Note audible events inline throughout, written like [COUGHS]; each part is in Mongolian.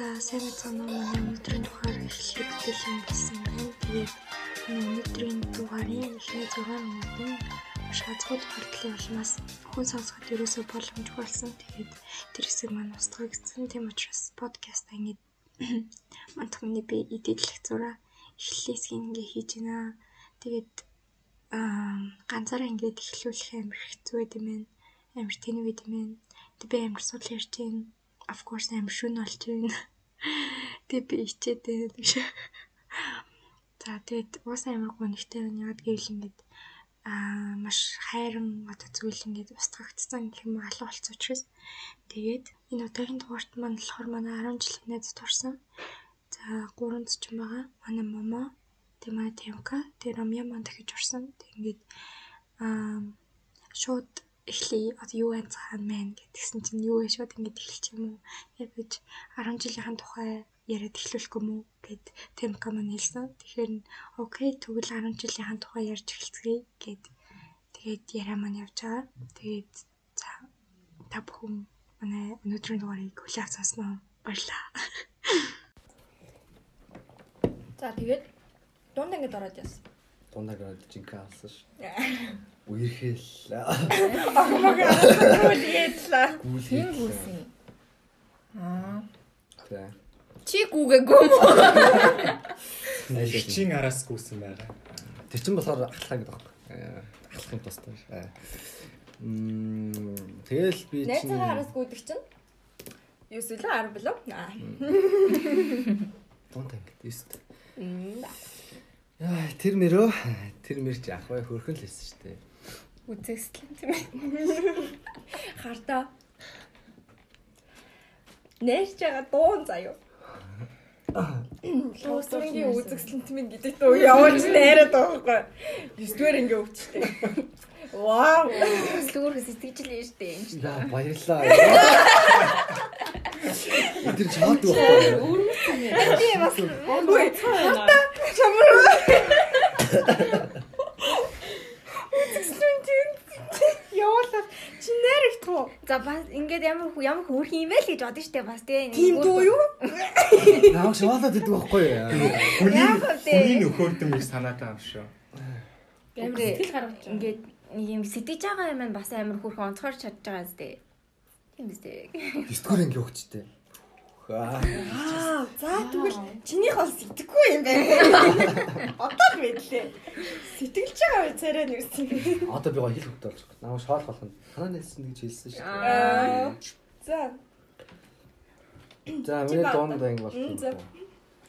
За сайн уу манай өнөөдрийн дугаар эхлэхэд бэлэн болсон байна. Тэгээд өнөөдрийн дугаарын эхний 6 минутын шаардлагатай тухайлбарлын улмаас хүн сонсоход ерөөсөө боломжгүй болсон. Тэгээд тэр хэсэг маань устгах гэсэн. Тийм учраас подкаст ингээд [COUGHS] мантахны би эдэлэх зураа эхлэлээс ингээ хийж байна. Тэгээд аа ганцаараа ингээд эхлүүлэх амар хэцүү байд юм байна. Амар тэнэг байд юм байна. Тэг би амар сул ярьж байна of course амар шүн болж байна. Тэгээ би ичээд байна гэж. За тэгээд уус амар гонхтой байна. Яг гэвэл ингээд аа маш хайран одоо зүйл ингээд устгагдсан гэх юм алуу болцсон учраас тэгээд энэ удаагийн дугаарт маань болохоор манай 10 жилийн найз турсан. За 300 ч юм байгаа. Манай момо тэг манай Темка тэг Ромя маань дахиж орсон. Тэг ингээд аа шууд эхлэе. Одоо юу вэ цаана мэн гэдгсэн чинь юу вэ шууд ингэж эхэлчих юм уу? Яг гэж 10 жилийнхэн тухай яриад эхлүүлэх юм уу гэд тэм команд хэлсэн. Тэгэхээр окей тэгвэл 10 жилийнхэн тухай ярьж эхэлцгээе гэд тэгээд яриа маань явж байгаа. Тэгээд за та бүхэн манай өнөөдрийн дугаарыг хүлээн авсан баярлаа. [LAUGHS] За тэгээд дунд ингэж ороод яасан. Дундаа гараад жинхэнэ алсан ш. [LAUGHS] Үерхэл. Агмаг гүйлээдлээ. Хин гүйсэн. Аа. Тэ. Чи гүгээгүй юм уу? Хичийн араас гүйсэн байгаа. Тэр чин болохоор ахлаа гэдэг байхгүй. Ахлахын тустай ш. Мм тэгэл би чинь Найзгаа араас гүйдэг чинь. Юу сэлээ 10 билүү? Аа. дундаа ингэ тест. Яа тэр мөрөө тэр мэр чи ах бай хөрхөн л хэлсэн шүү дээ. Үзэсгэлэн тийм ээ. Хартаа. Нэрч байгаа дуун заяа. Луусрынгийн үзэгсэлэнт минь гэдэг дөө явуулж найраад байгаа байхгүй. 9 дугаар ингээ өвчтэй. Вау. Лүүрх сэтгэжл юм штэ юм чи. Яа баярлаа. Тэр чаад байхгүй. Би бас Үгүй. Хартаа чамруу. Үзэгсэлэнт явуулаад туу. за бас ингээд ямар ямар хөөрх юм бэ л гэж бодсон штэ бас тэгээ. Тийм дуу юу? [LAUGHS] Наа шаваалаад идэг байхгүй. Вэ? хүний нөхөрдөм их санаатай юм шүү. Амар Сэтгэл гаргаж ингээд нэг юм сэтгэж байгаа юм бас амар хөөрх онцгоор чадж байгаа зү. Тийм үстэй. 9 дугаар анги өгчтэй. Аа. Аа, за тэгвэл чинийх бол сэтгэхгүй юм байна. Одоо л мэдлээ. Сэтгэлж байгаа үе царай нэрсэн. Одоо би гоо хэл хөвтэй болж байна. Намаа шоол болох нь. Танаа нэлсэн гэж хэлсэн шүү дээ. За. За миний Мм, болчих. за.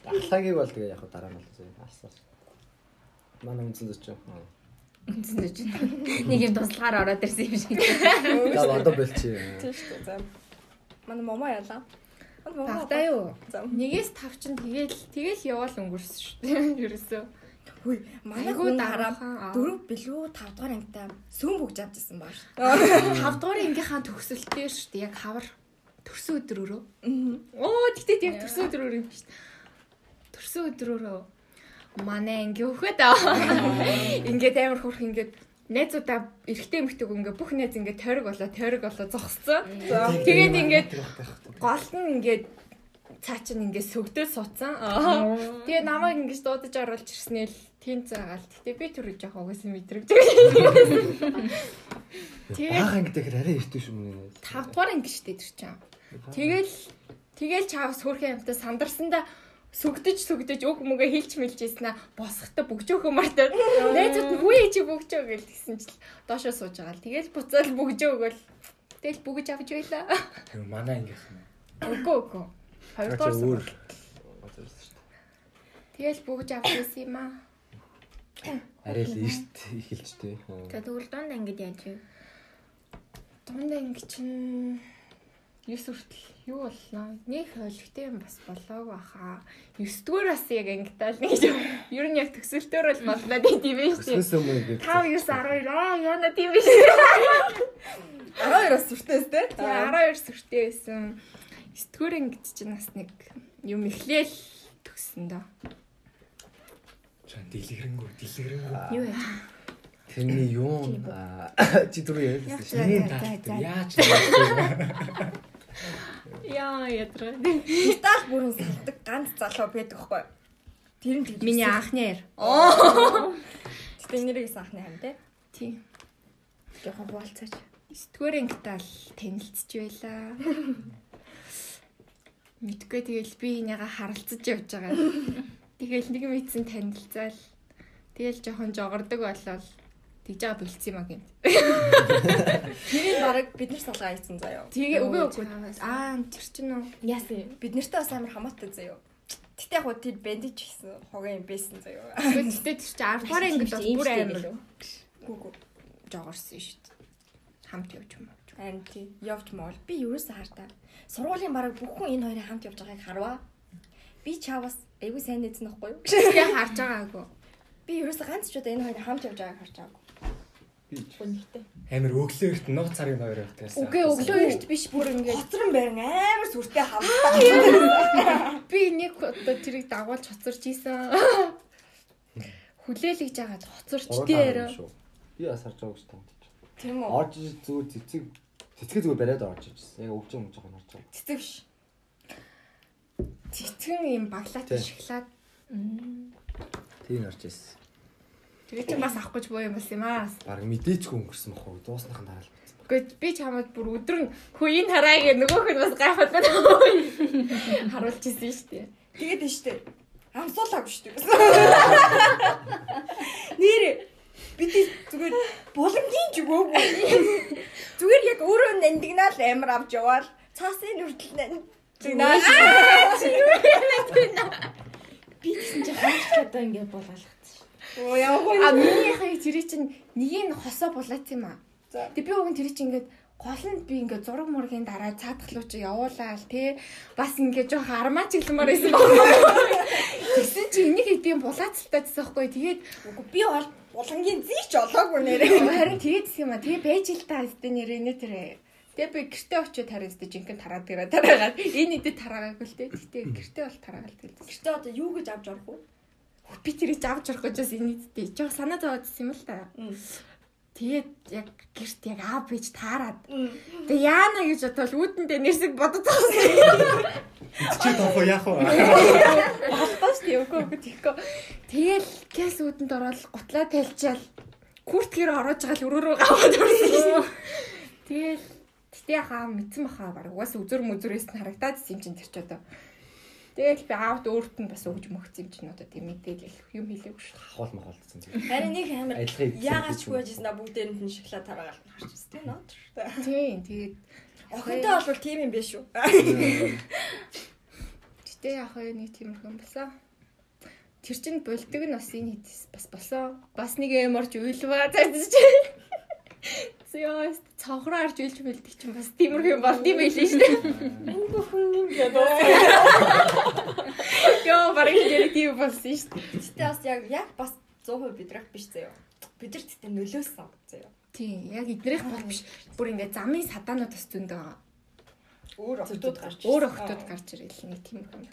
Ахлагийг бол тэгээ яг дараа нь бол алсан. Манай үнсэн зөч. Үнсэн гэж. Нэг юм туслахаар ороод ирсэн юм шиг. За одоо болчих. Тийм шүү дээ. За. Манай момо ялаа. Багтаа юу? Нэгээс тав чинь тэгэл тэгэл яваал өнгөрсөн шүү дээ. [LAUGHS] Ерөөсөө. Хүй, манай хүн дараа аа. дөрөв билүү 5 дугаар ангитай сүүн бүгж авчихсан баа шүү. [LAUGHS] Тав дугаар ангийнхаа төгсөлтөө шүү дээ. Яг хавар төрсөн өдрөөрөө. Аа. Оо тэгтээ яг төрсөн өдрөөр юм шүү дээ. Төрсөн өдрөөрөө манай анги өөхөд аа. [LAUGHS] Ингээд амар хурх ингээд найзуудаа эргэтэй эмхтэйг ингээд бүх найз ингээд тойрог болоо тойрог болоо зогсцсон. Тэгээд ингээд гол нь ингээд цаа чин ингээд сөгдөө суудсан. Тэгээ намайг ингэж дуудаж оруулж ирснээр л тийм цагаал. Гэтэ би түрүү жоох угсаа мэдрэг. Тэгээ Бага анги дээр арай иртэ шүү мөн. 5 дугаар анги штэ тэр чинь. Тэгэл тэгэл чаавс хөрхөн амтаа сандарсандаа сүгдэж сүгдэж үг мүгэ хэлж мэлжсэн аа босхтой бөгжөөхөн мартаад найзууд нь хүү чи бөгжөө гэж гисэн чил доошоо сууж байгаа л. Тэгэл буцаал бөгжөө өгөөл тэгэл бөгж авч байлаа Манай ангийнх нь. үгүй үгүй. Хоёрдугаар өөр. сар тэгэл бөгж авч байсан юм аа. Арай л ирт эхэлжтэй. За тэгвэл дунд ангид яаж вэ? дунд анги чинь 9 хүртэл юу боллоо? Нэг ойлгохтой юм бас болоогүй хаа. 9 дугаараас яг ангитаал нэг юм. Ер нь яг төсөлтөөр бол боллоо тийм юм. Өснөөс өмнө 5 9 12 аа яна тийм биш. 12-оос сүртээс те. Тэгээ 12 сүртэй байсан. 9 дугаар ангид чинь бас нэг юм эхлээл төгсөн дөө. Чан дэлгэрэнгүй дэлгэрэнгүй. Юу яаж? Тэрний юу чи [COUGHS] түрүү ярьсан шүү. Талд яаж вэ? Яа ядраа. Детал бүрэн салдаг ганц залуу байдаг хгүй. Тэр нь. Миний анхны яар. Гэтэ нэрийг саахны хам те. Тий. Жохон хуваалцаач. Сэтгүүрийн гитал танилцж байлаа. Мэдгүй тэгэл би энийгээ харалцаж явж байгаа. Тэгэл нэг мэдсэн танилцаал. Тэгэл жоохон жогордог болол тэгж байгаа бэлдсэн юм а гин. Тэрийг баг бид нар салгаа хийсэн заяа. Тэгээ үгүй үгүй. Аа тэр чинь үү. Яасан. Бид нартай бас амар хамаатай заяа. Гэтэ яг тэр бандаж хийсэн хогийн юм байсан заяа. Гэхдээ тэр чинь 10 дугаар ангид бол бүр амар Гүгү. жогорсон шүү дээ. Хамт явж юм аа. Харин тий. Явж мол би юусэн хартаа. Сургуулийн бараг бүх хүн энэ хоёрын хамт явж байгааг харваа. Би чавас айгүй сайн нэзэн ахгүй юу? Тэгээ харж байгаагүй. Би ерөөсө ганц ч удаа энэ хоёрын хамт явж байгааг харж байгаагүй. Гүнхтэй. Амар өглөөрт нууц царын хоёр байгаасан. Үгүй өглөө эрт биш бүр ингээд Хоцрон байран амар сүртэй хамтаа. би нэг одоо тэрийг дагуулж хоцорч ийсэн. Хүлээлгэж агаад хоцорч дээр. Би бас харж байгаа шүү дээ. Тийм үү? Орж зүгээр цэцэг цэцгээ зүгээр бариад орж ижсэн. Яг өмж байгаа харж байгаа. Цэцэг ш. Цэцгэн юм баглаад Тий. шоколад. Тийм орж ижсэн. Тэгээ чи бас авах гэж боо юм бас юм аа. Бараг мэдээчгүй өнгөрсөн бохоо. Дуусныхан дараа л болсон. Гэхдээ би чамд бүр өдөр нь хүйн хараа гэ нөгөөх нь бас гайхаад байна. [LAUGHS] Харуулж ирсэн шүү дээ. Тэгээд нь штэ. Амсуулаагүй штэ. Нэр бид зүгээр боломжийн ч өгөөгүй. Зүгээр яг өөрөө нандинал амар авч яваал цаасын нүртэл нанд. Би гэсэн чи хаач одоо ингэ болоолгоцсон. Оо явахгүй. А минийхээ тэр чинь нэгийг нь хосоо булаац юм аа. Тэг би нь тэр чинь ингээд гол нь би ингээд зураг мургийн дараа цаатгалуу чи явуулаал тий бас ингээд жоох армаа чиглэмээр байсан байна. Тэгсэн чи энийг хэдийн булаацалтай гэсэн байхгүй тэгээд би бол булангийн зийч олоогүй нэрээ. харин тэгээд юм аа тэгээ байж л та хэвчээ нэрээ нэ тэр Тэгээ би гэртээ очиод хараад өстө жинхэнэ тараад гэрээ тараагаад энэ идэд тараагаагүй л дээ. Гэтэ гэртээ бол тараагаад тэгэл. Гэтэ одоо юу гэж авч орох вэ? Би тэрийг авч орох гэж бас энэ идтэй. Жоо санаа зовоодсэн юм л та. Тэгээд яг гэрт яг аав бич таарад. Тэгээ яана гэж бодвол үүдэндээ нэрсэг бодож байгаа. Чи тоохоо яах вэ? Болтоош тийвгүй үгүй тийхгүй. Тэгэл гэс үүдэнд ороод гутлаа талчаал курткээр ороож байгаа л өрөөрөө гаваад орсон. Тэгэл гэтээ хаа мэдсэн баха баг угаас үзүр мүзүрээс нь харагдаад юм чинь тэр ч одоо. Тэгэл би аавд өөрт нь бас өгж мөгц юм чинь одоо тийм мэдээлэл юм хэлээгүй шүү. Хавал махалдсан зүйл. Харин нэг амар яагаад ч гэж юм. гүйжсэн да бүгдээр нь шоколад тараагаал харчихсан тийм нөө. Тийм тэгээд Охинтой бол тийм юм биш үү? гэтээ яах вэ нэг тиймэрхэн болсон. Тэр чин болдог нь бас энэ хэд бас болсон. Бас нэг юм орж уйлваа цаадч. Зөөс цонхроо арж уйлж бэлдэг чинь бас тиймэрхэн болд юм байлээ шүү дээ. Энэ бүхэн юм гэдэг. Йоо барыг нэр тийм болсон шүү дээ. Гэтэ бас яг яг бас 100% бидрах биш заяа. Бидэрт гэтэ нөлөөсөн заяа. Тийм яг эднэрийнх бол биш. Бүр ингээд замын садаанууд бас зөндөө байгаа. Өөр охтууд гарч Өөр охтууд гарч ирэл нэг тиймэрхэн.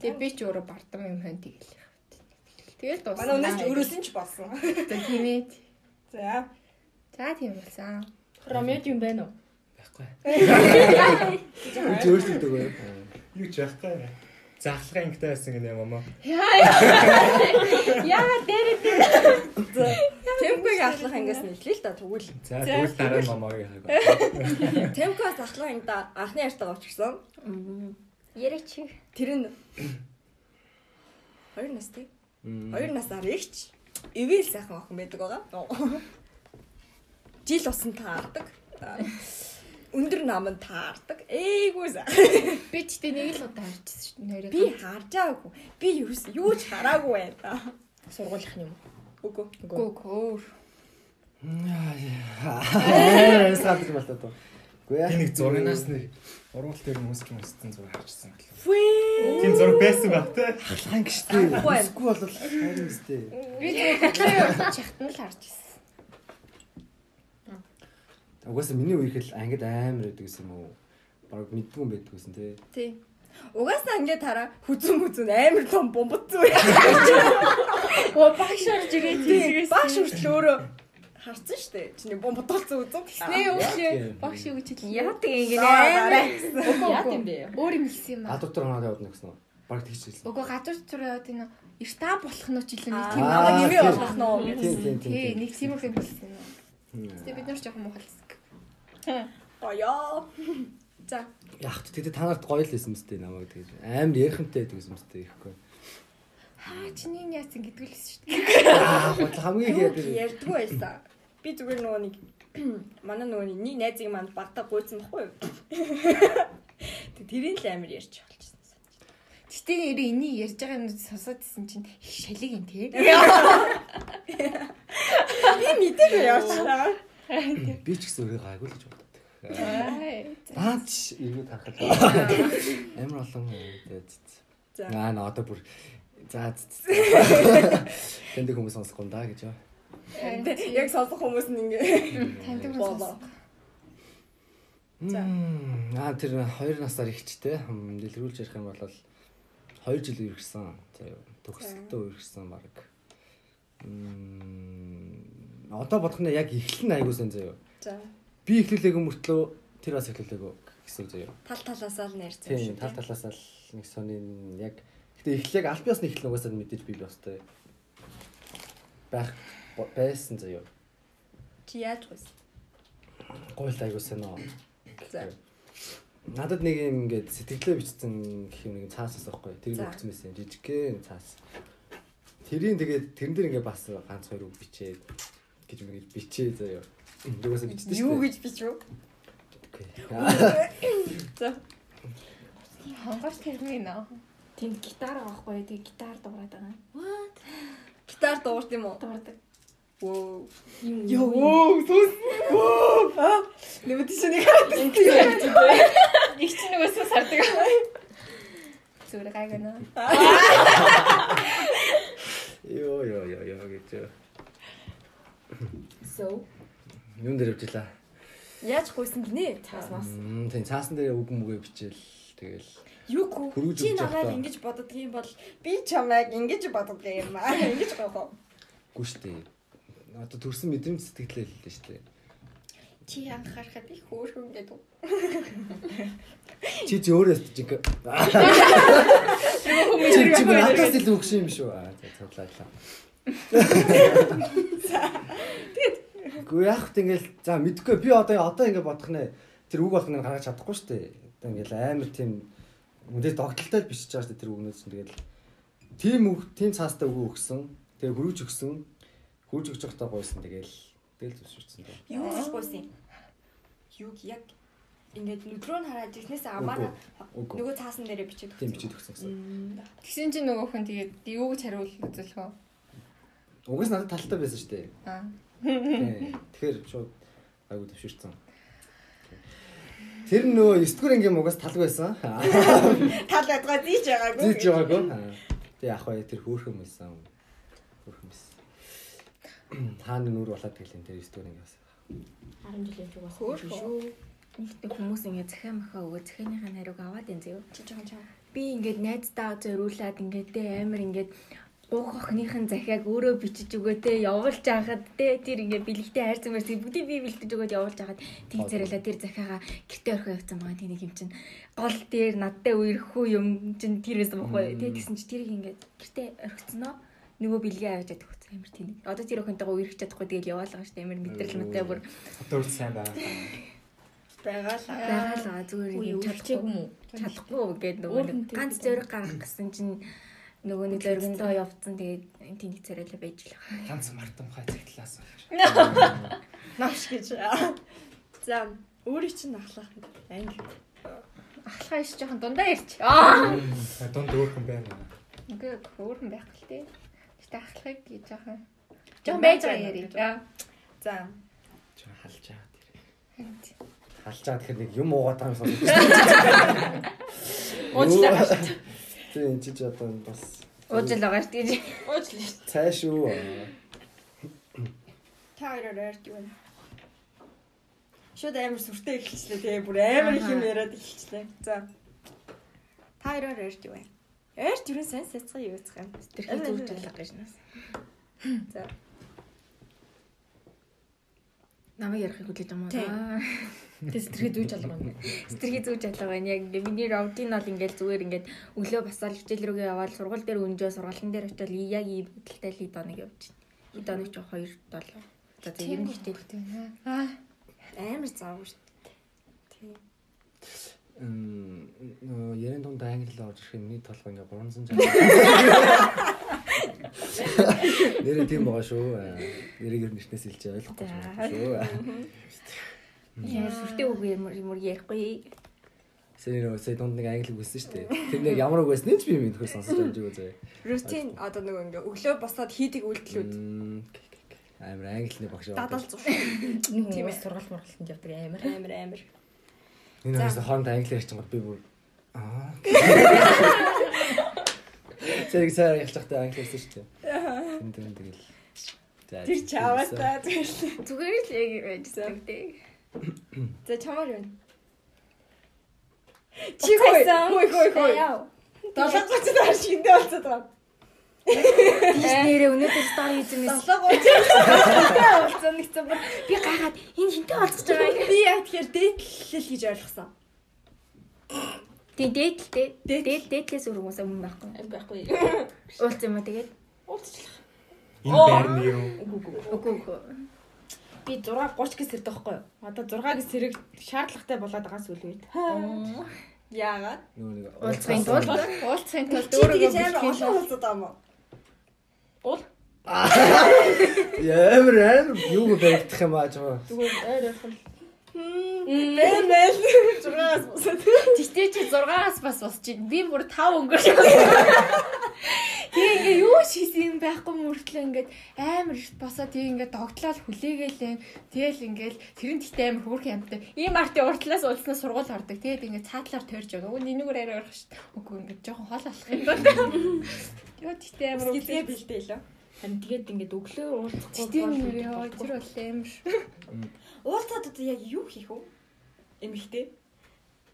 Тэгээ би ч өөрөө бардам юм хэн тэгэл. Тэгэл дуусна. Манай өнөөс ч өрөөсөн ч болсон. За тийм ээ. За. За тийм болсон. Ромеод юм байна уу? Байхгүй. Өөрсдөө өгөө. Юу ч байхгүй. Захлагын ангитай байсан гэнэ мама. Яа дээр Темпыг ахлах ангиас нийлээ л да тэгвэл. За тэгвэл дараа нь мамагийн хаг. Темпоос ахлах ангида анхны ярьтаа очсон. Яриг чи. Тэр нь [COUGHS] хоёр настай. Хоёр насаар ихч ивэл сайхан охин байдаг байгаа. Жил усан таардаг. Өндөр наман таардаг. Эйгүү сайхан. би ч тэ нэг л удаа харчихсан шүү дээ. Би харжаагүй. Би юу юу ч хараагүй байна. Сургуулах юм. Үгүй. Гөө. Аа, саад юм болоо. Үгүй яа. Нэг зургнаас нэг ургуул дээр хүмүүсч хүмүүссэн зураг харчихсан байна. Фүү. Тийм зураг байсан ба тээ. Хаан гişтэй. Үгүй бол хайр үстэй. Би зөвхөн чахтан л харж ирсэн. Угаасаа миний үеийг л ангид амар байдаг гэсэн юм уу? Бараг мэдгүй юм байдаг гэсэн тий. Тий. Угаасаа ингээд хараа хүзүн мүзүн амар том бомбот зүү. Оо багш орж ирээд Тий. Багш хүртэл өөрөө Харсан шүү дээ. Чиний бом бодолцсон үзэн. Нэ өглөө багш юу гэж хэлсэн. Яадаг ингэ Аа, нэ. Яа юм бэ? Өөр юм хэлсэн юм аа. гадуур дээр хоноод явуулна гэсэн үү? Баг тэгж хэлсэн. Уг гадуур зүрээ яваад энэ эртаа болох нь ч илүү нэг Тийм намайг нэмээ болгох нөө. Тийм тийм тийм. Тий, тийм. нэг тиймэрхүү юм хэлсэн. Тэгээ бид нар ч жоохон муу хэлсэн. Гоёо. За. Яг ч тэгээд та нарт гоё л байсан мэт намайг тэгж амар ярихмтай байдаг юм мэт ихгүй. Аа, чиний яасан гэдэг л шүү дээ. Аа, хамгийн хийдэг. ярьдгүй байсан. Би зүгээр нөгөө нэг [CLEARS THROAT] манай нөгөө нэг найзыг манд багтаа гуйсан баггүй юу? Тэг тэрийн л амар ярьж болчихсон. Гэтэ нэрээ энийг ярьж байгаа юм сонсоод исэн чинь их шалиг юм тий. [LAUGHS] Би мэдээгүй явчихлаа. Би ч гэсэн өөрөө гайгүй л гэж боддог. Аа. Аа ч иргэд харахад амар олон тэгээд За. Аа наа одоо бүр за тэнд хүмүүс сонсохгүй юм да гэж юу. Яг сонсох хүмүүс нь ингээ Танд юм болоо. За. Аа тэр 2 насаар ихчтэй дэлгэрүүлж ярих юм бол 2 жил үргэлжсэн. За төгсөлтөө үргэлжсэн баг. Мм одоо бодох нь яг эхлэн аягуулсан заяа. За. Би эхлүүлээгүй мөртлөө тэр бас эхлүүлээгүй гэсэн заяа. Тал талаасаа л нэрсэн Тийм тал талаас л нэг сони яг гэтээ эхлээг аль биесны эхлэн угаасаа мэдээж бий л бастай байх байсан заяа. Чи яаж гүйс? Гойл аягуулсан нөө. За. Надад нэг юм ингээд сэтгэлээ бичсэн гэх юм нэг цаас ус байхгүй. Тэр өгсөн байсан жижигхэн цаас. Тэрийн тэгээд тэрэн дээр ингээд бас ганц хоёр үг бичээд гэж гэж бичээ заяа. Юугасаа бичсэн шүү. Юу гэж бич үү? За. Хонгорч тэрний нөө. Тэнд гитар байхгүй тэг гитар дуурайд байгаа. Гитар дуурт юм уу? Дуурайдаг. Воо. Йоо, сүс. Воо. Аа. Нэг тийш нэг хараад Нэг чинь нөгөөсөө сардаг. Зүгээр гайгүй нөө. Йоо ёо ёо ёо гэж. So Юун дээр явжлаа. Яаж гүйсэн гинэ? цааснаас тийм цаасан дээр үг мүгэ бичээл тэгэл Юу гоо? Хөргөж Чи явахдаа. ингэж боддог юм бол би чамайг ингэж боддог юм аа. [LAUGHS] Ингэж гоохоо. гү штэ. Одоо төрсэн мэдрэмж сэтгэлээ хэллээ штэ. Чи анхаарахад их хөөрхөн гэдэг. Чи ч өөрөө жиг. Хүмүүс Чи чи надаас илүү өгш юм шүү. За цуглаалаа. [LAUGHS] Гүү яах вэ ингээл за мэдгүй би одоо одоо ингээд бодох нэ тэр үг болгоныг гаргаж чадахгүй шүү дээ. Одоо ингээл амар тийм мэдээ догтлолтой л бичиж байгаа шүү дээ тэр үгнээс чинь тэгэл тийм үг тийм цаастай үг өгсөн. Тэгээ хөрүүж өгсөн. Хөрүүж өгч байхдаа гойсон тэгэл тэгэл зүсвэрсэн дээ. Юу гүйсэн? Юу яг ингээд нүдрөө нь хараад ирснээс амаараа Үгүй. нөгөө цаасан дээрээ бичээд Тийм бичиж өгсөн гэсэн. Тэгсэн чинь нөгөө хүн тэгээд юу гэж хариулах үзүүлэх үү? Угаас надад талтай байсан шүү дээ. Аа. Тэгэхээр шууд айгуу төвшөрсөн. Тэр нөгөө 9 дугаар ангийн угаас тал байсан. Тал байдгаа зийж байгаагүй. Зийж байгаагүй. Аа. Тэг яг бай тэр хөөхөн байсан. Хөөхөн байсан. Хааны нүр болоод тэглэн тэр 9 дугаар анги бас. 10 жилийн зүг бас шүү. Нэгт хүмүүс ингэ захиа махаа өгөө захианыхаа хариуг аваад энэ зөө. Чи жоохон чам. Би ингээд найздаа зориулаад ингээд амар ингээд гуух охиныхын захиаг өөрөө бичиж өгөө тэ явуулж байхад тэ тэр ингээд бэлэгтэй хайрцан байсан бүгдийг би бэлдэж өгөөд явуулж байхад тэг царайлаа тэр захиагаа гэртээ орхио явцсан байгаа тэнийг юм чин гол дээр надтай үерхүү юм чин тэр байсан байхгүй тэ тэгсэн чи тэрийг ингээд гэртээ орхицсноо нөгөө бэлгээ аваад чадах хөц амар тэнийг одоо тэр охинтойгоо үерхэж чадахгүй тэгэл яваалгаа штэ амар мэдрэл надтай бүр. Одоо үл сайн байгаа. Байгаалаа. байгаалаа зүгээр юм чадахгүй юм уу? чадахгүй гэдэг нөгөө ганц тэгдэг. зөрөг гаргах гэсэн чинь нөгөө нэг зөргөндөө явцсан тэгээд тэнийг царайлаа байж л байгаа. Ганц мартан хай цагтлаас. [LAUGHS] Навш гэж. За, өөрийг чинь ахлах анги. Ахлахаа иш жоохон дундаа ярьч. [LAUGHS] Аа. Дунд өөрхөн байна. Үгүй хөөрхөн байх л тий. Гэтэ ахлахыг гэж жоохон жоохон байж байгаа. Аа. За, Чи халж байгаа тэр. Халж байгаа тэгэхээр нэг юм уугаад байгаа юм шиг. [LAUGHS] Уучлаа. Тийм энэ ч одоо бас Уужил байгаа шүү дээ. уучлаа. цай шүү. Та хоёроор ярьж байна. Шууд амар сүртэй эхэлчлээ тэгээ бүр амар их юм яриад эхэлчлээ. За. Та хоёроор ярьж байна. Ярьж юу сайн сайцгаа юу үзэх юм. Тэрхий зүрж байгаа гэж нас. За. Намайг ярихыг хүлээж байгаа Тийм. маа. Тэ сэтгэхүй зүүж алга юм. Стэрхий зүүж алга байна. Яг ингээ миний роутин бол ингээл зүгээр ингээд өглөө басаал хичээл рүүгээ яваад сургууль дээр өнжөө сургалтын дээр очиод яг ийм хөдөлтэй л ид оног явж байна. Ид оног ч 2 7. За ер нь хичээл. Аа. Амар зав шүү Мм нөө ярен тунд англи орж ирэх миний толгой ингээ 300 [LAUGHS] Нэрээ тийм байгаа шүү. Нэрийг нэрнээс илж ойлгохгүй шүү. Яа сүртэй үг юм юм ярихгүй. Сэр нөө сая дунд нэг англи үгсэн шүү дээ. Тэр нэг ямар үг байсан ч би мэдгүй сонсож амжиг үзээ. Рутин одоо нөгөө ингээ өглөө босоод хийдэг үйлдэлүүд Амар англиний багш яваад. дадал зур. Ээ. ээ. Сургалт мургалтанд явдаг амар. Амар амар. Энэ хоёроо хооронд англиар ярьчихсан гот би бүр аа. [LAUGHS] Зэрэг сайн ярьж байхдаа англи ярьсан шүү дээ. Тэн тэн тэгэл. Тэр чаваатаа тэгэл. Зүгээр л яг байжсан дээ. [COUGHS] За чамаар юу? Чи хой хой хой хой. Долоо гоцод хар шиндээ болцоод байгаа. Нэрээ өнөөдөр стори хийсэн мэс. Долоо гоцод Болцсон нэгсэн бүр би гайхаад энэ хинтээ болцож байгаа юм. би яа тэгэхээр дээдлэл хийж ойлгосон. Тийм дээдлээ. Дээд дээдлээс өөр хүмүүс юм байхгүй. Байхгүй. Уулз юм уу тэгээд? Уулзчлаа. Энэ байрны юу? Үгүй үгүй. Би 6 30 гэс ирдэг байхгүй юу? Одоо 6 гэс хэрэг шаардлагатай болоод байгаа сүүл үед. Яагаад? Уулзахын тулд Уулзахын тулд амар бэлтгэл. уулзаад байгаа мó. [LAUGHS] Ямар амар юу баригдах юм аа жоо. Зүгээр ойр ойрхон Мм бэл зургаас босоод. Тэгтээ чи 6-аас бас босч ин. Би бүр 5 өнгөрч. Тэгээ ингээ юу шийсэн юм байхгүй мөртлөө ингээд амар их босоо тэгээ ингээ догтлол хүлээгээл тэгэл ингээл тэрэн тэгтээ амар хөөрх юмтай. Ийм арти уртлаас уулснаа сургууль ордог. Тэгээд ингээ цаатлаар тойрж байгаа. Өө нэнүүгээр арай орох шүү дээ. Үгүй ингээ жоохон хол алах юм байна. [LAUGHS] Йоо тэгтээ амар Скизгээ бэлдээ лөө. Харин тэгээд ингээд өглөө уулзахгүй Тэгтээ нэр яа тэр бол амар. Уулзаад одоо яг юу хийх вэ? Эмэгтэй.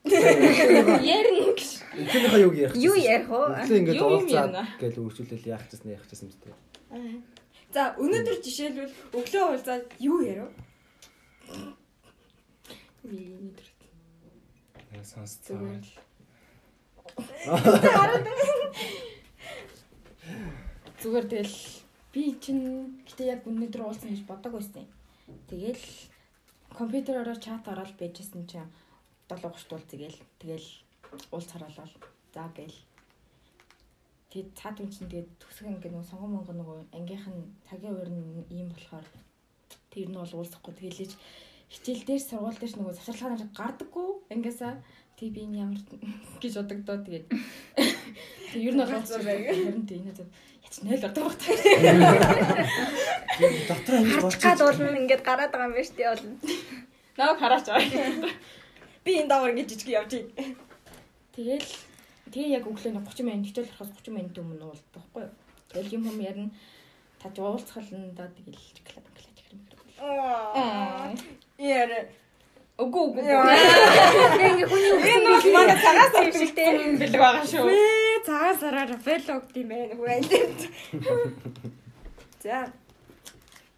ярина гэж. Эхнийхээ юу ярих? юу ярих уу? Өглөө ингээд Юу юм уулзаад гэж үргэлжлүүл яах гэсэн яах гэсэн юм бэ? За өнөөдөр жишээлбэл өглөө уулзаад юу ярив? Яа сонсцоо. Зүгээр тэгэл би чинь гэтээ яг өнөөдөр уулзсан гэж бодог байсан. Тэгэл компьютероор чат ороод байжсэн чинь 7:30 уулз тэгэл болол. За гээл. Тэгээд цаад үн чинь тэгээд төгсгөн ингээ нөгөө сонгон монгон нөгөө ангийнх нь цагийн нь ийм болохоор тэр нь бол уулзахгүй тэгэлж хичээл дээр сургууль дээр ч нөгөө завсарлагаар гардаггүй ангиасаа тий би энэ ямар гэж бодогдоо тэгээд тэг ер нь бол уулзсан байг. Харин тий энэ яц 0 ордог багт. Дотор Харч болчих. гад болно ингээд гараад байгаа юм байна шүү дээ болно. Намайг хараач аа. Би энэ давар ингэ жижиг явж ий. Тэгэл тэгээ яг өглөө нэг 30 минут хичээл орохоос 30 минут өмнө уулздаг байхгүй юу? Тэгэл юм юм ярина. Та ч уулзхална да тэгэл клаб гэх юм. Аа. Яа. Үгүй үгүй. Ингээ хүний үг Энэ бол манай цагаас юм шиг дээ. бэлэг байгаа шүү. Бэ цагаас сараар фэлог тийм байх үү? За.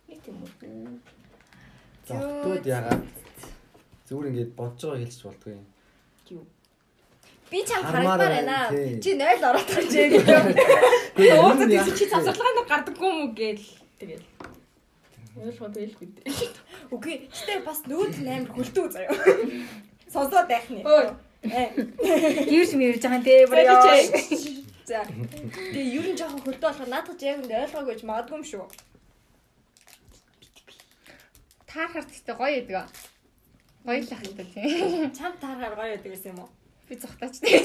Нэг юм уу? Завтууд ягаад зүгээр ингээд бодож байгаа хэлж болдгоо юм. Би чам харагдмаар байна. Чи 0 ороод гарч Уулзаад юм яах чи завсарлагаанд гардаггүй юм уу гээл. Тэгэл. Ойлгоо бэлгүй дээ. Үгүй, гэтээ бас нүүд амар хөлтөө заяа. Сонсоод байх. Ой. Э. Гэрч мэрж байгаа юм те. Бүр яа. За. Тэгээ ер нь жоохон хөлтөө болохоор наадах яг ингэ ойлгоогүй ч магадгүй юм шүү. Таархаар тэгтээ гоё яадаг. Гоё л ах гэдэг тийм. Чам тааргаар гоё байдаг гэсэн юм уу? Би зүхтаач тийм.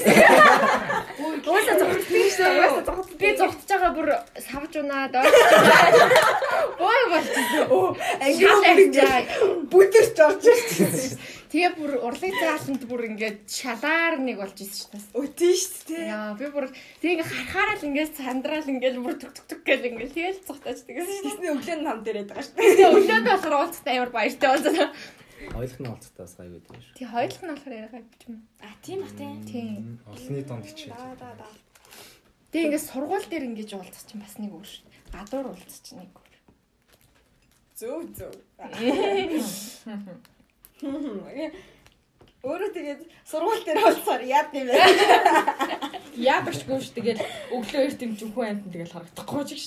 Ууса зогтдгийг шүү. Би зүхтаж байгаа бүр савж унаад. Бой болчихсон. Оо, Шал арьжаа. бүдэрч орж ирсэн. Тэгээ бүр урлаг зааланд бүр ингээд шалаар нэг болж исэн шүү дээ. Өө тийш тээ. Яа би бүр тэгээ харахаараа л ингээд сандраал ингээд бүр түк түк түк гэл ингээд тэгэл зүхтаач тэгсэн шүү дээ. Тэсний өглөө нь нам дээрээд байгаа шүү. Тэгээ өглөөд болохоор уулзтай амар баяртай болчихсон. Ойлгох нь олцтой бас гай байдаг шүү. Тий хоёулах нь болохоор яриагаа бич юм. А тийм бах тий. Тийм. Олонний донд хичээл. Да да да. Тэгээ ингээд сургууль дээр ингэж уулзах чинь бас нэг өөр шүү дээ. Гадуур уулзах чинь нэг өөр. Зөв зөв. Өөрөө тэгээд сургууль дээр болсоор яад юм бэ? [LAUGHS] Яадагчгүй ш тэгэл өглөө эрт юм жүхэн амтан тэгэл харагдахгүй ч гэж.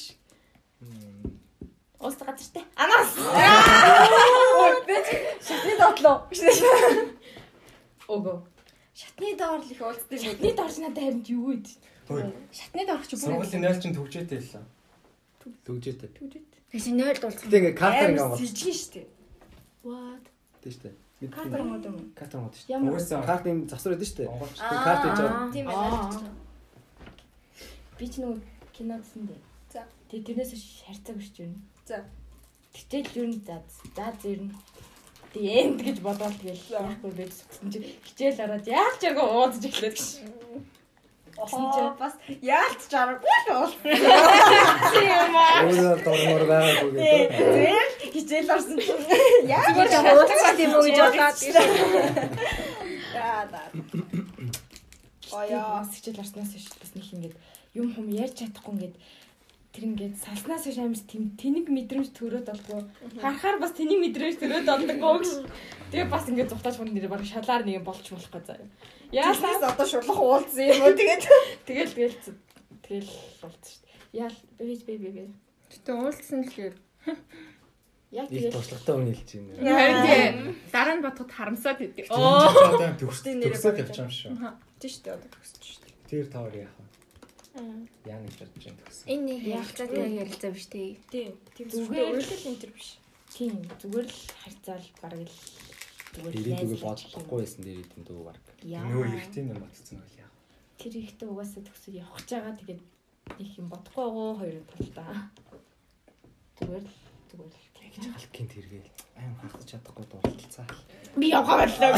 Уус газартай. Анаас. [LAUGHS] Шатны дотлоо. Ого. Шатны доор л их уулздаг. Шатны дорж надад харинд юу вэ? Шатны дорч бүр. Сургуулийн 0 чинь төгжөөтэй л лээ. Төгжөөтэй. Тэгээс 0 дуулсан. Гэтэ ингээ картер ингээ бол. сижгэн штэ. What? Тэ штэ. Картер мод юм. Картер мод штэ. Угаасаа Карт юм засвар өгдөө штэ. Карт хийж байгаа. Тийм Аа. байна. Би ч нөгөө кино үзсэн дээ. За. Тэгээ тэрнээс шарцаг биш юм. За. Тэгтэл юу н за за зэр нь тэгээ энд гэж бодоод тэгэл яахгүй байж гэсэн чи хичээл ороод яах ч яг уудаж эхлэх гэж. Аа бас яалт чаргагүй л бол. Өөрөө дормоор байгаагүй гэдэг. Тэгэл хичээл орсон чинь яа Зүгээр уулзсан юм уу гэж бодлоо. яа да. [COUGHS] Аяа хичээл орсноос биш бас нэг ингээд юм хум ярьж чадахгүй ингээд тэр ингээд салснаас амир тэм тэнэг мэдрэмж төрөөд болдгоо харахаар бас тэнийг мэдрэмж төрөөд болдгоо гэж тэгээ бас ингээд зутааж хүн нэр баг шалаар нэг юм болч болох гэж заяа Яаснаас яалаа одоо шулах уулзсан юм уу тэгээд тэгэл тэгэл тэгэл болцсон шүү дээ яал бэж бэ бэ бэ Гэтэ уулзсан л гээд. яг тэгэл туршлагатай хүн хэлж байна. Харин тий. Дараа нь бодоход харамсаад идэв. Оо Оо. одоо төгс Тэ нэрээ төгсөд болж явж байгаа юм шүү. тийм штэ одоо төгсөж штэ. Тэр тавар яах вэ? Яа нэг ярьж байгаа төгс. Энэ нэг ярилцаатай ярилцаа биш тий. Тийм. Тийм Зүгээр л энэ төр биш. тийм зүгээр л харьцаал бараг л зүгээр Ирээдүгөө найзлж бодохгүй байсан дээр идэм дөө баг. Яа. Нөгөө эргэтэй юм батцсан яах вэ? тэр ихтэй угаасаа төгсөд явах гэж байгаа тэгээд их юм бодохгүй гоо хоёрын талдаа. Зүгээр л зүгээр л Тэгж галкийн тэргээл аим хатаж чадахгүй дурталцаа. би явгаа боллоо.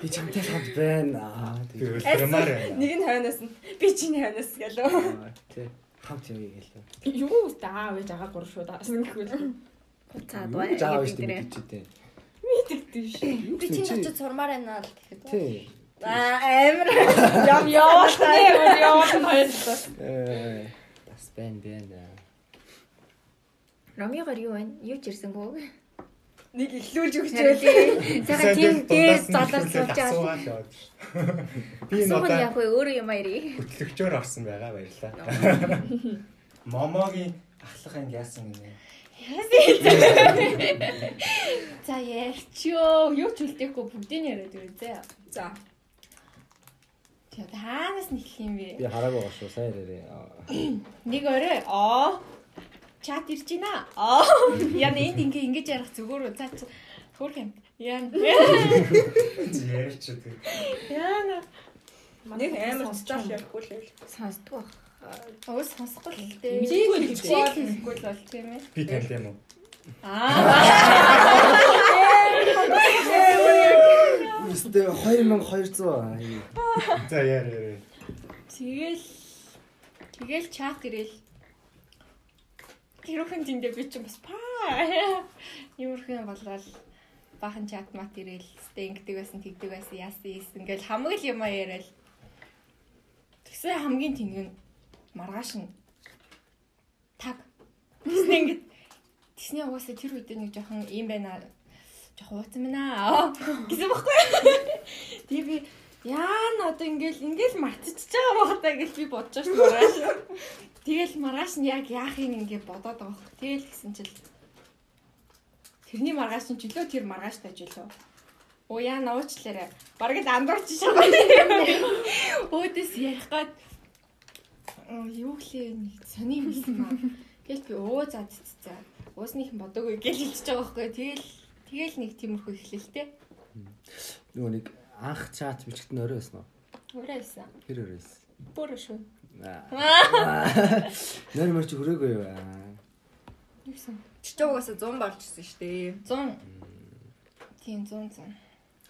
Би чамтай хамт байна. Аа Би тэгээ. өлтөрмөр байна. Нэг нь хойноос нь би чиний хойноос гэлөө. Тэ хамт явъя гэлээ. Юу та аав ээж агаа гур шүү даас гэхвэл Цаад Юу бай. гэж аав штэ мэдчихтэй. мэддэг шүү. Би чинь очиж сурмаар байна л гэхэд. Тий. Аа амар. Яв яваалаа яваалаа хоёрлаа. Э бас бэн бэн. Ромигоор юу байна? Юу ч ирсэнгүү. Нэг ихлүүлж өгч Харин сайхан тийм дээс залар байгаа. байгаа. Би удаа яг өөрөө юм аяри. хөтлөгчөөр орсон байгаа баярлаа. [LAUGHS] Момогийн ахлах анги яасан гинэ. [LAUGHS] За ярьчөө. Юу ч үлдээхгүй бүгдийг яриад ирээ. За. Тэгээ таанаас нь хэлэх юм бэ? Би хараагүй байгаа шүү. Сайн ярээ. Нэг орой. Аа. Чат ирж байна. Аа. Яна энд ингээ ингэж ярих зүгээр үү? За хөөх юм. Яна. Ярьч үү. Яна. Нэг амар цааш ярихгүй л байл. Сонсдгоо. Өөс сонсохгүй л дээ. Чийл Чийл хэлэхгүй л бол тийм ээ. Би танд юм уу? Өстө 2200. За яар яар. Тэгэл тэгэл чат ирэл. Тэрхэн тэндээ би ч бас паа. Юмрхэн болвол бахан чат мат ирэл. Сте ингэдэг байсан, тэгдэг байсан, яасан ийсэн ингээл хамгийн л юм яриад. Тэгсэн хамгийн тэнэг нь маргааш нь таг. Тэгсэн ингээд Тэсний угаасаа тэр үед нэг жоохон юм байна. Жоохон ууцсан байна. Гэсэн баггүй. Тэгээ би яа одоо ингээл ингээл мартчихж байгаа багтаа гэж би бодож шүү маргааш. Тэгэл маргааш нь яг яахыг ингээ бодоод байгаа хөөх. Тэгэл гисэн чил Тэрний маргааш нь жилөө тэр маргааш тажлоо. Оо яа нуучлаарэ. Бараг л андуурч шагаа. Өөдөөс ярих гад Оо юу гэлээ нэг сони юмсан маа. Тэгэл би өө за за. Уусных бодоогүй гэж хэлчихэж байгаа байхгүй. Тэгэл тэгэл нэг тиймэрхүү эхлэлтэй. Нөгөө нэг анх чат бичгтэн орой байсан уу? Урайсан. Тэр орой байсан. Бүр шүү. Нэр мөр чи хүрээгүй юу? Юусан? Чичоогоосаа 100 болчихсон шүү дээ. 100. Тийм 100 100.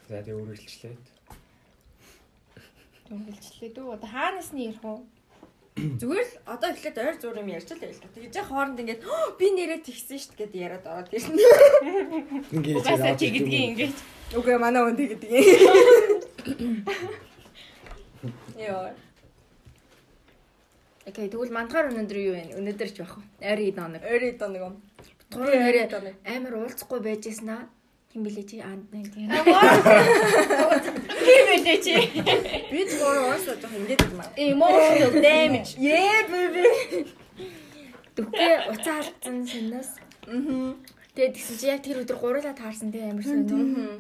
За тэгээ үргэлжлээ. Дөнгөлжлээ дүү. Одоо хаанаас нь ярих уу? Зүгээр л одоо эхлээд ойр зур юм ярьж л байл та. Тэгж яг хооронд ингээд би нэрээ тэгсэн шүү дээ гэд яриад ороод ирсэн. Ингээд Угаасаа тэгдгийн ингэж. Үгүй манай хүн тэгдэг. Яа. [LAUGHS] Окей, тэгвэл мандахаар өнөөдөр юу вэ? Өнөөдөр ч уу? Ойрын доо нэг. Ойрын нэг юм. Гурван нэрээ амар уулзахгүй байжсэн аа. Хин билээ чи аа тийм. Тийм ээ чи. Би зүгээр уусаа жоох ингэж юм аа. Emotional damage. Yeah baby. Дүггээ уцаа алдсан санаас. Мм. Тэгээд тэгсэн чи яг тэр өдөр гурлаа таарсан тий амар сонио.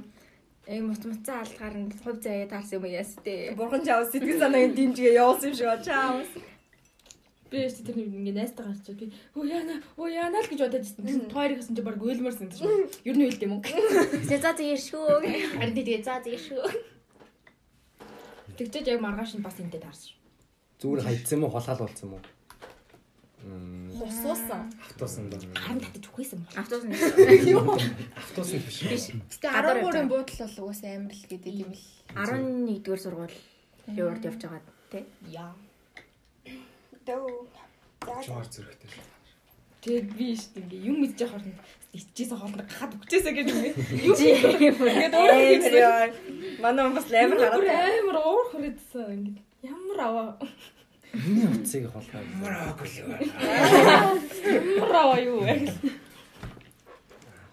Э мут муцаа алдгаар нь хувь заяа таарсан юм яас тий. Бурхан чаав сэтгэл санааг дэмжгээ явуулсан юм шиг ба чаав. Би өөртөө тэр нэг ингээ найстаа гарч би өө яана өө яана л гэж бодоод байсан. Тойрог гэсэн чи баг уйлмарсан гэж. Ер нь уйлд юм уу? Тэгээ [LAUGHS] за за иршүү. Харин тэгээ за за иршүү. Тэгчээд яг маргааш нь бас энтэй таарсан. Зүгээр хайцсан юм уу холгаал болсон юм уу? Мм Босуусан. Автуусан доо. Харин татаж үхээсэн юм. Автобус нь Автуусан биш. биш. Гэтэ 13-ын буудал бол угаасаа амар л гэдэг юм л. 11-р сургууль яваад явж байгаа тий. Яа. Дөө. Чаар зэрэгтэй. Тэгээд би шүү дээ юм явахаар нь иччихсэн хоолнд гахад өгчээсэ гэж юм. [LAUGHS] Юу ингээд өөрөө яа. Манай бас амар Бүр хараад. амар уур хүрээдсэн ингээд ямар аваа миний утсыг холгаа. ямар аваа юу вэ?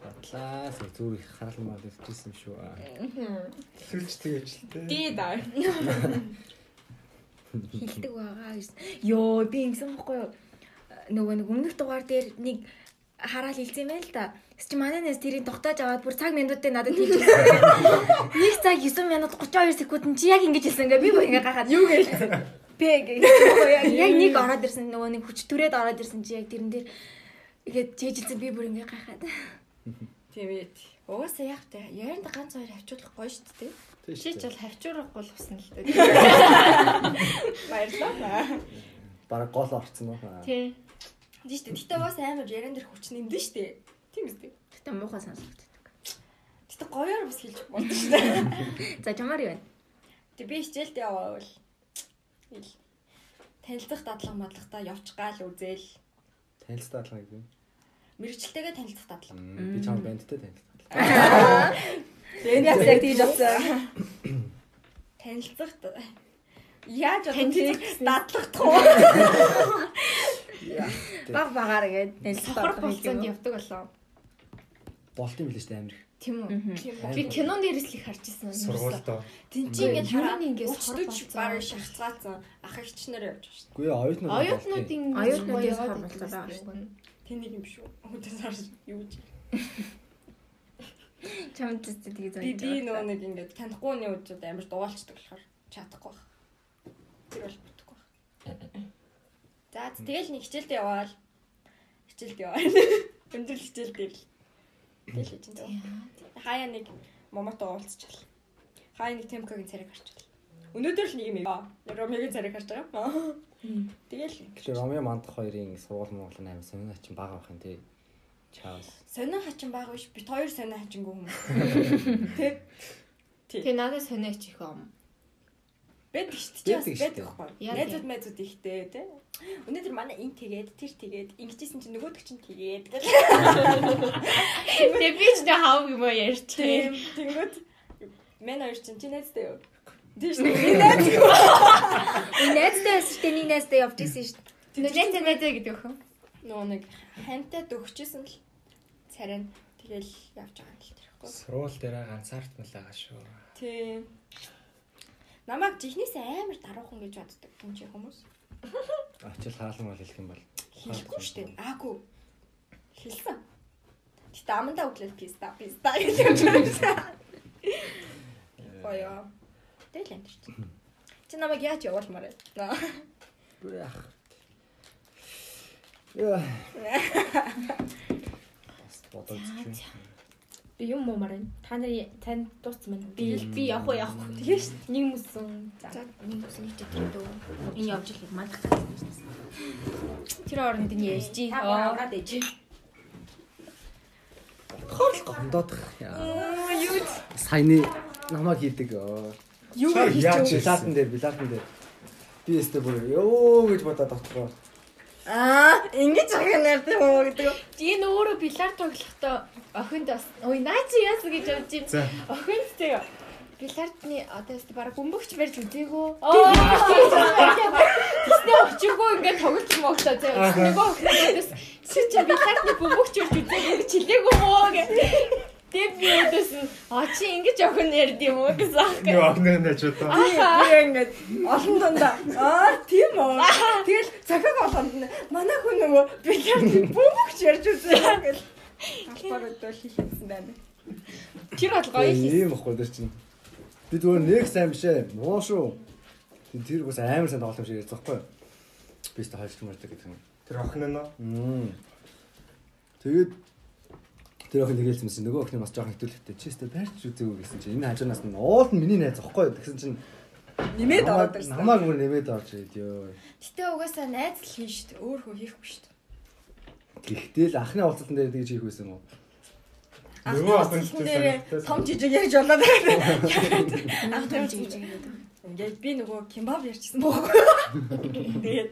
Батлаа зүгээр их хаалмаа дэвчсэн шүү. Хүч тэгэж л тээ. Ди даа. Хилдэг байгаа гэсэн. Йоо би ингэсэн бохгүй юу? Нөгөө нэг өмнөх дугаар дээр нэг хараал хэлсэн юм байл та. Чи манай нэс тэрийг тогтоож аваад бүр цаг минутын надад хэлж байсан. Нэг цаг 9 минут 32 секунд чи яг ингэж хэлсэн ингээ би бүр ингээ гахаад юу гэлсэн. Би ингээ яг яг нэг ороод ирсэн нөгөө нэг хүч түрээд ороод ирсэн чи яг тэрэн дээр ингээд чэйжилсэн би бүр ингээ гахаад. Тийм ээ. Угаасаа яг тэ ярианд ганц хоёр хавчуулах гоё шүү дээ. Чи ч бол хавчуурах бол усан л дээ. [LAUGHS] Баярлалаа. Бараг гол орцсон уу? Тий. Тийм шүү дээ. Гэтэ бас амар яран дээр хүч нэмдэн шүү дээ. Тийм үстэй. Гэтэ муухай сонсогддог. Гэтэ гоёор бас хэлж болдог шүү дээ. [LAUGHS] За чамаар юу вэ? Тэг би хичээлдээ яваавал ил танилцах дадлага мадлахтаа явчих гал үзэл Танилцтай алгаа гэдэг. мэрэгчлэлтэйгээ танилцах дадлага. Би чам бандтай танилцтай. [LAUGHS] Энэ яг яг тийж авсан. Танилцах Яаж одоо тийм дадлагдах уу? Баг багаар ингээд Сохор болцоонд явдаг болоо. Болт юм билээ шүү дээ амир. Тийм үү? Би кинонд дээрээс л их харж ирсэн. Сургуультай. Тин чи ингээд хараа Юу нэг ингээд баг болцоо. шахацгаацсан ах ихчнэр явж байгаа шүү Үгүй ээ оюутнууд. Оюутнуудын Оюутнуудын болцоо байгаа шүү дээ. Тэнийг юм шүү. Өдөр сар юу гэж. Чамд зү тэгээ Би би нөгөө нэг ингээд танихгүй нэг үчид амар дуулцдаг болохоор чадахгүй байх. Тэр бол бүтэхгүй байх. За тэгэл нэг хичээлдээ яваал. Хичээлдээ яваа. [LAUGHS] Өндөр хичээл дээр л. Тэгэл хийж энэ. Хаяа нэг момото уулзчихал. Хаяа нэг темкогийн цариг харчихал. Өнөөдөр л нэг юм яа. Ромегийн цариг харж байгаа. Тэгэл Тэгэхээр Ромео Мандах хоёрын сургууль Монгол амар сонир ачин бага байх юм тий. Чаус. сонин хачин байгаа биш. Бит хоёр сонин хачингүй хүмүүс. [LAUGHS] Тэ. Тэгээ надад сониач их юм. Бэд ихтэй чи бас Байдаг. Яа, Найзууд майзууд ихтэй тий. Өнөөдөр манай ин тэгээд тэр тэгээд ингэжсэн чинь нөгөөдөг чинь тэгээд [LAUGHS] гэх. Тэгээ би ч нэг хав юм уу ярьж. Тэнгүүд мен хоёр чинь чи найзтай юу? Шүү. Би найз. Найзтай байсан шүү дээ. Нэг найзтай явж исэн шүү дээ. Нэтэ нэтэ гэдэг өхөн. Нөгөө нэг хантай дөгчсэн л царай нь тэгэл явж байгаа юм л тэрхгүй. Сургууль дээр ганцаард мэлээгаа шүү. Тийм. Намайг жихнээс амар даруухан гэж боддог юм чи хүмүүс. Очил хаалан бол хэлэх юм бол. Хэлэхгүй шүү дээ. Аагүй. Хэлсэн. Гэтэ амандаа өглөө писта писта гэж явж Боё. Тэгэл энэ дээ. Чи намайг яаж явуулмаар байна? Яах. Яа. Бодож. Би юм уу марин. Та нарын танд дууссан байна. Би би явах уу явах уу. Тэгээ ш. Нэг мөсөн. За. Нэг хийж тэр дөө. Энэ явж мандах гэсэн. Тэр оронд нь ярьж чи. Аваад ээж. Гондоодох. Юу? Саяны намайг хийдэг. Юу яаж Билатан дээр, билатан дээр. Би өстө бүр ёо гэж бодоод дотроо. Аа, ингэж ярьдаг юм уу гэдэг. Энэ өөрөө бильярд тоглохдоо охинд бас ой наа чи яас гэж явж. За. Охинд тэг бильярдны одоо яст бараг бөмбөгч барьж үзээгөө. Аа. Тэснэ очиггүй ингээд тоглож моглоо зэ. Нөгөө охиндээс чи чи би тахны бөмбөгч үрж үзээ чилээгүй мөө гэ. Тэг би өдөөс нь а чи ингэж охин ярд юм уу гэсэн аах. Нэг огноо ч удаа. Би ингээд олон дундаа аа тийм үү. Тэгэл захаг болгонд нь манай хүн нөгөө бильярд бөмбөгч ярьж үзээ гэж. Албаар өдөө хийсэн байна. Тэр бол гоё хийсэн. Ийм ихгүй дээр чинь. Би зүгээр нэг сайн биш ээ. Муу шүү. Тэр бас амар сайн тоглох юм шиг ярьж байгаа байхгүй. Би ч хайлт мөрдөг гэдэг юм. Тэр охин нь нөө. Тэгээд тэр охин тэгэлсэн чинь нөгөө охин бас жоохон хитүүлэхтэй чи өстө байрч үзээгүй гэсэн чинь энэ хажуунаас нь уул нь миний найз аахгүй гэсэн чинь Нэмээд ороод ирсэн. намайг бүр нэмээд орж ирээд ёо. Гэтэ угаасаа найз л хийн дээ. Өөр хөө хийхгүй дээ. Гэхдээ л анхны уулзалтан дээр тэгж хийх байсан уу? Нөгөө охин ч Нэрээ том жижиг ярьж болоод байгаа. Анх тавьж гэж байгаа. Ингээд би нөгөө кимбаб ярьчихсан бохоо. Тэгээд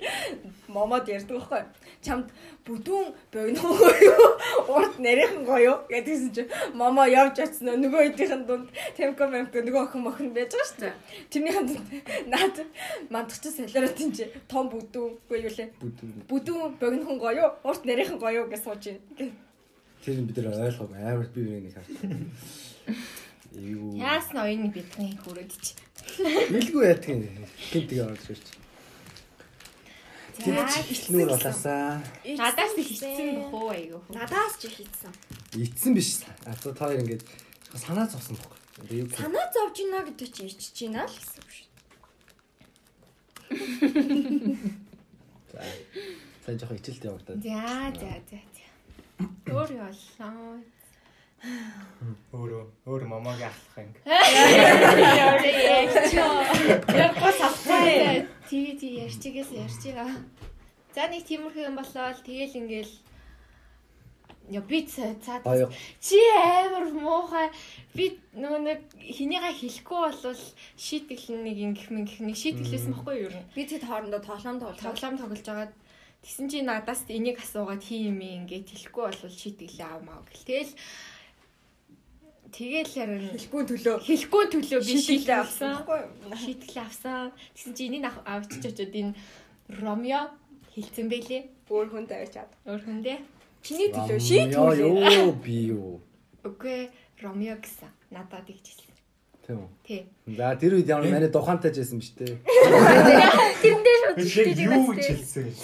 момод ярьдаг байхгүй. Чамд бүдүүн богино юу? Урд нэрийнхэн гоё гэдгийгсэн чи момо явж очсон нөгөө хэдийнхэн дунд темко мемко нөгөө охин мохин байж байгаа шүү дээ. Тэрнийхэн дунд наад мандагч солиоротын чи том бүдүүн үгүй юу лээ. Бүдүүн богинохон гоё урд нэрийнхэн гоё гэж сууж байна. Тэр бид нэр ойлгоогүй амар би нэг харж. Юу. Яасна оюуны бидний хүрээд чи. Илгүй яадгийн гинтиг орж ирж. За Нүүр болаасаа. надаас их хийсэн бохоо айгу. Надаас ч хийсэн. Ицсэн биш. А за та хоёр ингээд санаа зовсон. Тэгээ юу Санаа зовж гинэ гэдэг чи ичж гинэ л гэсэн үг шүү. За. Сайн жоохон ичэлтэй явагдаад. За за за за. Өөр боллоо. Өөрөө өөр мамагийн ахлах юм. Яггүй савцаа. Тэгээ тий ярьчигээс ярьж байгаа. За нэг тиймэрхүү юм болоо л тэгэл ингээл Я би цаа Баяа. чи амар муухай би нөгөө нэг хинийгаа хэлэхгүй болвол шийтгэл нэг ингэх мэн гэх нэг шийтгэлсэн баггүй юу юу Би тэд хоорондоо тоглоом тоглоо. тоглоом тоглож байгаад тэгсэн чи надаас энийг асуугаад хий юм ингээд хэлэхгүй болвол шийтгэлээ авмаа гэл тэгэл тэгэл харин Хэлгүй төлөө. хэлэхгүй төлөө би шийдэл авсан. шийтгэл авсан тэгсэн чи энийг ав- авчиж очоод энэ Ромео хэлсэн байлээ Өөр хүн тавьчаад. өөр хүндээ Чиний төлөө Яа шийдвэр. ёо би юу. үгүй Ромео гэсэн надад игжсэн Тийм үү. тий За тэр үед ямар манай духаантай жисэн биш үү? [LAUGHS] тэрэндээ шууд юу гэж хэлсэн гэж.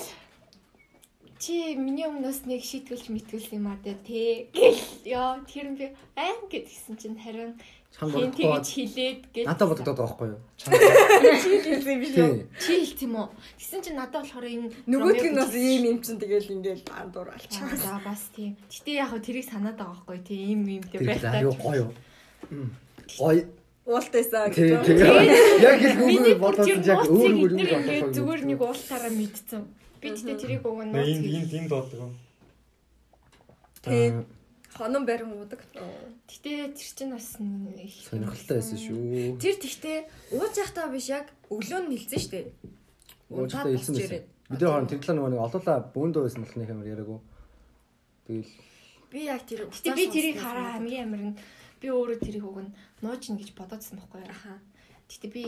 Чи миний өмнөөс нэг шийтгэлж мэтгэлсэн юм а дээ тий гэл ёо тэр нь би айн гэдгсэн чинь харин Чам бодохгүй. тэгж хилээд гэл Надад бодогдоод байгаа байхгүй юу? [LAUGHS] Хэлсэн биш үү? Чи хэлсэн юм уу тэгсэн чинь надад болохоор энэ Нөгөөдг нь бас гэж- ийм юм чин тэгэл ингээл бандуур Аа, алчаа. За бас тийм. Гэтэ яг хөө тэрийг санаад байгаа байхгүй тийм юм юмтэй байх аюу гоё. Гоё. Уултайсаа гэж. тэгээ. Яг хэлгүүгээр бүр яг өөр өөр юм бодож зүгээр нэг уултаараа мэдсэн. Би тэгтээ тэрийг уг нь нууц гэж. энд энд дуудаг. Тий. Хонон барин уудаг. Гэтэ тэр чинь бас нэг их сонирхолтой байсан шүү. Тэр тэгтээ ууж явахдаа биш яг өглөө нь нэлсэн штэ. Уужтай хэлсэн байсан. Бид нар хооронд тэр талаа нөгөө нэг олоолаа бөөндөө байсан болох нэг амар яриаггүй. Тэгэл Би яг тэр Гэтэ би тэрийг хараа хамгийн амар нь би өөрөө тэрийг уг нь нуужна гэж бодоодсэн байхгүй юу. Аха. Гэтэ би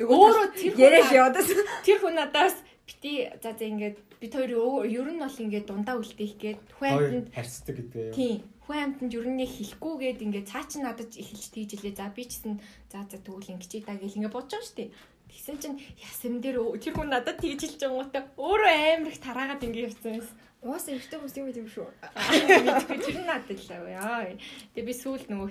Нөгөө өөрөө тэр яриа хүн- яваад байсан. [LAUGHS] тэр хүн надаас бити за за ингээд бид хоёр ер нь бол ингээд дундаа үлдээх гээд хүн амтнд харьцдаг гэдэг юм. Тийм. Хүн амтнд ер нь нэг хэлэхгүйгээд ингээд цаа чи надад эхэлж тийж илээ. За би ч гэсэн за за тэгвэл ингэж даа гэл ингээд бодож байгаа шүү дээ. Тэгсэн чинь ясам дээр тэр хүн надад тэгж хэлж байгаа өөрөө амар их тараагаад ингээд явсан байсан. Уус ихтэй хүмүүс юм юм шүү. Мэдгүй тэр нь надад л аа. Тэгээ би сүүл нөгөө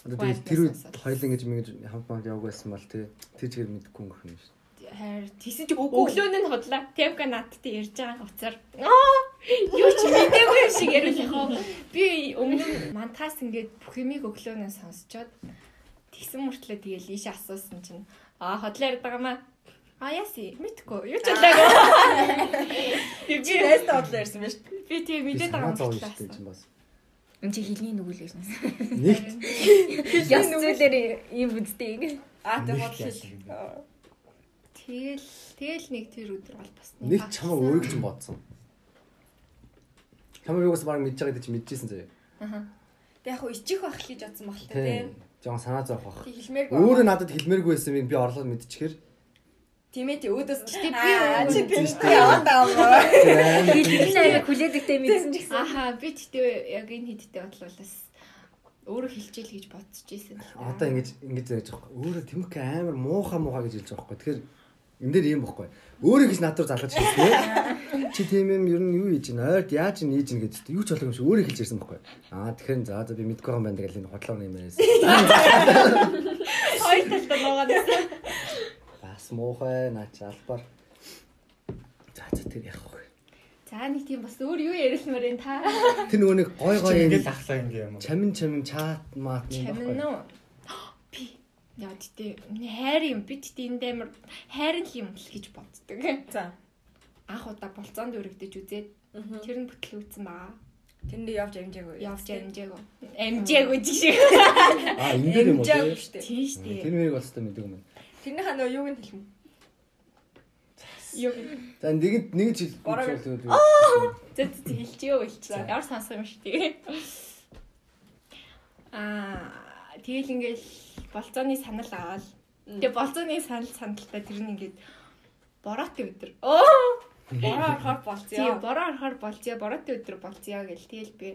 тэр үед хоёул ингэж ингэж хамт хамт яваг байсан бол тий. Тэр чигээр мэдгүй өнгөрөх юм шүү. Хайр тэгсэн чи өглөө нь хотлаа. Темка надтай ярьж байгаа уцаар аа юу ч мэдээгүй юм шиг яриул яхаа. Би өмнө мантаас ингээд бүх юмыг өглөөнөө сонсчоод тэгсэн мөртлөө тэгээл ийш асуусан чинь аа хотлоо яриад байгаа маа. А яси мэдгүй юу ч ялаагүй. Чи найстаа бодлоо ярьсан байж. Би тэгээ мэдээд байгаа чинь бас. Энд чи хилний нүгэл. Нэгт Яс зүйлэр ийм үдтэй ингэ. Аа тэг Нэг яасан. Тэгэл тэгэл нэг тэр өдөр бол бас нэг чамаа өөрийг ч бодсон. Чамаа юугаас баг мэдж байгаа гэдэг чи мэдчихсэн заяа. Тэг яг ичих байх гэж бодсон баг л тийм. Жоон санаа зовх. Тэг хэлмээргүй. Өөрөө надад хэлмээргүй байсан би орлоод мэдчихэр Тийм ээ тий өөдөөс Гэтэ би аа чи яваад байгаа юм. [LAUGHS] Хэлбэл аяга хүлээдэгтэй мэдсэн ч гэсэн. Ахаа би тэгтээ яг энэ хиттэй бодлоолаас өөрөө хилчээл гэж бодож ийсэн. Одоо ингэж ингэж яаж байгаа юм. Өөрөө тэмх амар муухай муухай гэж хэлж байгаа юм. Тэгэхээр энэ дээр юм бохгүй. Өөрөө гэж надад залгаж хэлсэн. Чи тийм юм ер нь юу хийж ин ойд яаж ин хийж ин гэдэг юу ч болов юм шиг өөрөө хэлж ирсэн бохгүй. Аа тэгэхээр за за би мэдгүй юм байна гэж энэ хотлоо юм яриасан. Хоёр талдаа нуугаад байсан. Бас муухай наач албаар. За за тэр яг хөө. За нэг тийм бас өөр юу ярилмаар энэ та. Тэр нөгөө нэг гой гой ингээд юм. ахлаа ингэ юм? Чамин чамин чат маат юм Чамин баггүй. Яа тэтэ хайр юм би тэтэ энэ дэмэр хайрын л юм л гэж боддог. За. Анх удаа болцоонд өргөдөж үзээд тэр нь бүтлгүүцсэн байгаа. Тэндээ явж амжаагүй. Явж амжаагүй. Амжаагүй жишээ. Аа энэ дээр юм уу? Амжаагүй тий? шүү дээ. Тийм Тэр мэрийг бол өстой мэддэг юм байна. Тэрнийхээ нөө юуг нь хэлмэ. Юу За нэгэнд нэг жил болчихвол зэ зэ хэлчихөө хэлчихээ. Ямар сонсох юм шүү дээ. [LAUGHS] Аа тэгэл ингээл болцооны санал аваад тэгээ болцооны санал саналтаа тэр нь ингээд бороотой өдөр. Оо Бороо орохоор тий болцё. бороо орохоор болцё бороотой өдөр болцё гэл тэгэл би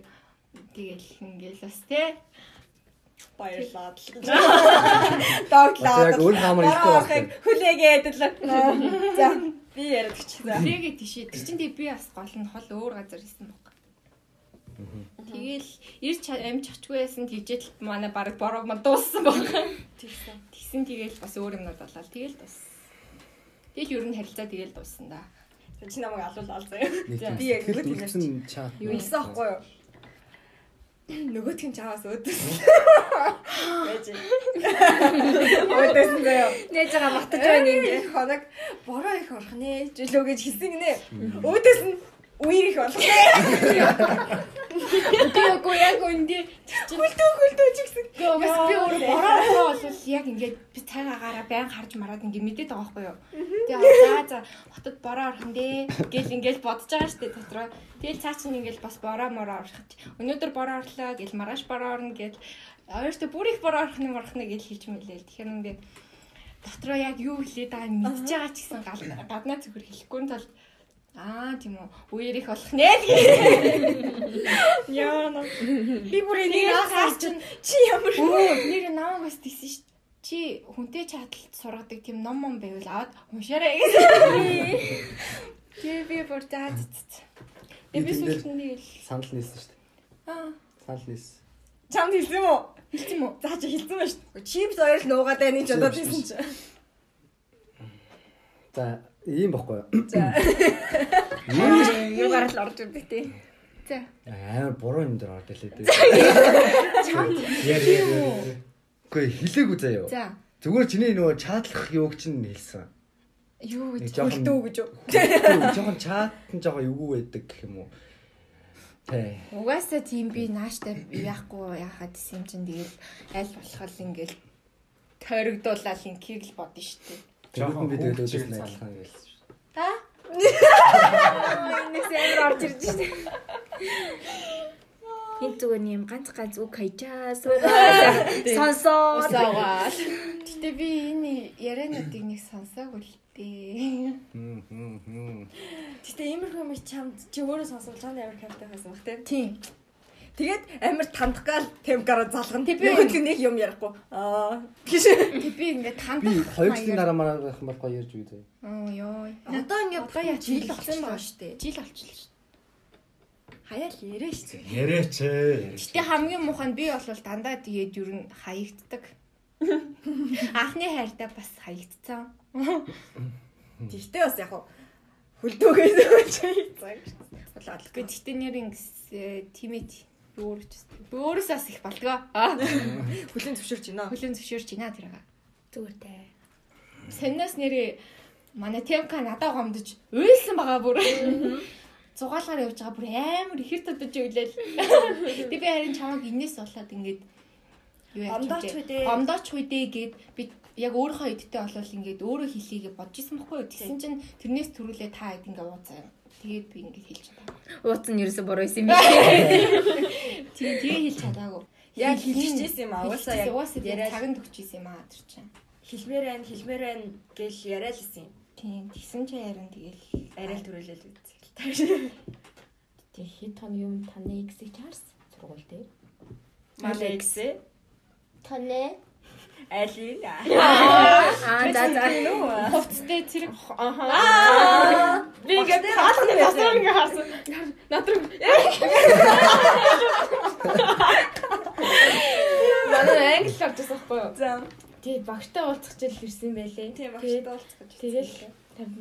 тэгэл ингээл бас те Баярлаад л. [LAUGHS] яг Дооглоод. өөр хаамар хэлэхгүй Бороо байна. хүлээгээд л. За би яриад чи. За. Тэгээ тийшээ тэр чинь би бас гол нь хол өөр газар хийсэн баг. Тэгэл ирж амж ачгүй байсан тийжэл манай баг бороо маа дууссан баг. Тэгсэн. Тэгсэн тэгэл бас өөр юмнууд болоо. Тэгэл бас. Тэгэл ер нь харилцаа тэгэл дууссан да. Чи намайг алуулаа заяа. Нэг За, тийм би яг нөгөө тийм үлдсэн чат. Юу хэлсэн аахгүй юу? Нөгөөтг нь чаваас өөдөөс. Байж. Өөдөөс нь заяа. Нээж байгаа матаж байна юм. Ингээ хоног бороо их орох нэ жилөө гэж хэлсэн гинэ. Өөдөөс нь үер их болох нэ. Үгүй яг үндэ Хүлдөө хүлдөө ч гэсэн. Гээс би өөр бороо бол яг ингээд би цагаагаараа байн харж мараад ингээд мэдээд байгаа байхгүй юу. Тэгээ за за хотод бороо орох дээ гэл ингээд бодож байгаа штэ дотроо. Тэгэл цаа чинь ингээд бас бороо мороо орох. Өнөөдөр бороо орлоо гэл маргааш бороо орно гэл хоёртой бүр их бороо орох юм орох нэ гэл хэлж мэлээ. Тэгэхээр ингээд дотроо яг юу хэлээд байгааг мэдж байгаа ч гэсэн гаднаа зүгээр хэлэхгүй нь тул Аа тийм үү. Үер их болох нэ. Яа на. Би бүр энийг чинь чи ямар Өө нэр намайг бас тийсэн ш. Чи хүнтэй чадалт сургадаг тийм ном ном байвал аваад уншаарай гэсэн. Тэгээ би бүр. Тэгээ би сүлтэн нэг л Санал нийлсэн шүү дээ. аа Санал нийлсэн. чамд хэлсэн юм уу? хэлсэн юм уу? За чи хэлсэн ба шүү. Чипс хоёр л нуугаад байна гэж бодоод байсан чи. За ийм бохгүй. За. Юу гараад л орж ирдэг тий. За. Аа буруу юм дээр орд хэлээ дээ. Яа яа. Үгүй хэлээгүй заяа. За. Зүгээр чиний нөгөө чатлах юуг чинь хэлсэн. Юу гэж Хүлдөө гэж юу? жоохон чат нь жоохон эвгүй байдаг гэх юм уу. Тэ. Угаасаа тийм би нааштай яахгүй яхаад исэн чинь тэгэл аль болох ингээл тойрогдуулаад инкийг л бодно шүү дээ. Жоохон би нь цаа. адилхан гэлсэн шүү. Энэс амар орж ирж штэ. Энд зүгээр юм ганц ганц үг хайчаа суугаа сонсоо. Гэтэ би энэ яриануудыг нэг сонсоогүй л дээ. Хм хм хм. Гэтэ иймэрхүү юм чамд чи өөрөө сонсвол чамд амар кайфтай байсан баг тийм. Тийм. Тэгээд амар тандгаал темгараа залгана. Би- нь нэг юм ярихгүй. Аа. Тэг би ингээд Би хандах хоёр жилийн дараа мараа байх юм бол гоё ярьж үгүй заяа. Оо ёо. Одоо ингээд Одоо яа жил болсон байгаа шүү дээ. Жил болчихлоо шүү. Хаяал. Яриач ээ. Гэтэ хамгийн муухай нь би бол дандаа тэгээд юу н хаягддаг. [LAUGHS] Анхны хайртай бас хаягдцсан. [LAUGHS] Тэгтээ бас яг хөлдөөгөөс өгч цаг. Болоод. Гэхдээ гэтэ нэрийн тимэт би өөрөөсөө бас их болдгоо. Хүлийн зөвшөөрч байна. Хүлэн зөвшөөрч байна тэрага. Зүгээр дээ. Саннаас нэрээ манай темка надад гомдож уйлсан байгаа бүр. Зугаалгаар явж байгаа бүр амар ихэр тодож өглөөл. Тэг би харин чамаг инээс болоод ингээд юу яах Гомдооч үү дээ. Гомдооч үү дээ гэд би яг өөрийнхөө эдтэй болвол ингээд өөрөө хэлхийгээ бодож исэн байхгүй юу? Тэгсэн чинь тэрнээс төрүүлээ та хэд ингээд ууцаа юм. Тэгээд би ингээд хэлж чадаа. Ууц нь ерөөсө буруу исэн юм байна. Тийм тэгээ хэлж чадаагүй. Яг хэлчихсэн юм аа. Угаасаа яг цаганд өгч исэн юм аа тэр чинь. хэлмээр байна, хэлмээр байна гэж яриад лсэн юм. Тийм тэгсэн чи харин тэгэл Арай л төрөлөл үзье. Тэг хэд тон юм таны X-ийг чаарсан сургууль дээр. Малекс. таны Али. Аа за за. хувцтай зэрэг Аа. Би ингээд хаалганы насаар ингээ харсан. Надруу Манай англи авч байсан байхгүй юу? За. Тэг багштай уулзах жил ирсэн байлээ. Тэгээд багштай уулзах гэж. Тэгэл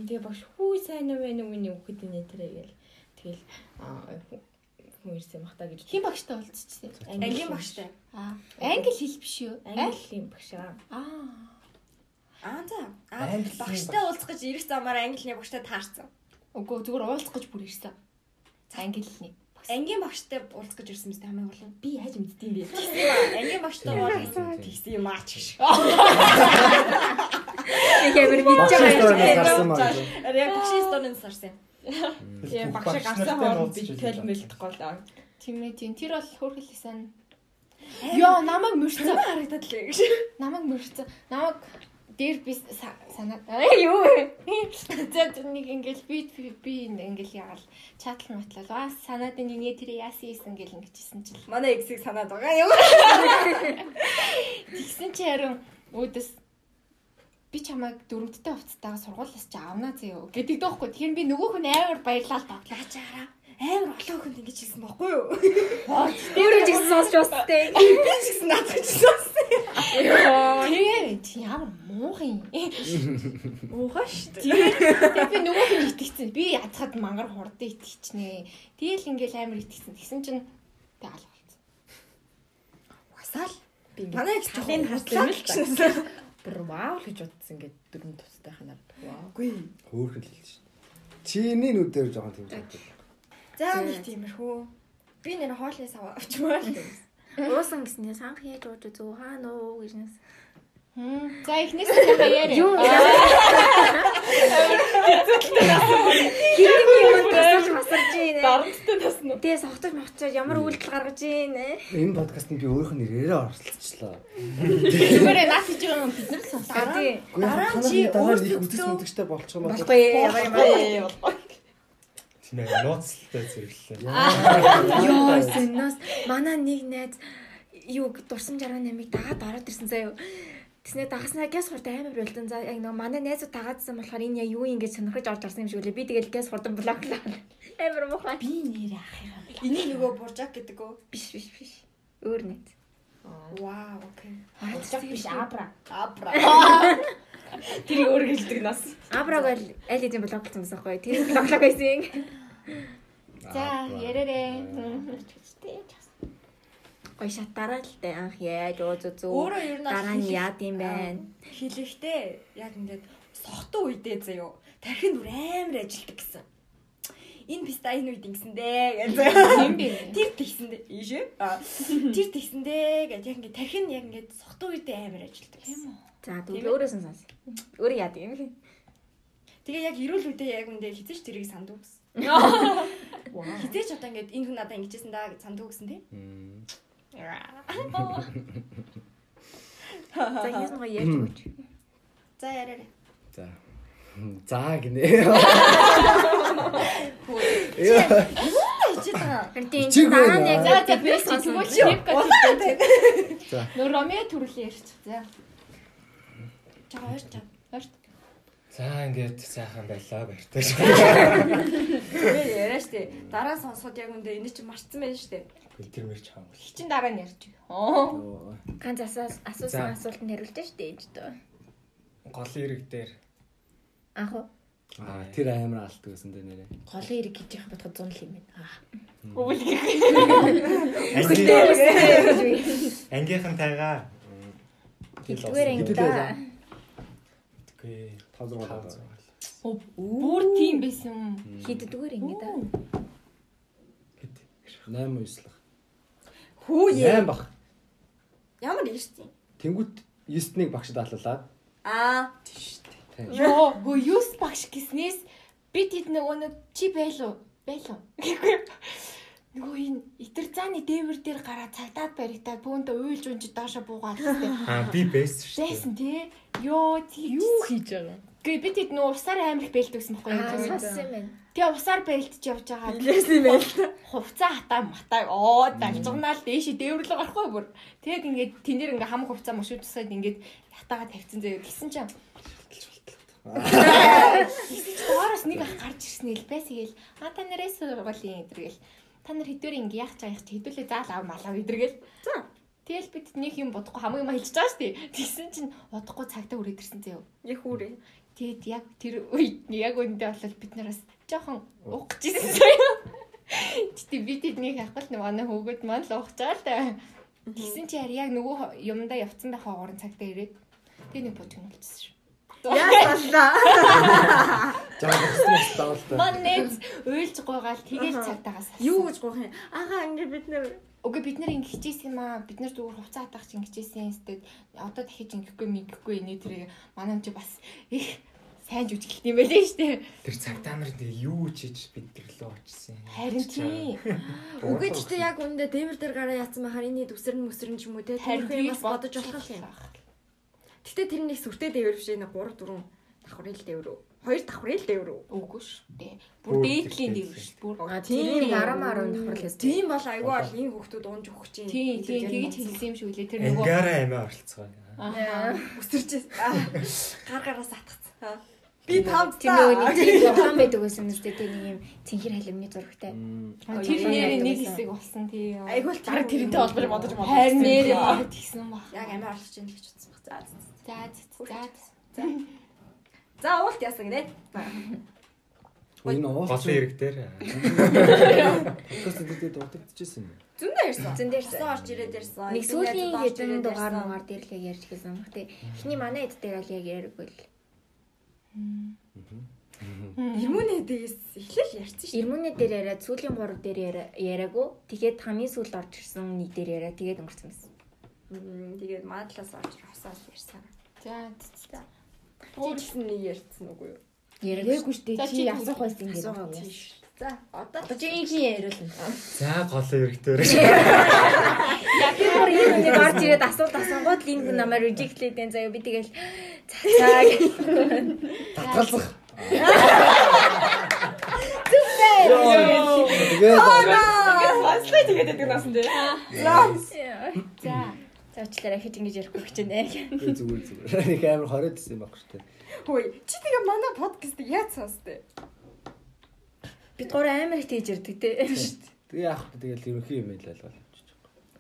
тэгээ багш хүү сайн уу вэ нүг миний өгөхөд нэ тэрэ гээл. Тэгэл аа хүн ирсэн бах та гэж. Хин багштай уулзчихсан. Ангийн багштай. Аа. Англи хэл биш үү? Английн багш аа. Аа. Аа за. Аа багштай уулзах гэж ирэх замаар английн багштай таарсан. Үгүй зүгээр уулзах гэж бүр ирсэн. Англиний. Ангийн багштай уулзах гэж ирсэн мэт хамгийн гол нь. Би хайж мэддэм бэ. Ангийн багштай уулзах тэгсэн юм аач гэж. Хэмэр бич Багштай байгаа. маа. Яг багшийн сторинс сарсан. Тийм багшиг авсан хооронд би тэл мэлдэхгүй л аа. Тийм ээ тийм. Тэр бол хөөрхөлсэн. Йоо, намайг мөрцөө. харагдаад лээ гэж. Намайг мөрцөө. Намайг дээр би са- санаа. Аа юу вэ? За нэг ингээл би би- би ингээл ягаал чатал матлал. Аа санаад нэг нэ тэр яасан ийсэн гэл ингэжсэн чил. Манай эксийг санаад байгаа юу? Тэгсэн чи харин өөдөөс би чамайг дөрөвдтэй хувцастайгаа сургуулиас чи авнаа зөө гэдэг дөөхгүй. Тэгэхээр би нөгөө хүн амар баярлал тоглоо. Ачаараа амар олон хүнд ингэж хэлсэн байхгүй юу? Өөрөө ч гэсэн сонсч бастай. Би ч гэсэн наадах гэсэн. Тэгээ чи ямар муухай юм. Уухаа шүү дээ. Тэгээ би нөгөө хүн итгэцэн. Би ядхад мангар хурдан итгэчихнэ. Тэгэл ингээл амар итгэцэн. Тэгсэн чинь би алга болсон. Угасаал. Би Манай их талын хаслаа л л бүр вау л гэж бодсон ингээд дөрөв тустай ханаар. Вау. Үгүй. Хөөхөл хэлж шин. Чиний нүдээр жоохон тийм зүйл. За нэг тиймэрхүү. Би нэр хоолоос аваа авчмаар л. [LAUGHS] Уусан гэснээр санх яаж ууж зүг хаана уу гэж нэс. За эхнээс нь хаяарэ. Юу Хэрэг юм тасалж масарж ийн. Дарамттай тасна. Тэгээ согтож мовчоо ямар үйлдэл гаргаж ийн. Энэ подкастт би өөрийнх нь нэрээрээ оролцолчлоо. Зүгээр наад хийж байгаа юм бид нар сонсоо. Дараа чи өөртөө нэг үтс мэдгчтэй болчих юм бол. Болохгүй ямар юм. Тийм ээ нууцтай зэрэглээ. Йоо сэннос манай нэг найз юу дурсам 68-ыг дагаад ороод ирсэн заяа. Тэснэ дагаснаа гэс хурд амар болдон. За яг нөө манай найзууд дагаадсан болохоор энэ яа юу ингэж сонирхож орж орсон юм шиг үлээ. Би тэгэл гэс хурдан блоклоо. Амар муухай. Би нэрээ ах юм. Энийг нөгөө буржак гэдэг үү? Биш биш биш. Өөр найз. Вау, окей. Хачаа биш абра. Абра. [LAUGHS] Тэр өөр гэлдэг нас. Абраг аль аль хэдийн блоклсон байсан байхгүй. Тэр блоклог байсан. За ярээрэ. Гой шатараа л дээ анх яаж ууз үзүү. Өөрөө ер нь дараа нь яад юм байна. Хэлэхдээ яг ингээд сохтуу үедээ заяо. Тархин бүр амар ажилтдаг гэсэн. Энэ писта энэ үед ингэсэндээ гэж. Юм бэ? [LAUGHS] Тэр тэгсэндээ ийш ээ. Аа, Тэр тэгсэндээ гэж яг ингээд тархин яг ингээд сохтуу үедээ амар ажилтдаг гэсэн. За тэгвэл өөрөөс нь сонс. Өөрөө яад юм бэ? Тэгээ яг ирүүл үедээ яг үндэ хизээч тэрийг сандуу гэсэн. [LAUGHS] Хизээч одоо ингээд энэ хүн надад ингэжсэн даа гэж сандуу гэсэн тий. За хинээс нэг яаж өгч. За яриарай. За. За гинэ. Ичиг дараа нь яг За чи сонсон. тэгвэл шивка За. Нөө ромео төрлөө ярьч. За. За хоёрч чад. Хоёрт. За ингээд сайхан байлаа баяртай шүү. Би яриа штэ. Дараа сонсоод яг үндэ энэ чинь марцсан байх штэ. Бэлтэр мэрч хаамгүй. Хичин дараа нь ярьж. Оо. Ганц асуусан асуултанд хариулж штэ ээж дөө. Голын ирэг дээр. Анх уу? Аа тэр амар алт гэсэн дээ нэрээ. Голын ирэг гэж яхах бодоход зун л юм байна. Аа. Өвөл гэх. Ангийнхан тайгаа. Хэлдгээр ангидаа. Тэгэхгүй. 500 доллар. Бүр тийм байсан юм. Хиддгээр ингэ да. Хэд? 8 9лах. Хүүе. 8 бах. Ямар ирсэн? Тэнгүүт 9-ийг багшд алуулаад. Аа. Тийш дээ. Йоо, гоо 9 багш гиснээс би тэд нөгөө нэг чи байлуу? Байлуу. Нөгөө энэ итэр цааны дээвэр дээр гараа цагдаад баригтаа бүүндээ уйлж унж доошо буугаад тест. [LAUGHS] Аа би бэст шүү. Байсан тий. Йоо тий. Юу хийж байгаа? Гээ бид хэд нөө усаар амар их бэлдвсэн байхгүй юу? сонссон юм байна. Тэгээ усаар бэлдэж явж байгаа. Илээс юм байл та. Хувцаа хатаа матай оо давжганаал дээшээ дээвэрлэг гарахгүй бүр. Тэгээд ингээд тэн дээр ингээ хамаг хувцаа мушуудсаад ингээд ятаага тавьчихсан заяа. Тэгсэн чинь Доороос нэг ах гарч ирсэн л байсгээл а та нарээс сургуулийн эдэргээл та нар хэдвэр ингээ яах чаах чи хэдүүлээ заал ав малаа эдэргээл. За. Тэгэл бид нэг юм бодохгүй хамаг юм хэлж байгаа шүү дээ. Тэгсэн чинь удахгүй цагтаа үрээд ирсэн заяа. Яг хүрээ. Тэгэд яг тэр үед яг үндэ болол бид нараас жоохон уугчижсэн заяа. Тэгтээ бид эднийг хахвал нэг манай хөөгд маань л уугч байгаа л да. Тэгсэн чи яг нөгөө юмдаа явцсан байх хоогоор цагтаа ирээд тэгээ нэг бодгон болчихсон шүү. Яасаа. Жаа бохсноос даалтай. Манэц уйлж гойгаал тэгэл цагтаагаас. Юу гэж гоох юм? Агаа ингээ бид нэр Үгүй бид нар ингэчихсэн юм аа. Бид нар зүгээр хувцас хатаах чинь ингэчихсэн. Эсвэл одоо дахиж ингэхгүй мигэхгүй нэ тэрийг манай чи бас их сайн жүжиглэх юм байлээ штэ. Тэр цагтаа нар тэгээ юу чиж бид тэр лөө очсон юм. Харин тий. үгүй ч тэ яг үндэ дэмэр дээр гараа яатсан махаар энэ дүсэр нь мөсрэн ч юм уу те. Тэр бас бодож болох юм. Гэтэ тэр нэг сүртэй дээвэр биш нэг 3 4 давхрын л дээвэр үү? Хоёр давхрын л дээвэр үү? Үгүй штэ. Бүр Бүр дээдлийн дэв штэ. Бүр Тийм 10 10 давхарлаас. Тийм бол айгүй бол энэ хүүхдүүд унж өгөх чинь. тий тий тэгж хэлсэн юм шүү лээ. Тэр нөгөө Ангаараа амиа оролцгоо. [LAUGHS] Аа. өсөрч гар гараас атгацсан. Би тавд Тэр нөгөө нэг тийм тоглоом байдаг байсан юм шүү дээ. Нэг юм цэнхэр халимны зурагтай. Тэр нэрээ нэг хэсэг болсон тий. Айгүй л баг тэрнтэй холбож бодож бодож. Харин нэрээ баг тэгсэн баг. Яг амиа орлож л гэж утсан баг. За. За, За за за. Уулт яасан гинэ. Энэ уул. Голын хэрэг дээр. Тэс тэд дутагдчихсэн юм. Зөндөө ирсэн. Зөндөө Сан орж ирээд ирсэн. Нэг сүүлийн хэдэн дугаар муугаар дээр л ярьж гэлсэн. Гэтэ эхний манай эд дээр бол яг яриаггүй л. Ирмүнэ дээс эхлэл ярьсан шүү. Ирмүнэ дээр яриад сүүлийн 3 дээр яриаггүй. Тэгээд хамгийн сүүлд орж ирсэн нэг дээр яриа тэгээд өнгөрсөн байсан. Тэгээд мадлаас орж хосоос ярьсан. За. Туулсан нэг ярьсан үгүй юу? Яриаггүй шүү дээ. чи Чи асуух байсан гээд. тийш. За одоо чи их яриулна. За хэрэг дээр. Яг бүр ийм нэг орж ирээд асуулт асуугаад л энэ хүн намайг reject хийдэн заяа би тэгэл за за гэж. Татгалзах. Тэгээд Тэгээд сонслоо тэгээд байдаг насан дээ. За. За очлаараа хэж ингэж ярихгүй гэж байна. [LAUGHS] зүгээр зүгээр. Нэг амар хориод исэн юм баг шүү дээ. Хөөе, чи тэгээ манай подкастыг яаж сонсдээ? Бид гур амар их тийж ярьдаг те. Тэгээ яах вэ? Тэгэл ерөнхий юм л алгаа.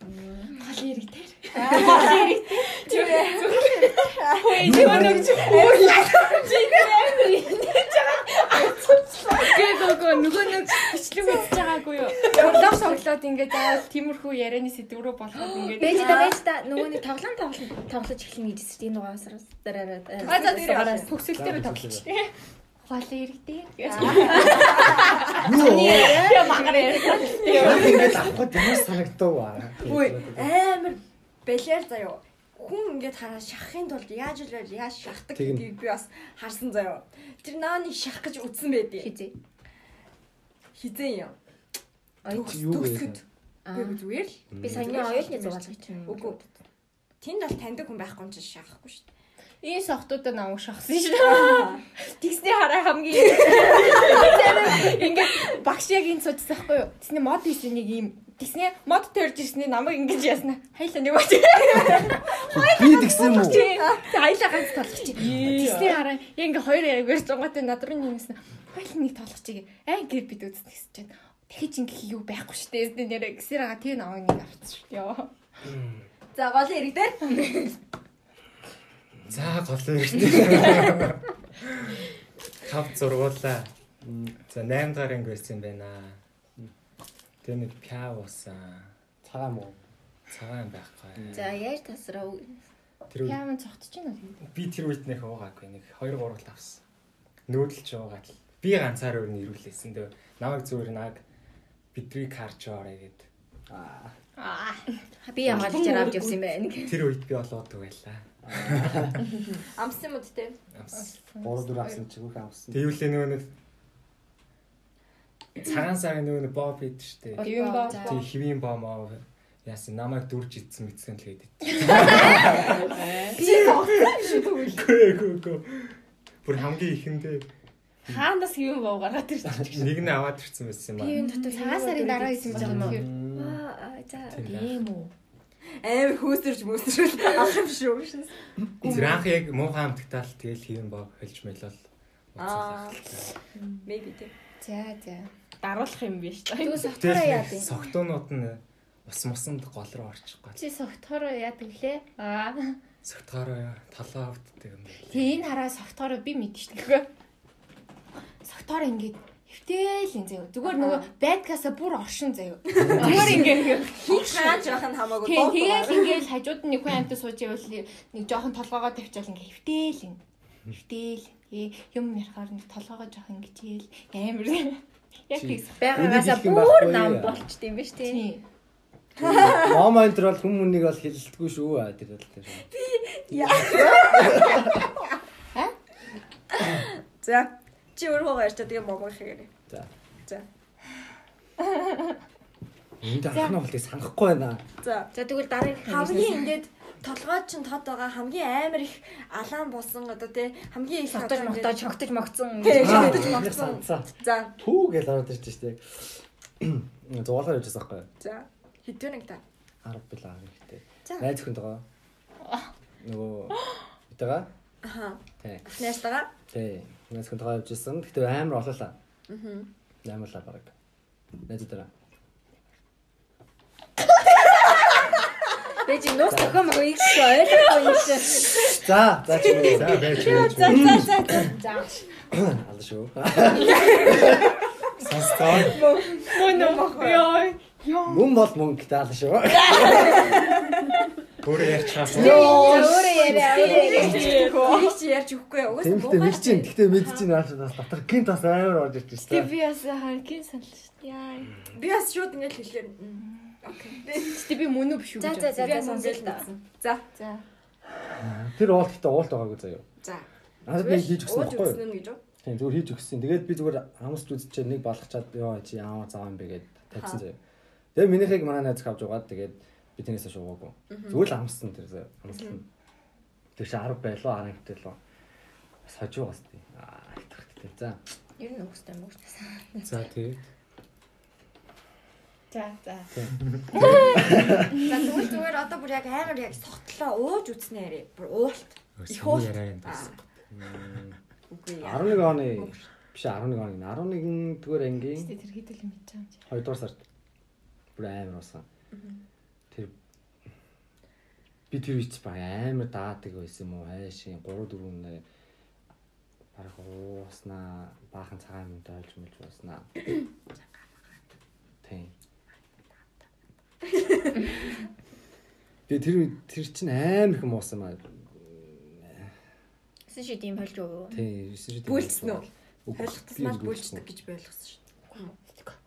Гол хэрэг дээр. Гээгөө нөгөө нэг бичлэг үзэж байгаагүй юу? Өглөө соглоод ингээд заавал тиймэрхүү ярианы сэдв рүү болгоод ингээд Бэж та бэж та. Нөгөө нэг тоглоом тоглож тоглож эхлэх гэж чинь энэ дугаараас дараараа. А за тэр төгсөл дээр тоглож. Хэрэг дээр. Юу? Магар яриа. Ингээд авах ямар санагдав. Хөөе, амар балиар заяо. Хүн ингээд хараа шахахын тулд яаж л байж яаж шахдаг гэдгийг би бас харсан заяо. Тэр нааны шах гэж үтсэн байдیں۔ Хизээ. Хизээ юм. Төгсгөд. Би зүгээр л. Би саяны оюутны зугаалгыг чинь. Үгүй. Тэнд бол таньдаг хүн байхгүй юм чинь шахахгүй шүү дээ. Энэ сохтуудаа намайг шахсан шүү дээ. Тэгсний хараа хамгийн ингээд багш яг энэ суудсан байхгүй юу? Тэгсний мод хийсэн нэг юм Тэгснэ мод төрж ирснээр намайг ингэж ясна. Хайлаа нэг бач. Би тэгсэн юм уу? Хайлаа ганц толгоч чи. Тэгснэ хараа яг ингээ хоёр яг барьж байгаатай над руу нэгсэн. Хайлаа нэг толгоч. Аа гэр бид үзсэн гэсэн чинь. Дахиж ингээ юу байхгүй шүү дээ. Нэрэ гисэр ага тий намайг нэг авчихсан шүү дээ. За гол хэрэг дээр. За голын хэрэг дээр. Хав зургуулаа. За 8 дахь анги байсан байна. Тэгээ нэг пяа уусан. Цагаан муу. Цагаан байхгүй. За яаж тасраа Тэр үед Яаман цогтож байна уу? би тэр үед нэг уугаагүй нэг 2 3 л авсан. Нүүдэлж уугаад л. Би ганцаар өөр нь ирүүлсэн дөө. Намайг зүгээр наг бидний карч орой гэд. Аа. Аа. би ямаалж авч явсан юм байна. Тэр үед би олоодаг байлаа. [LAUGHS] Амсан юм уу те? Амс. 3 4 авсан чи бүх авсан. Тэвлээ нөгөө нэг цагаан сарын нөгөө нэг боб хийд штэ. Хэвэн боо. Тэг хэвийн бомоо яасан намайг дүрж идсэн мэдсэн л гээд. [LAUGHS] Би сонгосон шүү дээ. Гүү гүү гүү. Бүр хамгийн ихэндээ Хаанаас юм боо гаргаад ирчих. нэг нь аваад ирсэн байсан юм Би энэ аа. дотор цагаан сарын дараа байгаа юм уу? М, Аа за. Тийм үү. Амар хөөсөрж мөөсөрөл авах юм шүү. Тэр анх яг муухай амтгтаал тэгэл хийм баг хэлж мэлэл. Аа. Maybe тийм. За за. Даруулах юм биш. Тэгвэл согтоороо яа дээ? Согтуунууд нь ус мусанд гол руу орчихгүй. Чи согтоороо яа гэвлээ? Аа. Согтоороо талаа автдаг юм. Тэг энэ хараа согтоороо би мэдэн шүү дээ. Ингээд хөвтэйлийн заяа. Зүгээр нөгөө байдгасаа бүр оршин заяа. [LAUGHS] Зүгээр ингээд Хааж явах нь хамаагүй Тийм дуу. тэгээд ингээд хажууд нь нэг хүн амтд сууж байвал нэг жоохон толгоогоо тавьчаал ингээд хөвтэйлийн. Хөвтэйл. Ээ юм ярахаар нэг толгоогоо жоохон гिचээл амар. Яг тийм Байгаагаасаа бүр нам яа. болчт юм биш тий. Ном энэ бол хүмүүнийг бол хилэлтгүй шүү аа тэр бол тэр. За. Чи өөрөө ярьчаа тэгээ момоо хийгээрэй. За. За. Энд анхны болтыг санахгүй байна. За. За тэгвэл дараагийн Хамгийн ингээд толгой чинь тод байгаа хамгийн амар их алаан болсон одоо тий хамгийн их согтож одоо могтож шогтож могцсон. Нэг могцсон. За. Пүү гэж ороод ирж штэ. Зугаалгаар явж байгаа байхгүй. За. Хэдвэ нэг та. 10 бил аа гэхдээ. За. Найз хүн байгаа. [GASPS] Нөгөө битага. Аха. Тий. Найстагаа. Тий. Найз хүн байгаа явж исэн. Гэхдээ амар олоолаа. Аа. Амарлаа баг. Найзуудаараа. Бэ чи нуус тохиом аа их ойлгохгүй юм шиг. За, за чи мөн. За байж байж. За за за за. Алла шүү. Сонсцоо. Мөн үү? Йоо. Мөн бол мөнгө даална шүү. [LAUGHS] Өөрөө ярьчихаа. Өөрөө яриа. Тэрийг чи ярьж өгөхгүй. Угаас Тийм л мэдэж чинь. Гэхдээ мэдэж чинь нааш бас дотор гинт бас амар орж ирж Тэг байна. би бас харкин санал шүү дээ. Яа. Би бас шууд ингэж хэлгээр. Окей. Тэг би мөн үү биш үү За гэж. за за гэж та. мэдсэн. За. За. Тэр уул гэхдээ уулт байгаагүй заяа. За. Надад би хийж өгсөн байхгүй юу? гэж үү? Тийм зүгээр хийж өгсөн. Тэгээд би зүгээр хамсч үзчихээ нэг балгачаад ёо чи яамаа зав юм бэ гэд тавьсан заяа. Тэгээд минийхийг манай найз авч угаад тэгээд би тэрнээсээ шуугаагүй. Зүгээр л хамссан тэр заяа. Хамссан. Тэр чи 10 байлоо 10 хэвтэй лөө. Бас хожуу бас тий. Аа хэтэрхтэй. За. Ер нь өгстэй мөгчнээс. За тэгээд За за. За тэгвэл зүгээр одоо бүр яг амар яг согтлоо ууж үтснэ ярэ. Бүр уулт. Их уулт. Аа. Үгүй яа. 11 оны биш 11 оны 11 дугаар ангийн Тэ тэр хэдэл юм хийж байгаа юм чи. 2 дугаар сард бүр амар басан. Тэр би тэр үеч баг амар даадаг байсан юм уу? Хайшин 3 4 нэ барах ууснаа баахан цагаан юм дойлж мэлж бууснаа. Тийм. Би тэр тэр чинь амар их муусан маа. Эсвэл шид юм болж юу? Тийм, эсвэл Бүлцсэн үү? Бүлцсэн. бүлждэг гэж ойлгосон шүү.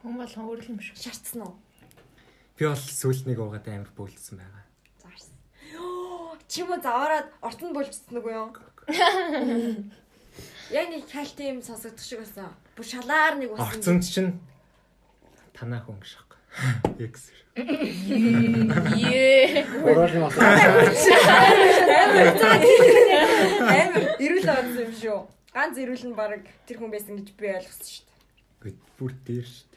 Хүн болгон өөр юм шүү. Шаардсан уу? Би бол сүүлд нэг уугаад амар бөөлдсөн байгаа. Чи мө заваараад орт нь бүлжсэн үгүй юу? [LAUGHS] Яг нэг хальт юм сонсогдох шиг байсан. Бүр шалаар нэг басан. Орцонд чинь танаа хүн гэж шах. X. Ее. Орол юм асуу. Амар ирүүл орсон юм шүү. Ганц ирүүл нь баг тэр хүн байсан гэж би ойлгосон шүү дээ. Гэт бүр дээр шүү дээ.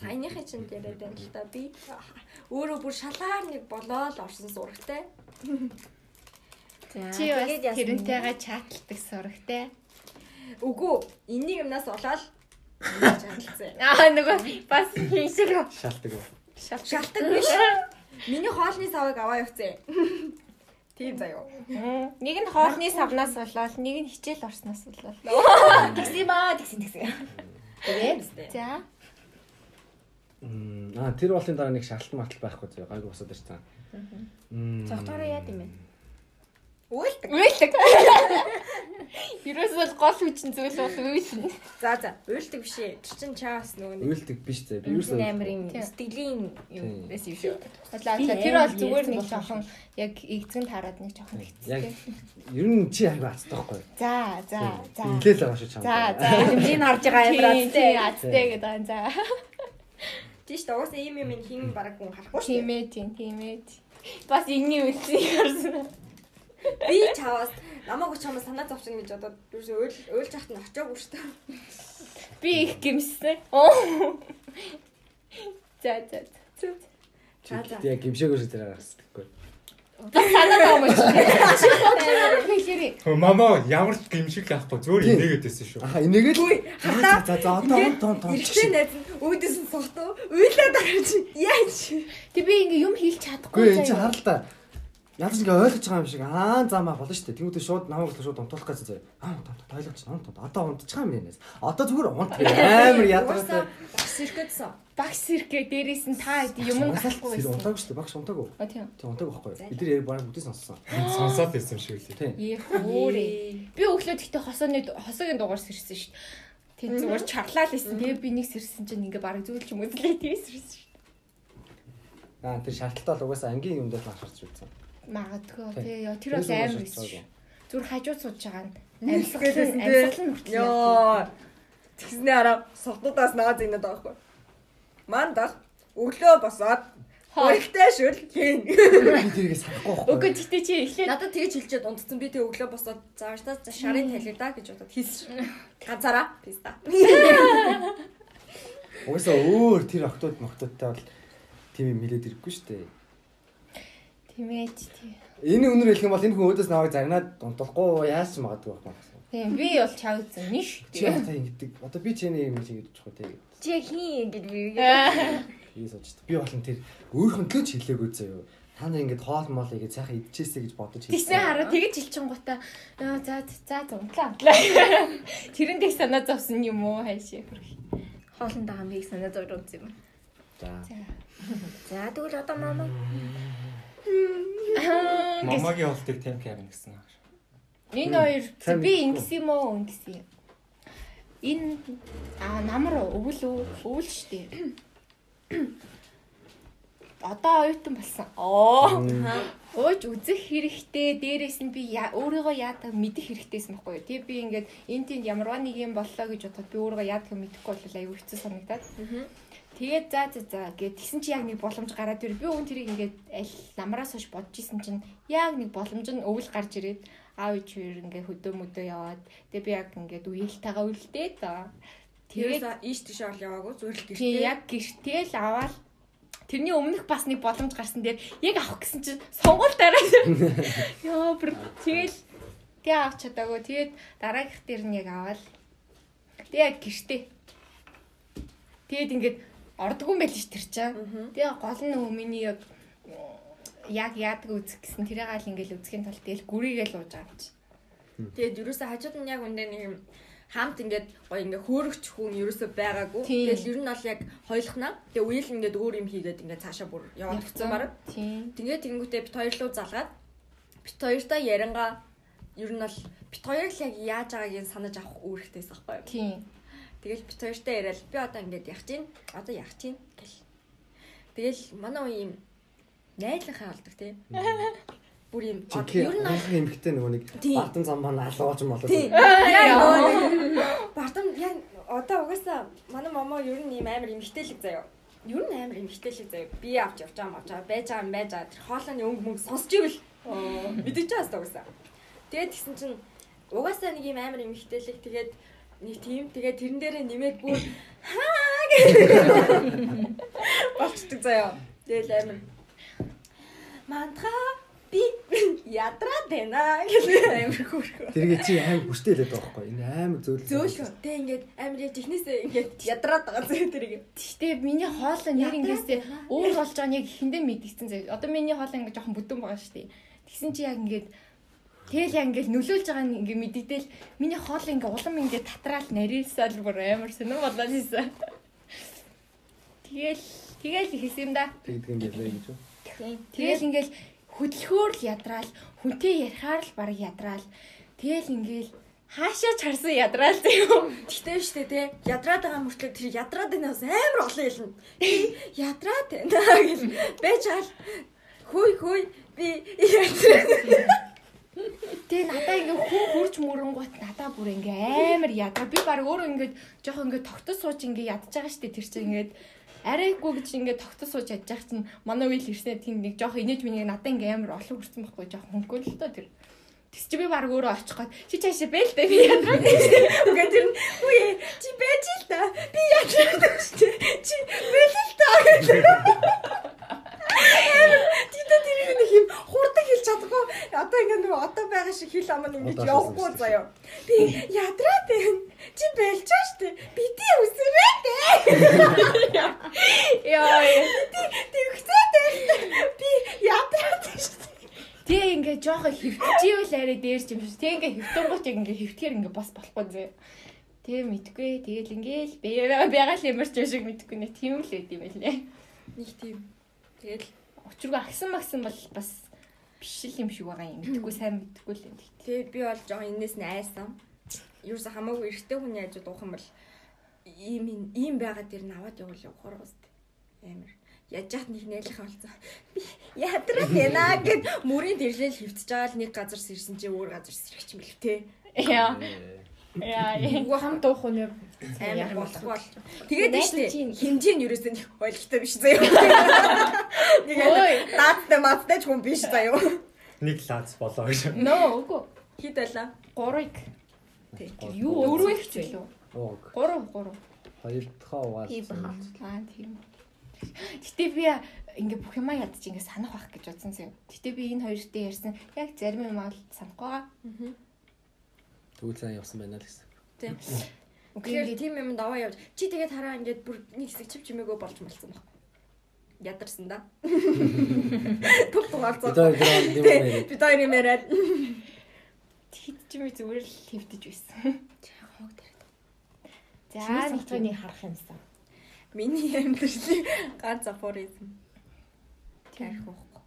Саяныхын чинь яриад байна л да би. Өөрөө бүр шалаар нэг болоод орсон сурагтай. За. Чи бэ? тэрнтэйгээ чаталдаг сурагтай. Үгүй энийг юмнаас олоод чаналцсан. Аа нөгөө бас хийшиг Шалтдаг. Шалтак биш. Миний хоолны савыг аваа явцсан. Тийм заяа. Нэг нь хоолны савнаас болоод нэг нь хичээл орсноос болоод. Тэгсэн ба тэгсэн тэгсэн. Тэгээд За. Мм аа тэр болын дараа нэг шалтан матал байхгүй зөө гайгүй босоод ирсэн. Мм. цогтоороо яад юм бэ? Үйлдэг. Үйлэг. Ерөөсөө бол гол хүчин зүйл бол үйлэн. За за. Үйлдэг биш ээ. Тэр чин чаас нөгөө нэг. Үйлдэг биш зэ. Би юу Энэ амар юм сэтгэлийн юм байсан юм шүү. Би тэр бол зүгээр нэг жоохон яг эзэн тараад нэг жоохон Яг хэцүү. ер нь чи аяга ацтай байхгүй. За за за. Инглээс байгаа шүү чам. За за. Хэмжээнд харж байгаа амар азтай. азтай гэдэг юм за. Тийм шүү дээ. Угаасаа ийм юм хин бараг хүн харахгүй шүү. Тимээ тийм тимээ. Бас ингийн үлсийг харсан. Би чаваас намайг чамаа санаа зовчихно гэж бодоод юуш өөл өөлж хахт нь очоогүй шүү дээ. Би их гимсэн. Оо. За за за. За за. Тэгээ гимшээгөө шиг зэрэг гаргасан гэхгүй. Санаа зовмож. Хэлээрээ. Хөө мама ямар ч гимшиг авахгүй зөөр инээгээд байсан шүү. Аа энийгээ л хатаа за за одоо он тон тон Эрэгтэй найз нь өөдөөс сохтоо уйлаад гарч яаж Тэг би ингээ юм хийх чадахгүй. Үгүй энэ чи харал та. Янз ингээ ойлгож байгаа юм шиг аа замаа болно шүү дээ. Тэнгүүдээ шууд намайг л шууд унтуулах гэсэн заяа. Аа тон тон ойлгож байна. Тон одоо унтчих юм байна. Одоо зүгээр унт. Амар ядаргатай. бас ирэхгэдсэн. Багш сэрхээ дээрээс нь та хэд юм гарахгүй Тэр байсан. унтаагүй шүү дээ. Багш унтаагүй. А тийм. Тэг унтаагүй байхгүй. Бид нар яг бараг бүдээс сонссон. Сонсоод байсан юм шиг үлээ. Тийм. Ээ хөөрэ. Би өглөө тэгтээ хосооны хосоогийн дугаар сэрсэн шүү дээ. Тэг зүгээр чарлаа л исэн. Тэгээ би нэг сэрсэн чинь ингээ бараг зүйлч юм үзлээ тэгээ сэрсэн шүү Аа тэр шаардлагатай бол угаасаа ангийн юм дээр анхаарч үзсэн. Магадгүй тий. яа, Тэр бол амар байсан шүү. Зүгээр хажууд сууж байгаа нь. Амьсгал Амьсгал нь тий. амьсгал нь хүртэл. Йоо. Тэгснээ араа согтуудаас наад инээд байгаа хгүй. Мандах өглөө босоод Хөрхтэй шүл хийн. Би тэрийг санахгүй байхгүй. Үгүй тэгтээ чи эхлээд Надад тэгж хэлчихэд унтцсан би тэг өглөө босоод заавартаа за шарын талив да гэж бодоод хийсэн. Ганцаараа писта. Угаасаа өөр тэр октод моктодтай бол тийм юм хэлээд ирэхгүй шүү дээ. Тийм ээ тий. Энэ үнэр хэлэх юм бол энэ хүн өөдөөс наваг загнаад унтахгүй яаж ч магадгүй байна. Тийм би бол чав үзэн ниш. Чи яа та ингэдэг. Одоо би чиний юм шиг гэж байгаа тийм. Чи хин ингэж би сууж та. Би болон тэр өөрхөн төлөө ч хэлээгүй заяа. Та нар ингэж хоол моол игээд сайхан идчихээсэй гэж бодож Тэгсэн хараа тэгэж хэлчин гутаа аа за за унтлаа унтлаа. [LAUGHS] Тэрэн дэг санаа зовсон юм уу хайшаа. хоолнд байгаа мийг санаа зовж үзсэн юм. За. За тэгвэл одоо мама Мамагийн хоолтыг тэм кавин гэсэн. Энэ хоёр би ингэсэн юм уу ингэсэн юм. Энэ аа намар өвөл өвөл штэ. [COUGHS] Одоо оюутан болсон. Оо. Ууж үзэх хэрэгтэй. Дээрээс нь би өөрийгөө яадаг мэдэх хэрэгтэйсэн байхгүй юу. Тэгээ би ингээд энэ тэнд ямарваа нэг юм боллоо гэж бодоход би өөрийгөө яадаг мэдэхгүй болол аюу хэцүү санагдаад. Тэгээд за за за. Гэд тэгсэн чи яг нэг боломж гараад ир би өн тэрийг ингээд аль намраас хойш бодож исэн чинь яг нэг боломж нь өвөл гарч ирээд аав ич хоёр ингээд хөдөө мөдөө яваад тэгээ би яг ингээд үеэлтэйгээ үлдээ та. Тэгээд Тэгээд ийш тийш орл яваагүй зүгээр л гэртээ. яг гэртэл аваад тэрний өмнөх бас нэг боломж гарсан дээр яг авах гэсэн чинь сонгуул дараа ёо [LAUGHS] бүр тэгэл тэгээ авч чадаагүй. Тэгээд дараагийнх дээр нь яг аваад тэгээ яг гэртээ. Тэгээд ингээд ордгоо байл ш тэр чинь тэгээ гол нь нөгөө миний яг яг яадаг үзэх гэсэн тэрийг аль ингээл үзэхийн тулд тэгэл гүрийгээл ууж байгаа юм чи Тэгээд ерөөсө хажууд нь яг үндэ нэг юм хамт ингээд гоё ингээ хөөрөгч хүн ерөөсө байгаагүй. Тэгэл ер нь бол яг хойлохнаа. Тэгээ үйл ингээд өөр юм хийгээд ингээ цаашаа бүр яваад өгсөн баг. тийм Тэгээд тэгэнгүүтээ бит хоёр руу залгаад бит хоёртаа ярангаа ер нь бол бит хоёр л яг яаж байгааг нь санаж авах үүрэгтэйс аахгүй юу. тийм Тэгэл бит хоёртаа яриад би одоо ингээд яах чинь одоо яах чинь гэл. Тэгэл манай уу юм найдлахаа болдог тийм. Бүр юм ер нь бол анхны эмгтэй нөгөө нэг бардам зам маань алууж юм болоо. Тийм. Бардам яг одоо угаасаа манай мама ер нь ийм амар эмгтээлэг заяа. Ер нь амар эмгтээлэг заяа. Би авч явж байгаа мавч байгаа байж байгаа юм байж байгаа. Тэр хоолойны өнгө мөнгө сонсч ивэл мэдэж байгаа хэвээр угаасаа. Тэгээд тэгсэн чинь угаасаа нэг ийм амар эмгтээлэг тэгээд нэг тийм тэгээд тэрэн дээрээ нэмээд бүр хаа [LAUGHS] гэх болчдөг заяа. Тэгэл амар мантха би ядраад байна гэх амар хөөрхөө. Тэргээ чи аим бүстэй хэлээд байгаа байхгүй. Энэ аим зөөл. Зөөлхөө. Тэ ингээд амар яа технээсээ ингээд ядраад байгаа зэрэг тэрийг. Гэхдээ миний хоол нь яг ингэсээ өөр болж байгаа нь яг ихэндээ мэдгэцэн заяа. Одоо миний хоол ингээ жоохон бүдүүн байгаа шүү дээ. Тэгсэн чи яг ингээд тэгэл яг ингээд нөлөөлж байгаа нь ингээ мэддэл миний хоол ингээ улам ингээ татраал нарийсаал бүр амар сонирн болоод ийсэн. Тэгэл тэгэл ихсэн юм да. Тэгдэг юм байлаа гэж. үү? Тэгэл ингээл хөдөлгөөр л ядраал, хүнтэй ярихаар л баг ядраал. Тэгэл ингээл хаашаа чарсан ядраал зөө. Тэгтээ штэ тэ ядраад байгаа мөртлөө тэр ядраад байнаас амар олон хэлнэ. Би ядраад байна гэл байж аал. Хөөй хөөй би ядраад. Тэгээ надаа ингээ хүн хурж мөрөнгөт надаа бүр ингээ амар ядраа. Би баг өөрөө ингээ жоох ингээ тогтос сууж ингээ ядж байгаа штэ тэр чинь ингээ арайгүй гэж ингээ тогтос сууж ядж байгаа чинь манай үйл ирснээр тийм нэг жоох инээж миний надаа ингээ амар олон хүрсэн байхгүй жоох хөнгөл л доо тэр. Тэс чи би баг өөрөө очих гээд чи цаашаа бэл дээ би ядраа. Үгүй тэр нь үе чи байж л та. Би ядраа шүү дээ. Чи бэл л та. Тита тэр нэг юм хурдан хэлж чадахгүй. Одоо ингэ нөгөө одоо байгаа шиг хэл ам нь ингэж явахгүй заяа. Би ядраа дээ. Чи бэлж байгаа шүү дээ. Би тий үсрээ дээ. Яа. Тэгвчээ дээ. Би ядраа дээ шүү. Тэг ингээ жоохон хөвтчихвэл арай дээрч юм шиг. Тэг ингээ хөвтөнгөч яг ингээ хөвтгэр ингээ бас болохгүй зөө. Тэг мэдгүй. Тэгэл ингээл байгаа л юмарч юм шиг мэдгүй нэ. Тийм л байд юм байлээ. Нэг тийм. Тэгэл Учиргүй агсан магсан бол бас биш л юм шиг байгаа юм. Мэдгүй сайн мэдгүй л юм. тэгээд би бол жоохон энэс нь айсан. Юусе хамаагүй эрэгтэй хүний хажууд уух юм бол ийм ийм байгаа дээр нь аваад явуул явахаар уустай. Амар. Яаж яат нэг нээлэх болсон. Би ядраа яна гэд мөрийн тэрлэл хөвтөж байгаа л нэг газар сэрсэн чи өөр газар сэрэх юм бэл тээ. Яа. Яа. [LAUGHS] Үгүй хамт уух нь Амар болохгүй бол. Тэгээд Найз тийш чинь- хэмжээ нь ерөөсөө нэг ойлгохтой биш заяа. [LAUGHS] Нэг Ой. дааттай маттай ч хүн биш заяа. Нэг лац болоо гэж. Нөө үгүй. Хит байлаа. Гурыг. Тэг. Юу өрөө их ч? Ог. Гурав гурав. Хоёр дахь угаал. Тийм баха. Аа тийм. Гэтэ би ингээ бүх юма ядчих ингээ санах байх гэж бодсон зөө. Гэтэ би энэ хоёртой ярьсан яг зарим юм бол санахгүй байгаа. Тэгвэл сайн явсан байна л гэсэн. Тийм. Үгүй Тэгэхээр тийм юм даваа явж. Чи тэгээд хараа ингээд бүр нэг хэсэг чив чимээгөө болж малсан баг. Ядарсан да. Бид тугаалцаа. хоёр грам юм яриад. Бид хоёр юм яриад. Тэд чи ми зүгээр л хэвдэж байсан. хог дээр. За Чиний нэг салтны харах юмсан. Миний амьдралын ганц афоризм. Тэр хөөхгүй.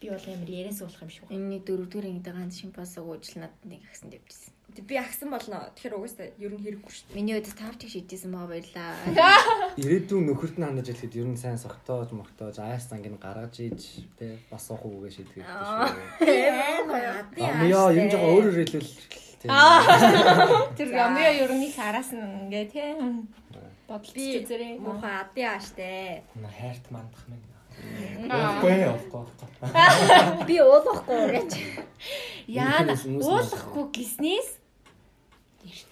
Би бол амар яриас уулах юм шиг байна. Энэний дөрөвдүгээр ангид ганц шимпанс ууж надад нэг агсан дэвжсэн. Би агсан болно. Тэгэхээр угаасаа ер нь хэрэггүй шүү дээ. Миний өдөд тавч шийдсэн байгаа баярлаа. [LAUGHS] Ирээдүйн нөхөрт нь хандаж хэлэхэд ер нь сайн согтоож мохтоож айс занг нь гаргаж ийж тэ бас суух үгээ шийдэх хэрэгтэй шүү. Аа яа юм жоо өөрөөр хэлвэл тийм. [LAUGHS] Тэр ямиа ер нь их араас нь ингээ тийм бодолч Би үзэрээ. муухай адын ааштай. Хайрт мандах минь. Уухгүй уухгүй. [LAUGHS] Би уулахгүй гэж. Хүмүүс уулахгүй гиснээс Ирч.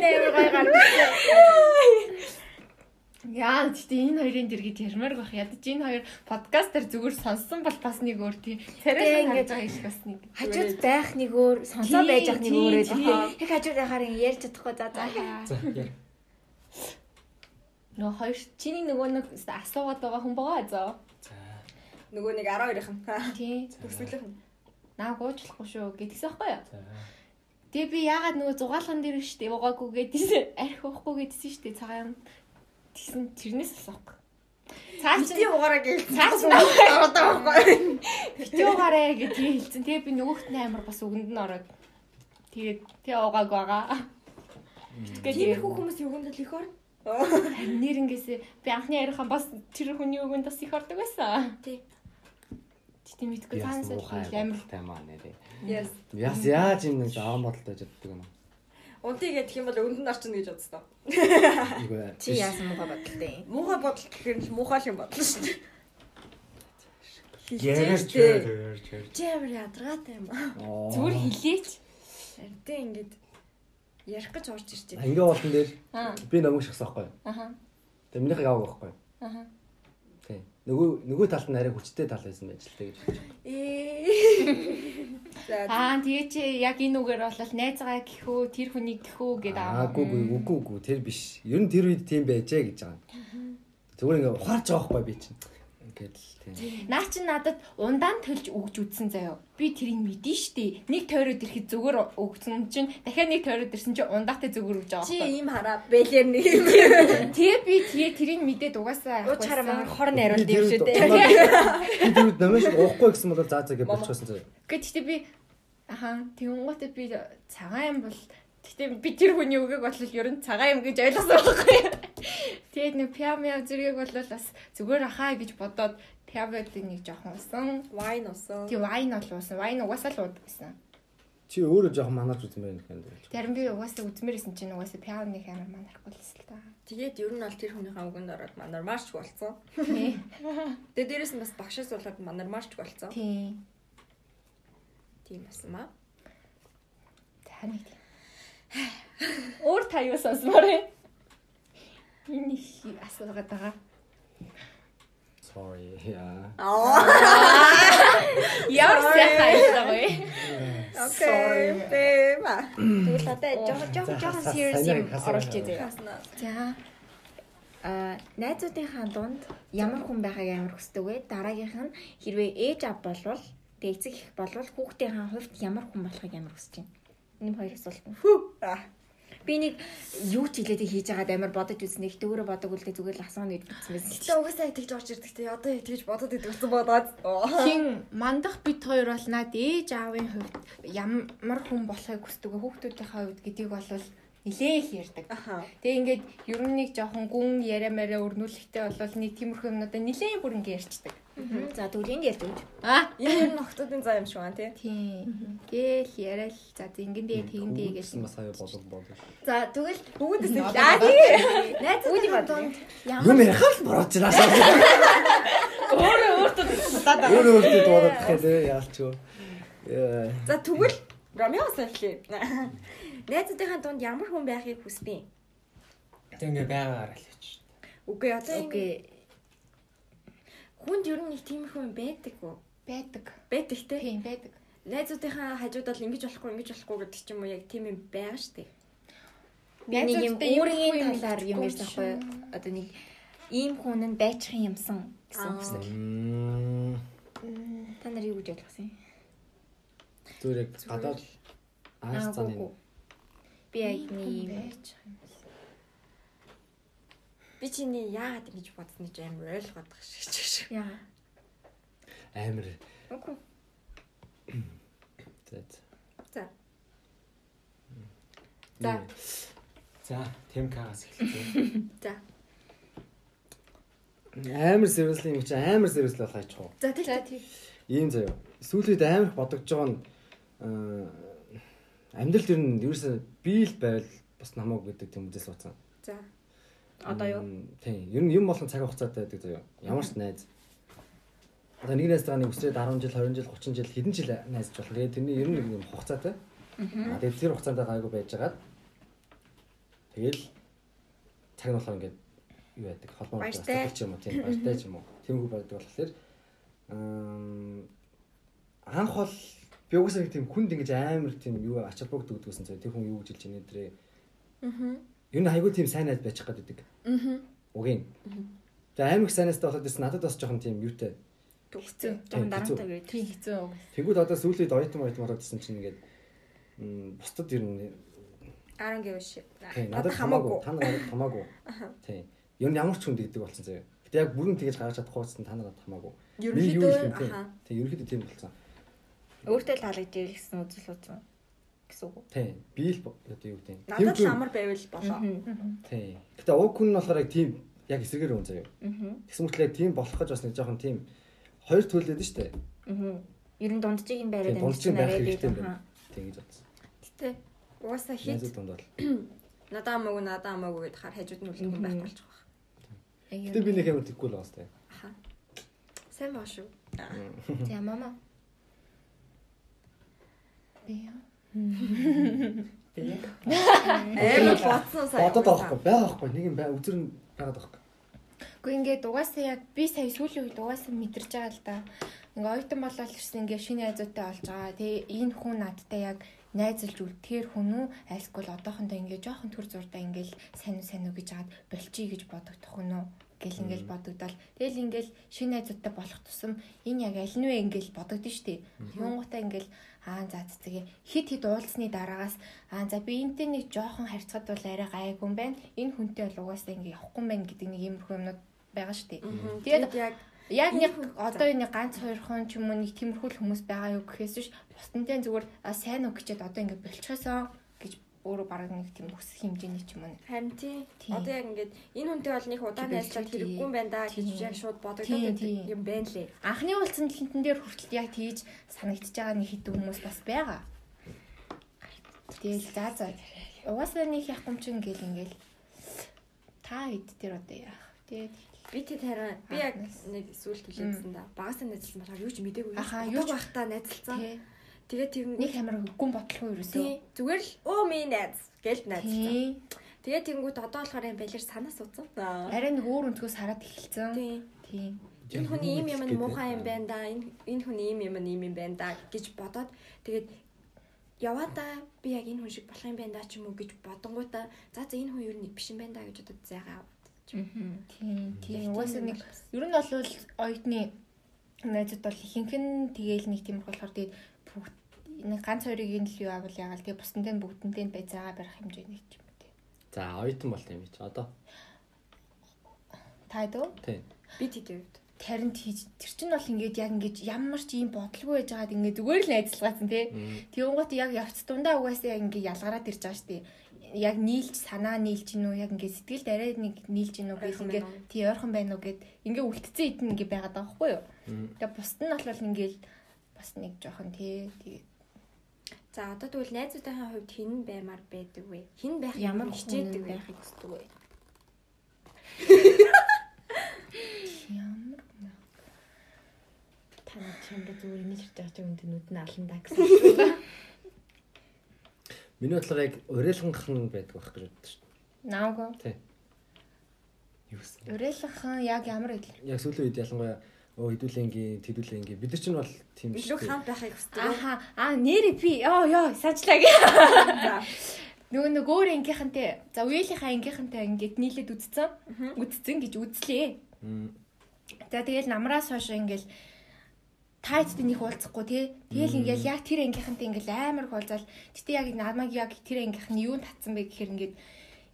дээр гой гардаг. Яа гэхдээ энэ хоёрын дэргэд ярмаар байх. Ядаж энэ хоёр подкастер зүгээр сонссон бол бас нэг өөр тийм царай ингээд ингэж байгаа шиг бас нэг. Хажууд байх нэг өөр, сонсоо байж ах нэг тий, өөр тий. байдаг. Яг хажууд байхаар ярьж чадахгүй за за. За яа. Нөгөө хоёр чиний нөгөө нэг асуугаад байгаа хүн байгаа зөө. За. Нөгөө нэг 12-ын. Тий. Төсвөлийнх нь. Наа гуучлахгүй шүү гэдгсэн байхгүй юу? Тэгээ би яагаад нөгөө зугаалган дээр штэ угаагүй гэдсэн арх уухгүй гэдсэн штэ цагаан тэгсэн тэрнээс асуухгүй. Цаа Би чи угаараа гээл. цаа чи Ороод байгаа байхгүй. бити угаарэ гэж тий хэлсэн. Тэгээ би нөгөөхт амар бас үгэнд нь ороод тэгээд тий угааг байгаа. Тиймэрхүү хүмүүс юуганд л их орно. Нэрнгээсээ би анхны ярихаа бас тэр хүний үгэнд бас их ордог байсан. Тий. Тэгтээ мэдгүй Би цаанаас муухай амар таймаа нэрээ. Yes. Яс яаж юм нэг аав бодолтой жаддаг юм. Унтыг гэх юм бол өндөн орчин гэж бодсон. Чи яасан муухай бодолтой юм? Муухай бодол гэхээр л муухай юм бодлоо шүү дээ. Ярж ярж. Чи амар ядаргаатай юм аа. зүгээр хилээч. Тэ ингээд ярих гэж орж байна. Ингээ болтон дээр би намайг шахсан байхгүй. Аха. Тэгээ минийхээ яваг байхгүй. Аха. Нөгөө нөгөө талд нь арай хүчтэй тал байсан байж л тэ гэж. Ээ. За Аа тэгээ чи яг энэ үгээр бол найзгаа гэхүү тэр хүнийг гэхүү гэдэг аа. Аагүй үгүй үгүй үгүй тэр биш. Ер нь тэр үед тийм байжээ гэж байгаа. Зүгээр ингээ ухаарч байгаа байхгүй би чинь. Ингээд л тийм. Наа чи надад ундаан төлж өгж үтсэн заяо. Би тэрийг мэдэн штэ. Нэг тойроод ирэхэд зүгээр өгсөн чинь дахиад нэг тойроод ирсэн чинь ундаатай зүгээр өгж байгаа чи байхгүй. ийм хараа бэлэр нэг юм. [LAUGHS] Тэгээ би тэгээ тэрийг мэдээд угаасаа Ууч хараа авахгүйсэн. мангар хорн яриулд юм шүү дээ. Би тэр [LAUGHS] намайг уухгүй гэсэн бол заа заа гэж болчихсон заяа. Гэхдээ би аха тэгэнгүүтээ би цагаан юм бол Гэтэ би тэр хүний үгийг бол ер нь цагаан юм гэж ойлгосон байхгүй. Тэгээд нэг пиамиа зэрэг бол бас зүгээр ахаа гэж бодоод пиамиад нэг жоохон усан. Вайн усан. Тэг вайн бол уусан. Вайн угаасаа л уудаг гэсэн. Чи өөрөө жоохон манарч байна гэх юм даа. Зарим би угаасаа үзмээрсэн чинь угаасаа пианоны амар манарахгүй л эсэл та. Тэгээд ер нь бол тэр хүнийхээ үгэнд ороод манар марч болцсон. Тий. [LAUGHS] Тэгээд дээрэс нь бас багшаас болоод манар марч болцсон. Тий. Тийм басан маа. Таны тийм. [SIGHS] Өөр та юу сонсмоор вэ? Энэ их асуугаад байгаа. Sorry. Яа. Ямар сайхан ажиллаа вэ? Окей. Бэма. Тэгвэл одоо жоохон жоохон жоохон serious юм оруулж үзье. За. А найзуудынхаа дунд ямар хүн байхыг амар хүсдэг вэ? Дараагийнх нь хэрвээ ээж ав болвол тэгээ эцэг их болвол хүүхдийнхээ хувьд ямар хүн болохыг амар хүсэж байна. Энэ хоёр асуулт. Би нэг юу ч хэлээд хийж байгаад амар бодож үзснэ. Ихтэй өөрөө бодог үлдээ зүгээр л асууна гэж бодсон байсан. Гэтэ угаасаа яг тэгж орж ирдэг те. Одоо тэгж бодоод идэгсэн бодоод. Хин мандах бит хоёр бол над ээж аавын хувьд ямар хүн болохыг хүсдэг вэ? Хүүхдүүдийнхээ хувьд гэдгийг бол нилээ их ярьдаг. Аха. Тэгээ ингээд ер нь нэг жоохон гүн яриа мэрэ өрнүүлэхтэй болвол нэг тиймэрхүү юмнуудаа нилээ бүр ингээд ярьцдаг. За тэгвэл энд ярьж өгч. Аа Энэ ер нь охтуудын заа юм шиг байна тий. тийм. Гээл яриа л за зингэндээ тэгэндээ гэж. гэсэн бас аяа болог болог. За тэгвэл Бүгдээс нь Аа, найзуудынхаа дунд Юм ярихаар л борооч наашаа. өөрөө өөртөө дадаа. Өөрөө өөртөө дуудаад тахээ те яалч юу. За тэгвэл Ромеос эхлэе. Найзуудынхаа дунд ямар хүн байхыг хүсвэ? Тэг ингээ байгаагаар л гэж. Үгүй одоо ингэ окей. Хүнд ер нь нэг тиймэрхүү юм байдаг уу? байдаг. Байдаг те. Тийм байдаг. Найзуудынхаа хажууд бол ингэж болохгүй ингэж болохгүй гэдэг ч юм уу яг тийм юм байгаа штэ. Би нэг юм юм өөрийн юм талаар юм хэлэхгүй ярьсан хгүй. Одоо нэг ийм хүн нь байцхан юмсан гэсэн. Мм. Та нар юу гэж ойлгосон юм? Зүгээр яг гадаад Аа, цааны. Би яг нэг юм Би чиний яагаад ингэж бодсныг амар ойлгоод байгаа шиг шиг. яа. Амир. Үгүй. За. За. За. За, Темкагаас эхэлчихье. За. Амир сервисли юм чи амир сервисли болох аж хуу. За тийм. Ийм заяа. Сүүлд амар их бодогдож байгаа нь амьдрал ер нь ерөөсөө бие л байвал бас намайг гэдэг тийм үдээс суудсан. За. Одоо юу? Тийм. Ер нь юм болгон цаг хугацаатай байдаг заяа. Ямар ч найз. Одоо нэг найз тааны өсрээд 10 жил, 20 жил, 30 жил хэдэн жил найзч болох. Тэгээд тэрний ер нь нэг юм хугацаатай. Аа тэгээд тэр хугацаанд гайгүй байж байгаад тэгэл цаг нь болохоор ингээд юу яадаг холбоо ч юм уу тийм баяртай ч юм уу тиймгүй байдаг болохоор ам анх бол би угсаа нэг тийм хүнд ингэж амар тийм юу ач холбогддог гэдгүйсэн цаа тэр хүн юу гэж хэлж байна нэрээ Аа. Ер нь айгүй тийм сайн найз байж байгаа гэдэг Аа. угийн тэгээ амар их сайн найзтай болоод ирсэн надад бас жоохон тийм юутай Жон дарамтаа хэцүү. гээд. Тийм хэцүү. тэгвэл одоо сүүлээд ойтон ойтон ороод ирсэн чинь ингээд бусдад ер нь 10 гэв ши. Надад хамаагүй. Та надад хамаагүй. Тийм. Ер нь ямар ч хүнд гэдэг болсон заяа. Гэтэ яг бүрэн тэгэж гаргаж чадахгүй байсан та надад хамаагүй. Ерөнхийдөө аха. тийм. Ерөнхийдөө тийм болсон. Өөртөө л хаалгаж ирэл гэсэн үзэл үзсэн гэсэн үг. Тийм. Би л одоо юу гэдэг юм. Надад л амар байвал болоо. Тийм. Гэтэ уг хүн нь болохоор яг тийм яг эсрэгээр өн заяа. Аа. Тэгсэн мэт л яг тийм болох гэж бас нэг жоохон тийм хоёр төлөөд нь штэ. Аа. Ер нь дунджийг нь бариад Тийм дунджийг байх хэрэгтэй юм байна. Тийм гэж бодсон. Гэтэ угаасаа хит Найзууд дунд бол. надаа надаа хамаагүй гэдээ хар хажууд нь үлдэх юм байх болж байгаа. Гэтэ би нэг амар тэггүй л байгаа штэ. Аха. Сайн баа шүү. За мама. [LAUGHS] Би Амар бодсон сайн. Бодоод байгаа байхгүй байгаа байхгүй нэг юм бай үзэр нь байгаад байгаа байхгүй. Гэхдээ ингээд угаасаа яг би сая сүүлийн үед угаасаа мэдэрч байгаа л да. Ингээ ойтон болол ирсэн ингээ шинэ найзуутай болж байгаа. Тэгээ энэ хүн надтай яг найзалж үлдэхэр хүн үү? Айлскул одоохондоо ингээ жоохон төр зурдаа ингээл сайн уу сайн уу гэж хаад болчихъя гэж бодогдох хүн үү? Гэл ингээл бодогдол. Тэгэл ингээл шинэ найзуутай болох тусам энэ яг аль нь вэ ингээл бодогдсон шүү дээ. Тэнгуутаа ингээл аа за цэцгээ хит хит уулзсны дараагаас аа за би энтэй нэг жоохон харьцахад бол арай гайгүй юм байна. Энэ хүнтэй бол угаасаа ингээ явахгүй юм байна гэдэг нэг иймэрхүү юмнууд байгаа шүү дээ. Тэгээд яг Яг нэг одоо энэ ганц хоёр хон ч юм уу нэг тиймэрхүү л хүмүүс байгаа юу гэхээс биш бусдынтай зүгээр сайн уу гэчихэд одоо ингэ болчихосоо гэж өөрөө бараг нэг тийм хүсэх хэмжээний ч юм уу. харин тий. Одоо яг ингээд энэ хүнтэй бол нэг удаан тийм. хэрэггүй юм байна да гэж яг шууд бодогдоод юм байна лээ. Анхны уулзсан тэн дээр хүртэл яг тийж санагдчихж байгаа нэг хэдэн хүмүүс бас байгаа. Тэгэл за за. Угаасаа нэг явах юм чинь ингээл та хэд тэр одоо яах. Тэгээд Би тэд хараа би яг нэг сүулт хэлээдсэн да. Багасаа найзлсан болохоор юу ч мдээгүй. Ахаа, юу ч байхдаа найзлцсан. тий. Тэгээд тэгэн Нэг амар гүн бодлого ерөөсөө. тий зүгээр л оо ми найз гэлд найзлцсан. Тий. Тэгээд тэнгуут одоо болохоор юм балер санаа суудсан. Арай нэг өөр өнцгөөс хараад эхэлсэн. Тий. Тий. Энэ хүний ийм юм нь муухай юм байна да. Энэ энэ хүний ийм юм нь ийм юм байна да гэж бодоод тэгээд яваада би яг энэ хүн шиг болох юм байна да ч юм уу гэж бодонгуудаа за за энэ хүн юу нэг биш юм байна да гэж бодоод зайгаа Тийм. Тийм. Угаасаа нэг ер нь бол оюутны найзууд бол ихэнх нь тэгээл нэг тийм болохоор тэгээд нэг ганц хоёрыг нь л юу авал ягаал тэгээд бусдын бүгдэнтэй нь байцаагаа барих хэмжээний ч юм уу тий. За оюутан болт юм чи одоо. Та дөө Тий. би тэтэй үед тарин тийж тэр чинь бол ингээд яг ингээд ямар ч юм бодлого байж байгаад ингээд зүгээр л найзалгаасан тий. Тэгэнгუთ яг явц дундаа угаасаа ингээд ялгараад ирж байгаа дээ. Яг нийлж санаа нийлж гинүү яг ингээд сэтгэлд арай нэг нийлж гинүү Ойрхон ингээд тий ойрхон байна уу гэд ингээд үлдсэн идэн ингээд байгаад байгаа байхгүй юу? Тэгээ бусд нь бол ингээд бас нэг жоохон тий тэгээд За одоо тэгвэл найзуудынхаа хувьд хэн баймаар байдаг вэ? Хэн байх ямар хичээдэг байхыг хүсдэг вэ? Ямар Та нар чамд зүгээр ширж байгаа чинь үнднүүд нь алан даа гэсэн. Миний бодлоор яг уриалгах нь байдаг байх гэж боддог шүү дээ. Юу гэсэн. уриалгахан яг ямар вэ? Яг сүүлийн үед ялангуяа өө хідүүлэнгийн тэдүүлэнгийн бид нар чинь бол тийм Илүү хамт байхыг хүсдэг. Аха аа нэр пи ёо ёо санчлаг. За. Нөгөө нэг өөр ангийнхантай за үеийнхаа ангийнхантай ингээд нийлээд үдцсэн. Үдцсэн гэж үзлээ. За тэгэл намраас хойш ингээл тайцтай нэг уулзахгүй тий. Тэгэл ингээл яг тэр ангийнхантай ингээл амар их уулзаал. Гэтэ яг намайг яг тэр ангийнх нь юунд татсан бэ гэхээр ингээд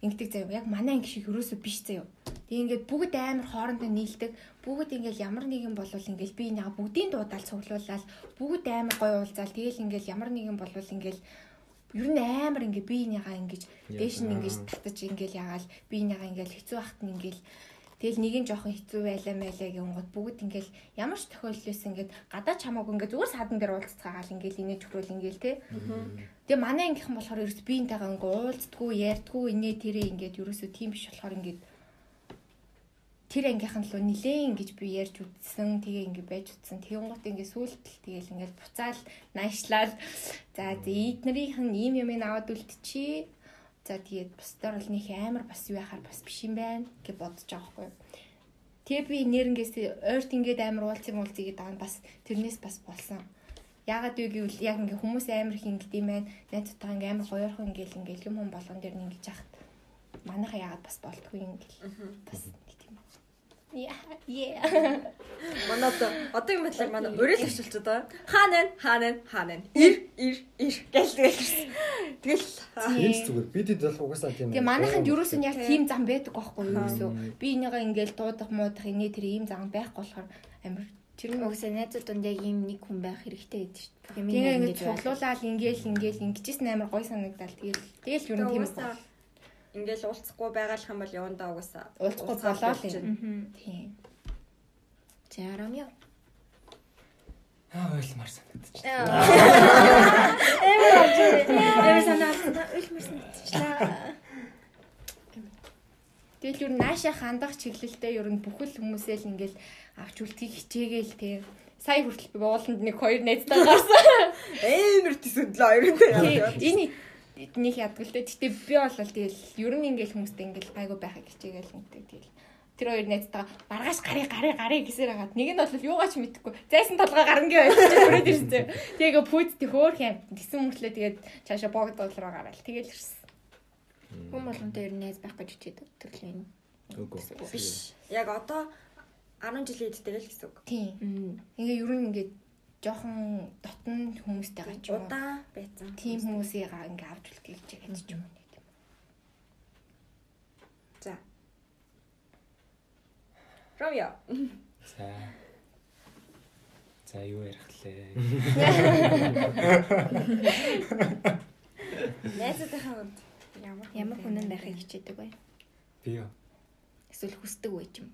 ингэдэг заяа. Яг манай анги шиг юусоо биш заяа. Тэг ингээд бүгд амар хоорондоо нийлдэг. Бүгд ингээл ямар нэгэн болвол ингээл би нэг бүгдийн дуудаал цуглуулаад бүгд амар гоё уулзаал. Тэгэл ингээл ямар нэгэн болвол ингээл ер нь амар ингээ биенийгаа ингэж дээш нь ингэж татаж ингээл ягаал биенийгаа ингээл хэцүү байхад нь ингээл Тэгэл нэг нь жоохон хэцүү байлаа мэлээ гэнгүүт бүгд ингээл ямар ч тохиолдлоос ингээд гадаач хамаагүй ингээд зүгээр садан дээр уулзцаагаал ингээл инээж хөрөөл ингээл те. Тэгээ манай ангийнхан болохоор ерөөс биентэйгээ ингээ уулздггүй, ярьдггүй, инээ тэрэ ингээд ерөөсөө тийм биш болохоор ингээд тэр ангийнхан лөө нилээн гэж би ярьж үтсэн. Тэгээ ингээ байж үтсэн. Тэгэнгუთ ингээ сүултэл тэгээл ингээл буцаал наашлал. За эднэрийнх нь ийм юм аваад үлдчихий. За тэгээд бусдаар бол нэг амар бас юу яхаар бас биш юм байна гэж бодож байгаа хгүй. Тэгээ би нэрнгээс ойрт ингээд амар уулзсан уулзгийг даана бас тэрнээс бас болсон. Яагаад вэ гэвэл яг ингээ хүмүүс амар их ингэд юм байна. Найзтайгаа ингээ амар гоёрхон ингээл ингээл юм хүн болгон дээр нь ингэж яхад манайхаа яагаад бас болтгүй ингээл бас нэг. Яа. Манай одоо одоогийн байдлаар манай өрөөл авчилж байгаа. Хаана вэ? Хаана вэ? Хаана вэ? Ир ир ир гэл тэгэл. Тэгэл Энд зүгээр бид хэд бол угаасаа тийм. Тэгээ манайханд ерөөсөө яг тийм зам байдаг байхгүй юу ерөөсөө. Би энийгээ ингээл дуудах муудах инээ тэр ийм зам байхгүй болохоор амар Тэр нь угсаа найзууд донд яг ийм нэг хүн байх хэрэгтэй гэдэг шүү дээ. Тэгээ ингээд цуглуулаад ингээл ингээл ингэжсэн амар гой санагдал. Тэгэл тэгэл ер нь тийм угаасаа ингээл уулзахгүй байгаалах юм бол явандаа угаасаа уулзахгүй болоо л юм. Тийм. Зарам яа. Аа ойлгомар санагдчих. Эвэр санаа үлмэр санаачлаа. Тэгэл ер нь нааша хандах чиглэлтэй ер нь бүхэл хүмүүсээ л ингээл авч үлдхийг хичээгээл тийм. Сая хүртэл би ууланд нэг хоёр найзтай [LAUGHS] гарсан. амар төсөдлөө хоёрын Тийм. Энэ нэг ядгал тэ. Гэтэ би бол тэгэл ер нь ингээл хүмүүстэй ингээл гайгүй байхыг хичээгээл үнтэй тэгэл. Тэр хоёр найзтайгаа маргааш гарыг гарыг гарыг гэсээр хагаад нэг нь бол юугаач мэдэхгүй. Зайсан толгой гарангийн байж хүрээд ирсэн. Тэгээ пүүд тэг хөөх юм. Тэсэн мөртлөө тэгээд цаашаа богдол руу гараал. Тэгэл ирсэн. Хүн болгонтой ер нь найз байх гэж хичээдэг төрлийн. Үгүй. биш. Яг одоо 10 жилийн эдтэй л гэсэн үг. Тийм. Ингээ ер нь ингээ жоохон дотн хүмүүстэйгээ ч юм уу. Удаан байцсан. Тим хүмүүсийг ингээ авч гэж яаж ч юм уу. нэг тийм. За. Ромео. За. За юу ярих лээ. Найзуудынхаа хувьд ямар Ямар хүн нь байхыг хичээдэг бай. Би юу? Эсвэл хүсдэг үе юм.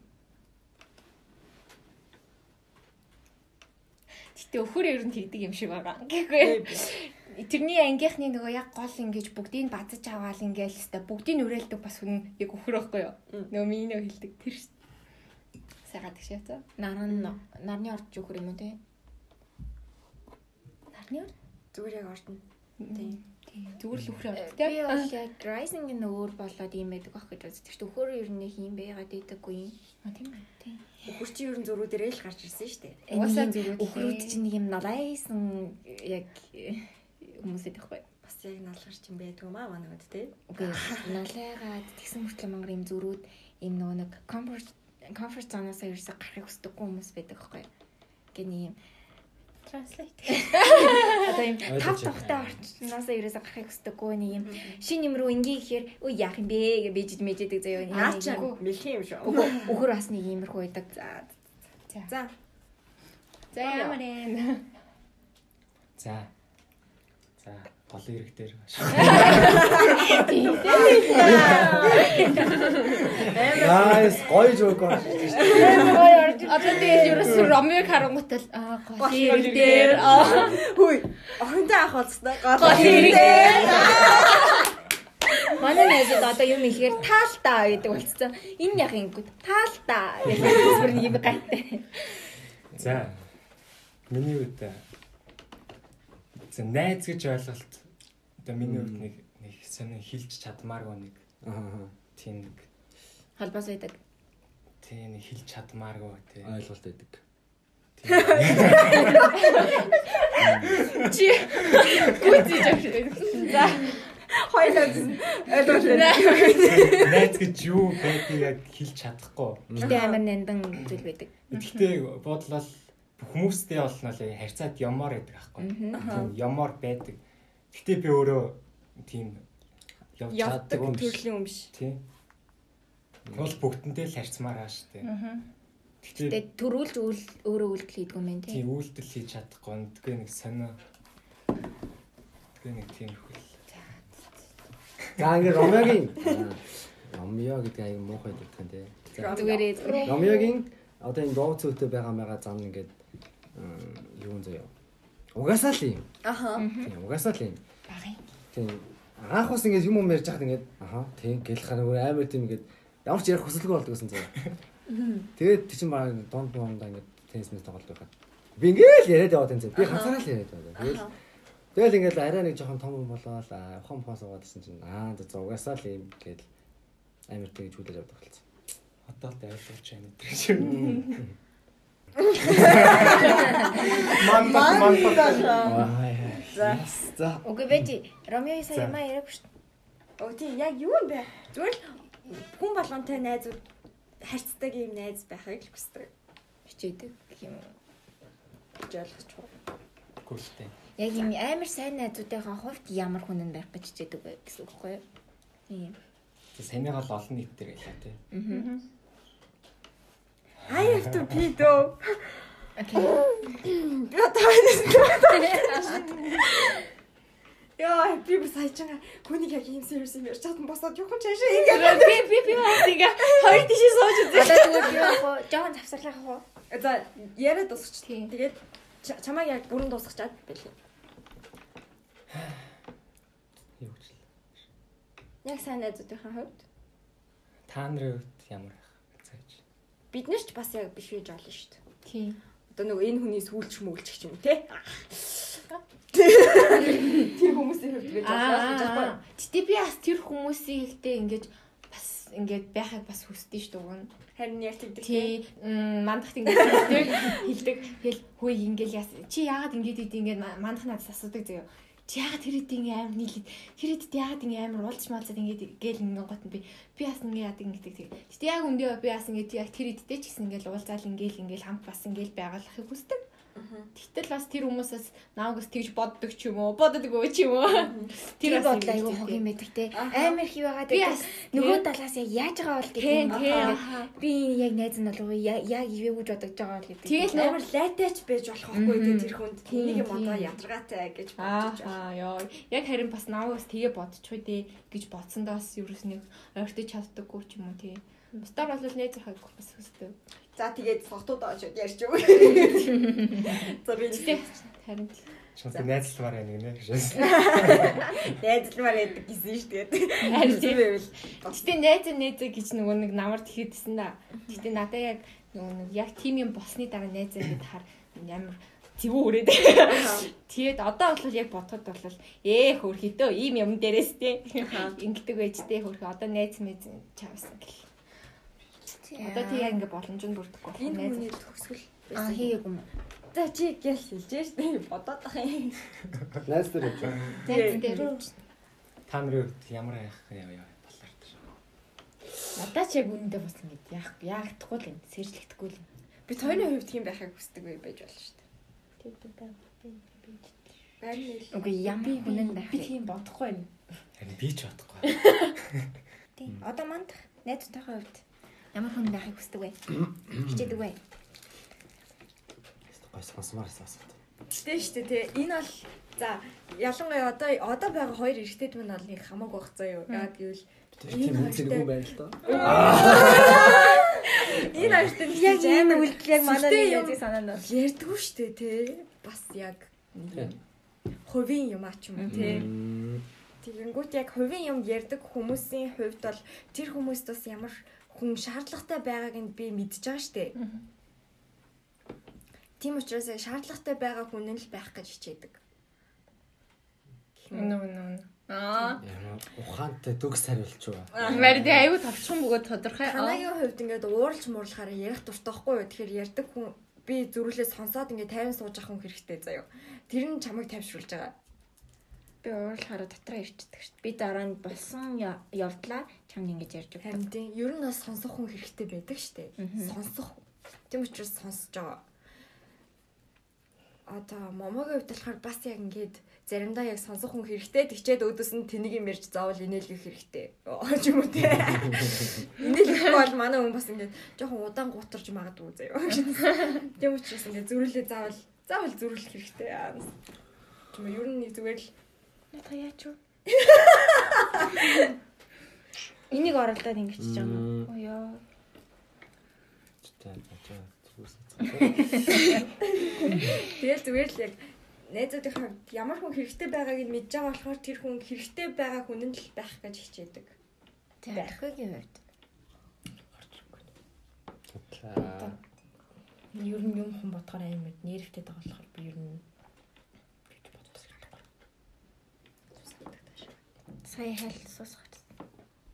Гэтэ өхөр ер нь тэгдэг юм шиг байгаа. Гэхгүй. тэрний ангийнхны нөгөө яг гол ингэж бүгдийг базаж аваал ингээл хэвээр бүгдийг нүрэлдэг бас хүн яг өхөр байхгүй юу. Нөгөө минийнөө хэлдэг тэр ш- сайгаад гэж яцаа. Наран нарны орж өгөх юм уу те? Нарны ор. Зүгээр яг ордно. Тийм. Зүгээр л өхөр авдаг. Би бол яг Rising нь өөр болоод юм байдаг ах гэж үздэг. Тэгвэл өхөр ер нь юм байгаад идэггүй юм. Тийм ээ. Тийм. Өхөр чи ер нь зөрүүдэрээ л гарч ирсэн шүү дээ. Уусаа Энэ зүрүүд өхрүүд чинь нэг юм налайсан яг хүмүүсэд ихгүй. Бас яг налгар ч юм байдгүй маа манайд те. Үгүй налайгаад тэгсэн мөртлөө мангар юм зүрүүд юм нөгөө нэг comfort comfort zone-аас ерөөсө гарахыг хүсдэггүй хүмүүс байдаг байхгүй. Гэний юм Translate. [LAUGHS] одоо юм тав байна. тухтай орчноос ерөөсө гарахыг хүсдэггүй нэг юм шин юм руу ингийн ихээр үе яах юм бэ гэж бийж мэжэдэг заяа. Наа чи мэлхий юм шүү. Өхөр бас нэг иймэрхүү байдаг. За За. За ямар юм. За. За, голын ирэг дээр маш. Найс гоё жоок орж ирж байна. Одоо тэгээд ерөөс Ромеог харангуйтай л аа гол хэрэг дээр аа Хүй. Охинтой ах болсноо. гол хэрэг дээр Манай найзууд одоо юм ихээр таалтаа гэдэг болцсон. Энэ яг ингэв таалтаа нэг юм гайтай. За. Миний үед за найз гэж ойлголт одоо миний үед нэг нэг сонин хилж чадмааргүй нэг Аа. тийм нэг Холбоос байдаг. Тийм нэг хилж чадмааргүй тийм ойлголт байдаг. чи гүйцэж авчих. За Хоёлаа ойлгуулна. найз гэж юу байдгийг яг хэлж чадахгүй. Гэтэ амар нандан зүйл байдаг. Гэхдээ бодлол хүмүүстэй болно л харьцаад ямаар байдаг аахгүй. Тийм ямаар байдаг. Гэхдээ би өөрөө тийм явж чаддаг юм биш. Тийм. Бол бүгдэнтэй л харьцмаар аа штэ. Тэгээ төрүүлж өөрөө үйлдэл хийдэг юм байна тий. тийм үйлдэл хийж чадахгүй. Тэгээ нэг сонио. Тэгээ нэг тийм их л. За ингээд Ромеогийн Ромео гэдэг аяг муухай гэдэг юм тий. Зүгээр. Ромеогийн одоо энэ дуу цөөтэй байгаа байгаа зам ингээд юу юм заяа. Угасаал юм. Аха. Тийм угасаал юм. Багын. Тийм. Анх бас ингээд юм юм ярьж хахад ингээд аха тийм гэл ханаг амар тийм ингээд ямар ч ярих хүсэлгүй болдог гэсэн заяа. Тэгээд тийч баг донд дондаа ингээд теннис мэт тоглож байхад би ингээд яриад яваад энэ заяа. Би ганцаараа л яриад байгаа. Тэгэл Тэгэл ингээд арай нэг жоохон том болоод аа ухаан ухаан суугаад гэсэн чинь аа за угасаал юм гээд амар тэгж хүлээж авдаг болсон. Одоо л ойлгож байна гэдэг шиг. Мандат мандат. За. За Үгүй бэж Ромео сая ямаа яриаг шүү. Оо тийм яг юу юм бэ? Зүгээр л хүн болгонтэй найзууд харьцдаг юм найз байхыг л хүсдэг. Хичээдэг гэх юм. гэж ойлгож байна. Гүйлтэй. Яг юм амар сайн найзуудынхаа хувьд ямар хүн нь байх гэж хичээдэг бай гэсэн үг байхгүй юу? Тийм. Санийгаа л олон нийт дээр ялаа тий. I have to pee though. Окей. Би одоо [LAUGHS] Яа, би бүр саяжгаа хүнийг яг ийм serious юм ярьж чадсан босоод юу хүн чаашаа ингэ. би би би бас ингээ хоёр тишээ сууж үзээ. Зүгээр би яг жоохон завсарлах уу? За, яриад дуусч. Тийм. Тэгээд ча- чамайг яг бүрэн дуусгачаад байлээ. Юу гэж л. Яг сайн найзуудынхаа хувьд Та нарын хувьд ямар байх цааж. бид нар ч бас яг биш гэж олно шүү дээ. Тийм. Одоо нөгөө энэ хүний сүүлч мүүлч ч юм те. Тэр хүмүүсийн хувьд гэж олно гэж Аа. байна. Гэтэ би бас тэр хүмүүсийн ихтэй ингээд бас ингээд байхыг бас хүсдэж шүү дээ. Харин яг тэгдэг. Тий, мандахт ингээд хэлдэг, хэлдэг. Тэгэл хөөе ингээл яс. Чи яагаад ингээд идэв ингээд мандах надаас асуудаг заяа. Чи яагаад тэр идэв ингээд амар нийлээд тэр идэв яагаад ингээд амар уулзч малцаад ингээд гээл ингээд гот нь би би бас ингээд яадаг ингээд тэг. Гэтэ яг үндэ би бас ингээд яг тэр идтэй ч гэсэн ингээд уулзаал ингээд ингээд хамт бас ингээд байгалахыг хүсдэг. Тэгтэл бас тэр хүмүүсээс наагаас тэгж боддог ч юм уу, боддоггүй ч юм уу. Тэр бас айгүй хог юм байдаг те. Амар Би байдаг. бас Нөгөө талаас яаж байгаа бол гэдэг юм. Аа. Би яг найз нь болов яг гэж бодож байгаа бол гэдэг. Тэгэл Амар лайтаач байж болох байхгүй Мгм. тэр хүнд. Энийг юм одоо ядаргаатай гэж бодож байна. Аа ёо. Яг харин бас наавас тэгээ бодчихгүй дээ гэж бодсондоо бас ерөөс нэг ойртож чаддаггүй ч юм уу тий. Бусдаар бол найз захаг бас хүсдэг. За тэгээд согтууд очоод ярьж өгөө. [LAUGHS] За би Гэтэ харин Шууд найзлмаар байна гинэ. [LAUGHS] Найзлмаар яадаг гэсэн шүү дээ. Харин тийм байвал. Гэтэ найз найз гэж нөгөө нэг намар тэгэдсэн да. Гэтэ надаа яг нөгөө нэг яг тим юм болсны дараа найз гэдэг хар ямар зэвүү өрөөд. Тэгээд одоо бол яг бодоход бол ээ хөрхөдөө ийм юм дээрээс те. Ингэдэг байжтэй хөрхө одоо найз мэз чавсан гэл. Одоо тий яг ингээ боломжнд бүрдэхгүй Энэ байна. хүний төгсгөл Аа хийгээгүй юм. За чи гэл хэлж штэ бодоод байгаа юм. Найз дээр явж байгаа. Найз дээр Та нарын хувьд ямар яах яа яа болоор та. Надаа ч яг үнэндээ бас ингэ яах яагдахгүй л юм. Сэржлэхдэггүй л юм. Би тойрны хувьд тийм байхыг хүсдэг бай байж болно шүү дээ. Байрны л Үгүй ямар хүнэн байх Би тийм бодохгүй байна. Харин би ч бодохгүй. [LAUGHS] Тийм. Одоо манд найзтайхаа хувьд ямар хүн байхыг хүсдэг вэ? Хичээдэг вэ? Гой сонсомоор асуусан. Гэтэ штэ тий энэ бол за ялангуяа одоо одоо байгаа хоёр эрэгтэйд мань бол нэг хамаагүй байх заа юу. Яг гэвэл Тийм үнцэнгүй байна л доо. [LAUGHS] энэ хоёрт нь Яг яг энэ үйлдэл яг манай нэг языг санаанд байна. ярьдгүй штэ тий бас яг юм. хувийн юм ач юм уу тий. Тэгэнгүүт яг хувийн юм ярьдаг хүмүүсийн хувьд бол тэр хүмүүст бас ямар хүн шаардлагатай байгааг нь би мэдж байгаа штэ. Тийм учраас шаардлагатай байгаа хүн нь л байх гэж хичээдэг. Нүү нүү. Аа. Ухаантай дүгс хариулч уу. Марди аюу товчхон бөгөөд тодорхой. Танагийн хувьд ингээд ууралж муурлахаар ярих дуртай байхгүй юу? Тэгэхээр ярьдаг хүн би зүрхлээ сонсоод ингээд тайван сууж хүн хэрэгтэй заяа. Тэр нь чамайг тавьшруулж байгаа. Би уурлахаараа дотроо ирчдэг шүү дээ. Би дараа нь болсон явдлаа чамд ингэж ярьж өгдөг. Харин тийм ер нь бас сонсох хүн хэрэгтэй байдаг штэ. Мгм. Сонсох. Тийм учраас сонсож байгаа. Одоо момогийн хувьд болохоор бас яг ингээд заримдаа яг сонсох хүн хэрэгтэй тэгчээд өөдөөс нь тэнийг юм ярьж заавал инээлгэх хэрэгтэй. Ооч юм уу те. [LAUGHS] Инээлгэх бол манай хүн бас ингээд жоохон удаан гутарж магадгүй заяа. Тийм учраас ингээд зүрхлээ заавал заавал зүрхлэх хэрэгтэй. Тийм ер нь зүгээр л Та яач вэ? Энийг оролдоод ингэж чиж байгаа юм. Оо ёо. Тэгэл зүгээр л яг найзуудын хувьд ямар хүн хэрэгтэй байгааг нь мэдж байгаа болохоор тэр хүн хэрэгтэй байгаа хүн нь л байх гэж хичээдэг. Тэр ахыгийн хувьд. Ер нь юм хүн бодохоор амар нервтэй байгаа болохоор би ер нь Сая хайл суусах.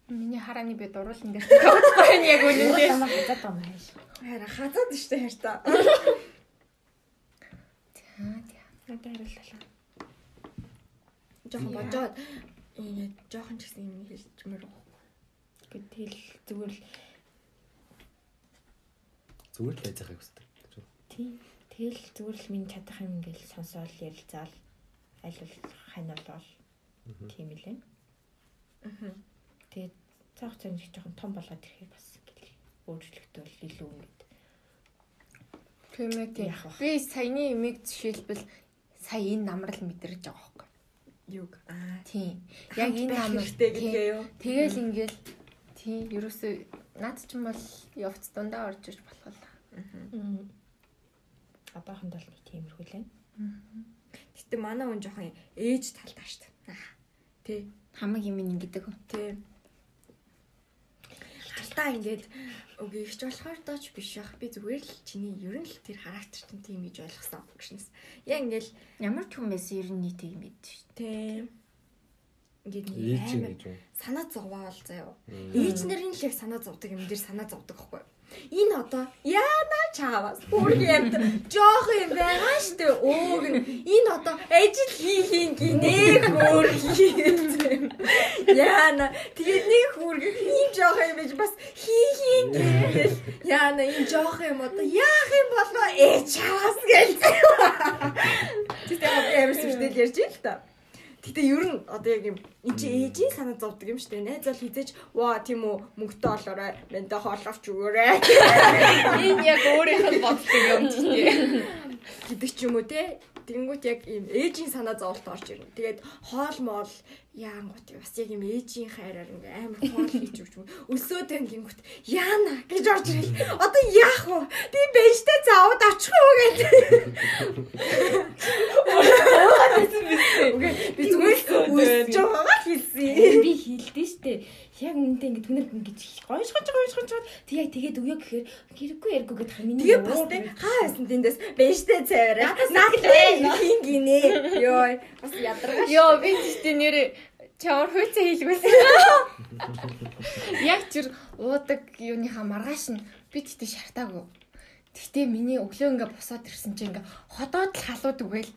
Миний харааны би дуруулан дээр тавахгүй [LAUGHS] нь яг үнэндээ. Намайг хатаад байгаа юм хайш. Хараа хазаад штэ хайртаа. [LAUGHS] Надад хариуллаа. Жохон божоод ингээд жохон ч гэсэн юм хэлжмээр байна. Гэтэл зүгээр л Зүгээр л байж байгааг хүсдэг. тийм тэгэл зүгээр л минь чадах юм ингээл сонсоол ярилцаал аль бол хань болвол тийм үлээ. Аа. Тэгээд цаах цааш жоохон том болоод ирэхээр бас ингээл өөрчлөгдөөл илүү ингээд Тийм ээ тийм. Яах вэ? Би саяны имийг жишээлбэл сая энэ намрал мэдэрэж байгаа байхгүй. Юг. Аа. Тийм. Яг энэ намрал хэрэгтэй гэдгээ юу? Тэгэл ингээл тийм ерөөсөө наад чинь бол явц дундаа орж иж болох л. одоохонд бол нэг тиймэрхүү лээ. Гэтэ манай хүн жоохон ээж талдаа штэ. Аа. Тэ. Хамаг юм ингэдэг. Тэ. Халтаа ингээд үгүй ихч болохоор дооч биш ах. Би зүгээр л чиний ер нь л тэр характер чинь тийм гэж ойлгосон гэшнээс. Яг ингээл Ямар ч байсан ер нь нийтийг мэддэг шүү дээ. тэ. Ингээд нэг санаа зовоол заяа. Ээж нарын л яг санаа зовдөг юм дээр санаа зовдөг байхгүй. Энэ одоо яана чаавас бүрг юмд жоох юм байгаа штэ өөг нь энэ одоо ажил хийхийн гинэ хөөр хийх. Яана тэгээд нэг хүрг ийм жоох юм биш бас хийхийн гинэ. Яана энэ жоох юм одоо яах юм болоо ээ чаас гэл. Тэгээд яг амар сүртэл ярьж ил та. Гэтэ ер нь одоо яг юм Энд чи ээжийн санаа зовдөг юм штэ. Найз бол хизээж ваа тийм үү мөнгөтэй болоорой. Мэнтэй хооловч өгөөрэй. [LAUGHS] Энэ яг өөрийнх нь боддог юм тээ. гэдэг ч юм уу те. Тэнгүүт яг ийм ээжийн санаа зовлт орж ирнэ. Тэгээд хоол моол яангут бас яг ийм ээжийн хайраар ингээ амар хоол хийж өгч юм. Өсөөд байна гингүүт яана гэж орж ирэл. Одоо яах вэ? Би бэжтэй заавд очих уу гэж. Би зүгээр л үсэж байгаа хэлсэн. би хэлдэж штэ. Яг үнэндээ ингэ түнэр ингэж гойш гойш гойш гойш тэг яг тэгээд өгөө гэхээр хэрэггүй яргүй гэдэг хаа миний Тэгээ бас те хаа байсан тэндээс бэжтэй цайвараа. Наад хин гинэ. Йой бас ядаргаа. Йоо би тиймээ нэрээ чамар хөөцөө хийлгүүлсэн. [LAUGHS] Яг чир уудаг юуныхаа маргааш нь би тэгтээ шартаагүй. Тэгтээ миний өглөө ингээ бусаад ирсэн чинь ингээ ходоод л халууд үгээл.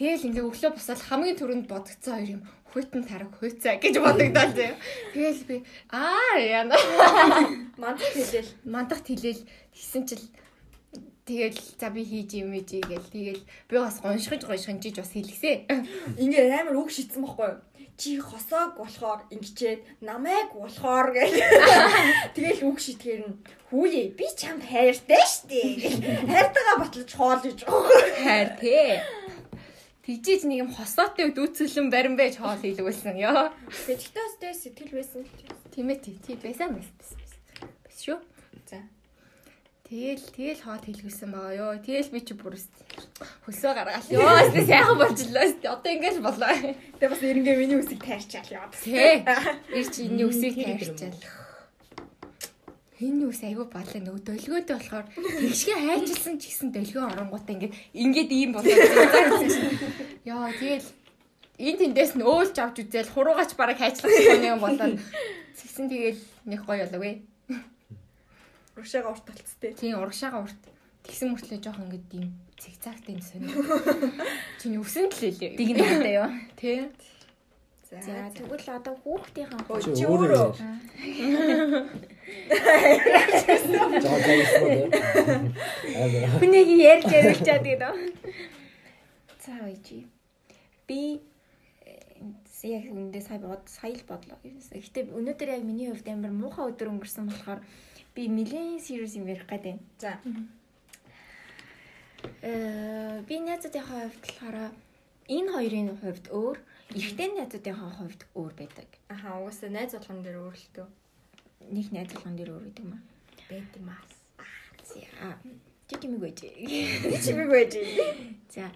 Тэгэл ингээ өглөө бусаад хамгийн түрүүнд бодгцсан хоёр юм хүйтэн тараг хүйцээ гэж бодогдоод заяа. Тэгэл би аа яана. [LAUGHS] Мандах хэлэл. Мандахт хэлээл тэгсэн чил тэгэл за би хийж юм ээж гээл тэгэл би бас гоншгож гоншгонжиж бас хэлгсэ. Ингээ [LAUGHS] амар үг шийдсэн байхгүй юу? Чи хосоог болохоор ингэчээд намайг болохоор гэл. [LAUGHS] Тэгэл үг шийтгэр нь хүүе би чамд хайртай штэ. Хайртайгаа батлаж хоол гэж. Хайр тий. Тэгжиж нэг юм хосоотой дүүцэлэн барин байж хоол хийлгүүлсэн ёо. Тэгтээ өстэй сэтгэл байсан. Тийм ээ тий. Тий байсан байсан. Бас шүү. За. Тэгэл тэгэл хоол хийлгүүлсэн байгаа ёо. Тэгэл би чи бүр хөлсөө гаргаал. Ёо өстө сайхан болжлоо. Одоо ингэж болоо. Тэгээ бас эренгээ миний үсийг тайрчаал яваад. Тий. Ир чи энэ үсийг тайрчаал. Энэ үс аягүй балаа нөгөө долгиотой болохоор тэгшгээ хайжилсан ч гэсэн долгио оронгуудаа ингээд ингээд ийм болоод. Яа тэгэл энэ тэндээс нь өөлж авч үзэл хуруугач бараг хайчлах юм болоод [LAUGHS] тэгсэн тэгэл нэг гоё болов ээ. Урагшаага урт талцтэй. Тийм урагшаага урт. Тэгсэн мөртлөө жоох ингээд ийм цэгцаагтай сонио. [LAUGHS] Чиний үсэн л лээ. Диг надаа ёо. Тий. За тэгвэл одоо хүүхдийнхаа Чи Чи өөрөө [LAUGHS] хүнийг ярьж яриулчаад гэдэг. За ээжи. Би э, яг үндэ сая бод сая л бодлоо. Гэхдээ өнөөдөр яг миний хувьд амар муухай өдөр өнгөрсөн болохоор би нэлээд serious юм ярих гэдэг. За. Э би найзуудынхаа хувьд болохоор энэ хоёрын хувьд өөр, эрэгтэй найзуудынхаа хувьд өөр байдаг. Аха угаасаа найз болгон дээр өөрлөлтөө Нэг найз болгон дээр өөр гэдэг юм аа. байдаг мас. За чи чимээг байж. Чимэг байж. За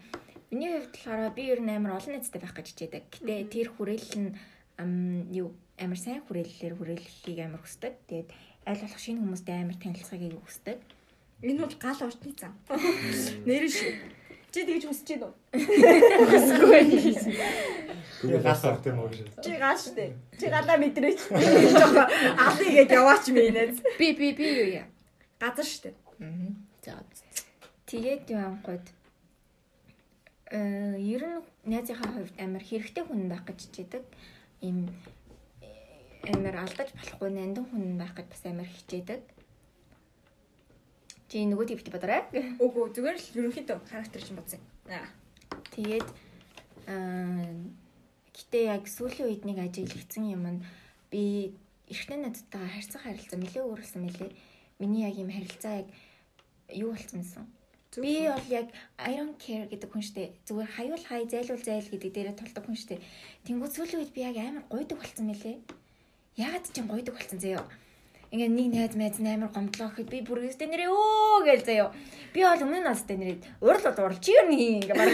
миний хувьд болохоор би ер нь амар олон найзтай байх гэж хичээдэг. Гэтэ тэр хүрээлэл нь юу амар сайн хүрээллээр хүрээллийг амар хүсдэг. Тэгээд аль болох шинэ хүмүүстэй амар танилцахыг хүсдэг. Энэ бол гал уртны зам. Нэр шүү. Чи тэгж хүсэж байна уу? Би гас авт юм уу гэж. Чи гал штэ. Чи галаа мэдрээч. Жохоо алыг гээд яваач минийз. Би би би юу яа. Газар штэ. За. Тэгээд юу анхуйд э ер нь найзынхаа хувьд амар хэрэгтэй хүн байх гэж хичээдэг. Им амар алдаж болохгүй нандин хүн байх гэж бас амар хичээдэг. Чи нөгөө типтэй бодорой. Үгүй зүгээр л ерөнхийдөө характер чинь бодсон. Аа. Тэгээд аа гэтээ яг сүүлийн үед нэг ажиглагдсан юм нь би эртний надтайгаа харьцах харилцаа нэлээ өөрлөсөн мөлий. Миний яг юм харилцаа яг юу болцсон юм. Би бол яг I don't care гэдэг хүн штэ. Зүгээр хаюул хай, зайлуул зайл гэдэг дээрээ тулдаг хүн штэ. Тэнгүүд сүүлийн үед би яг амар гойдог болцсон мөлий. Яагаад ч юм гойдог болцсон заяа. Ингээ нэг найз майз амар гомдлоо гэхэд би бүр өстэй нэрээ өө гээл заяа. Би бол өмнө нь настай нэрээ урал бол урал чи юу нэг ингээ баг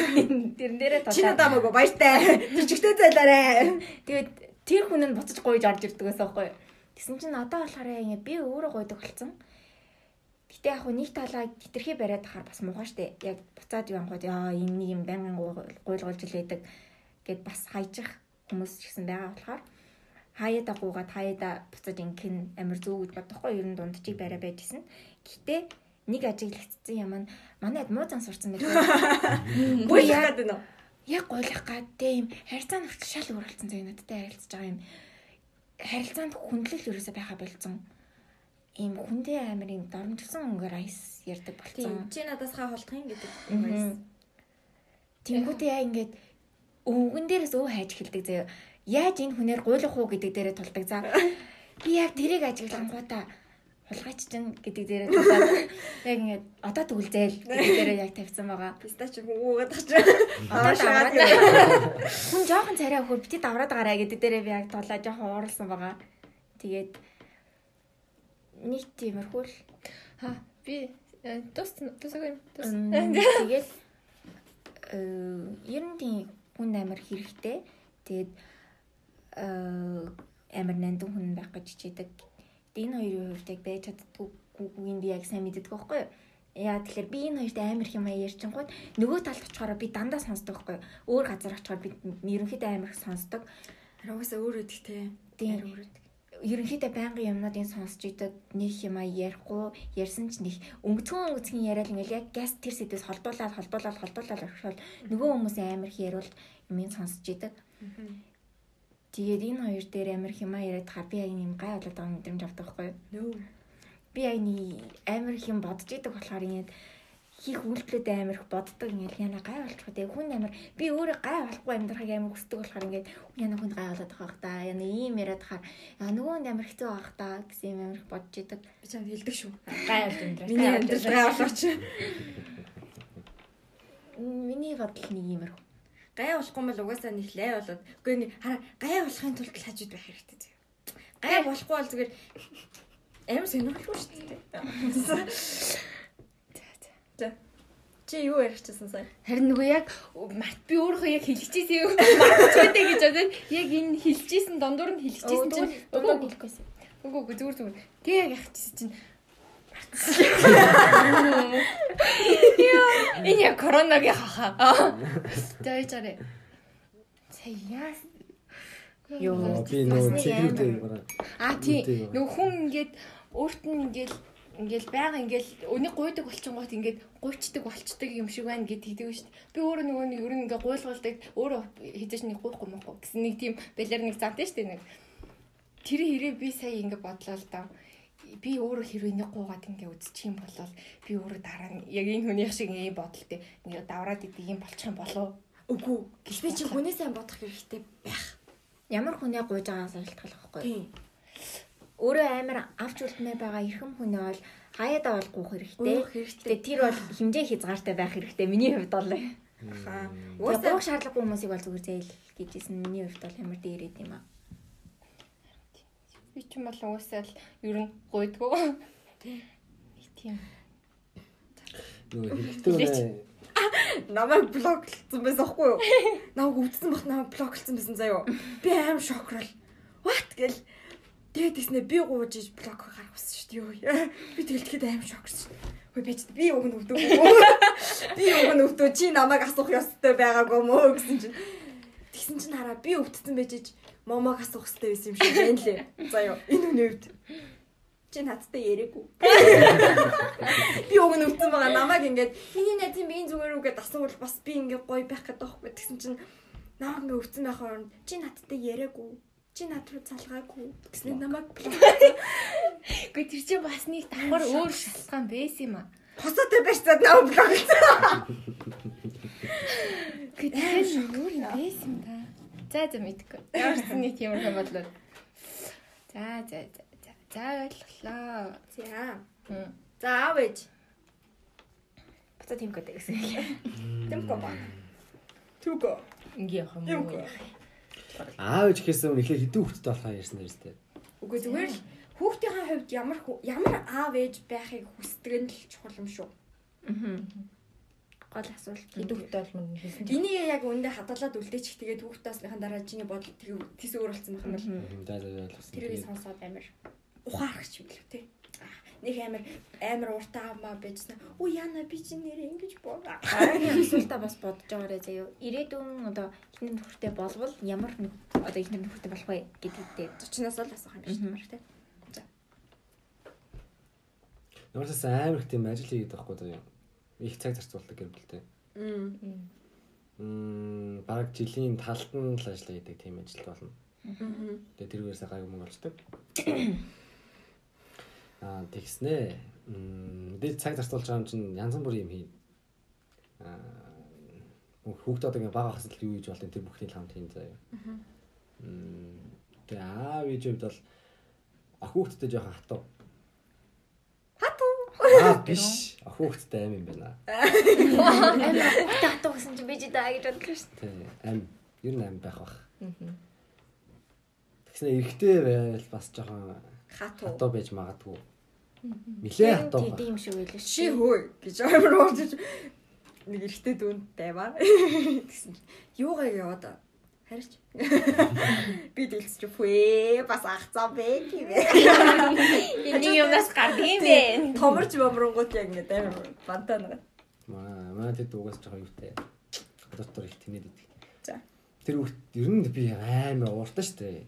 тэрэн дээрээ Чи тулаад. надаа мөгөө баяртай. Жижигтэй зайлаарэ. Тэгээд тэр хүн нь буцаж гойж орж ирдэг гэсэн байхгүй юу. Тэгсэн чинь одоо болохоор ингээ би өөрөө гойдог болсон. Гэтэ яг нэг талаа тэтэрхий бариад тахаар бас муухай штэ. Яг буцаад юу ангууд яа энэ нэг юм байнгын гуйлгуулж илээдэг гэд бас хайжих хүмүүс ч гэсэн байгаа болохоор хаяада гуугаад хаяада буцаж ингэн амар зүү гэж бодохгүй ер нь дундчиг барай байжсэн. Гэтэ нэг ажиглагдсан юм нь манайд муу зан сурцсан байлгүй. Бүр яагаад вэ? яг гойлох гад тийм харилцаанд хүртэл шал өөрөлдсөн зав надтай харилцаж байгаа юм. Харилцаанд хүндлэл ерөөсөй байха болцсон. Ийм хүндээ амар юм доромжсон өнгөөр айс ярддаг болцсон. Чи надаас хаа холдох юм гэдэг. Тэнгүүдээ яа ингээд өвгөн дээрээс өө хайж эхэлдэг заяа. Яаж энэ хүнээр гуйлах уу гэдэг дээрээ тулдаг. За би яг тэрийг ажиглангуудаа хулгайч чинь гэдэг дээрээ тулаад яг ингээд одоо тэгвэл зээл гэдэг дээрээ яг тавьсан байгаа. Пистач хүүгээд тач. Давраад хүн жоохон царай өгөхөөр бити давраад гараа гэдэг дээрээ би яг тулаа жоохон ууралсан байгаа. Тэгээд нэг тиймэрхүү л Ха би тус тусаг юм. Тус. Тэгээд э ер нь тийм хүн амар хэрэгтэй. Тэгээд э амар нандин хүн байх гэж хичээдэг. Энэ хоёрын хувьд яг байж чаддгүй би яг сайн мэддэг байхгүй юу? Яа тэгэхээр би энэ хоёрт амар их юм ярьчингууд нөгөө талд очихоор би дандаа сонсдог байхгүй юу? Өөр газар очихоор би ерөнхийдөө амар их сонсдог. Угаасаа өөр өдөг те. Тийм. Ерөнхийдөө байнгын юмнуудыг сонсч идэг нэг юм а ярихгүй ярьсан ч нэг өнгөцгөн өнгөцгөн яриад ингээл яг газ тэр сэдвээс холдуулаад холдуулаад холдуулаад орхиол нөгөө хүмүүс амар их яриул юмыг сонсч идэг. Тэгээд энэ хоёр дээр амар их юм а яриад хаа би яг юм гай болоод байгаа мэдрэмж авдаг байхгүй юу? Би яг нэг амар их юм бодож идэг болохоор ингээд хийх үйлдэлүүд амар их боддог ингээд яна гай болчих үү хүн амар би өөрөө гай болохгүй амьдрахыг амар хүсдэг болохоор ингээд яна хүн гай болоод байгаа та яна ийм яриад хаар яа нөгөөнд амар хэцүү байгаа та гэсэн юм амар их бодож идэг Би чамд хэлдэг шүү. [LAUGHS] Гай болж амьдраа. Миний амьдрал гай болооч. миний бодол нэг юмэр Гай болохгүй бол угаасаа нэг лай болоод. Үгүй нэг гай болохын тулд хажууд байх хэрэгтэй зөө. Гай болохгүй бол зүгээр амар сонирхолтой шүү дээ. За. Чи юу ярих чийсэн сая? Харин нөгөө яг март би өөрөө яг хэлчихсэн юм. Мартчихвэ [LAUGHS] гэж бодоод яг энэ хэлчихсэн дондуур нь хэлчихсэн чинь үгүй үгүй зүгээр зүгээр. Тэг яг яхчихсан чинь Яа, энэ яг коронагийн хахаа. За яачаарэ. Сая Юу, би цэврүүдээ амар. бараа. А тий. Нөгөө хүн ингээд өөрт нь ингээд ингээл байга ингээл өнийг гуйдаг болчихгоот ингээд гуйчдаг болчдаг юм шиг байна гэд хэлдэг шүү дээ. Би өөрөө нөгөө нэг ер нь ингээ гуйлгалдаг өөрөө хизээш нэг гуйхгүй мөхгүй гэсэн нэг тийм балер нэг зантай шүү дээ нэг. Тэр хэрэг би сая ингээ бодлоо л даа. Би өөрөө хэрвээ нэг гуугаад ингээ үзчих юм бол би өөрөө дараа нь яг энэ хүний шиг ийм бодолтой ингээ давраад идэг юм болчих юм болов. Үгүй. Би чи хүнээ сайн бодох хэрэгтэй байх. ямар хүнээ гуйж байгаагаас шалтгаалах байхгүй өөрөө амар авч үлдмээ байгаа эрхэм хүнээ бол хаяада бол гуух хэрэгтэй хэрэгтэй. Тэр бол хэмжээ хязгаартай байх хэрэгтэй миний хувьд бол Угаасаа гуух шаардлагагүй хүмүүсийг бол зүгээр зээл гэжсэн миний хувьд бол ямар дээрэд юм аа Би ч юм бол уусаа л ер нь гуйдгоо. Тийм. Нөгөө хэрэгтэй намайг блоклцсон байсан байхгүй юу? Намайг өвдсөн бах намайг блоклцсон байсан заяо. Би аим шокрол. What гэл тэгээд тийснэ би гууж иж блок болсон шүү дээ. Би тэгэл тэгэхэд аим шокрсон. Хөөе би ч би уг нь өвдөөгүй. Би уг нь өвдөө чи намайг асуух ёстой байгаагүй мөө гэсэн чинь. Тэгсэн чинь хараа би өвдсөн байж иж момог асуух ёстой байсан юм шиг байна лээ. Заяо. Энэ үний үед чи надтай яриаггүй. Би уг нь өвдсөн байгаа намайг ингээд миний найз би энэ зүгээр үгээд асуувал бас би ингээд гоё байх гэдэг байхгүй тэгсэн чинь намайг ингээд өвдсөн байх оронд чи надтай яриаггүй. Чи над руу залгаагүй гэсэн намайг. Гэхдээ тэр чинь бас нэг давхар өөр шалтгаан байсан юм аа. Хосоотой барьцаад блоклсон. Гэхдээ тэр өөр юм байсан да. За за мэдгүй. Ямар ч нэг тийм юм бодлоо. За за за за. За ойлголоо. За. За аав ээж. буцаа тийм гэдэг гэсэн. Тэмко ба. Түгөө. Ингээ явах юм уу? Аав ээж гэхээс өмнө ихлээр хэдэн хүүхэдтэй болох юм ярьсан нэрстэй. Үгүй зүгээр л хүүхдийн хувьд ямар ямар аав ээж байхыг хүсдэг нь л чухал юм шүү. Гол асуулт. Идэвхтэй бол мөн хэлсэн. Энийг яг үндэ хадгалаад үлдээчих тэгээд хүүхдээсныхаа дараа чиний бодол тэр тийс өөр болсон байх юм бол За за ойлгосон. тэрийг сонсоод амар ухаарах юм л тий. Нэг амар амар уртаа авмаа байжсан. Үу яна би чи нэрээ ингэж. Харин асуултаа бас бодож байгаарэ заяа. Ирээдүйн одоо ихнэр нөхөртэй болвол ямар нэг одоо ихнэр нөхөртэй болох вэ гэдэг дээр. Зочноос л асуух юм Мгм. үү тий. Ямар ч гэсэн амар их тийм ажил хийгээд байхгүй заяа. Их цаг зарцуулдаг гэр бүлтэй. Мм. Мм баг жилийн талд нь л ажиллаа гэдэг тийм ажил болно. Тэгээ тэрүүгээс гайг мөнгө олждаг. [COUGHS] Аа тэгснэ. Мм дээд цаг зарцуулж байгаа юм чинь янз бүрийн юм хийн. Аа хүүхдүүд одоо ингээ бага хасал юу хийж болтой тэр бүхний хамт хийн заяа. Мм, Тэгээ аав ээж хувьд бол ах хүүхдтэй жоохон хатуу. Хатуу. Аа биш. Хүүхдтэй аим юм байна. Амар хатаа гэсэн чи би ч даа гэж бодлоо шүү дээ. Аим. Ер нь аим байх бах. Тэгснэ эрэгтэй байвал бас жоохон Хатуу. хатуу байж магадгүй. Нилээ хатуу. Тийм шиг байлаа Чи шүү. хөөе гэж амар уурж нэг эрэгтэй дүүнд дайваа. [LAUGHS] Тэгсэн юугаа яваад харич. Би дэлсч үхвээ бас ахцаа бэ гэвэ. Энийг юмнаас гардаг юм бэ? Томорч бомронгууд яг ингэ амар бантаа нэг. Маа маа тэд угаас жоохон юутай. Доктор их тэнээд идэг. За. Тэр хүүхд ер нь би амар ууртай штэ.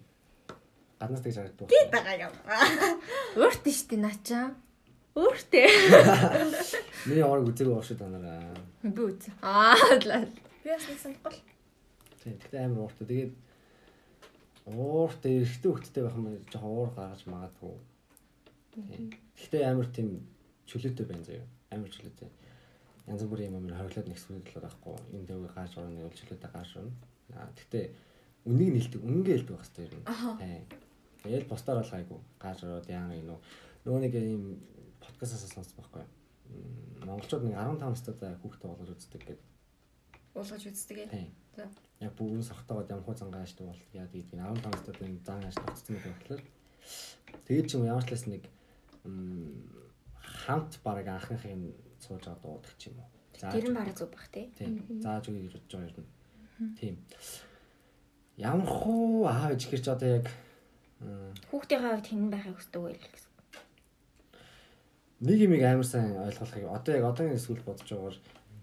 Гаднаас тэгж харагддаг. Би байгаа юм. Өөртөө штэ наачаа. Өөртөө. Миний орог үзег ууршид банараа. Би үз. Аа лаа. Би бас нэг санахгүй. Тийм. Тэгтээ амар ууртай. Тэгээд ууртай эрэгтэй хүүхдтэй байх юм жоохон уур гаргаж магадгүй. Тийм. Тэгтээ амар тийм чөлөөтэй байна заяа. Амар чөлөөтэй. Янз бүрийн юм амар хойлоод нэгсгүүл байхгүй. Энд дэвгээ гарч орно бол чөлөөтэй гарч орно. Аа тэгтээ үнийг нэлдэг, үнгээ хэлдэг байх хэрэгтэй юм. Тийм. Тэгээд бусдаар бол гайгүй. Гарч ороод яан юм уу. Нөгөө нэг юм подкастаас сонссон байхгүй. Монголчууд нэг 15 настайдаа хүүхдээ болгож үздэг гэдэг. Уулгаж үздэг ээ. Тийм. За. Яг бүгэн сохтоогоод ямар хуу зангаа аштай бол яа гэдэг нь 15 настайд нэг зан аш тогтсон байх болохоор тэгээд ч юм ямар ч лээс нэг хамт баг анхныхын сууж байгаа дуудаг ч юм уу. Зааж Тэр нь бараг зүг бах тий. Тийм. Зааж өгье гэж бодож байгаа юм. Тийм. Ямар хуу аав ээж гэрч одоо яг Хүүхдийн хавьд хэн байхыг хүсдэг вэ гэсэн. нэг юм амар сайн ойлгохыг одоо яг одоогийн эсвэл бодож байгаагаар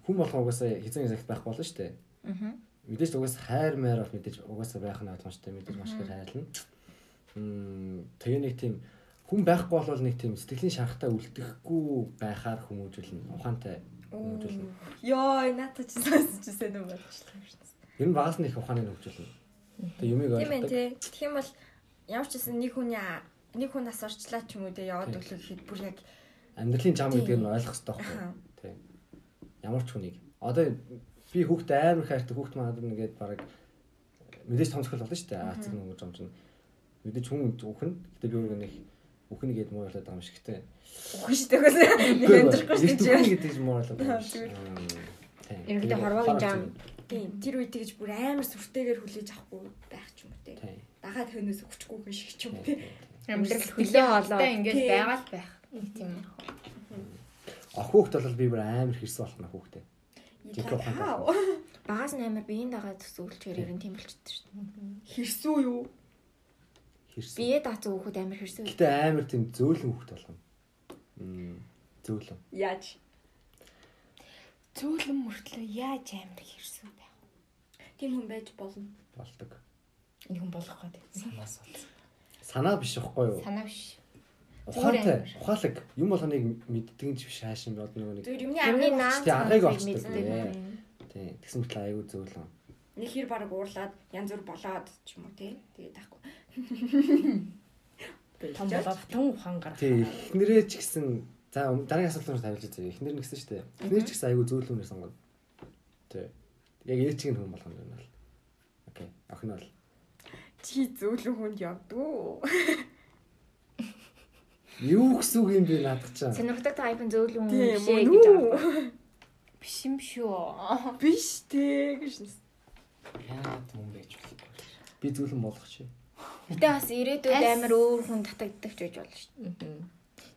хүн болгоо угаасаа хизэн загт байх болно шүү дээ. Аа. Мэдээж угаас хайр маяр бол мэдээж угаасаа байх нь ойлгомжтой мэдээж маш их хайрлна. Мм тэгээ нэг тийм хүн байхгүй бол нэг тийм сэтгэлийн шарахтаа үлдэхгүй байхаар хүмүүжүүлнэ. Ухаантай хүмүүжүүлнэ. Йой, наата чи сонсчихсэн юм болчихлоо шүү дээ. Ер нь багаас нь их ухааны хөгжүүлнэ. Тэгээ юмыг Тийм ээ ойлгодог. тий. Тэгэх юм бол ямар ч гэсэн нэг хүний нэг хүн нас орчлаа ч юм уу тий яваад өглөө гэхэд бүр яг Амьдралын зам гэдэг Тийм. нь ойлгох хэрэгтэй байхгүй юу? Ямар ч хүнийг. Одоо би хүүхдээ амар хайртай хүүхд манад нэгээд баг мэдээж томцгол болно шүү дээ. Аацэг нэг жомч нь. Мэдээж хүн үхэн. Гэтэ би өөрөө нэг үхэн гээд муурлаад байгаа юм шиг те. үхэн шүү дээ. Нэг амьдрахгүй шүү дээ. үхэн гэдэг юм муурлаад байгаа юм тийм. Тэгээд хорвоогийн хорвоо жам. чинь- Тийм, тэр үед тэгэж бүр амар сүртэйгээр хүлээж авахгүй байх ч юм уу тий. Тийм. Дагаад хөнөөс өгчихгүй хүн шиг ч юм тий. Амьдрал олоод ингээд Тийм. байгаа л байх. Тийм юм. Хүүхд бол би бүр амар хэрсэн болох нь хүүхдээ. Ухаантай. Яа. Багаас нь амар биеийн дагаад төсөөлчээр ер нь тийм болчихсон шүү дээ. Хэрсүү юу? Хэрсэн. Бие даацсан хүүхэд амар хэрсэн. Гэтэ амар тийм зөөлөн хүүхд болгоно. Мм зөөлөн. Яаж? Зөөлөн мөртлөө яаж амир хэрсүү байх. Тийм хүн байж болно. болдог. Энэ хүн болох гэдэг. Санаас бол. Санаа биш байхгүй юу? Санаа биш. Ухаантай, ухаалаг юм болгоныг мэддэг нь ч биш хаашин бод нөгөө нэг. Тэр юмны наан Тий, аргыг олчдаг. мэддэг. Тий. Тэгсэн мэт аюу зөөлөн. нэг хэр баг уурлаад янз бүр болоод ч юм уу тий. Тэгээд таахгүй. Том болоод том ухаан гарах. Тий, эхнэрээ ч гэсэн за дараагийн асуултаар тавилж үзье. Эхнэр нь гэсэн шүү дээ. Эхнэр ч гэсэн аюу зөөлөнөр сонгоно. Тий. Яг ээчийн хүн болгоно юм байна. Окей. Охин бол Чи зөөлөн хүнд явдгүү. Юу гэсэн үг юм бэ наадах чаа. Сонирхдаг тайпын зөөлөн Тийм шээ гэж аахгүй. Биш юм шүү. [LAUGHS] Биш тий гэж. Яа юм байж болохгүй. Би зөөлөн болох чи. Гэтэ бас ирээдүйд амар өөр хүн татагддаг ч гэж болно шүү дээ.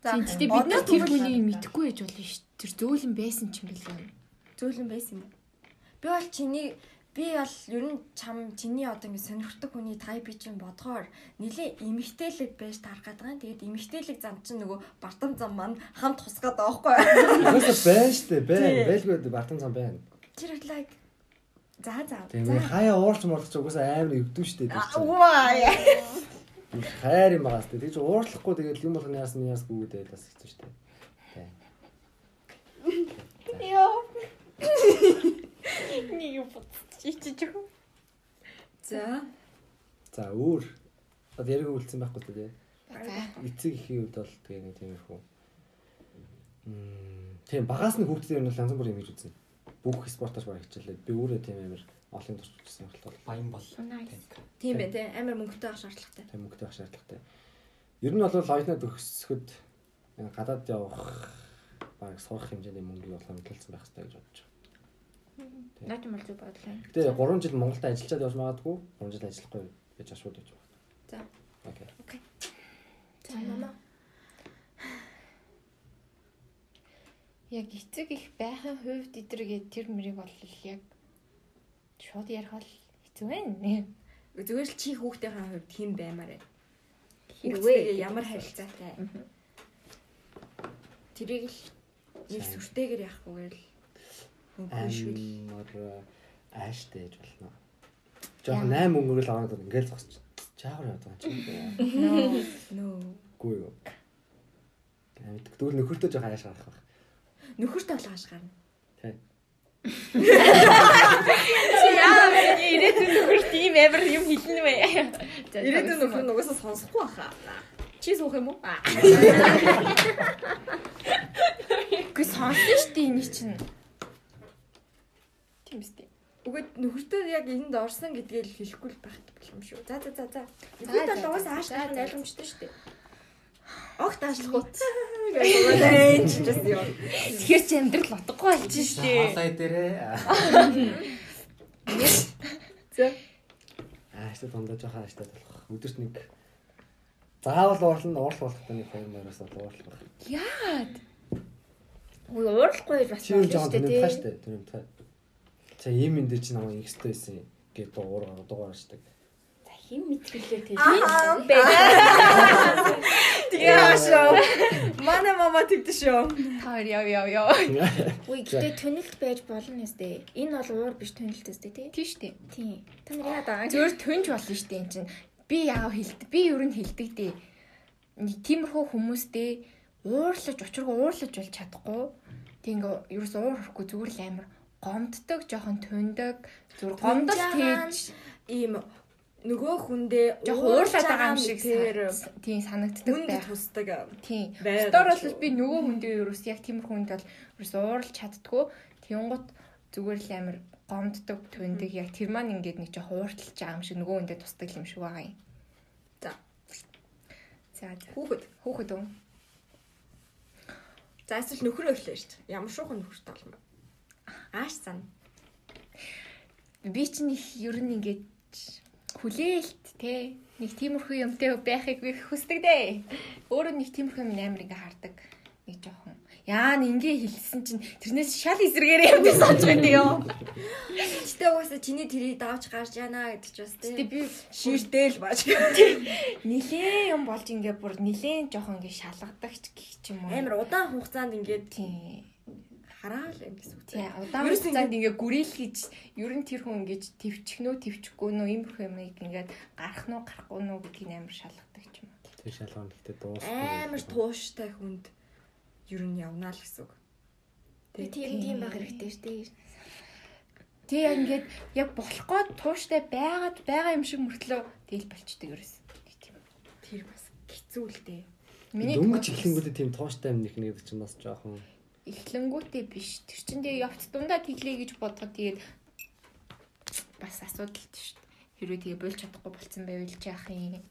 За Гэтэ бид нар тэр хүнийг мэдэхгүй байж болно шүү. Тэр зөөлөн байсан ч юм бэл юм. зөөлөн байсан юм. Би бол чиний би бол ер нь чам чиний одоо ингэ сонирхдаг хүний тайпыг чинь бодгоор нилийн эмгтээлэг байж таргаад байгаа. Тэгээд эмгтээлэг зам чинь нөгөө бартам зам маань хамт хусгаад байгаа байхгүй? Угаасаа байна дээ. Байна. Байлгүй бартан цан байна. Тэр like за за. Тэгээ хаяа уурч муулах чи угаасаа амар тэр чинь. Ваа. хайр юм байгаа сте. Тэг чи уурлахгүй тэгээд юм болгоно яасан яасгүй гэдэг бас хэцүү дээ. Тий. Йоо. Нэг юм бодчих жоо. За. За өөр. Одоо яриг үлдсэн байхгүй тий. За. Эцэг ихийн үед бол тэгээ нэг тиймэрхүү. Мм тийм багаас нь хүүхдүүд нь бол янз бүрийн юм хийж үзнэ. Бүх спортоос баг хичээлээ. Би өөрөө тийм амар олон төрчихсөн болохоор Баян бол. Тийм бай тээ амар мөнгөтэй авах шаардлагатай. тийм мөнгөтэй байх шаардлагатай. Ер нь бол оюутнууд төгсөхөд гадаад явах баг сурах хэмжээний мөнгө болох юм төлсөн байх хэрэгтэй гэж бодож. Наад юм бол зүг бодлоо. Гэтэ 3 жил Монголд ажиллаад явж магадгүй 3 жил ажиллахгүй гэж ашгүй гэж байна. За. Окей. За мама. Яг эцэг их байхын хувьд эдэргээ тэр мөрийг бол яг шууд ярих бол хэцүү байна. Зүгээр л чи хүүхдийнхээ хувьд хэн баймаар вэ? Хэрвээ ямар харилцаатай? Тэрийг л нэг сүртэйгээр яахгүйгээр л. Амар ааштай гэж болно. Жохон 8 өнгөрөл аваад ингээл зогсож чаагаар яваад байгаа юм чи. Нөө. Үгүй юу. Гэмэд дүүл нөхөртөө жоох ааш гарах байх. Нөхөрт толгоож гарна. Яа, ирээдүйн нөхөр тийм амар юм хэлнэ вэ? Ирээдүйн нөхөр нь угаасаа сонсохгүй баха. Чи суух юм уу? Аа. Үгүй сонсон шүү дээ энэ чинь. Тийм үстэй. Үгүй нөхөртөө яг энд орсон гэдгээ л хэлэхгүй л байх юм шүү. За за за за. Нөхөрт бол угаасаа ааш гарах нь ойлгомжтой шүү дээ. Огт аашлахгүй. Гэвээ энэ ч гэсэн юм. Тэгэхээр чи амьдрал утгагүй болчих шүү дээ. Халаа дээрээ. За. Ааштай дундаа жоох ааштай болох. Өдөрт нэг заавал уурлал уурлах болохтой нэг хоёр мараас уурлах байх. Яад. Ой уурлахгүй бас жоон шүү дээ. штэ тэнэмтгай. За ийм энэ дээр чи намайг ихстэй байсан гэдэг дуугаар дуугаар штэ. За хин мэдгэлээ тэгээ. Тэгээ шүү. Манай мама тэгдэ шүү. Таар яв яв яв. Ой гэтээ төнөлт байж болно нэстэ. Энэ бол уур биш төнөлт өстэй тий. Шүү дээ. Тий. Та нар байгаа? Зөөр төнж болно шүү дээ эн чинь. Би яав хэлдэг. Би ер нь хэлдэг дээ. Нэг Тиймэрхүү хүмүүстэй уурлаж учиргаа уурлаж бол чадахгүй. Тэг ингээ ерөөс уур хөрөхгүй зүгээр л амар гомддог, жоохон төндөг, зүгээр гомдол тээж Ийм нөгөө хүндээ жоох уурлаад байгаа юм шиг тийм санагддаг хүнд байх. тусдаг. Тийм. Байгаа бол би нөгөө хүндээ ерөөс яг тиймэрхүү хүнд бол ерөөс уурлж чаддгүй. Тэнгут зүгээр л амар гомддог, төндөг яг тэр маань ингээд нэг жоох уурталж байгаа юм шиг нөгөө хүндээ тусдаг юм шиг байгаа юм. За. За. Хүүхэд. Хүүхэд үү? За эсвэл нөхрөө эхлэв шүү дээ. Ямар шуухан нөхөртэй бэ? Ааш зан. Би чинь их ер нь ингээд хүлээлт те нэг тиймэрхүү юмтай байхыг би хүсдэг дээ. Өөрөө нэг тиймэрхүү юм амар ингээ хардаг. Нэг жоохон. Яа н ингээ хэлсэн чинь тэрнээс шал эсрэгээрээ юм би сонсож байдаг юм. Гэтэ угаасаа чиний тэрийг давж гарч яана гэдэг ч бас Гэтэ тийм. би Ширтэл бааш. [LAUGHS] нилээн юм болж ингээ бүр нилээн жоохон ингээ шалгадаг ч гэх юм уу. Амар удаан хугацаанд ингээд тийм. Хараал юм гэсэн үг. Тийм удаан хугацаанд ингээ гүрэлхийж ер нь тэр хүн ингээ твчих нөө твчихгүй нөө иймэрхүү юм ингээ гарах нуу гарахгүй нуу гэдгийг амар шалгадаг юм. Тэр шалгуун гэхдээ дуусах. Амар тууштай хүнд ер нь явнаа л гэсэн үг. Би тийм тийм байх хэрэгтэй шүү дээ. Тэг яг ингээд яг болохгүй тууштай байгаад байгаа юм шиг мөртлөө тэгэл болчдөг ерөөс. Тийм. Тэр бас хэцүү л дээ. Миний дөнгөж эхлэнгүүтээ тийм тууштай юм нэг нэг чинь бас жоохон эхлэнгүүтээ биш. Тэр чинь тэгээ явц дундаа тэглэе гэж бодоход тэгээд бас асуудал шүү дээ. Хэрвээ тэгээ болж чадахгүй болцсон байвал яах юм.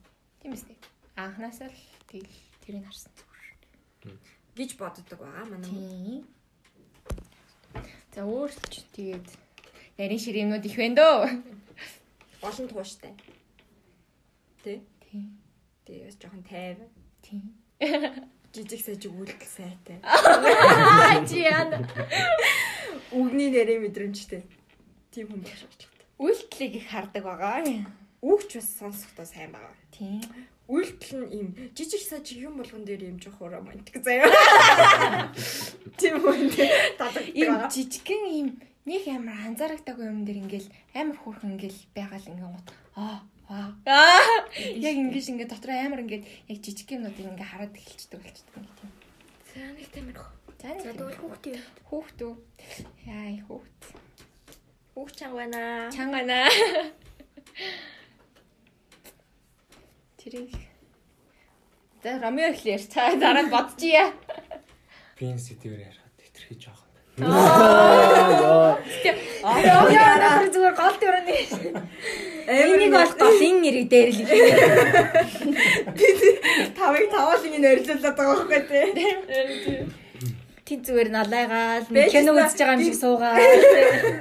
Тийм үстэй. Анханасаа л тэгэл тэрийг харсан зүгээр. гэж боддог байгаа манай. Тийм. За өөрч тэгээд нарийн ширээнүүд их байна дөө. Олон тууштай. Тэ? Тийм. Тэгээ бас жоохон тайв. Тийм. Жижиг сажиг үйлдэл сайтай. Чи яана. Үгний нэрээ мэдрэмжтэй. Тийм хүн байх шаардлагатай. Үйлдэлийг их хардаг байгаа. Үгч бас сонсохдоо сайн байгаа. Тийм. Үйлдэл нь ийм жижиг сажиг юм болгон дээр ийм жоох романтик заяа. Тийм хүн дээр татдаг байгаа. жижигхэн ийм нэг амар анзаарагдаагүй юм дээр ингээл амар хөөрхөн ингээл байгаа л ингээ гот. Аа аа. Аа яг ингэж ингээ дотор амар ингээд яг жижиг юмнуудыг ингээ хараад эхэлчихдэг болчихдог юм тийм. За нэг тамирх. За тэгвэл хүүхдээ юу? хүүхд үү. Яа хүүхд. Үг чанга байна. Чангана. Тэрийг За Ромео эхлэв. Та дараа бодчихъя. Пин сэтгээр ярихад хэтэрхий жоох байна. Аа яа зүгээр гол дөрөнд. Энийг бол голын нэрийг дээр л Тавыг таваал ингэ нэрэлүүлээд байгаа байхгүй тий. Тин зүгээр налайгаал кино үзэж байгаа юм шиг суугаад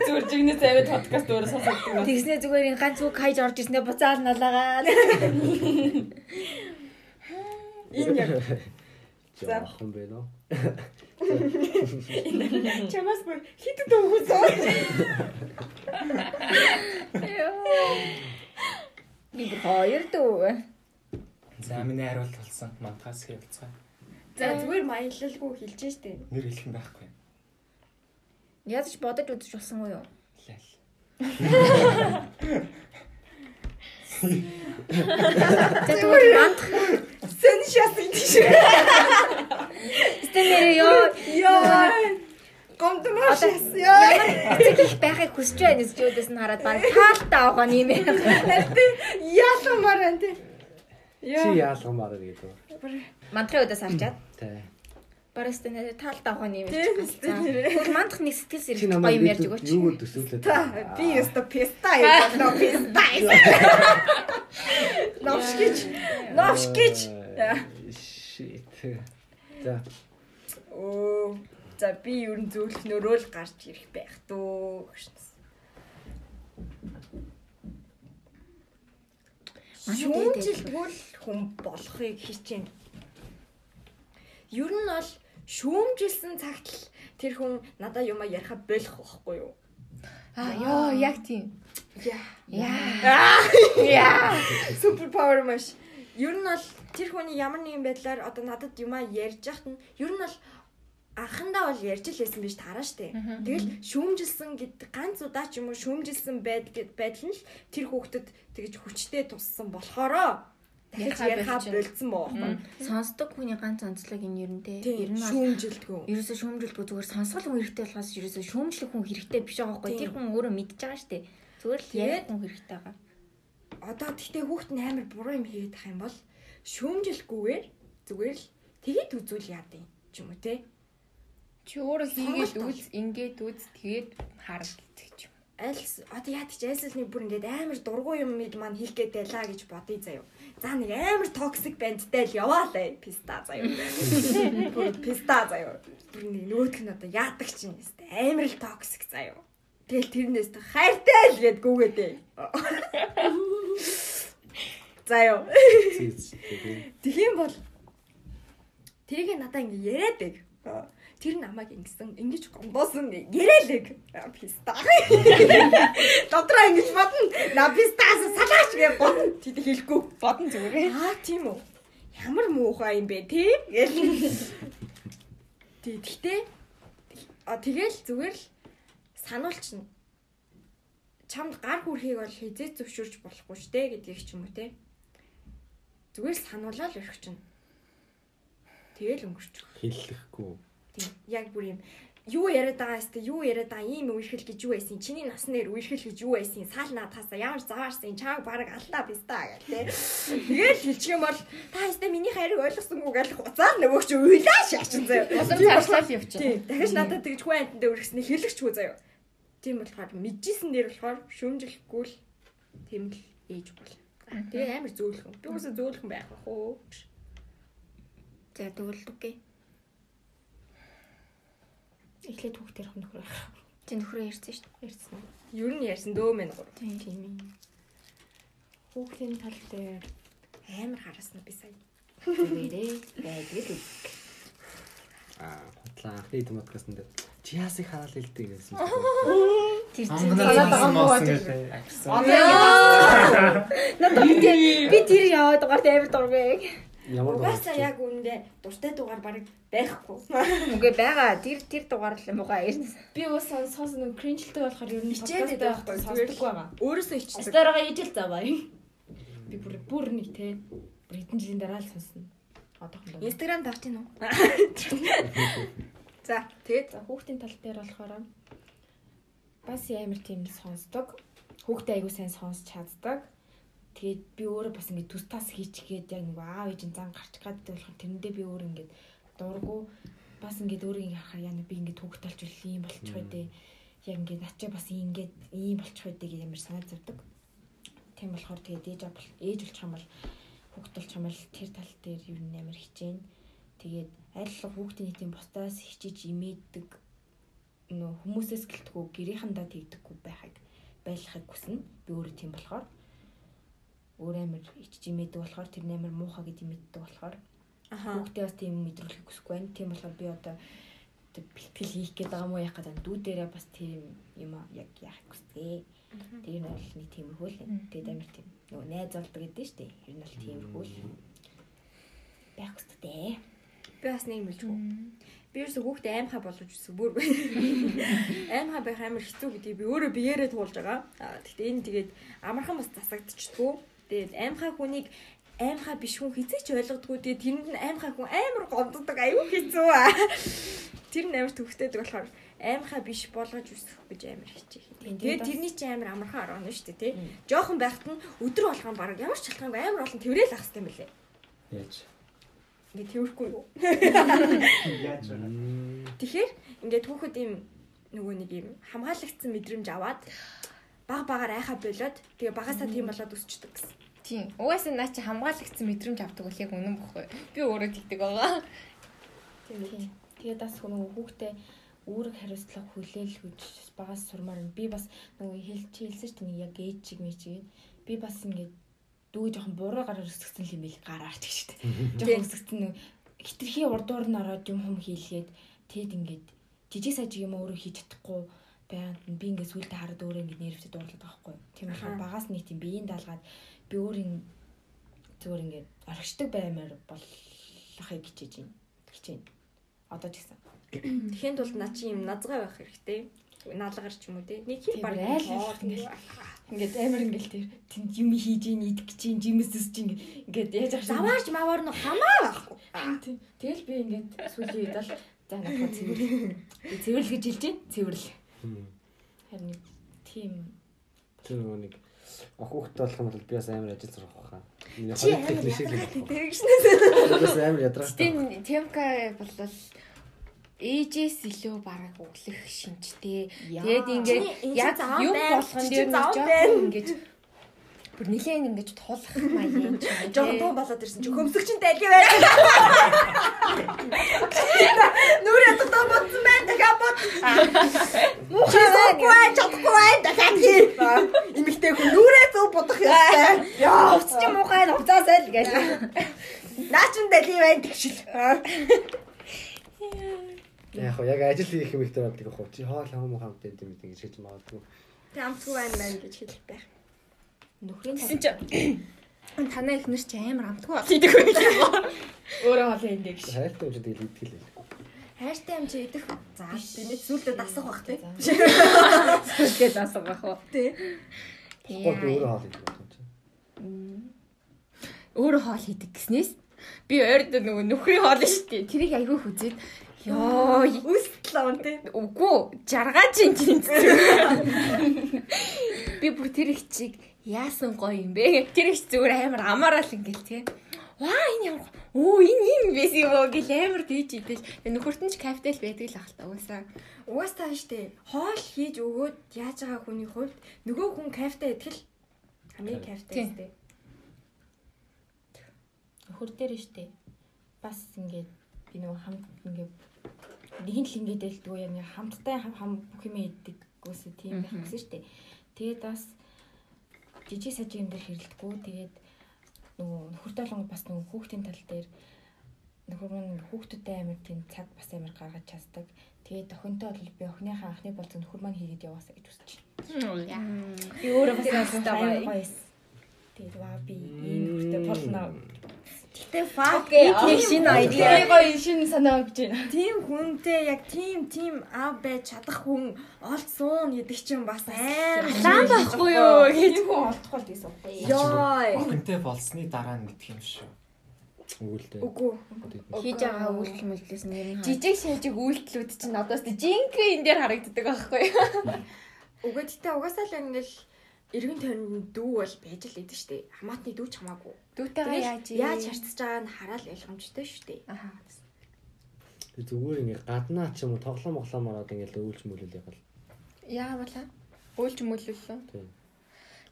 Зүгээр жигнэс аваад подкаст өөрөө байна. тэгснэ зүгээр ин ганц үг хайж орж ирснээр буцаал налайгаал. Энэ яг Жаахан бэ нөө. Чамаас бүр хитэд өгсөн. Би бүр хоёр дүү. За миний хариулт болсон. Мантаас хэлцгаа. За зүгээр маялалгүй хэлж штэ. Нэр хэлэх юм байхгүй. Ядаж бодож үзэж болсон уу юу? Лал. [LAUGHS] За тэгвэл манд Сэн шас тийш. стенэр ёо. Гомдмор шас яа. эцэг их байхыг хүсэж байна гэж өөдөөс нь хараад баг таалтаа авах юм ээ. Яаламаар энэ тий. Чи яалгамаар гэдэг. Мандрын өдөөс харчаад Тэ. Бараг стенэр таалтаа авах юм ээ. стенэр. Тэгвэл мандах нэг сэтгэл сэрэх гоё юм ярьж өгөөч. юу төсөөлээд. Би өстө песта яа. Песта. Новшгич. Новшгич. Shit. За. Оо. За би ер нь зөөлхнөрөө л гарч ирэх байх дөө гэж. Шүүмжилтгүүл хүн болохыг хичээнэ. Ер нь бол шүүмжилсэн цагт л тэр хүн надаа юма яриха болох байхгүй юу? Аа ёо яг тийм. Яа. Яа. Супер павер маш. Ер нь бол тэр хүний ямар нэгэн байдлаар одоо надад юма ярьж яхад нь ер нь бол анхандаа бол ярьж л байсан биш таараа штэ. Тэгэл шүүмжилсэн гэдэг ганц удаа ч юм уу шүүмжилсэн байдал нь л тэр хүүхдэд тэгж хүчтэй туссан болохоороо дахиж болчихно. болцсон боо. Сонсдог хүний ганц онцлог энэ нь те. Ер нь шүүмжилдэггүй. ерөөсөө шүүмжилдэггүй зүгээр сонсгол хүн хэрэгтэй болохоос ерөөсөө шүүмжлэх хүн хэрэгтэй биш байгаа байхгүй. Тэр хүн өөрөө мэдж байгаа штэ. Зүгээр л Тэгээд- ярих хүн хэрэгтэй байгаа. Одоо тэгтээ хүүхд нь амар буруу юм хийгээд ах юм бол шүүмжилгүйгээр зүгээр л тэгэд үзүүл яад юм ч юм уу те. Чи өөрөө хийгээд үз, ингээд үз, тэгээд хараад гэж юм. альс одоо яа гэж альсс нэг бүр ингээд амар дургу юм мэд маань хийх гээд байлаа гэж бодъё заяо. За нэг амар токсик бандтай л яваалаа писта. Бүр писта. Бүр нэг нөгөөх нь одоо яадаг чинь нэстэ амар л токсик заяо. Тэгэл тэрнээс тэ хайртай л гээд гүгээд ээ. Заяо. Тэгхийн бол тэрийг надаа ингэ яриад байг. Тэр намайг ингэсэн ингэж гомдоосон яриалэг. Писта. [LAUGHS] Дотроо ингэж бодно. На пистаас салаач гэж бодно. Тэд хэлэхгүй бодно зүгээр. Аа тийм үү. Ямар муухай юм бэ тий? Гэл. Тий гэхдээ а тэгэл зүгээр л сануулчихна. Чамд гар хүрхийг бол хизээ зөвшөөрч болохгүй штэ гэдгийг ч юм уу те. Зүгээр л сануулаад өрөх чинь. Тэгэл өнгөрч. Хэллэхгүй. Тийм. Яг бүр юм юу яриад байгаа юм юу яриад байгаа ийм үерхэл гэж юу байсан чиний наснаар үерхэл гэж юу байсан саал наадхаасаа ямар заваарсан чааг баг аллаа писта гэл те тэгэл хэлчих юм бол та хэвээ миний хайрыг ойлгосонгүй гэл хуцаа нөгөө чи уйлаа шаачин заяа. Улам цаашлал явчих. дахиж надад тэгж хүн амттай өргөснө хэлэгчгүй заяа. Тийм болохоор мэдчихсэн дээр болохоор шүүмжлэхгүй л тийм л ээж бол. Тэгээ амар зөөлхөн. Би үсээ зөөлхөн байх бах уу? За тэгвэл үгүй. Эхлээд хүүхдэр их нөхөр. Чи нөхрөө ярьсан шүү дээ. Ярьсан. ер нь ярьсан дөө мэн гур Тийм. Тийм ээ. Хүүхдийн тал дээр амар хараасна би сая зүгээрээ байдаг л. Аа, хутлаа анхны хэдэн подкастн дээр чи яасыг хараал хэлдэг гэсэн. Тэр Анганаа цаасан моосон гэж авсан. Надад би тэр яваад байгаатай амар дургыг. Ямар Угаасаа яг үүндээ дуртай дугаар баг байхгүй. [LAUGHS] Үгүй байгаа. Тэр тэр дугаар л муухай ирнэ. Би бас сонс нэг кринжлтэй болохоор ер нь Хичээдэг подкаст байхгүй, сонсдог байгаа. Өөрөөсөө ичсэн. Астараа ижил заваа. Би бүр бүр нэг те бүр хэдэн жилийн дараа л сонсно. Одоохондоо. Инстаграм давч гин үү? За, тэгээд хүүхдийн тал дээр болохоор бас амар тийм сонсдог. Хүүхдээ айгуу сайн сонсч чаддаг. Тэгээд би өөрөө бас ингэ төс тас хийчихгээд яг нэг аав ээжийн зан гарч гаддаг болохоор тэрэндээ би өөр ингэ дургу бас ингээд өөрийг харахаар яа би ингээд хүүхд толж ийм болчих үү яг ингээд начаа бас ингээд ийм болчих үү гэж ямар санаа зовдөг. Тийм болохоор тэгээд ээж бол ээж болчих юм бол толчих юм бол тэр тал дээр юу нэмэр хичээн. Тэгээд айллага хүүхдийн нийтийн бусдаас хичээж имээдэг нөө хүмүүсээс гэлтгүү гэрийнхэндээ тэгдэггүй байхыг байлахыг хүснэ. Би өөрөө тийм болохоор өөр амир ичж имээдэг болохоор тэр амир муухай гэж имээдэг болохоор хүүхдээ бас тийм мэдрүүлэх хүсэхгүй байна. Тийм болохоор би одоо бэлтгэл хийх гээд байгаа мó яах гэдэг дүү дээрээ бас тийм юм яг яах хүсдэг. Тэр нь бол нэг тиймэрхүү л. Тэгээд амир тийм нөгөө найз болдог гэдэг шүү дээ. Ер нь бол тиймэрхүү л байх хүсдэг. Би бас нэг мэлжгүй. Би ерөөсө хүүхдээ аймхаа болгож үзсэн бүр. [LAUGHS] Аймхаа байх амар хэцүү гэдгийг би өөрөө биеэрээ туулж байгаа. Гэхдээ энэ тэгээд амархан бас засагдчихдгүү. Тэгээд аймхаа хүнийг аймхаа биш хүн хизээч ойлгодгүй. Тэгээд тэрэнд нь аймхаа хүн амар гомддог аюу хэцүү. Тэр нь амар төвхтэйдэг болохоор аймхаа биш болгож үсэх гэж амар хичээх. Тэгээд тэрний чинь амар амархан орно шүү дээ тий. Жохон байхад нь өдөр болгон баг ямар ч шалтгаангүй амар олон тэрэл ах хэвээр юм бэлээ. Яаж? Ингээ тэрвэхгүй юу? Яаж вэ? Тэгэхээр ингээд түүхэд ийм нөгөө нэг ийм хамгаалагдсан мэдрэмж аваад баг багаар айхаа болоод тэгээ багасаа тийм болоод өсчдөг гэсэн. Тийм. Угаасаа наа чи хамгаалагдсан мэдрэмж авдаг бол яг үнэн бохгүй. Би өөрөө тэгдэг байгаа. Тийм. Тэгээд бас нөгөө хүүхдээ үүрэг хариуцлага хүлээл гэж багаас сурмаар би бас нөгөө хэлж хэлсэн чинь яг ээж чиг мэчгээд би бас ингээд дүү жоохон буруу гараар өсгсөн юм бил гараарч гэж штэ. [LAUGHS] Жоохон өсгсөн нэг хитрхи урдуур нь ороод юм хүм хийлгээд тэгэд ингээд жижиг сажиг юм өөрөө хийж чадахгүй байгаад би ингээд сүултээ хараад өөрөө ингээд нэрвчэд дуурлаад байгаа байхгүй. Тийм болохоор багаас нэг тийм биеийн даалгаад би өөрийн зүгээр ингээд орхичдаг баймаар болохыг хичээж байна. Хичээн. Одоо ч гэсэн. Тэхийн тулд наа чи юм назгаа байх хэрэгтэй. Наалгаар ч юм уу те. Нэг хий баг айл ингээд ингээд амар ингээд тэр тэнд юм хийж ийн идэх гэж ийн жимэсэс чи ингээд яаж ах заваарч маваар нь хамаа байхгүй. Тэгэл би ингээд сүүлийн үед бол за надад цэвэр. Би цэвэрлэл гэж хэлж байна. Цэвэрлэл. Харин тийм Тэр нэг охуухтай болох юм бол би бас амар ажил сурах байхаа. Миний Чи хоёр техник шиг л амар дэрэгшнээс. Бас амар ядраатай. Тийм Темка бол ээжээс илүү бараг өглөх шинжтэй. Тэгээд ингээд яг юм болгон чи дээр нэг ингээд бүр нилээн ингээд тулах маяг ч юм. Жохон туу болоод ирсэн чи хөмсөгчин дайли байж. [LAUGHS] Нүр ятдаг тоо бодсон байна. Муухай суухгүй чадахгүй. Дахиад хий. Имэгтэй хүн нүрээ зөв бодох ёстой. Яа, уц чи муухай нуцаасаа л гэж. Наа чин дайли байна тэгшил. Яг яг ажил хийх юм их дээр болдог ах. Чи хоол хамаа хамт энэ юм ингэж хийж магадгүй. Тэг амтгүй байна байна гэж хэлэх байх. нөхрийн Тэгсэн чи танаа ихнэр чи амар амтгүй бол хийдэг байх. өөрөө хоолой энэ гэж. Хайртай юм чи тэгэл идэл. Хайртай юм чи идэх. За, би нэг зүйлдээ дасах бах тий. Тэгээд асах байх уу. Тий. Би өөрөө хоол идэх юм чи. Өөрөө хоол хийдэг гэснээс би ойрд нөгөө нөхрийн хоол шүү дээ. Тэрийг айгүй хүзээд ёо Үстэл он тий. Үгүй жаргаж ин тийм. Би бүр тэр их чиг яасан гоё юм бэ? Тэр их зүгээр амар амаараа л ингээл тий. Ваа энэ ямар оо энэ юм байсан юм уу гэл амар тийж идэж. Нөхөрт нь ч кафетэл байдаг л ахalta уусаа. Угаасаа штэ хоол хийж өгөөд яаж байгаа хүний хувьд нөгөө хүн кафтаа идэх л хамгийн кафтаа Тийм. штэ. Нөхөр дээр нь штэ. Бас ингээд би нөгөө хамт ингээд нэг л ингээд дэлдгүү яг нэг хамттай хам хам бүх юм иддэг үсэ тийм байх гэсэн штэ. Тэгээд бас жижиг сажиг юм дээр хэрэлдэхгүй. Тэгээд нөгөө нөхөртэй болон бас нөгөө хүүхдийн тал дээр нөхөр маань хүүхдүүдтэй амар тийм цаг бас амар гаргаж чаддаг. Тэгээд охинтой бол би охиныхаа анхны болцоо нөхөр маань хийгээд яваасаа гэж үзэж байна. Би өөрөө бас амар гоё. Тэгээд ваа би ийм нөхөртэй болно. Гэтэ фак Нэг шинэ Тэгээ гоё шинэ санаа өгч байна. тийм хүнтэй яг тийм тийм аав байж чадах хүн олцсон гэдэг чинь бас Лам байхгүй юу гэж. Хүн олдохгүй л гэсэн үг. ёо. Охинтой болсны дараа нь мэдх юм шүү. Өгүүлдэ. Үгүй. Хийж байгаа үйлдэл мэлдээс нэр нь жижиг шажиг үйлдэлүүд чинь одоо тест жинхэнэ энэ дээр харагддаг байхгүй юу? Үгүй гэтээ угаасаа л ингээл эргэн тойронд дүү бол байж л идэв штэ. Хамаатны дүү ч хамаагүй. Дүүтэйгээ яаж яаж харьцаж байгааг нь хараад ойлгомжтой штэ. Аха. Тэг зүгээр ингээ гаднаа ч юм уу тоглоом моглоом ороод ингээ өвлж мөлөл явал. Яа бала? Өөлж мөлөлөө. Тийм.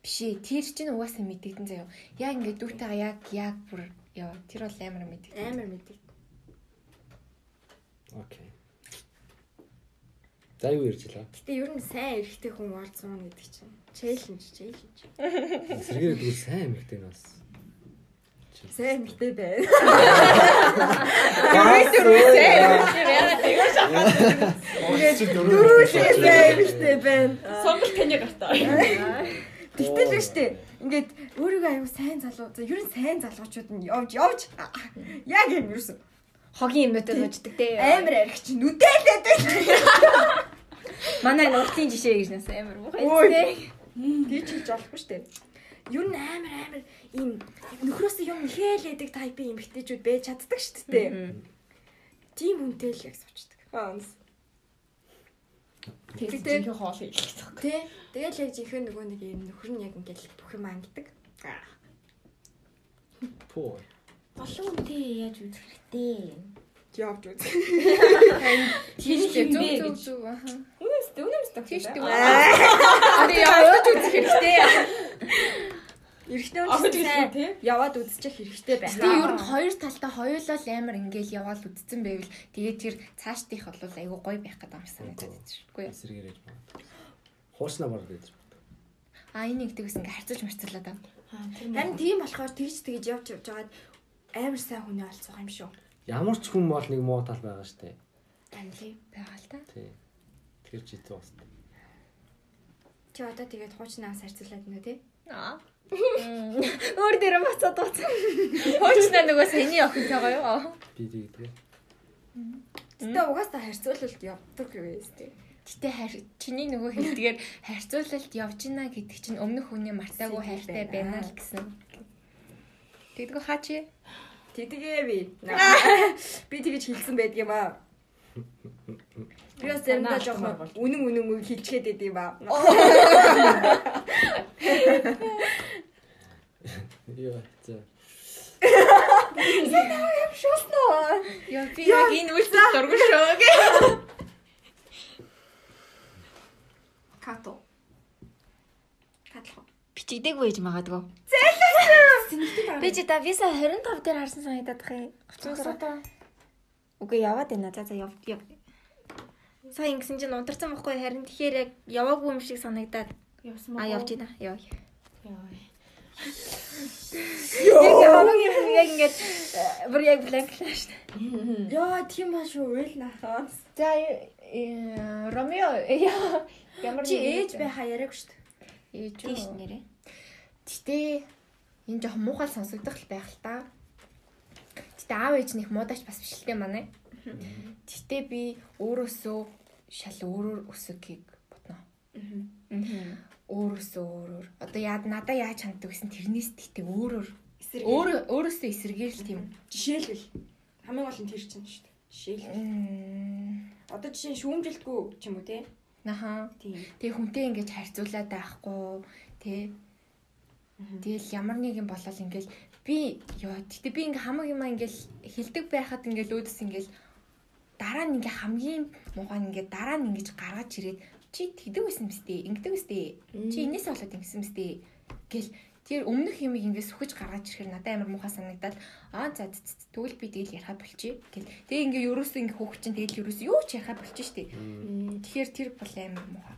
Биш ээ, тэр чинь угаасаа мэдэгдэн заяа. Яг ингээд дүүтэйгээ яг яг бүр яа, тэр бол амар мэдэгдэн. Амар мэдээ. Окей. За юу ярьж илаа? Гэтэ ер нь сайн эрэхтэй хүн суuna гэдэг чинь челленж, челленж. Сэргээр дүүл сайн эмэгтэй нь бас. Сайн эмэгтэй байна. Дөрөв шиг сайн эмэгтэй байна. Сонголт таны гартаа. Тэгтэл л штэ. Ингээд өөрийгөө аюу сайн залуу. За ер нь сайн залуучууд нь явж явж яг юм ерөөсөн. Хогийн юмнуудад ууждаг те. Амар арих чи нүдэлээд байна. Манай нуртын жишээ гэж нас амар муухай те. Тийч хийж болохгүй штэ. Ер нь амар амар ийм нөхрөөс юм ихээлээдэг тайпын эмэгтэйчүүд байж чаддаг штэ. Тийм хүнтэй л яг суучдаг. Аанс. Тэгээд жинхэнэ хоол хийх гэсэн. Тэ. Тэгэл яг жинхэнэ нөгөө нэг юм нөхөр нь яг ингээл бүх юм ангидаг. Поо. Олон үнтэй яаж үзэх хэрэгтэй. [LAUGHS] Явж үз. Хин Зүг зүг зүг. Үнэс үнэс дээ. Аа яваад үзэх хэрэгтэй. Эрэгтэй тий. яваад үзчих хэрэгтэй байна. Тэгээ ер нь хоёр талдаа хоёулаа л амар ингээл яваал үдцэн байвал тэгээ тэр цаашдих бол айгу гоё байх гэдэг юм санагдаад байна шүү. Сэргээр яж байна. Хуучнаа баг гэж. А энэ нэг тэгээс ингээ харцуулж марцуулаад аа. Харин тийм болохоор тэгж тэгж явж явж байгаад амар сайн хүний олцох юм шүү. Ямар ч хүн бол нэг муу тал байгаа штэ. Амли. байгаа л та. Тий. Тэр зөө бас. Чи одоо тэгээд хуучнаас харьцуулаад нөө тий. Аа. Өөр дээр бацаад бацаа. Хоочнаа нөгөө саяны охин байгаа юу? Би тэгдэг. Гэтэ угаасаа харьцуулалт явдаг юу вэ? Гэтэ харь чиний нөгөө хэлдгээр харьцуулалт явж гинэ гэдэг чинь өмнөх хүний мартаагүй хайртай байна л гэсэн. Тэгдэггүй хаачи. Тэгдэгээ би. [LAUGHS] Би тэгэж хэлсэн байдаг юм аа. Би бас заримдаа жоохон үнэн үнэн үг хэлчихэд байд юм аа. Йоо. За. Яа би яг энэ үйлсэл дургу шүү гэ. Като. Катлах. Бичигдэг байж магадгүй. Би чи та виса 25 дээр харсан санагдаад бах юм. Гоцгоо. Үгүй яваад байна. За за яв яв. Сая ингэсэн чинь унтарсан байхгүй харин тэгэхээр яг яваагүй юм шиг санагдаад Явсан а явж байна. Яв. Яа. Яг хамгийн юм яг ингээд э, бүр яг бланклаа шүү дээ. Яа, тийм ба шүү. Уйл нахаас. За э, Ромео яа ямар Чи ээж байхаа яриаг шүү дээ. ээж Тийш үү? нэрээ. Гэтэ энэ жоох муухай сонсогдох байх л та. Гэтэ аав ээж нэх муудаач бас биш л дээ манай. Гэтэ би өөрөөсөө шал өөрөөр өсөхийг бодно. Өөрөөсөө өөрөөр. Одоо яад надаа яаж ханддаг гэсэн тэрнээс тэгтээ өөрөөр өөрөө өөрөөсөө эсэргээр л тийм. жишээлбэл хамгийн гол нь тэр чинь шүү дээ. Жишээл. Мм, Одоо жишээ нь шүүмжилтгүй ч юм уу те. Тийм. Тэгээ хүнтэй ингэж харьцуулаад байхгүй тий. Тэгэл ямар нэг юм болол ингээл би ёо гэтээ би ингээ хамаг юм ингээл хилдэг байхад ингээл өөдс ингээл дараа нь ингээ хамгийн муухай нь ингээ дараа нь ингэж гаргаж ирээд чи тэгдэг байсан мэт ингэдэг үстэй чи энэс болоод ингэсэн мэт гэл тэр өмнөх юмыг ингээ сүхэж гаргаж ирэхээр надад амар муухай санагдаад аа за тэгвэл би тэгэл ярахаа болчих гэл. Тэгээ ингээ ерөөсөө ингээ хөөх чинь тэгэл ерөөсөө юу ч ярахаа болчих штеп тэгэхээр тэр бол амар муухай.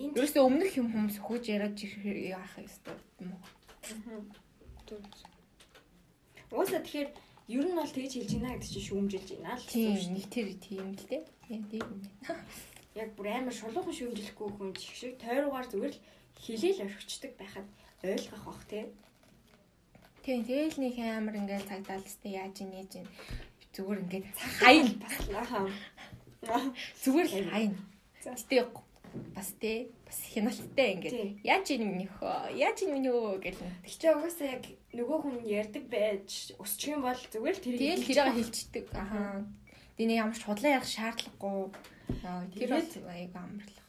Энд Ерөөсөө өмнөх юм хүмүүс хөөж яриад ирэхээр яах ёстой уу? уусаа тэгэхээр ер нь бол тэгж хэлж гинэ гэдэг чинь шүүмжилж гинэ л гэсэн шүү нэг тэр тийм л дээ. Тийм юм. дээ. [LAUGHS] Яг бүр амар шулуухан шүүмжилэхгүй хүн шиг тойруугаар зүгээр л хилээл орхичдаг байхад ойлгох бах те. Тийм тэгэл нэг амар ингээл цагдаад сте яаж ийн яаж ийн зүгээр ингээд хайн Баслаа. зүгээр л хайн. Гэтэ бас те бас хяналттай ингээд Тийм. яаж ийн минийхөө яаж ийн минийхөө гэл. Тэгчээ угаасаа яг нөгөө хүн ярьдаг байж өсчих юм бол зүгээр л тэрийг Тэгэл тэрийг хэлчихдэг. Ахаа. Диний ямар ч худлаа ярих шаардлагагүй. Аа, Тэр бол аяг амарлах.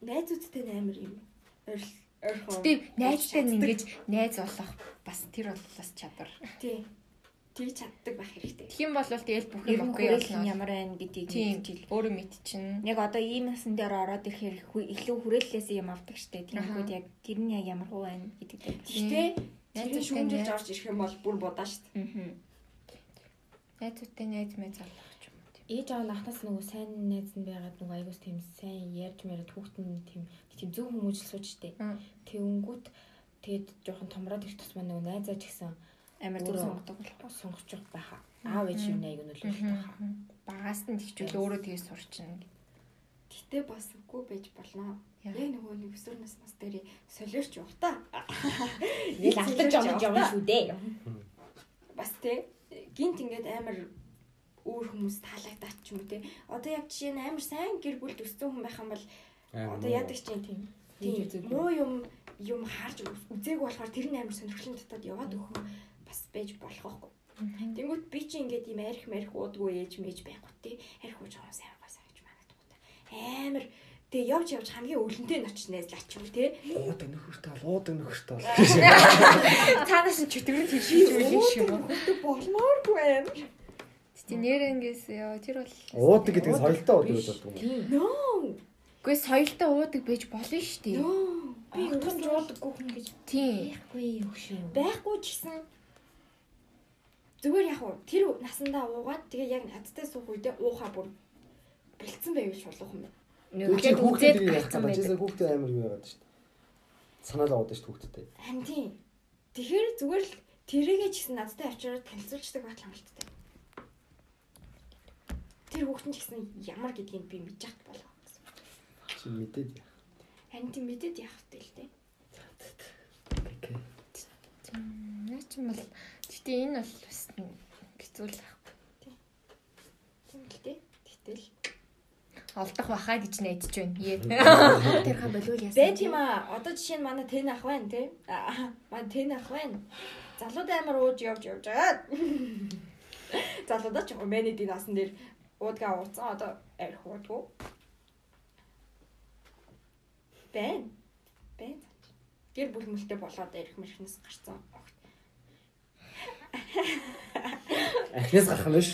найзуудтай амар юм. Ойр ойрхон. Гэтэ найзтай ингэж найз болох бас тэр бол бас чадвар. тий. Тэг чаддаг байх хэрэгтэй. Юм бол тэгэл бүх юм нь окей болно. нь ямар байна гэдгийг Тийм. мэдчихэл. Өөрөө мэдчихнэ. Яг одоо ийм насан дээр ороод ирэхээр илүү хүрээллээс юм авдаг штэ. Тэнгүүд яг тэр нь яг ямар хуу байна гэдэг. Гэхдээ Найз шүүмжилж орж ирэх юм бол бүр будаа дээ. Аа. Найзуудтай найз мэз алах ч юм уу. тийм. Ээж аав анхнаас нөгөө сайн найз нь байгаад нөгөө айгуус тийм сайн ярьж мэрэг хүүхдэн тийм тийм зөв хүмүүжил сууж штэ. Мм. Тэвнгүүт тэгээд жоохон томроод ирэх тусмаа нөгөө найзаа ч гэсэн Амар Өөрөө. сонгодог болох. сонгож явах байхаа. Аав ээж юу нэг нөлөөлөх байхаа. Багаас нь тэгчүүл өөрөө тэгээ сурчна. Гэтэ бас үгүй байж болно. Яг нөгөө нэг өсвөр нас нас дээр солиорч явах та. [LAUGHS] Нэг алдаж онож явна шүү дээ. Бас те гинт ингээд амар өөр хүмүүс таалагдаад ч юм уу те. Одоо яг жишээ нь амар сайн гэр бүл төссөн хүн байх юм бол одоо яадаг чинь тийм тийм үзээгүй. муу юм юм харж үзээг болохоор тэр нь амар сонирхлын татаад яваад өгөх бас байж болох байхгүй. Тэнгүүт би чи ингээд юм арх марх уудгүй ээж мэж байхгүй те. Арх ууж байгаа сайн сайн гэж манайд та. Амар Тэгээ явж явж хамгийн өлөнтэй нь очиж найзлаач юм те. Уудаг нөхөртэй бол уудаг нөхөртэй бол. [LAUGHS] Цаанаас нь чөтгөрөнд хийшиж үйл шиг юм. Болмооргүй байна. Тийм нэрнгээс ёо тэр бол Уудаг гэдэг нь соёлтой уудаг гэж боддог юм. Нөө. Үгүй соёлтой уудаг байж болно шүү дээ. Нөө. Би утгамж уудаггүй хүн гэж Тийм. байхгүй өгшөө. Байхгүй ч гэсэн зүгээр яг уу тэр насандаа уугаад тэгээ яг надтай суух үедээ уухаа бүр бэлдсэн байвал шулуух юм Ингээд хүүхдээ үзээд байдаг. Жисээ хүүхдээ амар юу яагаад шүү дээ. Санаал аваад шүү хүүхдээ. Харин тийм. Тэгэхээр зүгээр л тэрийгээ ч гэсэн надтай авчираад танилцуулждаг батал амралттай. Тэр хүүхдэн ч гэсэн ямар гэдгийг би мэдж яхад болоо. Чи мэдээд. Харин тийм мэдээд явах хэрэгтэй л дээ. Наа ч юм бол гэтээ энэ бол бас хэцүү л байхгүй. Тийм л дээ. Гэтэл Олдох бахаа гэж найдаж байна. Ээ. [LAUGHS] Тэр ха болов яасан. Бэ тийм аа. Одоо жишээ нь манай тэн ах байна тий. Аа, Манай тэн ах байна. Залууд амар ууж явж явж байгаа. [LAUGHS] Залуудаа ч мэний дин асан дээр уудгаа ууцсан. Одоо арх уудгүй. Бэн. Бэн. Гэр бүл мөлтэй болоод арх мэрхнээс гарцсан. Ахнаас гарах нь биш.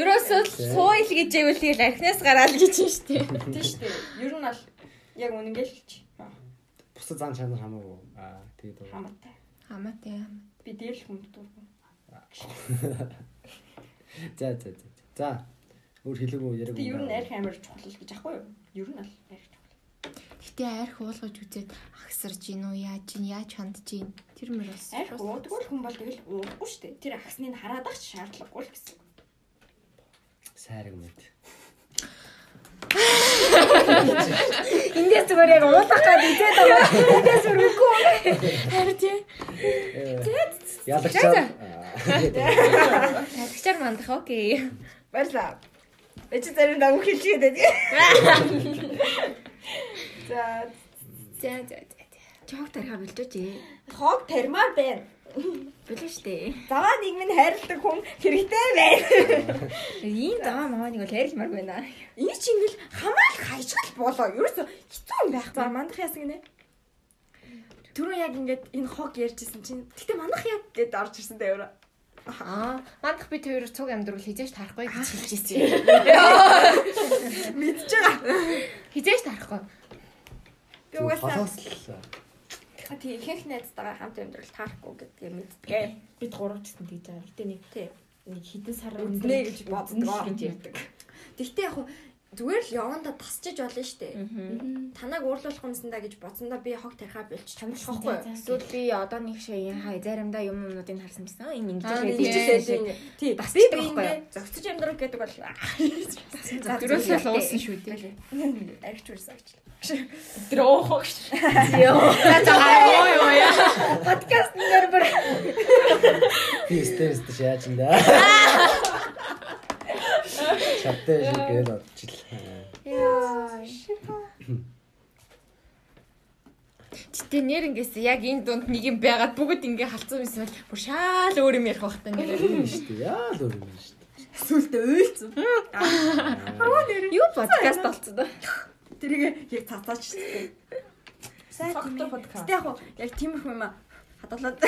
Ерөөсөө сууйл гэж ивэл тэгэл архинаас гараал гэж юм шүү дээ. Тийм шүү дээ. Ер нь бол яг үнэнгээл хэлчих. Бусад зан чанар хамаагүй. Аа тэгээд. Хамаатай. Хамаатай. Би дээр л хүнд дургүй. За за за. За. Өөр хэлээгүй яриаг. Би ер нь арх амар чухал л гэж ахгүй юу? Ер нь бол арх. Гэтэ арх уулгаж үзээд агсарж гин үү яаж гин яаж хандж гин тэр мөр бас. Арх уудгүй л хүн бол тэгэл уудахгүй шүү дээ. Тэр ахсныг хараад ах шаардлагагүй л гэсэн. Сайраг мэд. Эндээс зүгээр яг уулах гад үзээд байгаа. Эндээс бүр үгүй. Харин тий. Ялагчаа. Ядагчаар мандах окей. Баярлаа. Эцэг зарим даа үхэлж гээд байна. [LAUGHS] За За за за. Чог тарихаа бэлдэж ээ. хог тармаар байна. Болоо штэ. Заваа нийгмийн хайрладаг хүн хэрэгтэй байна. Ийм даа маа нэг бол хайрлмаар байна. Энэ ч ингээл хамаал хайшгал болоо. Ерөөсө хэцүү юм байх. За мандах яасан гинэ. Түрүү яг ингээд энэ хог ярьжсэн чинь гэтээ мандах яг гэд орж ирсэн дээ өөрөө. Аа, мандах бид хоёр цуг амьдрал хизээш тарахгүй гэж хэлжсэн. Мэдж байгаа. Хизээш тарахгүй. Би угаасаа л. тий ихэнх найзтайгаа хамт амьдрал таарахгүй гэдгээ мэддэг. Бид гурав ч гэсэн тэгж байгаа. Гэтэ нэг Тий. нэг хідэн сар Үзнэ гэж боддог гэж ярьдаг. Тэгтээ яг зүгээр л яванда тасчиж болно штэ. Танаг уурлуулах юмсандаа гэж бодсондоо би хог тарихаа болчих юм болохгүй. Эсвэл би одоо нэг шээ хай заримдаа юм юмнуудыг харсан байсан. Энэ ингэж ирчихсэн. Тий, Бас би ч би байхгүй ингээ зөгцөж амьдрах гэдэг бол Дөрөөсөө л уусан шүү дээ. аригч үрсэн оохоо гэж. За за ой ой. Подкаст нэр бүр Би стресс дэш яаж юм да. Чаттай шиг гээл одчихлаа. Гэтэ нэр ингээс яг энэ дунд нэг юм байгаад бүгд ингээ халцсан байсан бол бүр шаал өөр юм ярих байх та нэр. Тийм шүү дээ. Яа л өөр юм шүү дээ. Сүлдө уйлцсан. Юу подкаст болцсон доо. Тэрийг яг цацаач штэ. Сайн Факт тийм. подкаст. Гэтэ яг яг тиймэрхүү юм аа хадгалаад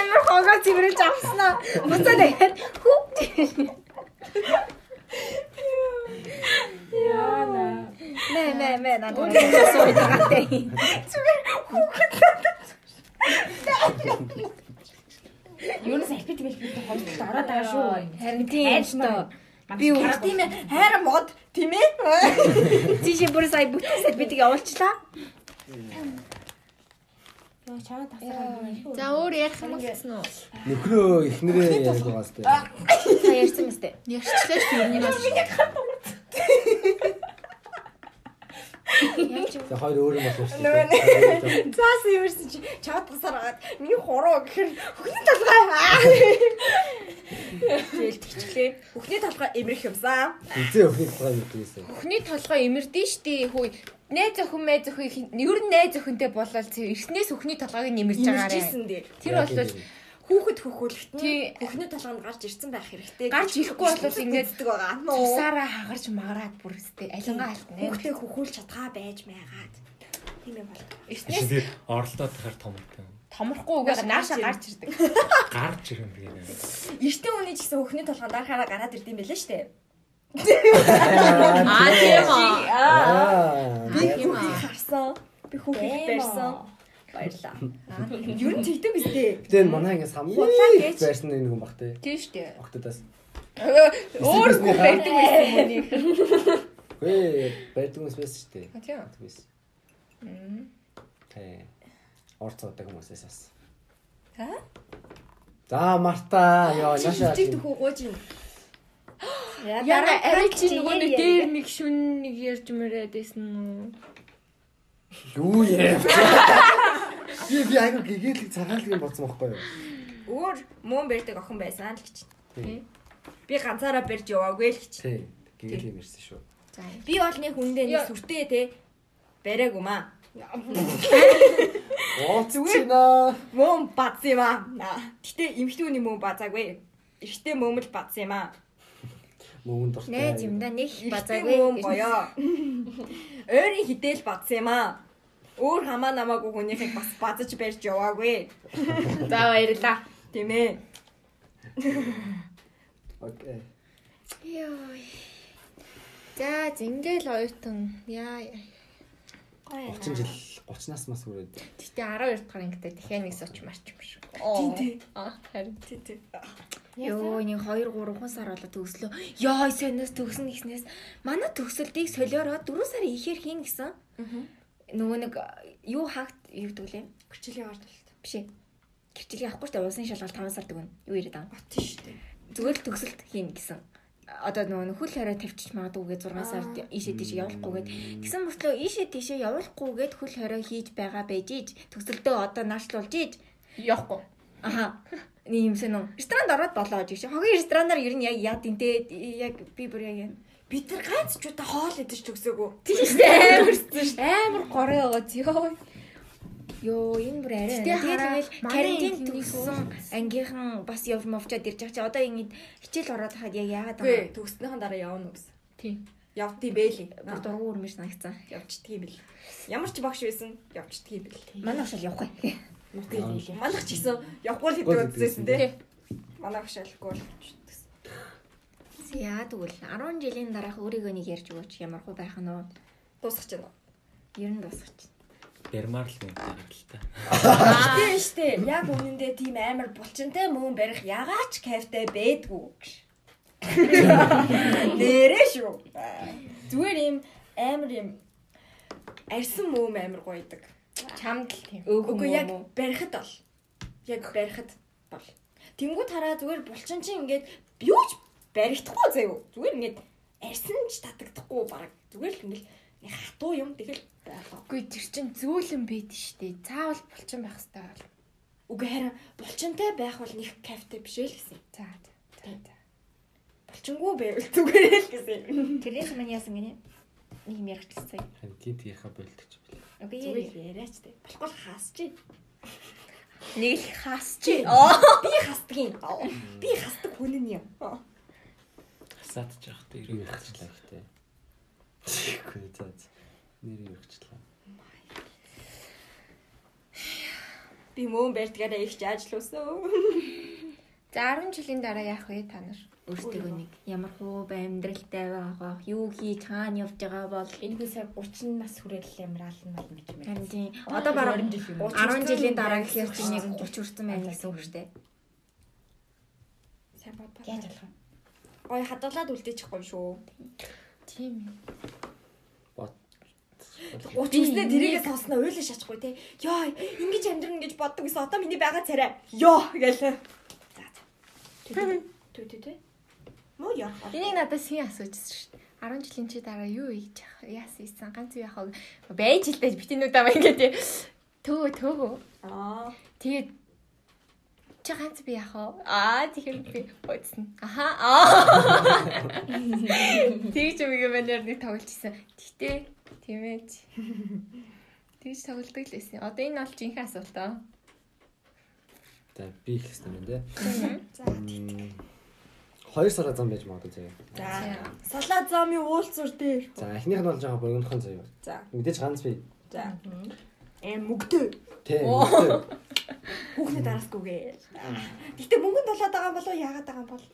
Амар хогоо цэвэрж авснаа. Буцаа дахиад хүү. Яана. Мэ мэ мэ надад сууж байгаатай. Юунаас альпит гэлбит хоёр талд ороод байгаа шүү. Харин тийм шүү. Би Харин тийм ээ хайр мод тийм ээ. Тийш бүр сая бүтэн сальбитыг явуулчлаа. Яа чамаа тасраа. За өөр ярих юм болсон уу? Нөхрөө ихнэрээ яриад байгаа сте. Та ярьсан мэт. Ярьчлаа шүү юм бас. За хоёр өөр юм дээ. Цаас юмэрсэн чи чад тасаар агаад миний хуруу гэхэр хөхний толгой аа. Тэгэл тэгчлээ. Хөхний толгой эмрэх юмсан. Эзээ өхний тухай юу гэсэн. Бүхний толгой имэрдэн штий хөөе. Найз охин мэз охин ер нь найз охинтой болол эрснээс өхний толгойг нэмэрж байгаарэ. Тэр бол Хүүхэд хөхөөлөлт нь хөхний толгойд гарч ирсэн байх хэрэгтэй. гарч ирэхгүй бол ингээд үздэг байгаа. тусаараа хагарч магараад бүр өстэй алингаа алтна. Хүүхдээ хөхөөлж чадгаа байж маягаад. Тийм юм бол. Тэгээд оролдоод тахаар томортой. томрохгүй угаа нааша гарч ирдэг. [LAUGHS] Гарч ирэн тэгээд. Эртний хүний ч гэсэн хөхний толгойд дарахаараа гараад ирд юм байлаа шүү дээ. [LAUGHS] Аа тийм. Аа. Би хүүхдийг харсан. Би хүүхдийг барьсан. Баярлаа. [LAUGHS] Юу н тэгдэг биз дээ. Гэтэ энэ манай ингээс хамгийн байрсан нэг хүн баг те. Тийм штэ. Октодоос. Өөр хүн байдаг байсан юм. Гээ [LAUGHS] байдаг хүмүүс байсан шүү дээ. Тийм. Тэгвэс. Тэ. Орцоодаг хүмүүсээс бас. За? За Марта ёо наша. Чиг төхөө гооч юм. [GASPS] Яна арай чи нөгөө нэг дээр нэг шүн нэг ярьж мөрөөд байсан уу? Юу яа. Би би айгу гэгээлэг цагаалг юм бодсон байхгүй юу? Өөр мөн барьдаг охин байсан л гэж. Би ганцаараа барьж яваагүй л гэж. Тий. Гэгээлэг ирсэн шүү. За. Би бол нэг хүндээ нэг сүртэй те бариаг юм аа. Ооцчихна. Мөн бац юм аа. Гэтэ эмхтүүний мөн базаагүй. Эртээ мөн л бац юм аа. Мөн дуртай. Найз юм да нэг базаагүй. гоёо. Ойрын хідэл бац юм аа. Өөр хамаа намаагүй хүнийхийг бас базаж барьж яваагүй. За баярлаа. Тийм ээ. Окей. Йоо. За зингээл оюутан. Яа. 30 жил 30-наас мас хүрээд. Гэтэ 12 дахь ангитай дахиад нэг соч марч юм шиг. Тийм тий. Аа харин. Тий тий. Йоо нэг 2 3 сар болоо төгслөө. Йоо сонноос төгсөн гэснээс манай төгсөлтийг солиороо 4 сар ихээр хийн гэсэн. Нөгөө нэг юу хаагт юу гэдэг лээ? Гэрчлэлийн орд болт. Биш ээ. Гэрчлэгийн авахгүй ч улсын шалгалт 5 сар дэгэн. Юу яриад байгаа. Бат шүү дээ. Зүгээр л төгсөлт хийн гэсэн. Одоо нөгөө хөл хараа тавьчих магадгүйгээ 6 сард ийшээ тийшээ явуулахгүйгээд тэгсэн мөртлөө ийшээ тийшээ явуулахгүйгээд хөл хараа хийж байгаа байж иж төгсөлтөө одоо наашлуулж иж Явахгүй. Аха. Нэг юм үү? Ресторанд ороод болоо гэж. Хогийн ресторанаар ер нь яг яад юм те яг би бүр яг юм. Бид нар ганц ч удаа хоол идэж төгсөөгөө. Тийм шүү дээ. Амарсан ш. Амар горой байгаа зөө. Йоо, энэ бүр арай. Тэгэл карантин төгссөн ангийнхан бас яв мовчаад ирж байгаа чи одоо ингэ хичээл ороод хаад яг яагаад Үгүй байгаа. төгснөхийн дараа явна уу гэсэн. Тийм. Явдгий бэлий. Бүр дургу өрмөж санагцсан. Явчдгийг бэл. Ямар ч багш байсан явчдгийг бэл. Манай ушаал явахгүй. Манайх ч гэсэн явахгүй л Гол гэдэг үзсэн тий. Манай багш алгүй л. Яа тэгвэл 10 жилийн дараах өөрийгөө нэг ярьж өгөөч ямар хуу байх нь уу? Дуусах гэж байна. Ер нь дуусгач. Ярмаар л л та. Тийм штэ. Яг үнэндээ тийм амар булчинтай мөн барих ягаач кайфтай байдгүй гэж. Нэрэ шүү. Зүгээр юм амар юм арьсан мөөм амар гойдаг. Чамд л тийм. Үгүй яг барихад бол. Яг барихад бол. Тэнгүү тараа зүгээр булчин чинь ингээд юу ч баригдахгүй заяа. Зүгээр ингээд арьсан ч татагдахгүй баг. Зүгээр л ингээд нэг хатуу юм тэгэл. Үгүй тэр чин зөөлөн байд штэ. Заавал булчин байх хэрэгтэй бол. Үгүй харин булчинтай байх бол нэг кайфтай биш л гэсэн. За. За. за. Булчингүү байвал зүгээр л гэсэн. Тэрнээс мань яасан гинэ? Нэг юм яригчлцсан. Харин гинт яхаа болдог юм. Окей. Зүгээр яриач тээ. Болохгүй хаасч. Нэг л хаасч. Би хастгийн. Би хастдаг хүн нь юм. Хасаадж явах та Юу ирэх ихтэй. Тэгэхгүй за. за. Нэр юу ярьчлаа. Би мөн барьдгаараа их ажлуулсан. [LAUGHS] За 10 жилийн дараа яах вэ та нар? Өөртөө нэг ямар хуу амьдралтай байгаа юу хийж хаана явж байгаа бол Энэ би сая 30 нас хүрэл ямраална бол мэд мэд. харин тийм одоо бараг 20 жил юм. 10 жилийн дараа гэхээр чи нэг 30 хүрсэн байна гэсэн үг шүү дээ. Сайн бод. Яаж болох вэ? Гой хадгалаад үлдээчихгүй шүү. Тийм ээ. 39-ний тэрийгээ сонсноо уйлаа шachгүй те. Йоо, ингэж амьдрна гэж боддог гэсэн одоо миний байгаа царай. Йоо гэлээ. За за. Түү түү түү. Муу яа. Энийг надад сая асуужсэн шүү дээ. 10 жилийн чи дараа юу хийж яах яасан ийсэн ганц юу яах вэ? Байж л дээ битэнүүд аа ингээд төө төө. Аа. Тэгээд чи ганц би яах вэ? Аа тэгэхээр би бодсон. Аха. Аа. [LAUGHS] Тэгж үгүй манер нэг тоглож исэн. Гэтэ тийм ээ. Тэгж тоглодог л байсан. Одоо энэ бол жинхэнэ асуулт аа. За би их хэстэй юм дээ. За. М, Хоёр сараа зам байж магадгүй заяа. За. Салаа замын уулзур дээр. За эхнийх нь бол жоохон богинохон заяа. За. Мэдээж ганц би. За. Тэ. Оо. мэдээ. Хүүхнээ дараасгүйгээ. Гэтэ мөнгөнд болоод байгаа болоо яагаад байгаа юм бол.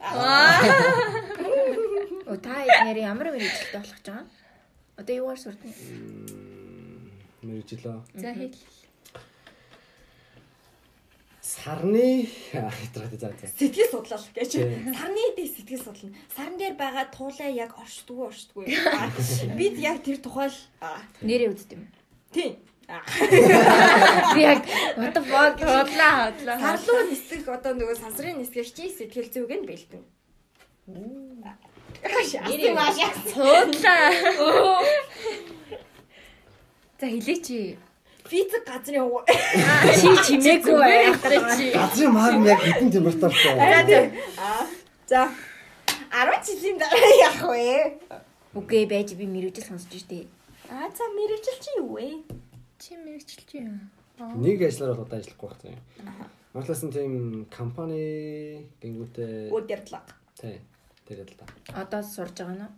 Оо та нэр ямар мэрэгчлээ болох гэж байгаа? Одоо юугаар сурдна? М, Мэргэжлөө. За хэл. Сарны хэтрээд за за. Сэтгэл судлал гэж. Сарны дээр сэтгэл судлал. Сарн дээр байгаа туулаа яг оршдгоо оршдгоо. [LAUGHS] Бид яг тэр тухай л аа, Нэрээ үзт юм. тийм. Би яг what the fuck Хотлаа хотлаа. Сарлуу нисэх одоо нөгөө сансрын нисгэр чи сэтгэл зүг нь бэлдэн. Нэрээ маш Хотлаа. За хэлээч. физик газрын уу. чи чимээгүй байх. чи. Газрын маар нь яг хэдэн температуртай. Аа. За. 10 жилийн дараа яах вэ? Үгүй байж би мэрэгжил сонсож штэ. Аа за мэрэгжил чи юу вэ? Чи мэрэгчлж юм. Нэг ажиллаар бол удаа ажиллахгүй байх заяа. Манлаас нь тийм компани гингүүтээ Өдөрлөг. тий. Тэр л та. Одоо сурж байгаа нь.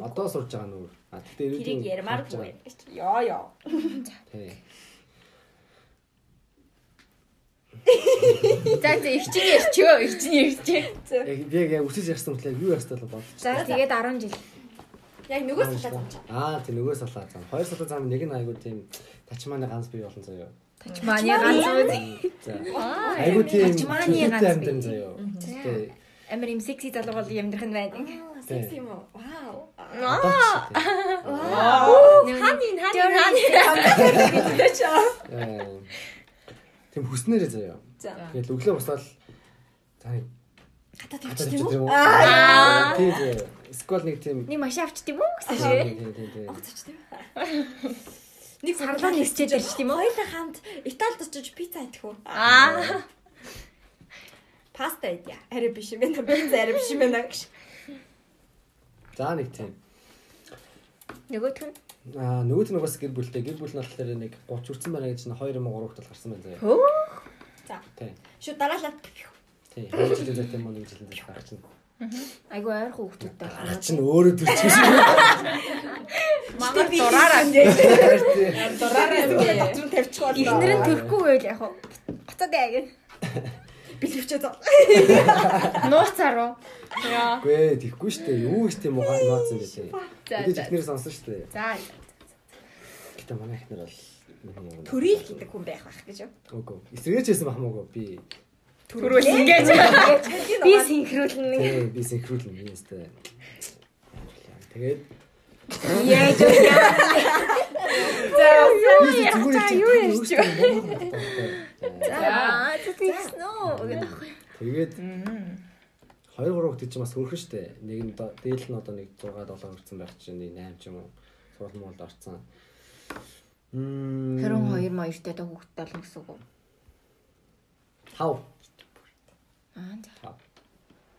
Одоо сурж байгаа нүүр. А тэгтээ Тэрийг ярмааргүй. Йоо ёо. Тий. За за ихчин ярьчөө, ихчин ярьчээ. Яг яг үсэж ярьсан мэтлээ юу ястаа л бодчих. За тэгээд 10 жил. Яг нөгөө салаа замч. Аа тий нөгөө салаа зам. Хоёр салаа зам нэг нь айгуу тийм тачманы ганц бий болно заяа. Тачманы ганц үз. За. Айгуу тийм Тачманы ганц бий. заяа. Тий. Амар юм секси залуу бол ямдрах нь байна. Секси юм уу? Вау. Аа. Ханин ханин ханин. Тэм хүснээрээ заяа. За. Тэгэл өглөө босоод тавьчих юм уу? юм уу? Аа. Тий заяа. Скол нэг тийм Нэг машин авчт юм уу гэсэн шиг. тий, тий, тий. Огцоч тийм. Нэг Сарлаа нисчээд ирж тийм үү? Хоёулаа хамт Италид очиж пицца идэх үү? Аа. Паста идья. Арай биш юм байна. Пицца арай биш юм байна гэж. За нэг тийм. Нөгөөх нь Аа нөгөөт нь бас гэр бүлтэй. Гэр бүл нь болохоор нэг 30 хүрсэн байна гэж чинь 2 юм уу 3 хүртэл гарсан байна заяа. Хөө. За. Тий. Шү дараалал. Тий. 2 жилийн зайтай юм уу нэг жилийн зайтай гарч чинь. айгу ойр хүүхдүүдтэй Гарч байна. чинь өөрөө төрчих шиг. Мамар дураараа. Дураараа дотроо тавьчих бол. Эхнэр нь төрөхгүй байл яг хуу. Буцаад яа гэн. Бэлэвчээ зоо. Нууцаар уу? Яа. Гүй тийхгүй шүү дээ. Юу их тийм уу нууц юм бэ тий. За, Бид ихнэр сонсон шүү дээ. За. Гэтэ манай ихнэр бол. Төрийг гэдэг хүн байх байх гэж юу? Үгүй. Эсрэгээч хийсэн бах муугүй би. Төрүүл ингэж. Би синхруулна. Тий, би синхруулна юм өстэй. Тэгээд Яаж яа. За юу ярьж За тэгсэн үү. Тэгээд 2 3 хүүхэд чинь бас хөрхөн штэ. Нэг нь дээлх нь одоо нэг 6 7 хүрсэн байх чинь нэг 8 ч юм уу. Сурал муулд орцсон. Мм. 22 моёртой доо хүүхдтэй болно гэсэн үг. Хав. Аа за. Хав.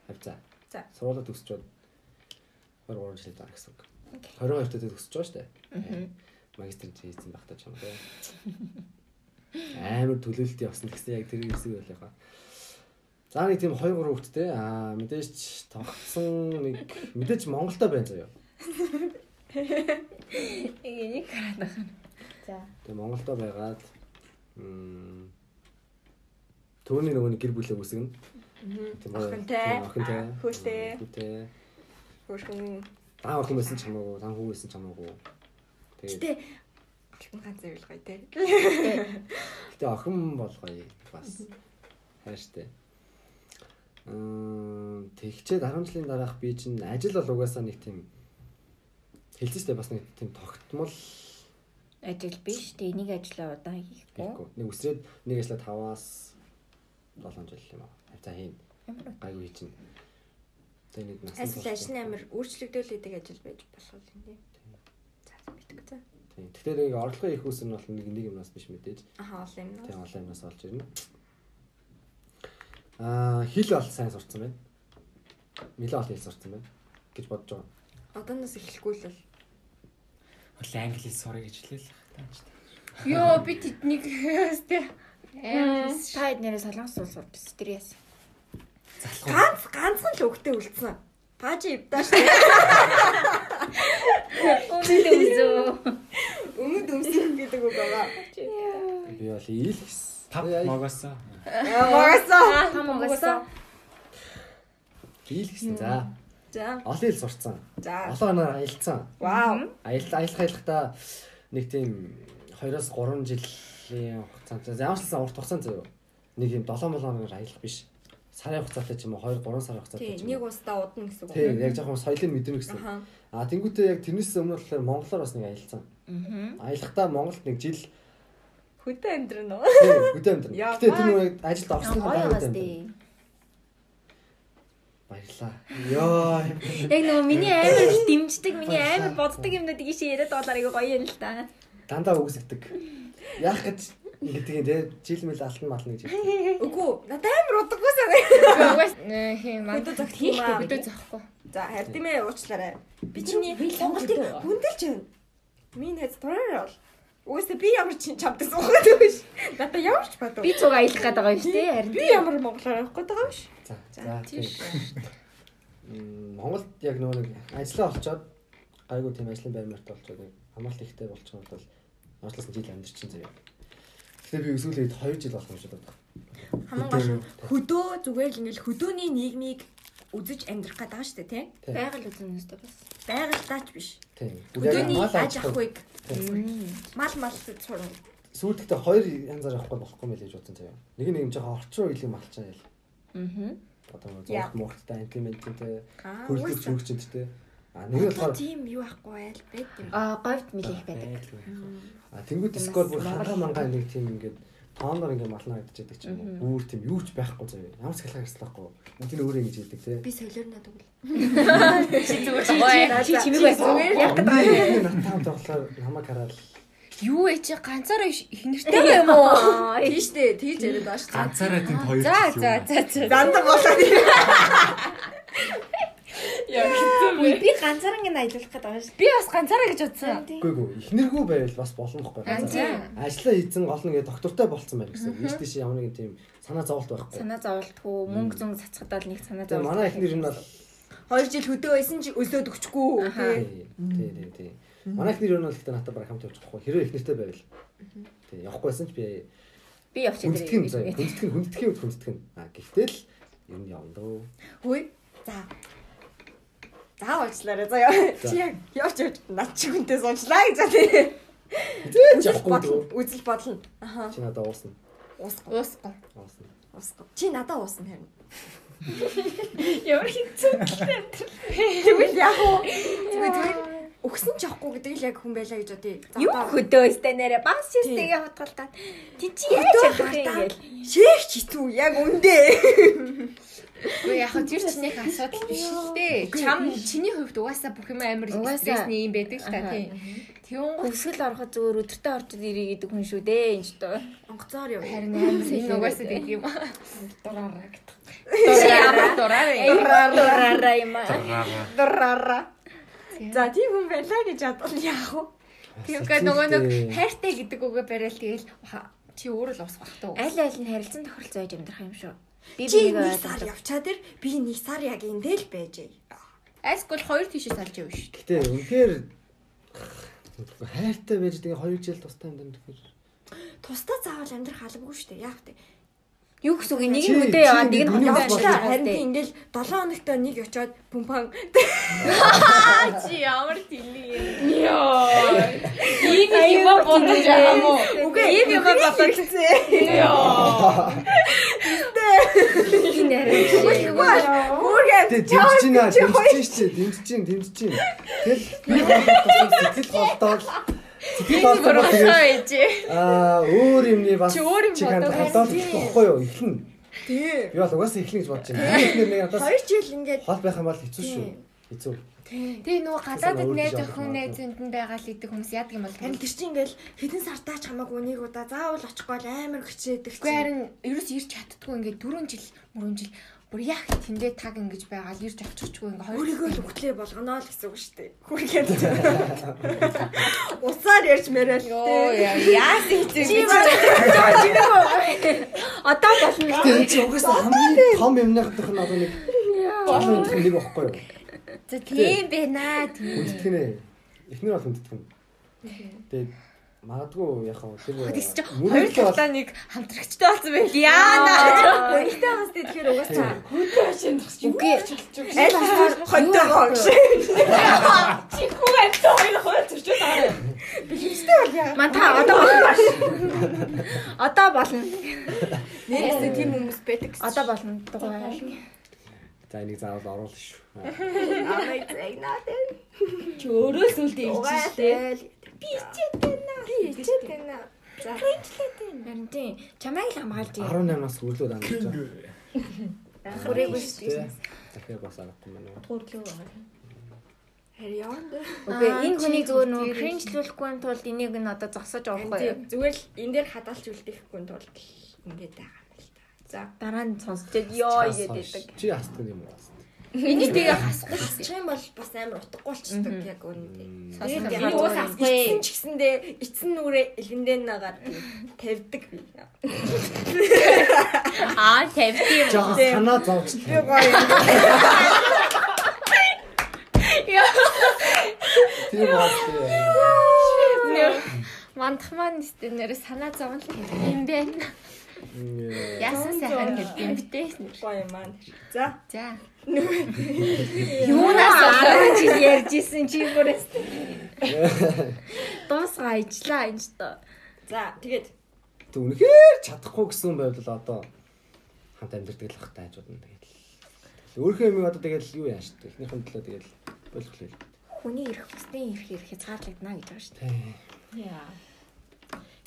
Хавцаа. За. Сургуулаа төгсчөөд 23 жил дараа гэсэн үг. 22 төдөө төгсөж байгаа штэ. Магистр хийсэн байх та ч юм уу. Амар төлөөлөлт явсан гэсэн яг тэр хэсэг байл яхаа. За нэг тийм 2 3 хүүхэдтэй аа мэдээж тогтсон нэг мэдээж Монголда байна заяа. Энийг хараад байна. За. Тэгээ Монголда байгаад м Төвний нөгөө гэр бүлээ? Охинтой. Тийм, Охинтой. Хүүтэй. Хүүтэй. Хөрхөн Таа охин байсан ч хамаагүй, таа хүү байсан ч хамаагүй. Гэтэ алтан ганц зүйл гоё те. Гэтэ охин бол гоё бас. Хайртай. Мм тэгчээд 10 жилийн дараах би чинь ажил бол угаасаа нэг тийм хэлсэн штэ бас нэг тийм тогтмол Ажил биш. Тэ энийг ажиллаа удаан хийхгүй. Нэг үсрээд нэг ажлаа 5-аас 7 жил юм аа. За хийн. Гайгүй чинь. Тэгээ нэг нас. Ажил ажил амир өөрчлөгдөөлөйдэг ажил байж болох юм тий. Мэдгүй за. Тийм. Гэхдээ нэг орлогын их үс нь бол нэг нэг юмнаас биш мэдээж. Аха олон юм Тийм олон юмнаас олж ирнэ. Аа хэл бол сайн сурцсан байна. Нилээ олон хэл сурцсан байна гэж бодож байгаа. Одооноос эхлэхгүй л бол англи хэл сурах гэж хэлээ л тааж. Йоо би тэднийг [LAUGHS] өстэй. Аймс. Та эднэрээ солонгос улс сурч тэр яасан. ганц ганцхан л өгтөө үлдсэн. Пажи ивдаа шүү. Өмнөд үзөө. Өмнөд өмсөх гэдэг үг байгаа. Би бол ийл гэсэн. Тав могоосоо. Магасаа. Та могосоо. Ийл гэсэн. За. За. Олон хэл сурцсан. За. Олон оноор аялцсан. Вау. Аялах аялахдаа нэг тийм 2-оос 3 жилийн хугацаанд за ямар ч гэсэн урт хугацаанд заяа. Нэг юм 7 молоноор аялах биш. Сарын хугацаатай ч юм уу 2 3 сарын хугацаатай ч нэг юм уу. устдаа удна гэсэн үг. Тийм яг жоохон соёлын мэдрэмж гэсэн. Аха. А тэнгуүтээ яг тэрнээс өмнө болохоор монголоор бас нэг аялцсан. Аа. Аялахдаа Монголд нэг жил Хөдөө амьдрын уу? тийм хөдөө амьдрын. Гэтэ тэр нэг ажилд орсны тий. амьдрын. Баярлаа. Йоо. Яг нөгөө миний амар дэмждэг, миний амар боддог юмнуудыг ишээ яриад болоор айгу гоё юм л та. Дандаа үгсгдэг. Яах гэж ингэдэг юм те жил мэл алтан мална гэж. Үгүй, надад амар удаггүй санаа. Угаас хин зогтох юм аа. Хөдөө зохгүй. За, хардимээ уучлаарай. Би чиний Монголыг хүндэлж байна. Миний хэз тураарай бол. Үгүйсээ би ямар ч чамд суугаад байгаа ш. Надаа ямар ч бод. Би цуг аялах гээд байгаа юм шүү дээ. Харин би ямар монголоор явах гээд байгаа ш. За. За, тийш. Монголд яг нөгөө нэг ажиллаа олцоод гайгүй тийм ажлын байр мэрт олцоод нэг хамаалт ихтэй болчихсон бол уучлаас жил амьдэрчин заяа. Гэтэ би өсвөлээд 2 жил болох юм шиг байна. Хамаагүй шүү. Хөдөө зүгээр л ингээл хөдөөний нийгмийг үзэж амьдрах гээд байгаа шүү дээ, тий? Тийм. байгаль үзнэстэй бас. Байгальтаач биш. Тийм. Хөдөөний мал аж ах ахуйг мал мал сурна. Сүүлдээ хоёр янзаар явахгүй болохгүй мэл гэж бодсон заяа. Нэг нэг юм жоохон орчин үеийн малчаа ял. Аа. Одоо Яа. зургт мурттай имплементтэй хөрөлдөж уусаа. хөгжинтэй. А нэг болохоор тийм юу ахгүй байл байт юм. Аа, говьд мэлэх байдаг. а тэнгууд скор бүр ханга манга нэг тийм ингээд тооноор ингээд мална гэдэж байдаг ч юм уу. Бүр тийм юу ч байхгүй заяа. Ямар ч хэлхээ хэрэгслэхгүй. Нь өөрөө ингэж хэлдэг те. Би солиорноо тэгвэл. [LAUGHS] Чи зүгээр чи чимэг байсан. Яг Тэгээд натаа тоглохоор намайг хараад Юу ээ чи ганцаараа их нэртэй юм уу? Аа, [LAUGHS] Тийш дээ, тэгж яриад байгаа шүү. Ганцаараа тэнд хоёр За за за за. Занда болоод. [LAUGHS] би ганцаараа ингэ аялуулах гээд байгаа шүү. Би бас ганцаараа гэж бодсон. Үгүй ээ ихнэргүй байвал бас болно байхгүй. Ажлаа хийцэн гол ингээд доктортой болцсон байх гэсэн. Ийш тийш ямар нэгэн тийм санаа зовлт байхгүй. Санаа зовлтгүй, мөнгө зүүн цацгадаад нэг санаа зовлт. манай ихнэр нь бол 2 жил хөдөө байсан чи өсөөд өгчгүй. Тий тий тий. Манай ихнэр нь бол ихтэй надад бараг хамт явчихгүй. Хэрвээ ихнэртэй байвал. Тий явахгүй байсан ч би Би явчих хүндэтгэх юм хүндэтгэх нь. А гэхдээ л ер нь явна дөө. Хөөе. За. За уучлаарай заяа. Чи яг явж явж над чи хүнтэй суучлаа гэж байна. Зээч явахгүй. Үзэл бодлоо. Аха. Чи надад уусна. Уусгаа. Уусгаа. Уусна. Уусгаа. Чи надаа уусна харин. Ямар хэцүү. Тэгвэл яг уу. Зүгээр өгсөн ч явахгүй гэдэг л яг хүн байлаа гэж бодъё. За, Юу одоо хөдөө өстэй нэрэ бас шистэйгээ хутгалтаад. Тин чи яаж явах юм гээл. Шээх читүү яг үндэ. Үгүй яг хөө тэр чинийх асуудал биш л дээ. Чам чиний хувьд угаасаа бүх юм амар стрессний юм байдаг л та Аха. тий. Тэгүн гоо Өсгөл ороход зүгээр өдөртөө орчод ирээ гэдэг хүн шүү дээ энэ ч тоо. Онгоцоор яв. харин амар энэ угаасаа байдаг юм. дураараа гэдэг. Ямар дураарай. Дураараа юм. Дураараа. За тийм хүн байлаа гэж бодвол яах вэ? Тэгэхээр нөгөө нэг хайртай гэдэг үгээ барайл тэгэл чи өөрөө л усах туу. Аль аль нь харилцан тохиролцоо байж амьдрах юм шүү. Би бинийг нэг сар явчаад ир би нэг сар яг эндэл байж. Айскул хоёр тийшээ салж явна шүү. Гэтэ үнэхээр хайртай байж тэгээ 2 жил тустай юм даа тэгэхээр Тусдаа заавал амьдрах албагүй шүү дээ. Яг тэ. Юу гэсэн үг нэг нь хөдөө яваад нэг нь Явчлаа болдог. харин тийм ингээл 7 хоногт нэг очиод пумпан [LAUGHS] чи ямар тэлий юм. Ийм юм бодож байгаа юм уу? үгүй Ийм юм бодож [LAUGHS] энэ арай. Хүүгээ Тэгээ дэмжиж байна, дэмжиж чинь, дэмжиж чинь, дэмжиж чинь. Тэгэл сэтгэл голдоод сэтгэл голдоод тэгээд аа өөр юмний бас Чи өөр юм чи ханд бодоод хадаад ихгүй юу? Эхлэн. тий. Би бол угаасаа эхлэн гэж бодож байна. Би эхнэр нэг надаас 2 жил ингээд хол байх юм бол хэцүү шүү. Хэцүү. Тэгээ нөгөө гадаадд найз охин авах найз зөндөн байгаа л идэг хүмүүс яадаг юм бол харин тэр чинь ингээл хэдэн сартаач хамаагүй нэг удаа заавал очихгүй амар хүчээдэг Үгүй харин ерөөс ирж чаддгүй ингээд 4 жил мөрөн жил бүр яг тэндээ таг ингэж байгаа л ирж очихгүй ингээ хоёр Өөрийгөө л өгтлээ болгоно л гэсэн үг шүү дээ. Хүргээд. [LAUGHS] Усаар ярьж мэрэл. Йоо яас Чи гэж. [LAUGHS] [LAUGHS] Одоо болно. Тэгээ чи угаасаа хамгийн том юмныхных нь одоо нэг нь нэг байхгүй юу? За тийм байна тийм. Хүндтгэн ээ. Эхнэр бол хүндтгэн. Тэгээд магадгүй яг хаа тэр чи хоёр бол талаа нэг хамтрагчтай болсон байл. Яана. Өөртөө бас тэгэхээр угаасаа Үгүй. аль болохоор хонтой гоо гэж. Ман та одоо болно. Одоо болно. Нэрээсээ тийм хүмүүс байдаг. Одоо болно. Дугаар. За энийг заавал оруулах шүү. амайг зэгнаад. Чи өөрөө ирж штэ. Би ичээд байна. Би ичээд байна. За. Харин тийм. Чамайг л хамгаалж юм. 18-аас хүрлүүд ангиж байгаа. Хүрээгүй шүү дээ. Захиа бас аргагүй маань. Харьяанд. Окей, энэ хүний зүгээр нөгөө кринжлүүлэхгүй тулд энийг нь одоо зогсоож авахгүй юу? Зүгээр л энэ дээр хадгалж үлдээхгүй тулд ингээд байгаа юм. За. Дараа нь сонсчод ёо гэдэг. Чи хасдаг юм уу? Энийг тэгээ хасахгүй. Хасчих юм бол бас амар утгагүй болчихдог яг үнэндээ. Тэгээд энэ уус зүгээр. асгүй. Эцэн ч гэсэндээ эцэн нүрээ элгэндээ нагаад тавьдаг би. [LAUGHS] Аа, тавьд юм. Жаа санаа зовч. Би гоё. Тийм бат. Мандах маань нэстэ нэр санаа зовн л юм байна. Яасан сайхан гэдэг юм битээ. Гоё маань. За. За. Юунаас 10 жил ярьж исэн чи бүрээс. Дуусгаа ижлаа энэ ч тоо. За тэгээд Тэг үнэхээр чадахгүй гэсэн байвал одоо хамт амьдэрдэг л бах таажууд нь тэгээд. Өөрхөө юм одоо тэгээд юу яаш вэ? Эхнийхэн төлөө тэгээд болох л. Хүний ирэх хүснээ ирэх ирэх хязгаарлагдана гэж байгаа шүү дээ. Яа.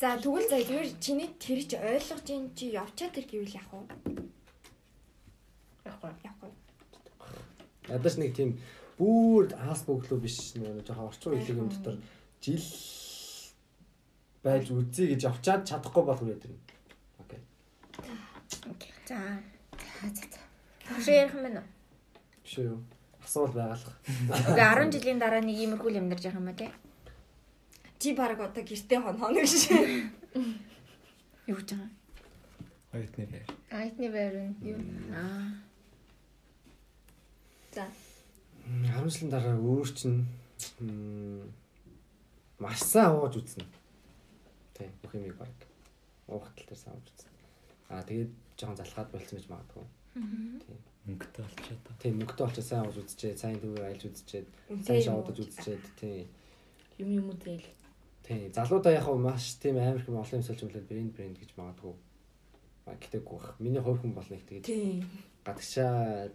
За тэгвэл за зүгээр чиний тэр чи ойлгож ин чи явчаа тэр гэвэл яах вэ? Яахгүй. Яахгүй. Ядаж нэг тийм бүр аас бөглөө биш нөгөө жоохон орчин үеийн юм дотор жил байж үзье гэж явчаад чадахгүй болох үү тэр. Окей. За. За за за. Хөшөө ярих юм байна уу? Биш үү? Асуул байгалах. Үгүй 10 жилийн дараа нэг иймэрхүү юм амьдарч байгаа юм байна те. Чи баг одоо гэртээ хоноо гэж. [LAUGHS] Юу гэж байгаа? Оюутны байр. Айтны байр нь юу? Аа. За. 10 жилийн дараа өөр чинь м, маш сайн ууж үзнэ. Тий, бүх юмыг баг. Уух тал дээр сайн ууж үзнэ. Аа тэгээд жоохон залхаад болцсон гэж магадгүй. Мөнгөтэй болчиход. байгаа. Тийм мөнгөтэй болчихсон сайн ууж үзчихээ, сайн төвөөр айлж үзчихээ, сайн шоудаж үзчихээ. Тийм. Юм юм уу тэгэл. Тийм. Залуудаа яг маш тийм амар хэм олон юм сольж үлээд брэнд брэнд гэж магадгүй. Гэтэггүй бах. Миний хувь хүн бол нэг тэгээд Тийм. гадагшаа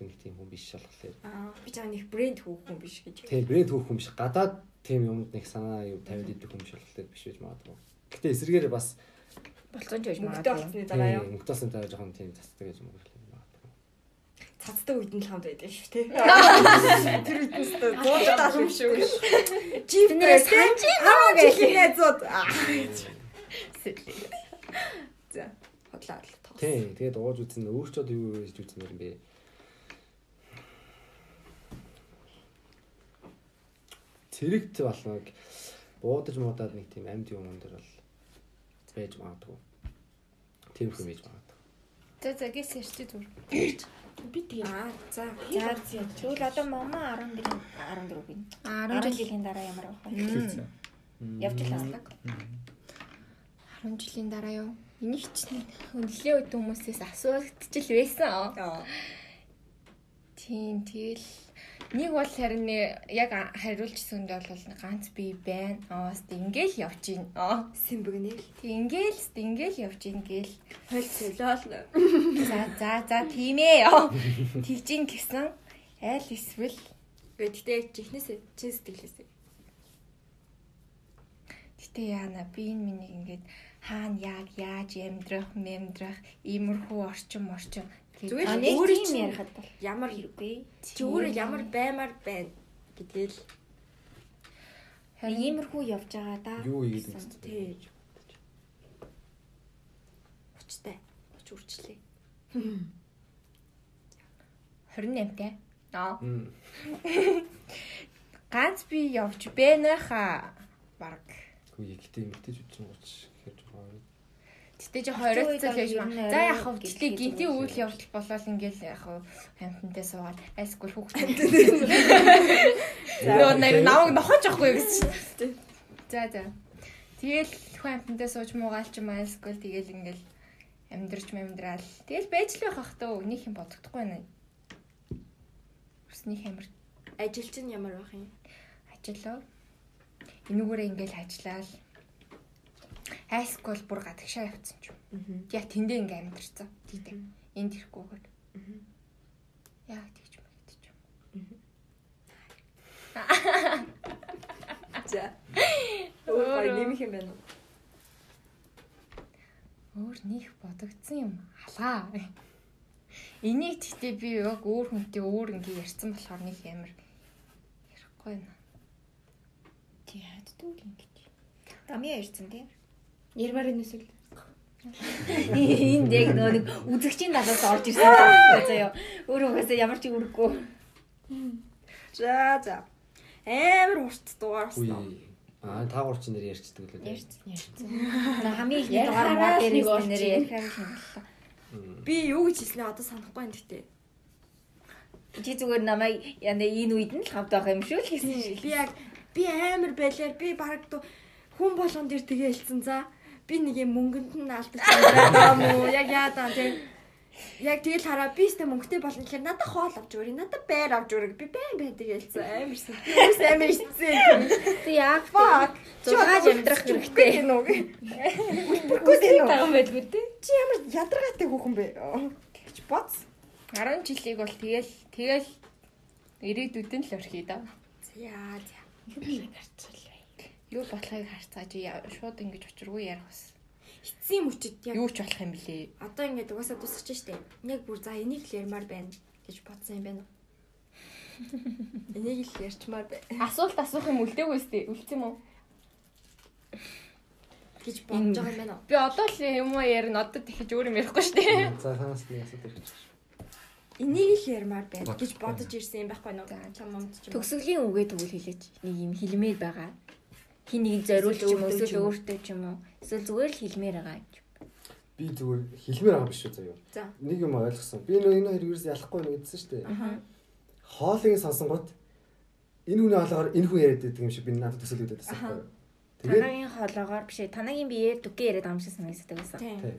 нэг тийм хүн биш болохоор. Аа би чам нэг брэнд хөөхөн биш гэж. Тийм брэнд хөөх хүн биш. Гадаад тийм юмд нэг санаа юу тавиад идэх хүн биш болохоор биш байж магадгүй. Гэтэ эсэргээр бас Болцсон ч байж Мөнгөтэй магадгүй. болсны дараа юу? мөнгөтэйсэн дараа жоохон тийм цацдаг гэж магадгүй. Цацдаг үед нь л хамт байдаг шүү тий. [LAUGHS] Тэр үед нь л зууж алам шүү. Жип Тэндээс санаж аа гэж найзууд. За хотлаа хотлоо. Тийм. Тэгээд ууж үзэн өөрчөөд юу гэж үзмээр юм бэ? Цэрэгт болно буудаж муудаад нэг тийм амьд юм өндөр бол байж магадгүй. Тийм хүн байж магадгүй. За за гис ярьчих зүгээр. [CLEARS THROAT] Би тэгээ Аа за. За тэгвэл одоо мама 14 14 гин. 10 10 жил жилийн дараа ямар байх вэ? Явж л аслаг. 10 жилийн дараа юу? Энийг ч өндлөө өд хүмүүсээс асуугдчихл байсан. Аа. Тийм тэгэл нэг бол харин яг хариулжсэнд бол ганц би байна. Аас ингээл явж гин. Аа. Симбэгнэл. Тэг ингээл ингээл явж гин гээл. Хойл солиол. За за за тийм ээ. Тэгж ин гэсэн айл эсвэл Гэхдээ чихнээс чин сэтгэлээс. гэтээ яана би энэ миний ингээд хаана яг яаж амьдрах, мэмдрах, иймэрхүү орчим орчим Зүгээр өөрөө чинь ярихад бол ямар хэрэггүй. чи өөрөө ямар баймаар байна гэдгээл Харин иймэрхүү явж байгаа да. Юу гэсэн. үзтээ. тээж. Учтай. Уч үрчлээ. [LAUGHS] 28-тай. Аа. Мм. Ганц би явж байна хаа. Бараг. 30 30 гэхээр жоохон Гэтэ жоо 20 цэл яж ер маа. За яг хав гэлээ гинтийн үйл явдал болол ингээл яг хав хамтантай суугаад айсгүй хүүхдээ. Нөө нэр намайг нохож явахгүй гэсэн чинь. За за. Тэгэл хүн хамтантай сууж муугаал ч юм айсгүй тэгэл ингээл амьдрч мэмдраал. Тэгэл байж л байх хах төө нэг юм бодогдохгүй байна. Өснийх амир Ажил чинь ямар байх юм? ажиллаа. Энүүгээрээ ингээл ажиллаал. Хайскул бүр гадагшаа явцсан ч юм. Яг тэндээ ингээм амьдэрсэн. Тийдэ. Энд ирэхгүйгээр. Яг тэгж мэгдэж юм. [LAUGHS] За. Өөр нэмэх юм байна уу? Өөр нөх бодогдсон юм халаа. Энийг гэхдээ би яг өөр хүнтэй өөр ингээ ярьсан болохоор нэг амар ярихгүй байна. Тий хаддаг л ингэж. Дамья ирсэн тий. Ярмаар энэ эсвэл Энд яг нэг үзэгчийн талаас орж ирсэн байна заяа. Өөрөө угаасаа ямар ч үргэхгүй. За за. Амар урт дугаарсан. Үгүй. Аа та гур чи нэр ярьцдаг лээ. Ярьсан ярьсан. За хамгийн их дугаар маа дээр ирсэн нэр ярихаар шаналлаа. Би юу гэж хэлснээ одоо санахгүй байна гэхдээ. Чи зүгээр намайг яна энэ үед нь л хавд байх юм шүү л гэсэн. Би яг би амар байлаар би баг хүн болгон дээр тэгээ хэлсэн за. Би нэг юм мөнгөнд нь алдаж байгаа юм уу? Яг яадаа тийм. Яг тэгэл хараа би сте мөнгөтэй болно гэхээр надад хоол авч өгөөрэй. Надад байр авч өгөөрэй. Би байн байдаг ялцсан юус амар ичсэн. Ти яг Fuck. зургааж амьдрах хэрэгтэй. Үлбэргүй дээ нөө. Таган байлгүй те. Чи ямар ядаргаатай хүүхэн бэ? Тэгж боц. 10 жилиг бол тэгэл тэгэл ирээдүйд нь л орхиё да. Яа за. Юу болохыг харцааж яа- шууд ингэж очиргүй ярих бас. Эцсийн мөчөд яг Юу ч болох юм блэ. одоо ингээд угаасаа тусчих штеп. Яг бүр за энийг л ярмаар байна гэж бодсон юм байна. Энийг л ярьчмаар байна Асуулт асуух юм үлдээгүй сте. Үлдсэн юм уу? гэж бодож байгаа юм байна. Би одоо л юм уу ярина. Одоо тэгэж өөр юм ярихгүй дээ. За нэг асуудал ирж байна. Энийг л ярмаар байна гэж бодож ирсэн юм байхгүй юу? Чам юмд ч юм. уу. Төгсгөлийн үгээ тэгвэл хэлээч. Нэг юм хэлмээр байгаа. Хин нэг зориулж юм уу Эсвэл өөртөө ч юм уу. Эсвэл зүгээр л хэлмээр байгаа. Би зүгээр хэлмээр байгаа биш үү заяа. За. Нэг юм ойлгосон. Би нөө энэ хоёр юус ялахгүй нэг гэдсэн шүү дээ. Хоолыг сонсонгууд энэ хүний хоолоогоор энэ хүн яриад байдаг юм шиг би надад төсөөлөд байсан байхгүй. Тэгээд Танагийн хоолоогоор биш ээ. Танагийн биеэр дүкээ яриад амжсан санагддаг байсан. Тийм. тий.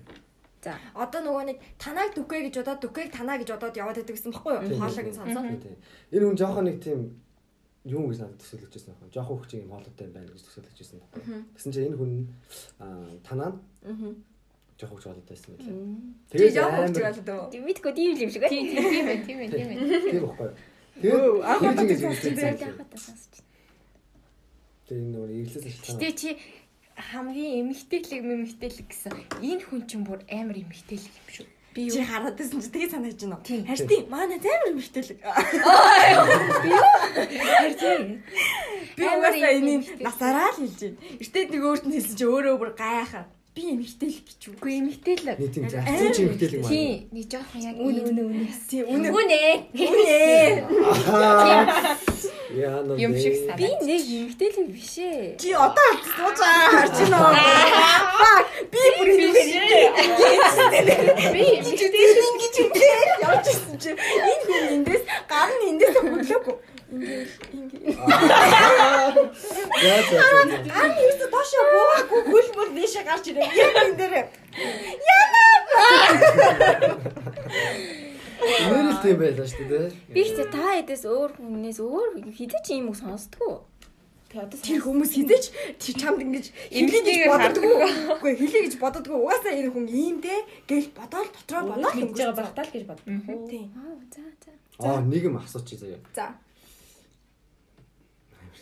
За. Одоо нөгөө нэг танайг дүкэ гэж бодоод дүкээг танаа гэж бодоод яваад байдаг гэсэн баггүй юу? Хоолойг нь тий. Энэ хүн жоохон нэг тийм юу гэж надад төсөөлөж байсан байхгүй юу. Жоохон хөвчгийн юм хоолойтой юм байна гэж төсөөлөж байсан. Гэсэн чинь энэ хүн аа танаа Аа. жоохон хөвч хоолойтой байсан мэт. Тэг Тэгээд амар- хурц болоод үү? Тийм мэдгүй тийм юм шиг Тийм тийм тийм ээ тийм ээ тийм ээ. Тийм байхгүй юу. Тэгээд удаа ингэж сонссон хэлсэн. Энэ нөгөө эглээс шалтгаан. Гэтэ чи хамгийн эмгтээлэг мэмгтээлэг гэсэн энэ хүн чинь бүр амар эмгтээлэг юм шүү. Би чи хараад байсан чи тэгээ санаж байна уу? Харин тийм манай амар мөртөлөг. Би Амар угаасаа юм энийг эмэгтэй. насараа л хэлж байна. Эртээд нэг өөрт нь хэлсэн чи өөрөө бүр гайхаад би эмгтэл гэж үү? Үгүй эмгтээлэг. Нэг тийм зарцын чи хөвтөлг маа. Тийм, нэг жоохон яг Үнэ үнэ үнэ. Тийм үнэ. Үнэ. Үнэ. Яа нөө. юм шиг санаа. Би нэг эмгтээлэг биш ээ. Чи одоо суужаа харж байна уу? Би бүр ингэ би эмгтээлэг ингэж ингэ явж ирсэн чи энэ хүн эндээс гар нь эндээс хөдлөөгүй. Яа. Гар нь ерөөсө доош буугаагүй хөл мөл нээшээ гарч ирээ. Яг энэ дээр Нэрэл тийм байлаа шүү дээ. Би ч та эдээс өөр хүнээс өөр хідэж юм уу сонсдгоо. Тэ одоо тэр хүмүүс хідэж тэр чамд ингэж гэж боддгоо. Үгүй хэлээ гэж боддгоо. Угаасаа энэ хүн ийм дээ гэл бодоол дотроо бодоол хийж байгаа багтаа л гэж бод. Тийм. Аа за за. Аа нэг юм асуучих заяа. За.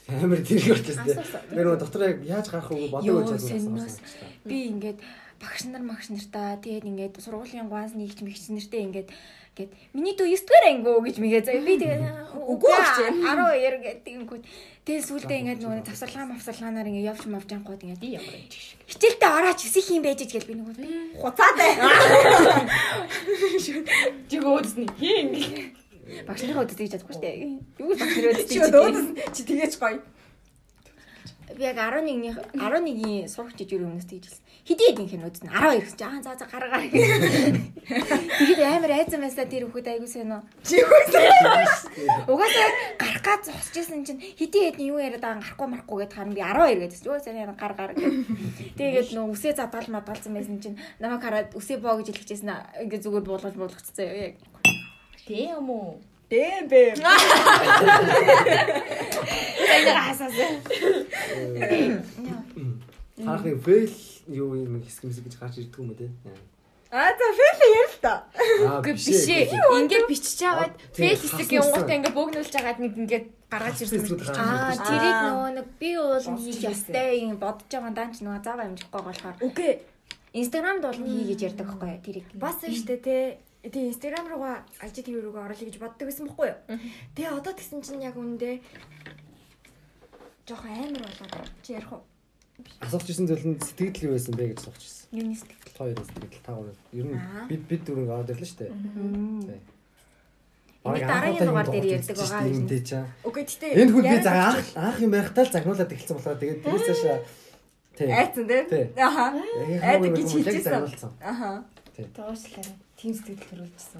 Амар тэрэг болчихсон. Асуусан. Тэр нөгөө дотор яг яаж гарах уу Йоо, бодоогүй ч сэннээс. Би ингээд багш нар магш нартаа тэгээд ингээд сургуулийн ганц нэгч мэгч нартэй ингээд ингээд миний дүү 9 дугаар ангиу гэж мэгээ заяа. Би тэгээд Үгүй багч. 12 гэдэг ингэүүд тэгээд сүулдэ ингээд нөгөө завсарлаа мавсарлаанаар ингээд явж мавж ангууд ингээд Би ямар юм чи. хичээлдээ орооч өсөх юм байж гэж би нөгөө Хуцаатай. [LAUGHS] [LAUGHS] Жиг өөдсний хин. Багш нараа өдөртөж чадахгүй шүү дээ. Юу багш нараа өдөртөж Чи дөөс чи тэгэж гоё. Би яг 11-ний 11-ийн сурах жижиг өмнөөс тэгж хэлсэн. Хэдий хэдийн хин үзнэ 12 гэсэн. Аа за за гар гар. Тэгээд амар айцсан байсаа тэр хүүхэд айгуу сайн уу. Чи хөөс. Угаасаа гарах гад зогсчихсэн чинь хэдий хэдийн юу яриад байгаа гарахгүй марахгүй гэд харна би 12 гэдсэн. Юу сайн гар гар гэд. Тэгээд нөө үсээ задгаал мадгалсан байсан чинь намайг хараад үсээ боо гэж хэлчихсэн. Ингээ зүгээр буулгаж буулгацсан яг. Тэ юм уу? Дээ бэ. Харахын фейл юу юм хэсэг мэсэг гэж гарч ирдэг юм үү те. Аа за фэл яа л та. Үгүй биш ээ. Ингээд бичиж аваад фейл хэсэг юмгуудаа ингээд бөөгнүүлж агаад нэг ингээд гаргаж ирсэн мэт. гаргаж Аа тэрийг нөгөө нэг би уул нь хийх ёстой юм бодож байгаа даан ч нөгөө заавал амжихгүй болохоор Үгүй. Инстаграмд бол хий гэж ярьдаг байхгүй тэрийг. Бас нь штэ те. Тэгээ инстаграм руугаа IGTV руугаа оруулъя гэж боддог байсан байхгүй юу? Тэгээ одоо тэгсэн чинь яг үндэ жоох амар болоод чи ярих уу? Асууж ирсэн зүйл нь сэтгэл юу байсан бэ гэж асууж ирсэн. Юуны сэтгэл. Хоёр сэтгэл та гурав. Ер нь бид бид дөрөв ороод ирлээ шүү дээ. Тий. Энийг дараагийн дугаар дээр ярьдаг байгаа юм. Үгүй гэтээ Энэ хүн би за анх анх юм байхдаа л загнуулаад эхэлсэн болохоор тэгээд тэрээс цаашаа тий. айцсан. Тий. Аха. Айдаг гэж яг хэлчихсэн. загнуулсан. Аха. Тим сэтгэл төрүүлчихсэн.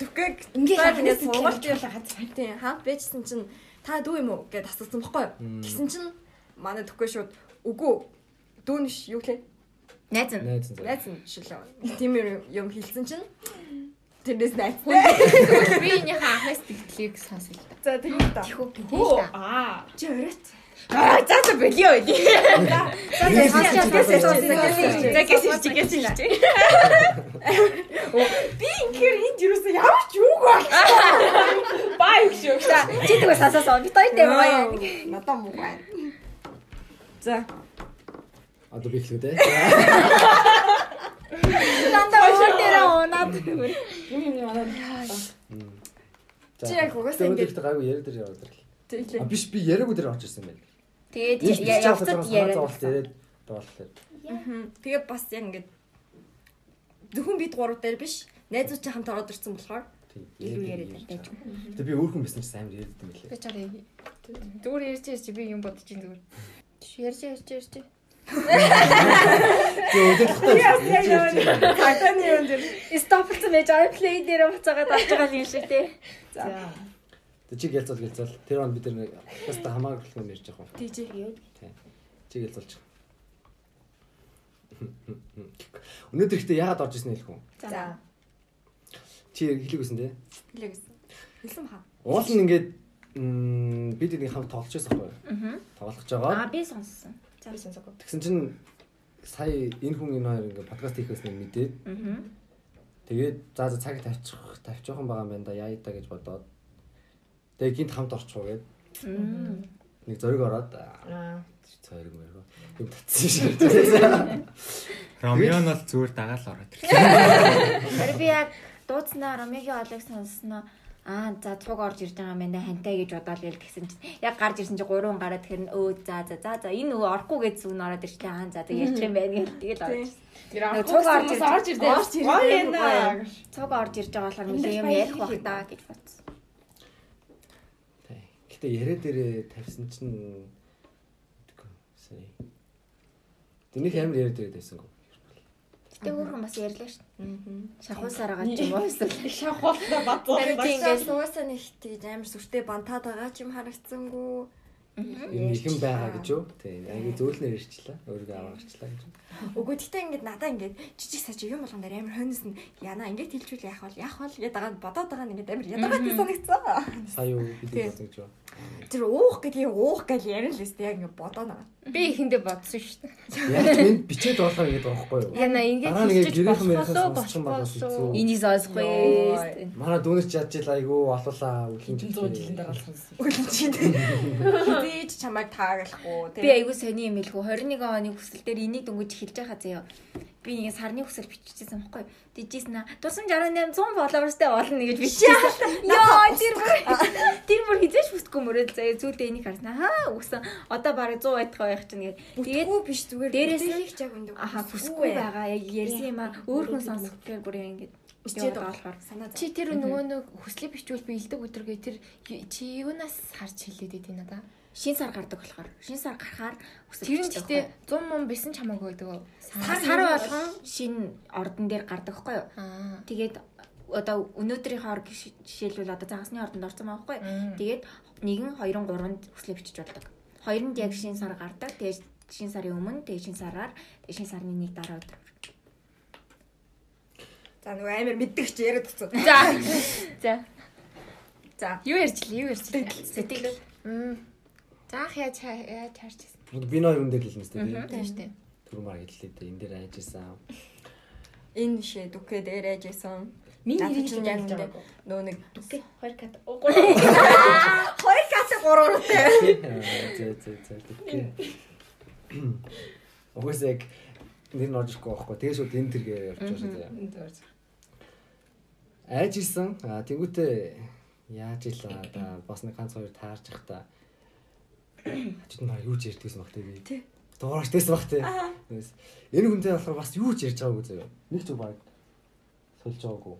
Түкэг Ингээ ингээд сургалт сургалт явуулаа хаз. Тийм хамт байжсэн чинь та дүү юм уу гэд асуусан баггүй юу? Тэгсэн чинь манай түкээ шууд үгүй дүүнш юу лээ? Найз нь. Найз нь. Найз нь шилээ. Тийм юм хэлсэн чинь тэрнээс найз. Би энийхээ анхны сэтгэлийг да. За тийм та. Тэхүү аа. Чи өрөөт. Аа за за болио. За за За гэсэж чи гэсэж чи. би ингээр энд юусэн ямар ч баг. Баа юу шүү. Чи тэгвэл сасаасан. Би дээр гоё. Надаа муу байна. За Одоо би хэлээ дээ. Дандаа өөр дээр унаад. Юу юм яа. За. Чи яг угаасаа ингээд- гайгүй яриад ирээ ороод ирлээ. биш би яриаггүй дээр орж ирсэн байна. Тэгээд явцад яриад. яриад дуулаа. Тэгээ бас яг ингээд зөвхөн бид гурав дээр биш найзууд хамт ороод ирсэн болохоор Тийм. Илүү яриад байж. Тэгээ би өөр хүн байсан чинь амар яриад юм билээ. Би чараа зүгээр ярьж ярьж би юм бодож ин зүгээр. Ярьж ярьж ярьж. Дээр Стоплцсан байж ай плей дээр буцаагаад авч байгаа юм шиг тий. За. Тэг чи гэлцэл гэлцэл. Тэр он бид нар баста хамаагүй юм ярьж байгаа юм. тийж Чи гэлцэлж. [LAUGHS] Өнөөдөр ихтэй яагаад орж ирсэн хэлэх үү? За Чи хэлээгүйсэн дээ. хэлээ гэсэн. Хэлсэн баха. Уул нь ингээд бид нэг хамт тоглож байсан байхгүй юу? Аа. Тоглож байгаа. Аа би сонссон. Би сонсоогүй. Тэгсэн чинь сая энэ хүн энэ хоёр ингээд подкаст хийхээс нэг мэдээд Аа. тэгээд за за цаг тавьчих тавьчих жоохон байгаа юм байна да яа та гэж бодоод тэгээд гинт хамт орчих уу гэд нэг зориг ороод Аа. зориг мөрөө юм татсан шиг. [LAUGHS] Ромео нь бол зүгээр дагаал ороод ирлээ. Тэр [LAUGHS] би яг дууцнаа Ромегийн олыг сонссноо Аа за цуг орж ирж байгаа юм байна хантай гэж бодоол ял тэгсэн чинь яг гарч ирсэн чинь гурван гараад тэгэхээр өө за за за за энэ нөгөө орохгүй гэж зүг нь ороод ирчлээ аа за за ярьчих юм байна гэл [LAUGHS] тэгэл орж ирсэн. Тэр цуг орж ирж орж ирдээ. Цуг орж ирж байгаа болохоор нэг юм ярих бах таа гэж бодсон. Гэтэ яриа дээрээ тавьсан чинь сая. Тэнийг амар яриа дээрээ тавьсангүй. Гэтэ өөрхөн бас ярьлаа шүү. Аа. Шахуусараа ч юм уу бат. Тэр тийм ингээл угаасаа нэг тэгж амар сүртэй бантаад байгаа ч юм харагдсангүй. юм ихэн байгаа гэж юу? Тийм. Айгу зөөлнөр ирчлээ. Өөрийгөө аваарчлаа гэж. Үгүй тэгтээ ингээд надаа ингээд жижиг саж юм болгон дээр амар хойноос нь яна ингээд хэлжүүл яах вэ? Яах вэ гэдэг байгаа бодоод байгаа нь ингээд амар ядгатай санагцсан. Сая юу гэдэг бодсон гэж юу? Тэр уух гэдгийг уух гэж ярил л өстэй яг ингээд бодоо байгаа. Би ихэндээ бодсон шүү дээ. Яг минь бичээд болох гэдэг байхгүй юу? Яна нэг хэлчих болоо болохгүй. Энийг сонсохгүй. Манай дүүнер ч ядж ил айгу олуулаа үлэн 100 жилийн дараа болсон. Үлэн чинь [LAUGHS] хизээж чамайг таагалахгүй Би айгүй сони юм хэлгүй 21 оны хүсэл дээр энийг дөнгөж эхэлж байгаа заяа. Би ингэ сарны хүсэл биччихсэн байхгүй. Дижсэн аа. Тусам 68 100 followersтэй болно гэж биччихсэн. Яа, тэр бүр тэр бүр хизээш бүсгүй мөрөөл заяа. Зүйлдээ энийг харсан. Аа, үгсэн. Одоо бараг 100 байтгаа байх чинь гээд. Тэгээд биш зүгээр Дээрээс бүтээлч яг өндөг аха бүсгүй байгаа. Яг ярьсан юм аа. Өөр хүн сонсохоор бүр ингэ Үсчээд байгаа болохоор. санаа Чи тэр нөгөө нэг хүслийг бичвэл би илдэг өдрөгээ тэр чи юунаас харж хэлээд идэв надаа. Шин сар гардаг болохоор. Шин сар гарахаар Тэр нь гэхдээ байхгүй. 100 мөн бисэн чамаагүй гэдэг. сар сар болгон шин ордон дээр гардаг байхгүй юу? Тэгээд одоо өнөөдрийнхөө ор жишээлбэл одоо загасны ордонд орсон байгаа. Мм. Тэгээд нэгэн 2 3-нд хүслээ бичиж болдог. Хоёрнд яг шин сар гардаг. Тэгээд шин сарын өмнө, тэгээд шин сараар, шин сарны нэг дараа өдөр. За нөгөө амар мэддэг чи яриад өгсөн. За. [LAUGHS] За. За. Юу ярьчлаа? Юу ярьчлаа? Сэтгэл. Мм. Заах яаж яаж харчихсан. Би нөр юм дээр л нэстэй. Тийм шүү дээ. Түрүү мараа хэллээ дээ. Энэ дээр айжсэн. Энэ шээ дүкээ дээр яжсэн. Миний Надад нэрийг чинь яг нэг нөө нэг Окей, 2 [LAUGHS] кат. хоёр кат гурвантай. Зэ зэ зэ. Угсаа яг нэр нь орж ирэхгүй байхгүй. Тэгээ шууд энэ тэргээ явчих шүү дээ. Айж исэн. А тэнгуүтээ яаж ил одоо бас нэг ганц хоёр таарч явах та. Хажууд нь юу ч ярьдгийсэн баг тэгээ. Тий. Дуурайч дэсэн баг тий. Энэ хүнтэй болохоор бас юу ч ярьж байгаагүй заяа. Нэг ч баг сольж байгаагүй.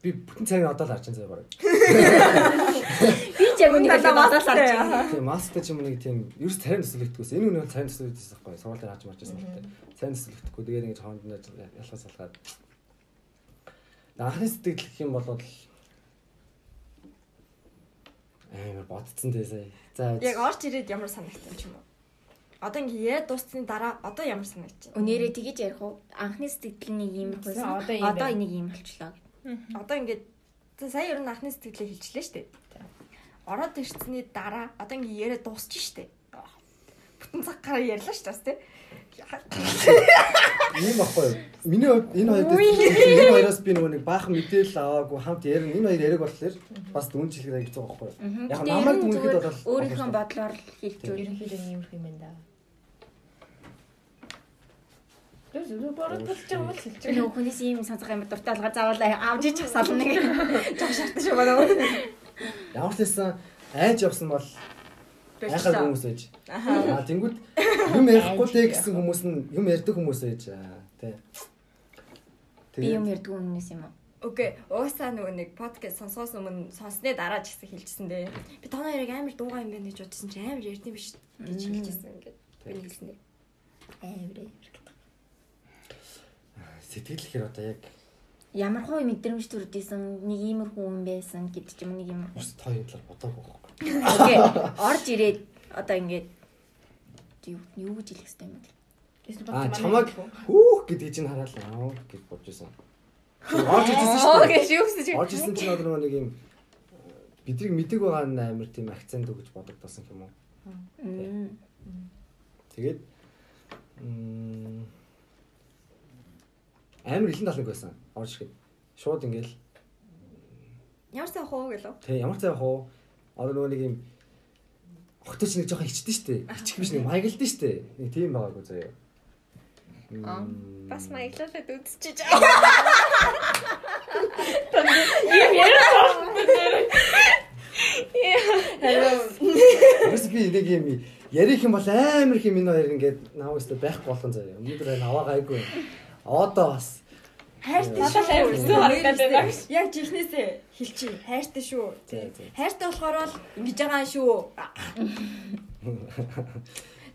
Би бүтэн цагийг одоо л харж байгаа заяа баг. Би ч яг үнийг хэлээд бодоод харж Тийм мастер ч юм нэг тийм ерөөс царин төсөлөгдөхгүйс. Энэ үнэ бол царин төсөлөгдөсөн байхгүй. Сургууль дээр харж марч байсан багтай. Царин төсөлөгдөхгүй. Тэгээд ингэж хоорондоо ялхаа салгаад. Анхны сэтгэл гэх юм бол амар бодцсон дээ сая. За Яг орж ирээд ямар санагдсан ч юм уу? Одоо ингэ яриад дуусны дараа одоо ямар санагдчих? Өнөөрөө тэгэж ярих уу? Анхны сэтгэл нэг их байсан. Одоо Одоо энийг ийм болчлоо. Одоо ингээд сая ер нь анхны сэтгэлээ хэлчихлээ шүү дээ. Ороод ирсний дараа одоо ингэ яриад дуусчих шүү дээ. Бүтэн цаг гараа ярьлаа шүү дээ бас тий. ийм баггүй. юу? Миний хувьд энэ хоёр энэ хоёроос би нөгөө нэг баахан мэдээлэл аваагүй хамт ярина. Энэ хоёр яриг болохоор бас дүн жилгээр аяг зүү баггүй. юу? Яг намайг дүнхэд бол өөрийнхөө бодлоор хэлж үү. Ерөнхийдөө иймэрхүү юм байна да. Тэр зөв бороо болж байгаа бол байгаа. Нөгөө хүнээс ийм сонсох юм дуртай алгаа заавал авч иж хасаал нэг. Жог шаардсан шүү байна. ямар ч байсан айж явсан бол айхаа хүмүүс ээж. Аа тэнгууд юм ярихгүй дээ гэсэн хүмүүс нь юм ярьдаг хүмүүс ээж. Аа тий. Би юм ярьдгүй өмнөөс юм уу? Окей, уусаа нөгөө нэг подкаст сонсоос өмнө сонссны дараа ч гэсэн хэлчихсэн дээ. Би тоноо яриг амар дуугаа юм байна гэж бодсон чи амар ярьдсан биш гэж хэлчихсэн ингээд. Би хэлсэн дээ. Амар. Сэтгэл гэхээр одоо яг Ямар хөө мэдрэмж төрдийсэн нэг иймэрхүү хүн байсан гэдэг ч юм нэг юм. бас тооёо талаар бодоогүй байхгүй. Окей. Орж ирээд одоо ингээд юу юу гэж хэлэх хэрэгтэй юм бэ? Аа чамаг хүүх гэдэг чинь хараал аа гэж бодож байсан. Орж ирсэн шүү дээ. гэж юу гэсэн чи. Орж ирсэн чинь одоо нэг юм бидрийг мэдэг байгаа амар тийм акцент өгж бодогдсон юм уу? Тэгээд м, амар илэн талнаг байсан. Орж ирэхэд шууд ингээл Ямар сайн хоо гэлөө. тэг ямар цай хоо одоо нөгөө нэг юм огточ нэг жоохон хичдэн штэ. Хичих биш нэг маягалдэн штэ. Нэг тийм байгаагүй заяа. Аа, Бас маяглалаад үдчихэж. [LAUGHS] Бас би нэг юм ярих юм бол амар их юм энэ хоёр ингээд наавстай байхгүй болгон заяа. Өнөөдөр энэ аваа гайгүй. Одоо бас Хайртай амар хэцүү харагдаад байна. Яг чихнээсээ хэлчих. Хайртай шүү. Хайртай болохоор л ингэж байгаа шүү. [LAUGHS]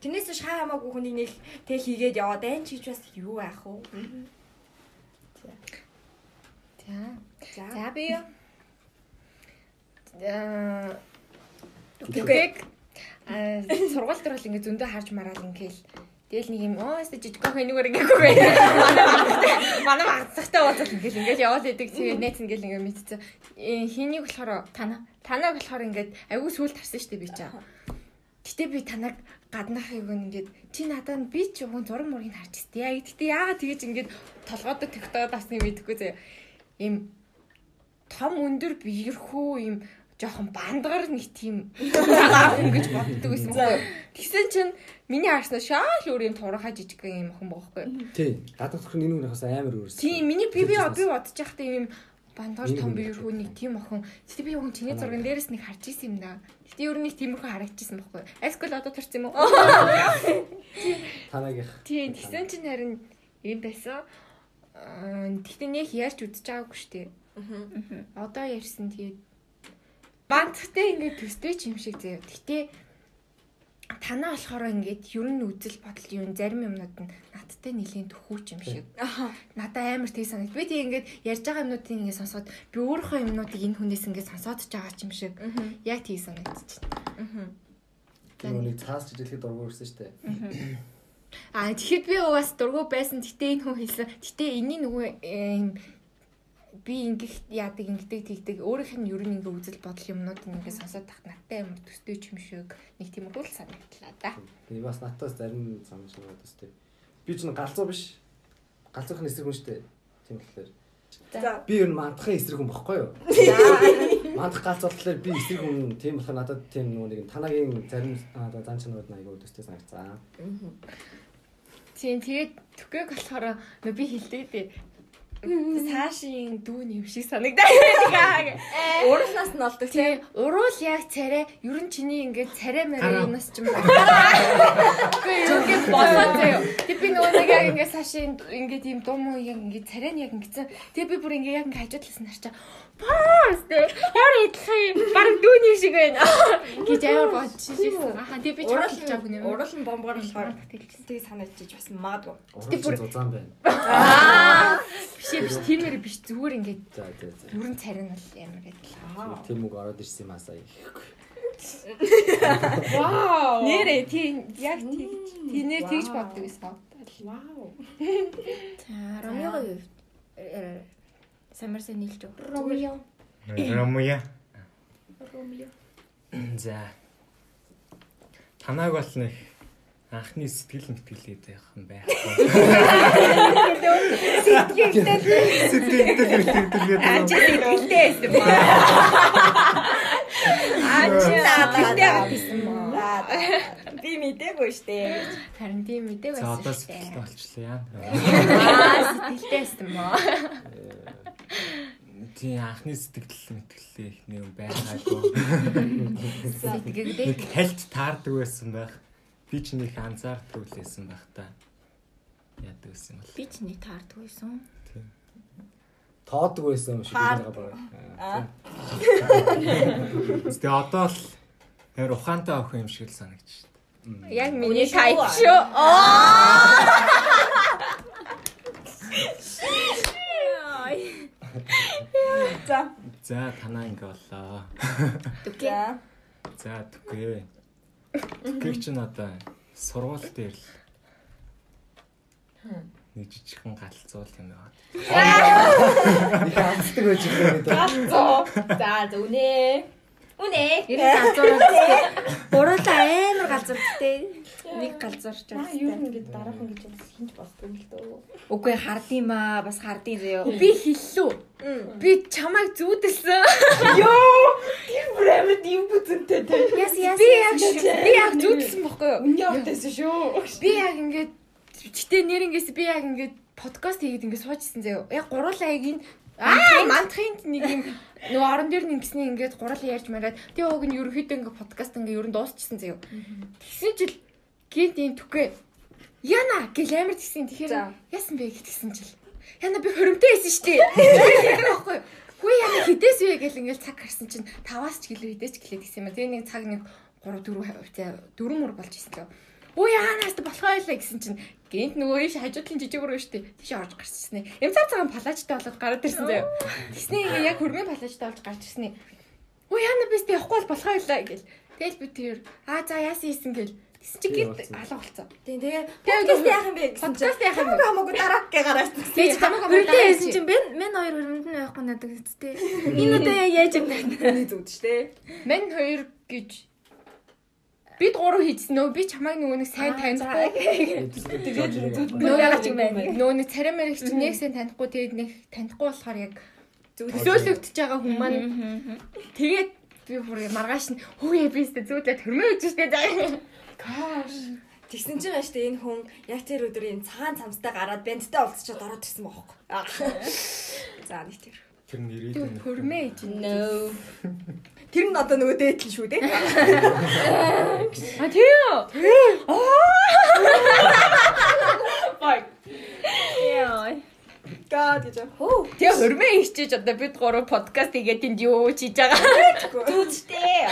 Тэрнээс ш хаа хамаагүй хүнийг нэг тэл хийгээд яваад айн чиж бас юу яах вэ? За. За. За би юу? Аа Түгээг аа сургууль дээр бол ингээ зөндөө харж мараал ингээл Тэгэл нэг юм оо өстө жижиг охин энэгээр ингэхгүй бай. Манай магцахтай уулзах ингээл ингээл яваал идэг тэгээ нэт ингээл ингээ мэдчихсэн. Хинийг болохоор танаа танаа болохоор ингээд аягүй сүл тарсан штеп би чаа. Гэтэ би танаг гаднахыг ингээд чи надад би ч уг зураг мургийг харж өстэй. Яа гэтэ яагаад тэгэж ингээд толгойдоо тэгтээд басныг мэдэхгүй зэ. Им том өндөр биерхүү им жоохон бандгар нэг тийм ингэж боддог байсан байхгүй. Тэгсэн чинь миний харснаа шаал өөр юм турхаа жижиг юм охин байхгүй. Тий. Гадаад төрх нэг нэгнээс амар өөрс. Тийм миний би би би бодож байхдаа юм бандгар том биерхүү нэг тийм охин. Гэтэ би юу чиний зурган дээрээс нэг харж исэн юм да. Гэтэ ер нь нэг тиймэрхүү харагдчихсан байхгүй. Эскол одоо төрсөн юм уу? [LAUGHS] Танаагийнх. Тийм тэгсэн чинь харин юм байсан. Тэгтээ нэг ярьж үдчихэж байгаагүй шүү дээ. Аа. Одоо ярьсан тэгээд бандтай ингээд төстэй ч юм шиг заяа. Гэтэ танаа болохоор ингээд ер нь үзэл бодол юу зарим юмнууд нь надтай нэлийн төхүүч юм шиг. Надаа амар тэг санагд. Би тэг ингээд ярьж байгаа юмнуудыг ингээд сонсоод би өөрийнхөө юмнуудыг энэ хүнээс ингээд сонсоод ч байгаа юм шиг. Яг тэг санагдчихэв. Тэр нэг цаас жижиглэхэд дургуй өрсөн дээ. Аа тэгэхэд би бас дургуй байсан. Гэтэ энэ хүн хэлсэн. Гэтэ энэний нөгөө би ингэх яадаг ингэдэг тэгдэг өөрийнх нь ер нь ингээ үзэл бодол юмнууд ингээ сонсоод тахт надтай амар төстэй ч юм шиг нэг тиймэрхүү л санагдлаа да. Би бас надаас зарим санаж байгаа төстэй. Би ч галзуу биш. Галзуухын эсрэг хүн шүү дээ. Тийм болохоор. За. Би ер нь мандахын эсрэг хүн баггүй юу? [LAUGHS] Мандах галз болохоор би эсрэг хүн тийм болохоор надад тийм нэг танагийн зарим чанарууд нь айгүй төстэй санагцсан. Тийм тэгээд түгээг болохоор би хэлдэг дээ цаашийн дүүн юм шиг санагдаа. [LAUGHS] Уурлаас нь олдог тий. Уруул яг царай. Ер нь чиний ингээд царай мэрэ юмас ч юм байна. Үгүй юу болоо заяа. Тэг би нөгөө нэг яг ингээд цаашийн ингээд юм дуу муу яг ингээд царай нь яг ингэсэн. Тэг би бүр ингээд яг ингээд хажуудлаас нарчаа. Паас тэ. Яар идэх юм. Бараг дүүний шиг байна. Гэж амар бодчихсон. Аха тэг би чамд чамд юм. Урал нь бомбоор болохоор тийг санагдчих бас магадгүй. Тэг бүр зузаан байна. Аа. Биш биш тиймэр биш зүгээр ингээд За за за. бүрэн царай нь бол амар адилхан. Тийм үг ороод ирсэн юм асаа ихгүй. Вау. Нэрээ тийм яг тэгж тийнэр тэгж боддог байсан. Вау. За, Ромеого юу? Самарсан нийлж өг. Ромео. Ромуя. Ромео. За. Танайг бол нэг анхны сэтгэл мэтгэлээд байх юм байхгүй. Сэтгэл мэтгэлээд Аач сэтгэлтэй байсан ба. Аач сэтгэлтэй байсан ба. Би мэдээгүй штэ. Харин тийм мэдээг За байсан одоо шүү дээ. сэтгэлтэй болчихлоо яа. Аа сэтгэлтэй байсан ба. Тийм анхны сэтгэл мэтгэлээ их нэг байгаагүй. Сэтгэлтэй. Нэг хальт таардаг байсан байх. Би ч нэг анзаардаг үлээсэн байх та. Яадаг байсан бол. Би ч нэг таардаг байсан. Тоодог байсан юм шиг байгаа баг. Аа. Тэгээ одоо л хэр ухаантай охин юм шиг л санагдчих. Яг миний тайп шүү. За. За танаа ингээ боллоо. За. За түгээ. Түгээг чинь одоо сургууль дээр л нэг жижигхэн галзуул юм байна. Их амсдаг байж байгаа гэдэг. Галзуу. За за үнэ. Нь галзууртай. Буруулаа амар галзууртай. Нэг галзуурч Аа байгаа. юу ингэж дараахан гэж бас хинж болдгоо юм л дөө. Үгүй хардсан маа бас хардсан заяа. Би хэллүү. Би чамайг зүүдэлсэн. Бүр амар тийм бүзэнтэй те. Яс яс. Би яг би яг зүүдэлсэн бохгүй юу? Үнэ явтайсан шүү. Би яг ингээд гэтээ нэр ингээс би яг ингээд подкаст хийгээд ингээд суужсэн заяа. Яг гурлаа яг энэ Аа мантахын нэг юм нөгөө орон дээр ингэснээ ингээд гурлаа ярьж мараад тэгээ уг нь ерөөхдөө ингээд подкаст ингээд ер нь дуусчихсан заяа. Тэгсэн чил гинт юм түгэ. Яна гэл амар тэгсэн. Тэгэхээр яасан бэ гэтгсэн чил. Яна би хоримтой байсан шүү дээ. Тэгэхгүй. Хүү яна хідээс вэ гэл ингээд цаг харсан чинь таваас ч гэлээ хідээс ч гэлээ гэсэн юм. Тэгээ нэг цаг нэг 3 4 4 мөр болж исэн лөө. Өө яанаас болохоо байлаа гэсэн чинь гинт нөгөө иш хажуудлын жижиг өрөө штэ тийш орж гарч ирсэн. Юм цаа цагаан палажтай болоод гараад ирсэн заяа. Ингээ яг хөрмийн палажтай болж гарч ирсэн. Өө яана бис явахгүй бол болохоо байлаа гэл. Тэгэл би тэр аа за яасан хийсэн гэл тэгсэн чи Би уулзсан. алга болцсон. Тийм тэгээ подкаст яах юм бэ гэсэн чинь Подкаст яах юм бэ? хамаагүй хамаагүй дараа гэ гараад. Би хамаагүй Хөрдөө хэлсэн чинь бэн мен хоёр хөрөнд нь байхгүй надад үсттэй. Энэ яг [LAUGHS] яаж юм бэ? Миний зүгд штэ. Мен хоёр гэж бид гурав хийсэн нөө би чамайг нөгөө нэг сайн танихгүй. Нөгөө яагаад ч юм байна. Нөгөө нэг царай мэрэг чи нэг сайн танихгүй тэгээд нэг танихгүй болохоор яг төсөөлөгдөж байгаа хүн маань тэгээд би бүр маргааш нь хөөе би өстө зүудлээ төрмөө гэж штэ заа. Тэгсэн чинь штэ энэ хүн яг тэр өдөр энэ цагаан цамцтай гараад бэнттэй уулзчаад ороод ирсэн байхгүй. [LAUGHS] За нэг тэр. Тэр нэрээд Төрмөө гэж. No. [LAUGHS] Тэр нь одоо нөгөө дээдл шүү дээ. [LAUGHS] А тийм. Яа. God гэж. Хөө. Тэгээ хөрмөө ичиж одоо бид гурав подкаст хийгээд энд юу хийж байгаа. Зүудтэй.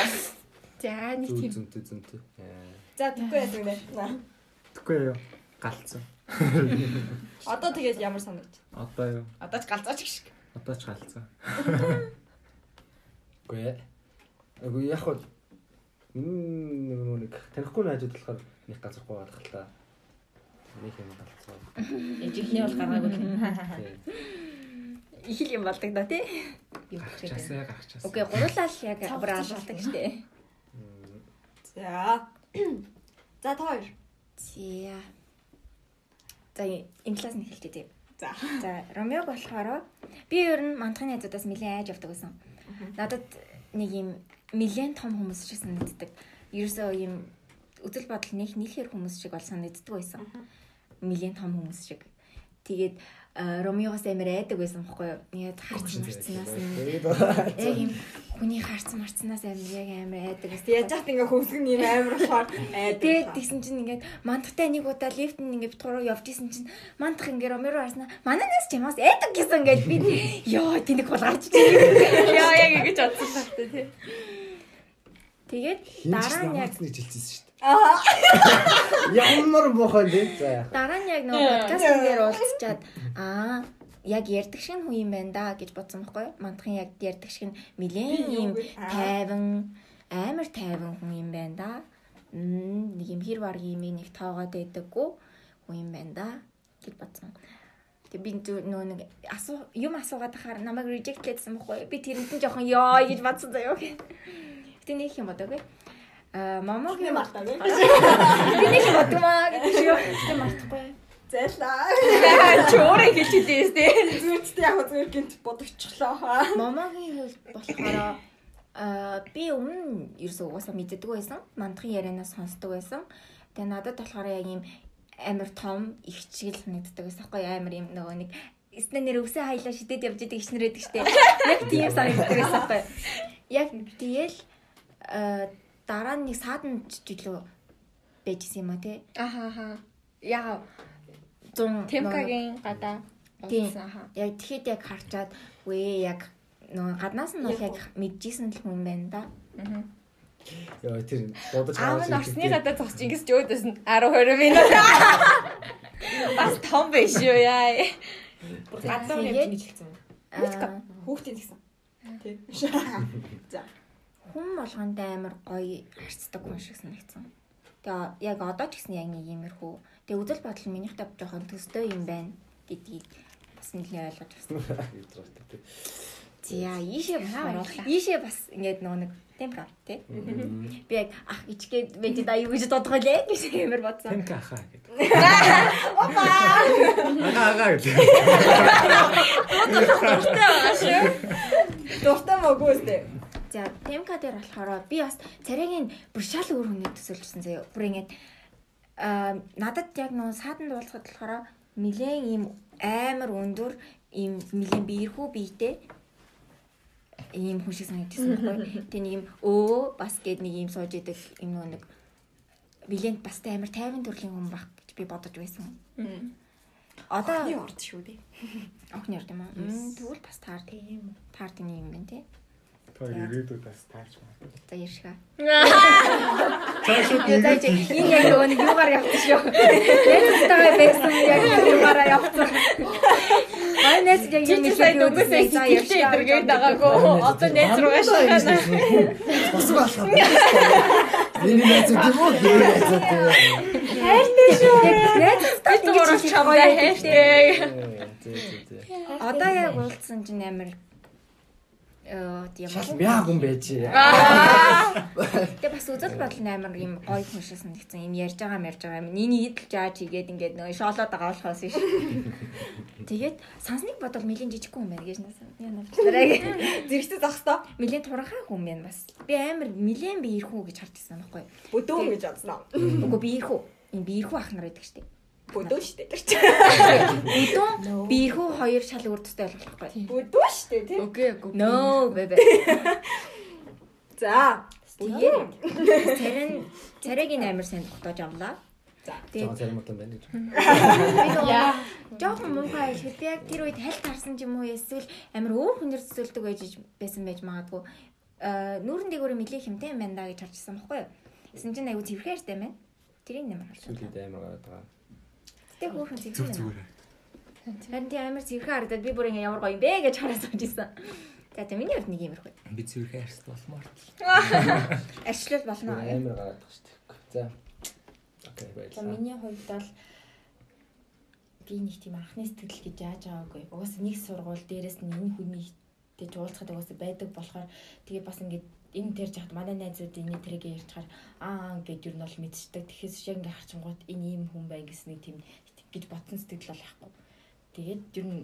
За нэг тийм. зөнтэй зөнтэй. За тэггүй яасан гинэ. Тэгэхгүй юу? Галцсан. Одоо тэгээд ямар санагд? Одоо юу? Одоо ч галзаач гişг. Одоо ч галцсан. [LAUGHS] Үгүй ээ. Үгүй яг хөө нэг танихгүй найзууд болохоор нэг газаргүй гадах л та. Нэг юм галцсан. Ижихний бол гаргаагүй. [LAUGHS] Их л юм болдог да тий. Гарчаасаа гарчаасаа. Окей, гурлал яг бүр алгалдаг штэ. За. За хоёр. За. За энэ класс нь хэлчихье тий. За. За, Ромеог болохоор би ер нь мандахын найзуудаас нэлээд айж авдаг байсан. Надад нэг юм нэлээд том хүмүүс шиг санагддаг. Ерөөсөө юм үзэл бодол нэг нийлхэр хүмүүс шиг бол санагддаг байсан. Нэлээд том хүмүүс шиг. Тэгээд Ромеогоос амар айдаг байсан байхгүй юу? Яг харцсан марцнаас Яг юм хүний харцсан марцнаас амар яг амар айдаг байсан. Яаж яхад ингээ хөвсгөн юм амар болохоор айдаг. Тэгээд тэгсэн чинь ингээд мандахтай нэг удаа лифт нь ингээд битгуруу явж исэн чинь мандах ингээд ромеро харснаа мананаас ч ямаас айдаг гэсэн ингээд би ёо тэнэг бол гарч ирсэн. Яа яг ингэж бодсон тахтай тий. Тэгээд дараа нь яг нэг жилжсэн шүү дээ. Ямар мохоо дээ. За яах. дараа нь яг нөгөө подкаст дээр уулзчаад аа яг ярддаг шиг хүн юм байна да гэж бодсон байхгүй юу? Мандахын яг ярддаг шиг нилээн юм тайван амар тайван хүн юм байна да. Нэг юм хэр баргийн юм нэг тоогоод байдаггүй хүн юм байна да гэж бодсон. Тэг би зүү- нөгөө нэг асуу юм асуугаад тахаар намайг reject хийсэн байхгүй юу? Би тэрнтэй жоохон ёо гэж бодсон заяа. Нэг юм бодоогүй. Аа момогийн мартаа гэх. [LAUGHS] би нэг юм бодмаа гэдэг шиг? Гэтэ мартахгүй. Зайлаа. [LAUGHS] Чи өөрөө хэлж хэлээс тий. Зүудтэй яг зүгээр гинт бодогчглоо. Момогийн хувьд болохоор аа би өмнө ерөөсөө угаасаа мэддэг байсан. Мандахын ярианаас сонсдог байсан. Тэгээ надад болохоор яг юм амар том их чиг л санагддаг байсан. Юу? амар юм нөгөө нэг Эснэ нэр өвсөө хайлаа шидэд явж идэг ичнэрээд штэ. Яг тийм санагддаг байсан юу? Яг тэгэл дараа нь нэг саадан жилөө байжсэн юм а тий. Аха аха. Яа 100 Темкагийн гадаа Тийм. Яг тэгэхэд яг харчаад үе яг нөгөө гаднаас нь бол яг мэдчихсэн л хүн байна да. Яа тэр бодож шиг орсны гэдэг. гадаа зогсож ингэж өөдөөс нь 10 20 минут. Бас том биш юу яа. Гадаа Тэгээд- явж гэж хэлсэн. Аа, Хүүхдийн гэсэн. Тий. За. Хүн болгондоо амар гоё харцдаг хүн шиг санагдсан. Тэгээ яг одоо ч гэсэн яг нэг иймэрхүү. Тэгээ үзэл бодол нь минийхтэй жоохон төстэй юм байна гэдгийг бас нэлээд ойлгож байна. За ийшээ бас оруулаа. ийшээ бас ингээд нөгөө нэг темпер тий. Би яг ах ичгээд байж даа юу гэж бодох байлээ гэж амар бодсон. Тэнк ахаа гэдэг. Ахаа ахаа гэдэг. Дуртай мөгөө үстэй. За темка дээр болохоор би бас царайгийн бүр шал өөр хүний төсөөлжсэн заяа. Бүр ингээд аа надад яг нөө сааданд уулзахад болохоор нилээн ийм амар өндөр ийм нилээн биерхүү биетэй ийм хүн шиг санагдсан байхгүй. [LAUGHS] Тэ нэг юм өө бас гээд нэг ийм сууж идэг юм нөө нэг нилээн бас тэ амар тайван төрлийн хүн баг гэж би бодож байсан. Одоо Хий орд шүү дээ. охны орд юм аа. Тэгвэл бас таар тийм таар тийм юм байна тий. Тэр ирээдүйдээс таарч байна. За ярьшгаа. Цаашаа заач энэ яг нэг юугаар явсан шүү. Найзтайгаа байсан яг юугаараа явсан. Аа найз яг юм Чи сайн нүгээс сэтгэлтэй идэргээд байгаагүй. Одоо найз руугаа шахана. Босго алхах. Миний найзууд юм уу? Миний найзууд. хайртай шүү. Найзтай Бид гурав чамдаа хайртай. Одоо яг уулзсан чинь амар э тийм Шал мяг юм байж. Гэтэ бас үзэл бодол амар юм гоё хүн шиг санагдсан. Юм ярьж байгаа мэрж байгаа юм. Ниний идэл жааж хийгээд ингээд нөгөө шоолоод байгаа болохоос биш. Тэгээд сансныг бодвол нэлийн жижиг хүн байна гэж насан. Яа навчлаарай. Зэрэгтэй зах хэвээр Нэлийн туранхай хүн байна бас. Би амар нэлен биерхүү гэж харж байсан байхгүй. бүдүүн гэж бодсноо. Үгүй биерхүү. Ийм биерхүү ах нар байдаг штеп. Бүдүүн штэ тэр чинь. Бүдүүн биерхүү хоёр шал үрдтэй болох байхгүй. Бүдүүн штэ тий. Үгүй үгүй. No бэбэ. За. Тэгээд царин царайгийн амар сайн тогтоож авлаа. За. Жоо царим утан байна гэж. [LAUGHS] Яа. Жохон муухай хэлэхэд яг тэр үед хальт харсан ч юм уу эсвэл амар өөр хүнээр төсөөлдөг байж байсан байж магадгүй. Аа нүүрэн дээгүүрээ нэлээ хэмтэй юм байна да гэж харчихсан байхгүй юу? Эсэн чинь аягүй цэвэрхээртэй байна. Тэрийг нэмэр харсан. Сүүлд амар гараад байгаа. Тэг хөөрхөн Зүг цэвэрхэн. зүгээр. Харин тийм амар цэвэрхэн харагдаад би бүр ингээ ямар гоё юм бэ гэж хараад сууж исэн. За тийм миний хувьд нэг бай. Би зүрхээ арьс болмоор. [LAUGHS] Арчлал болно. Амар гараад байгаа шүү дээ. За. Окей За баярлалаа. миний хувьд бол би нэг тийм анхны сэтгэл гэж яаж байгаагүй. Угаасаа нэг сургууль дээрээс нь энэ хүний тэгж уулзахад угаасаа байдаг болохоор тэгээ бас ингээд энэ тэрж яхад манай найзууд энэ тэрийг ярьж чаар аа гэд юу нь бол мэдчихдэг. Тэгэхээс шиг ингээд харчингууд энэ ийм хүн бай гэсэн нэг тийм гэж ботсон сэтгэл бол яахгүй. Тэгээд ер нь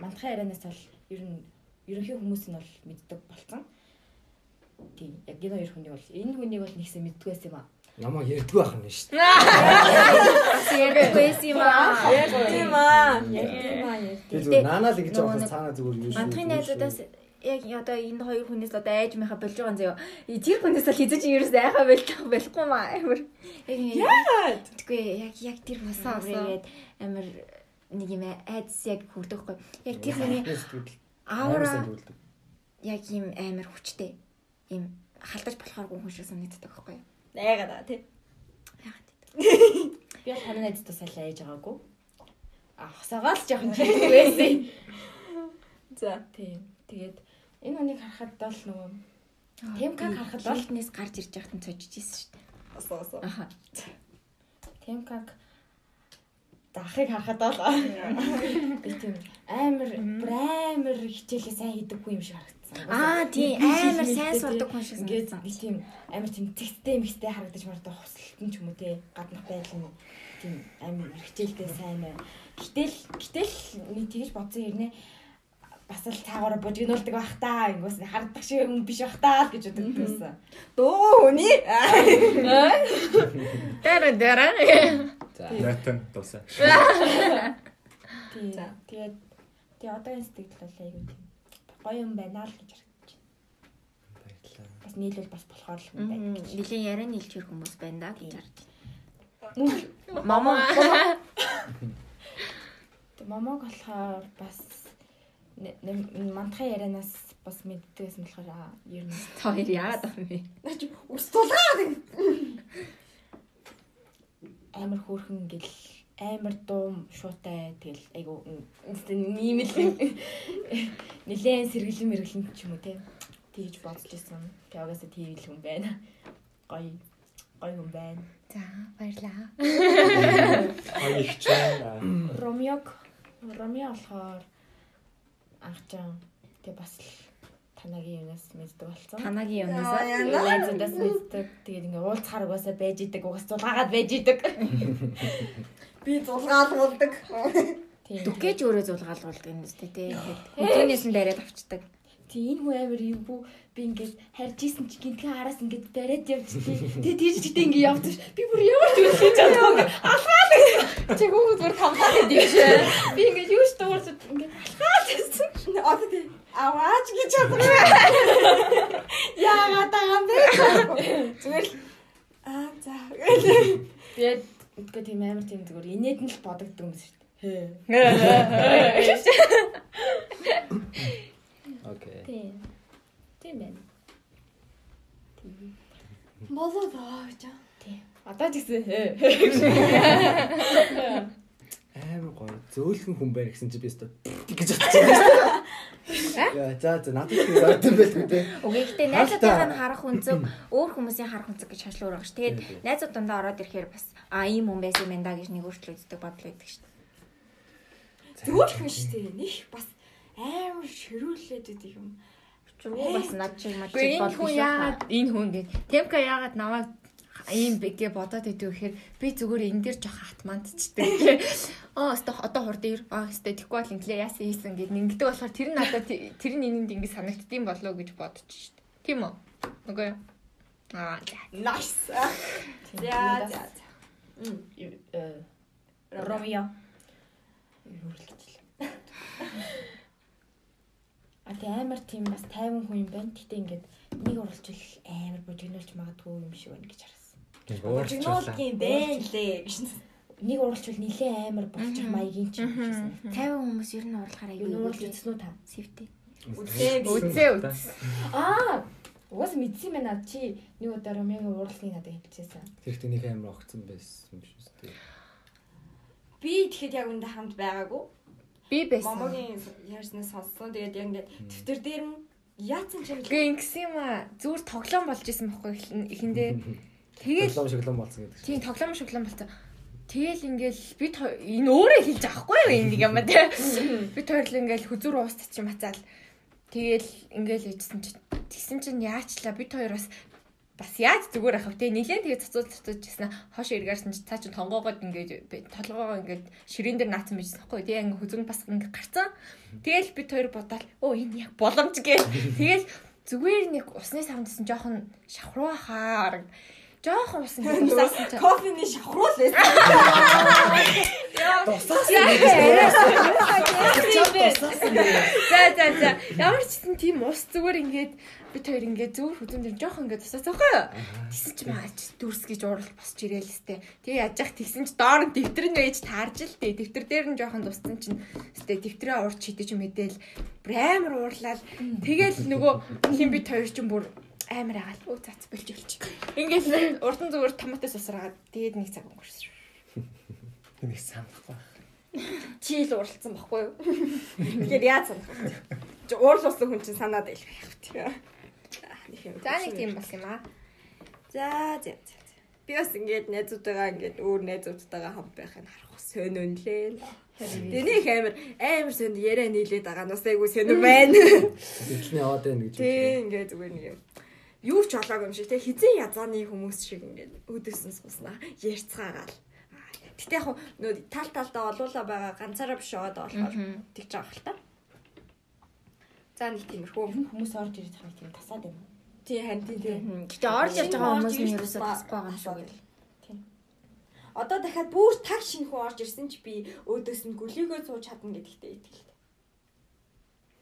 мантахын ярианаас бол ер нь ерөнхий хүмүүс нь бол мэддэг болцсон. Тийм яг энэ хоёр хүнийг бол энэ хүнийг бол нэгсээ мэддэг байсан юм аа. Намаа ярьдгүй байх нь шүү дээ. Яриад байсан юм аа. Яг тийм аа. Яг тийм аа зүгээр наанаа л гэж явах нэг цаанаа зүгээр юу шүү. Мантахын найзуудаас яг одоо энэ хоёр хүнээс одоо айж мэхэ болж байгаа юм заяа. Тэр хүнээс л хизэж ерөөс айхаа байлах байхгүй маа амар. Яг Яагаад? Тэггүй яг яг тэр босоо тэгээд амар нэг юм айдс яг хүрдэхгүй. Яг тэр хүний аура яг юм амар хүчтэй. Им халтаж болохооргүй хүн шиг санагддаг байхгүй юу? Яагаад аа тий. Яагаад [LAUGHS] Би бол харин найзтай сайн ээж байгаагүй. Ахсагаа л жоохон чийдэг [LAUGHS] байсан. За. Тийм. Тэгээд энэ хүнийг харахад бол нөгөө Темкаг харахад бол Болтнээс гарч ирж байхад нь цожиж исэн шүү дээ. Осоо осоо. Аха. Темкаг дахыг харахад бол би тийм амар амар хичээлээ сайн хийдэггүй юм шиг харагдсан. Аа тий амар сайн сурдаг хүн шиг Ингээд би тийм амар тийм тэгттэй мэгтэй харагдаж мартаа хосолтон ч юм уу те гаднах байдал нь тийм амар хичээлтэй сайн байна. Гэтэл гэтэл нэг тэгж бодсон хэрнээ бас л цаагаараа бужигнуулдаг байх таа. Ингээс харддаг шиг хүн биш байх таа л гэж боддог байсан. Дуу хүний. Дара дара. За. Нотон дуусаа. Тийм. Тэгээд тэгээ одоогийн сэтгэл бол айгүй тийм гоё юм байна л гэж харагдаж байна. Баярлалаа. Бас нийлүүл бас болохоор л юм байна. Нилийн яриа нийлчэр хүмүүс байна да гэж харж. Мамо. Тэг момог болохоор бас мантахын ярианаас бас мэддэгсэн болохоор ер нь Та хоёр яагаад юм бэ? Ус тулгаа. амар хөөрхөн гэл амар дуум шуутай тэгэл айгу ийм л нилээн сэргэлэн мэргэлэн ч юм уу те тэгж бодож исэн. Тэгээс тийм л хүн байна. Гоё гоё хүн байна. За баярлаа. Хоёр их чинь Ромеог Ромео болохоор анхчаа тэг бас л танагийн юунаас мэддэг болсон. Танагийн яа. Лайзуудаас мэддэг. Тэгээд ингээ уулзахаар угаасаа байж идэг, угаас зулгаагаад байж идэг. [LAUGHS] Би зулгаалгуулдаг. Тийм. дүкэж өөрөө зулгаалгуулдаг юм зү тээ. Хүнээс нь бариад авчдаг. Тийм энэ хүн амар юм бүү. Би ингээд харж исэн чи гинтхэн араас ингээд бариад явчихтий. Тэгээ тийж чигтээ ингээд ш. Би бүр ямар ч үгүй чадаагүй. Алхаад. Чи хүүхэд бүр хамлаад идэв шээ. Би ингээд юу ч дуурч ингээд алхаад байсан. Одоо тий. Аваач гэж чадах. Яагаад юм бэ? Зүгээр л аа за. Тэгээд үгүй тийм амар тийм зүгээр инээд нь л бодогддог юм шүү дээ. Окей. Тийм. Тийм байна. Болоо доо гэж. Тийм. Одоо ч гэсэн Амар гоё. Зөөлхөн хүн байна гэсэн чи би өстө [LAUGHS] гэж бодчихсон. Яа за за надад тийм ойртон байлгүй те. Окей, гэтээ найзуудынхаа нь харах үнцэг өөр хүмүүсийн харах үнцэг гэж хашлуу байгаа ш. Тэгээд Тийм, тийм. найзууд дундаа ороод ирэхээр бас а ийм хүн байсан юм да гэж нэг өөрчлөө үздэг бодол байдаг ш. Юм шүү дээ. Них бас амар ширүүлээд идэг юм. Чүгөө бас над чиг мад чиг энэ бодох хүн яагаад энэ хүн гээд Темка яагаад намайг ийм бэгэ бодоод идэв гэхээр би зүгээр энэ дэр жоох хатмандчдаг. Аа өстө одоо хурд ир. Аа өстө тэггүй бол инглээ яасан хийсэн гэд ингэдэг болохоор тэр нь надад тэр нь энэнд ингэ санагддсан болоо гэж бодож шít. Тийм үү? Юу? Аа. Nice. За за. Э, Ромео. Юу гэж л. [LAUGHS] А тэ амар тийм бас тайван хүн юм байна. Гэтэ ингээд нэг уралчил амар божигнуулж магадгүй юм шиг байна гэж харсан. Жигнуулт юм байна лээ гэж. Нэг уралчил нилээ амар болчих маягийн ч юм шиг. 50 хүмүүс ер нь уурлахаар Юу аюул ууралж үзсэн үү та? Сэвтэй. Үзээ. Үзээ үз. Аа Угаас мэдсэн байна чи нэг удаа Ромеогийн уралсныг надад хэлчихсэн. Тэгэхдээ нэг амар огцсон байсан юм шүү дээ. Би тэгэхэд яг үндэ хамт байгаагүй. Би байсан. Момогийн ярьснаас сонссон. Тэгээд яг ингээд дэвтэр дээр нь яатсан ч юм Гэ ингэсэн юм аа. Зүгээр тоглоом болж исэн байхгүй ихэндээ. [LAUGHS] Тэгэл Тоглоом шоглон болсон гэдэг. Тийм тоглоом шоглоом болсон. Тэгэл ингээл бид энэ өөрөө хэлж авахгүй юу энийг юм ба тий. Бид хоёр л ингээл хүзүр уустчих чинь мацаал. Тэгэл ингээл ичсэн чинь тэгсэн чинь яачлаа бид хоёр бас бас яаж зүгээр ахав те нилээн тэгээ цацуул цацууж гисэн хоош эргээрсэн чи цаа чин тонгоогоод ингээд толгоогоо ингээд ширээн дээр наацсан байж байхгүй тэгээ ингээд хүзүн бас ингээд гарцсан. Тэгэл бид хоёр бодоол оо энэ яг боломж гээл [LAUGHS] тэгэл зүгээр нэг усны савндсан жоохон шавхруу хаа жоохон ус [LAUGHS] ингээд усаасан чинь кофений шавхруул байсан. За за за. Ямар ч гэсэн тийм ус зүгээр ингээд бид хоёр ингээд зүгээр хүзэн дээр жоох ингээд тусаад байгаа юу? Тэгсэн чи маач дүрс гэж уурал босч ирээл сте. Тэгээ яаж яах тэгсэн чи доор нь дэвтэр нь ээж таарж л тээ. Дэвтэр дээр нь жоохон дуссан чинь сте дэвтрээ уурч хийдэж мэдээл амар уурлаад тэгэл нөгөө хин бид хоёр чинь бүр амар агаал. Өө цац болж өлч. Ингээд урдан зүгээр томатос усраагаад тэгээд нэг цаг өнгөрсөн. Нэг санахгүй. Чи л уралцсан баггүй юу? Тэгэхээр яаж санах вэ? Чи уурлуулсан хүн чинь санаад байлах яах вэ? За нэг тийм бас юм аа. За за за. Би бас ингээд найзуудтайгаа ингээд өөр найзуудтайгаа хамт байхыг харах сонирн лээ. Тэнийг амар амар сонд яриа нийлээд байгаа нь бас айгүй сонир байна. [LAUGHS] Эхлэний яваад байна гэж. Тий ингээд зүгээр нэг юм. Юу ч олоогүй юм шиг те хизээ язааны хүмүүс шиг ингээд өдөөсөн суснаа ярьцгаагаал. Гэтэ яг нөө тал талдаа олуула байгаа ганцаараа биш яваад болохоор тэгж байгаа хэл та. За нэг тиймэрхүү. Хүмүүс орж ирээд хахыг тийм тасаад юм. Тий харин тий тий. Гэтэ орж ирж байгаа хүмүүс нь ерөөсөө тасахгүй байгаа юм шиг байна. Одоо дахиад бүр таг шинэ хүн орж ирсэн ч би өөдөөс нь гөлийгөө сууж чадна гэдэгтээ итгэлтэй.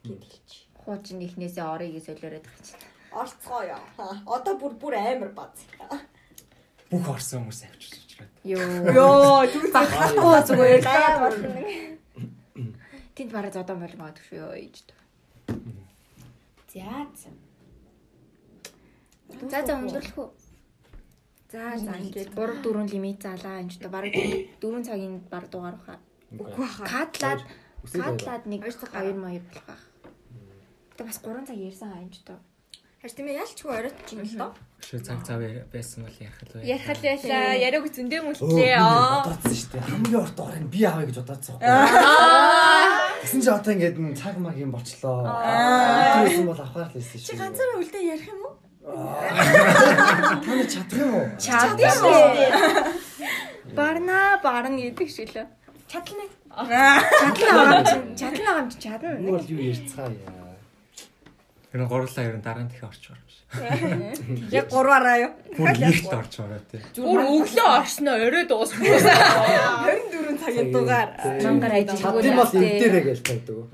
Гэдэлч. Хуучин ихнээсээ орыг солиороод чинь. Орцгоо яа. Одоо бүр бүр амар бац. Бүх орсон хүмүүс авчирч очроод. Йоо. Йоо, түр Багтахгүй зүгээр даяа болно. Тэнд бараг зодон шүү ёо ээж. За за. За за өнгөрлөх үү? За за ингээд 3 4 лимит залаа энэ ч та бараг 4 цагийн баг дугаар баха. үгүй хаа. Катлаад Үсэг байлаа. катлаад нэг Хоёр цаг 2 маяг болох байх. Тэ бас 3 цаг ярьсан хаа энэ ч та. Харин тийм ээ ялчгүй оройтч юм л доо. Өшөө цаг цав байсан бол ярих л бай. Ярих л байлаа. Яриаг зөндөө Өө, мөлтлээ. бодоодсон шүү дээ. Хамгийн урт дугаар нь би авъя гэж бодоодсон. Гэсэн чи одоо ингээд цаг маг юм болчлоо. Тэрсэн бол авахаар л хэлсэн шүү. Чи ганцаараа үлдээ ярих юм уу? Та нар чадах юм уу? Чадсан шүү. [LAUGHS] Барна барна гэдэг шиг л. Чадлаа. Чадлаа байгаа юм юм чинь чадна. Энэ бол юу ярьцгаа яа. Тэр гурлаа ер нь дараа нь дахин орч орж. [LAUGHS] Яг гурваараа юу? Бүр нэгт орж байгаа тий. Бүр өглөө орсноо орой дууссан. [LAUGHS] 24 цагийн дугаар. Мангаар ажил Чадсан бол энэ дээрээ гээл тайдаг.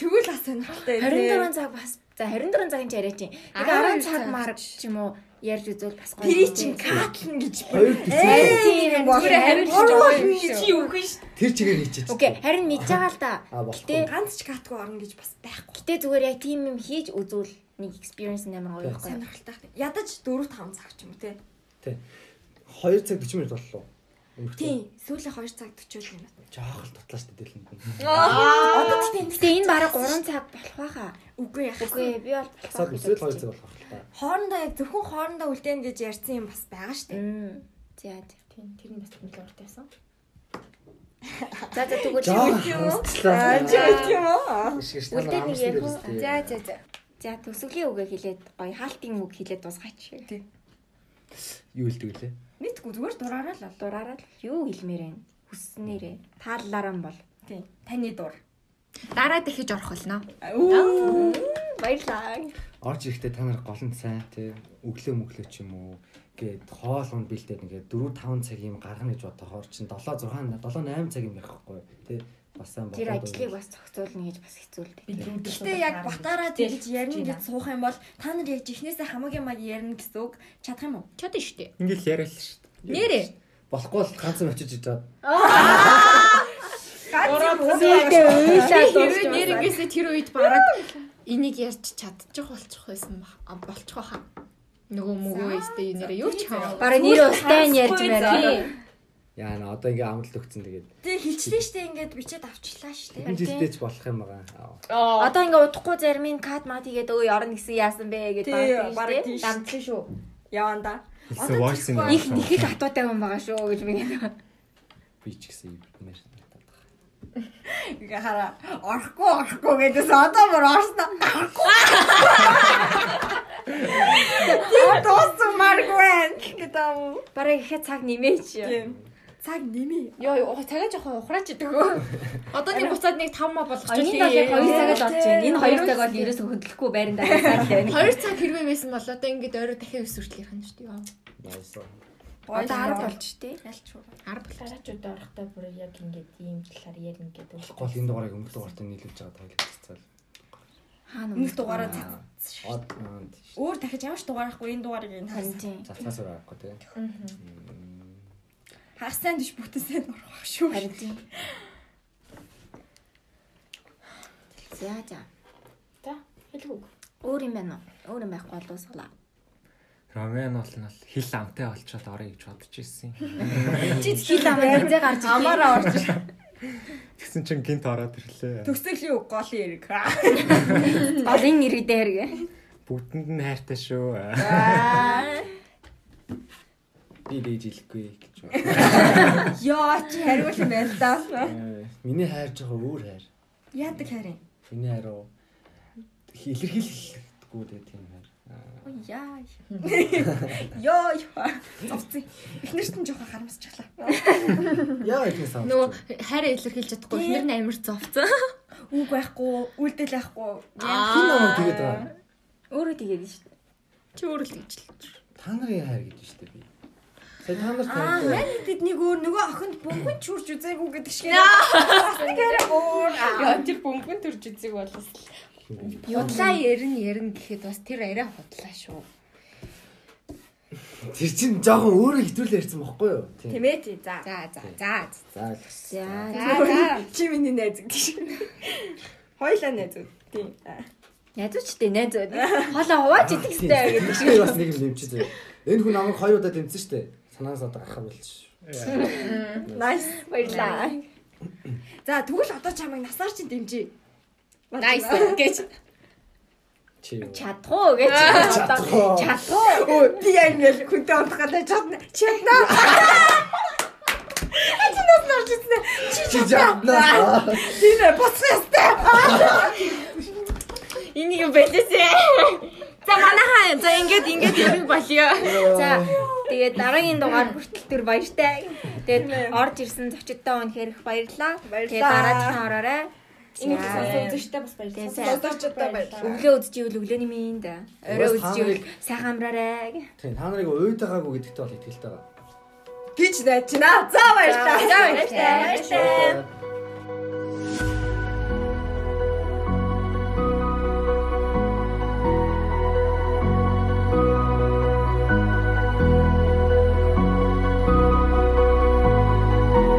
Тэгвэл бас сонирхолтой. 24 цаг бас за 24 цагийн ч яриа чинь. Яг 10 цаг марг ч юм уу ярьж үзвэл бас гоё. Тэр чинь катлан гэж Хоёр Тийм байгаа юм чи юу гэж тэр чигээр хийчих. Окей, харин мэдж байгаа л да. Гэтэ ганц ч катгүй орно гэж бас байхгүй. гэтэ зүгээр яг тийм юм хийж үзвэл нэг experience нэмэр гоё байхгүй. Сонирхолтой. Ядаж 4 5 цаг ч юм уу те. 2 цаг 40 минут боллоо. Тийм, сүүлийн 2 цаг 40 минут. Жоох л тутлаа штэ дэлэнд. Одоо тийм Гэтэ энэ бараг 3 цаг болох байхаа. үгүй яах. Үгүй би бол Асаад үсэл хоёр цаг болох та. Хоорондоо яг зөвхөн хоорондоо үлдээн гэж ярьсан юм бас байгаа шүү дээ. За за. Тийм тэр нь бас нөлөө урт байсан. [LAUGHS] За за тэгвэл юм уу? Шиш та үлдээх нар нэг ярих За за за. За төсөглөлийн үгээ хэлээд гоё хаалтын үг хэлээд дуусгаач. Юу хэлдэг лээ? Мэдгүй зүгээр дураараа л. Дураараа л юу хэлмээр вэ? Хүснээрээ. Тааллаараа нь бол. Тийм. Таны дур. Дараа дахиж орох болно. Баярлаа. Орж ирэхдээ та нар гол нь сайн тий өглөө мөглөө ч юм уу гээд хоол унд бэлдээд ингээд 4 5 цаг юм гаргана гэж бодохоор чинь 7 6 7 8 цаг юм байхгүй тий бас сайн бодоод тэр ажлыг бас зохицуулна гэж бас хэцүү л дээ. Гэхдээ яг батараа тэгж ярина гэж суух юм бол та нар яг жихнээсээ хамаагүй маяг ярина гэсэн үг чадах юм уу? Чадна шүү дээ. Ингээл яриа л шүү дээ. Нэрээ. Болохгүй л ганц нь очиж идээд. Ганц нь үгүй ээ. Хэрвээ нэр ингээсээ тэр үед бараг энийг ярьж чадчих болчих байсан болчих واخа. Нөгөө мөгөө өстэй нэрээ юу ч хаа. Бараг нэр устай нь ярьж байна яа на одоо ингээ амлалт өгцөн тэгээд Тэг хилчлээ штэ ингээд бичээд авчлаа штэ. энэ жилдээ ч болох юм байгаа. Одоо ингээ удахгүй зарим нь кат мат игээд өө орон гэсэн яасан бэ бараг тийш. тийм дамтлаа шүү. Яванда. Юм Их нэхэл хатуутай хүн байгаа шүү гэж би гэдэг. Би ч гэсэн юм ярьсан. Ингээ хараа. Орохгүй орохгүй гэдээс одоо бүр орсноо. Тийм тоосон маргвэн гэдэг. Бараг ихэд цаг нэмээч. Тийм. Цаг нэмий. Йоо цагаа жоохон ухраач идэг өө. [LAUGHS] Одоо нэг буцаад нэг 5 ма болгоч Энэ бол яг 2 цаг л болж байна. Энэ 2 цаг бол ерөөсө хөдөлгөхгүй байран дараа цаг байна. 2 цаг хэрвээ байсан бол одоо ингээд орой дахиад өс хүртэл ярих юм шүү дээ. Nice. Одоо 10 болж тий. ялч шүү. 10 бол. Гараачууд орохдоо бүр яг ингэж ийм талаар ярина гэдэг. Гол энэ дугаарыг өмнөх дугаартаа нийлүүлж байгаа цэцэл. Хаана Өмнөх дугаараа цац. Од Өөр дахиж ямар ч дугаарахгүй энэ дугаарыг энэ Харин тийм. цацгаас орохгүй тий. Хагастай дэш бүтэн сайн орох шүү. Харин тийм. За за. За хэлэх үг. Өөр юм байна уу? Өөр юм байхгүй бол дуусгалаа. Ромен бол нь хил амтай болчиход орё гэж бодож ирсэн. Чи хил амаа зэ гарч. Амаараа орж. Тэгсэн чинь гинт ороод ирлээ. Төсөлийн үг гол эрг. Голын иргэдээр гэ. Бүгдэнд нь хайртай шүү. Би дээж хэлэхгүй гэж байна. [LAUGHS] Яа чи хариул юм байна да. Э, Миний хайр жоохон өөр хайр. Яадаг харин. Миний хайр уу илэрхийлэхгүй тэгээ тийм хайр. Яа. Йоо ёо. Зовцсон. Эхнэрт нь жоохон харамсчихлаа. Яа их сан. Нөгөө хайраа илэрхийлж чадахгүй эхнэр нь амар зовцсон. Үг байхгүй, үлдэл байхгүй. хин намайг тэгээд байгаа. Өөрөө тэгээд шүү дээ. Чи өөрөө л гэж л. Та нарын хайр гэж шүү дээ би. Сая та нарт Аа, хайр. мань тэднийг өөр нөгөө охинд бөмбөг чүрч үзээгүй гэдэг шиг. Нэг арай өөр. Яа тэр бөмбөн төрж үзэг болос. Худлаа ярин ярин гэхэд бас тэр арай худлаа шүү. Тэр чинь жоохон өөрөө хитрүүл ярьсан бохгүй юу? Тийм ээ тий. За. За за за. За За. Чи миний найз гэж. Хойлоо найзууд. Тийм. Ядуучтэй найз уу. Хоолоо хувааж идэх хэрэгтэй гэдэг шиг. шиг бас нэг юм нэмчээ зөө. Энэ хүн намайг хоёр удаа тэмцэн штэ. Санаас одоо гарах болж. Nice. Баярлаа. За тэгвэл одоо чамайг насаар чинь дэмжиж. Nice гэж. Чадах уу гэж. Чадах уу? Би яг ингээл хүнтэй унтах гэдэг чадна. Чадна. Чи нас нарч ирсэн. Чи Чи жаднаа. тийм ёстой. Энийг юу байлээсэ. За манайхаа за ингээд ингээд ярих болё. За тэгээд дараагийн дугаар хүртэл төр баяртай. Тэгээд орж ирсэн зочдтой өнөхөр их баярлаа. Тэгээд дараагийн ороорой. Энийг За. сонсож үзэжтэй бас баярлалаа. Сонсогчтой баярлалаа. Өглөө үзчихвэл өглөөний минь да. Орой үзчихвэл сайхан амраарай. Тийм та нарыг уйдаагаагүй гэдэгтээ бол итгэлтэй байгаа. Гэж аа. За баярлалаа. За баярлалаа. Баярлалаа.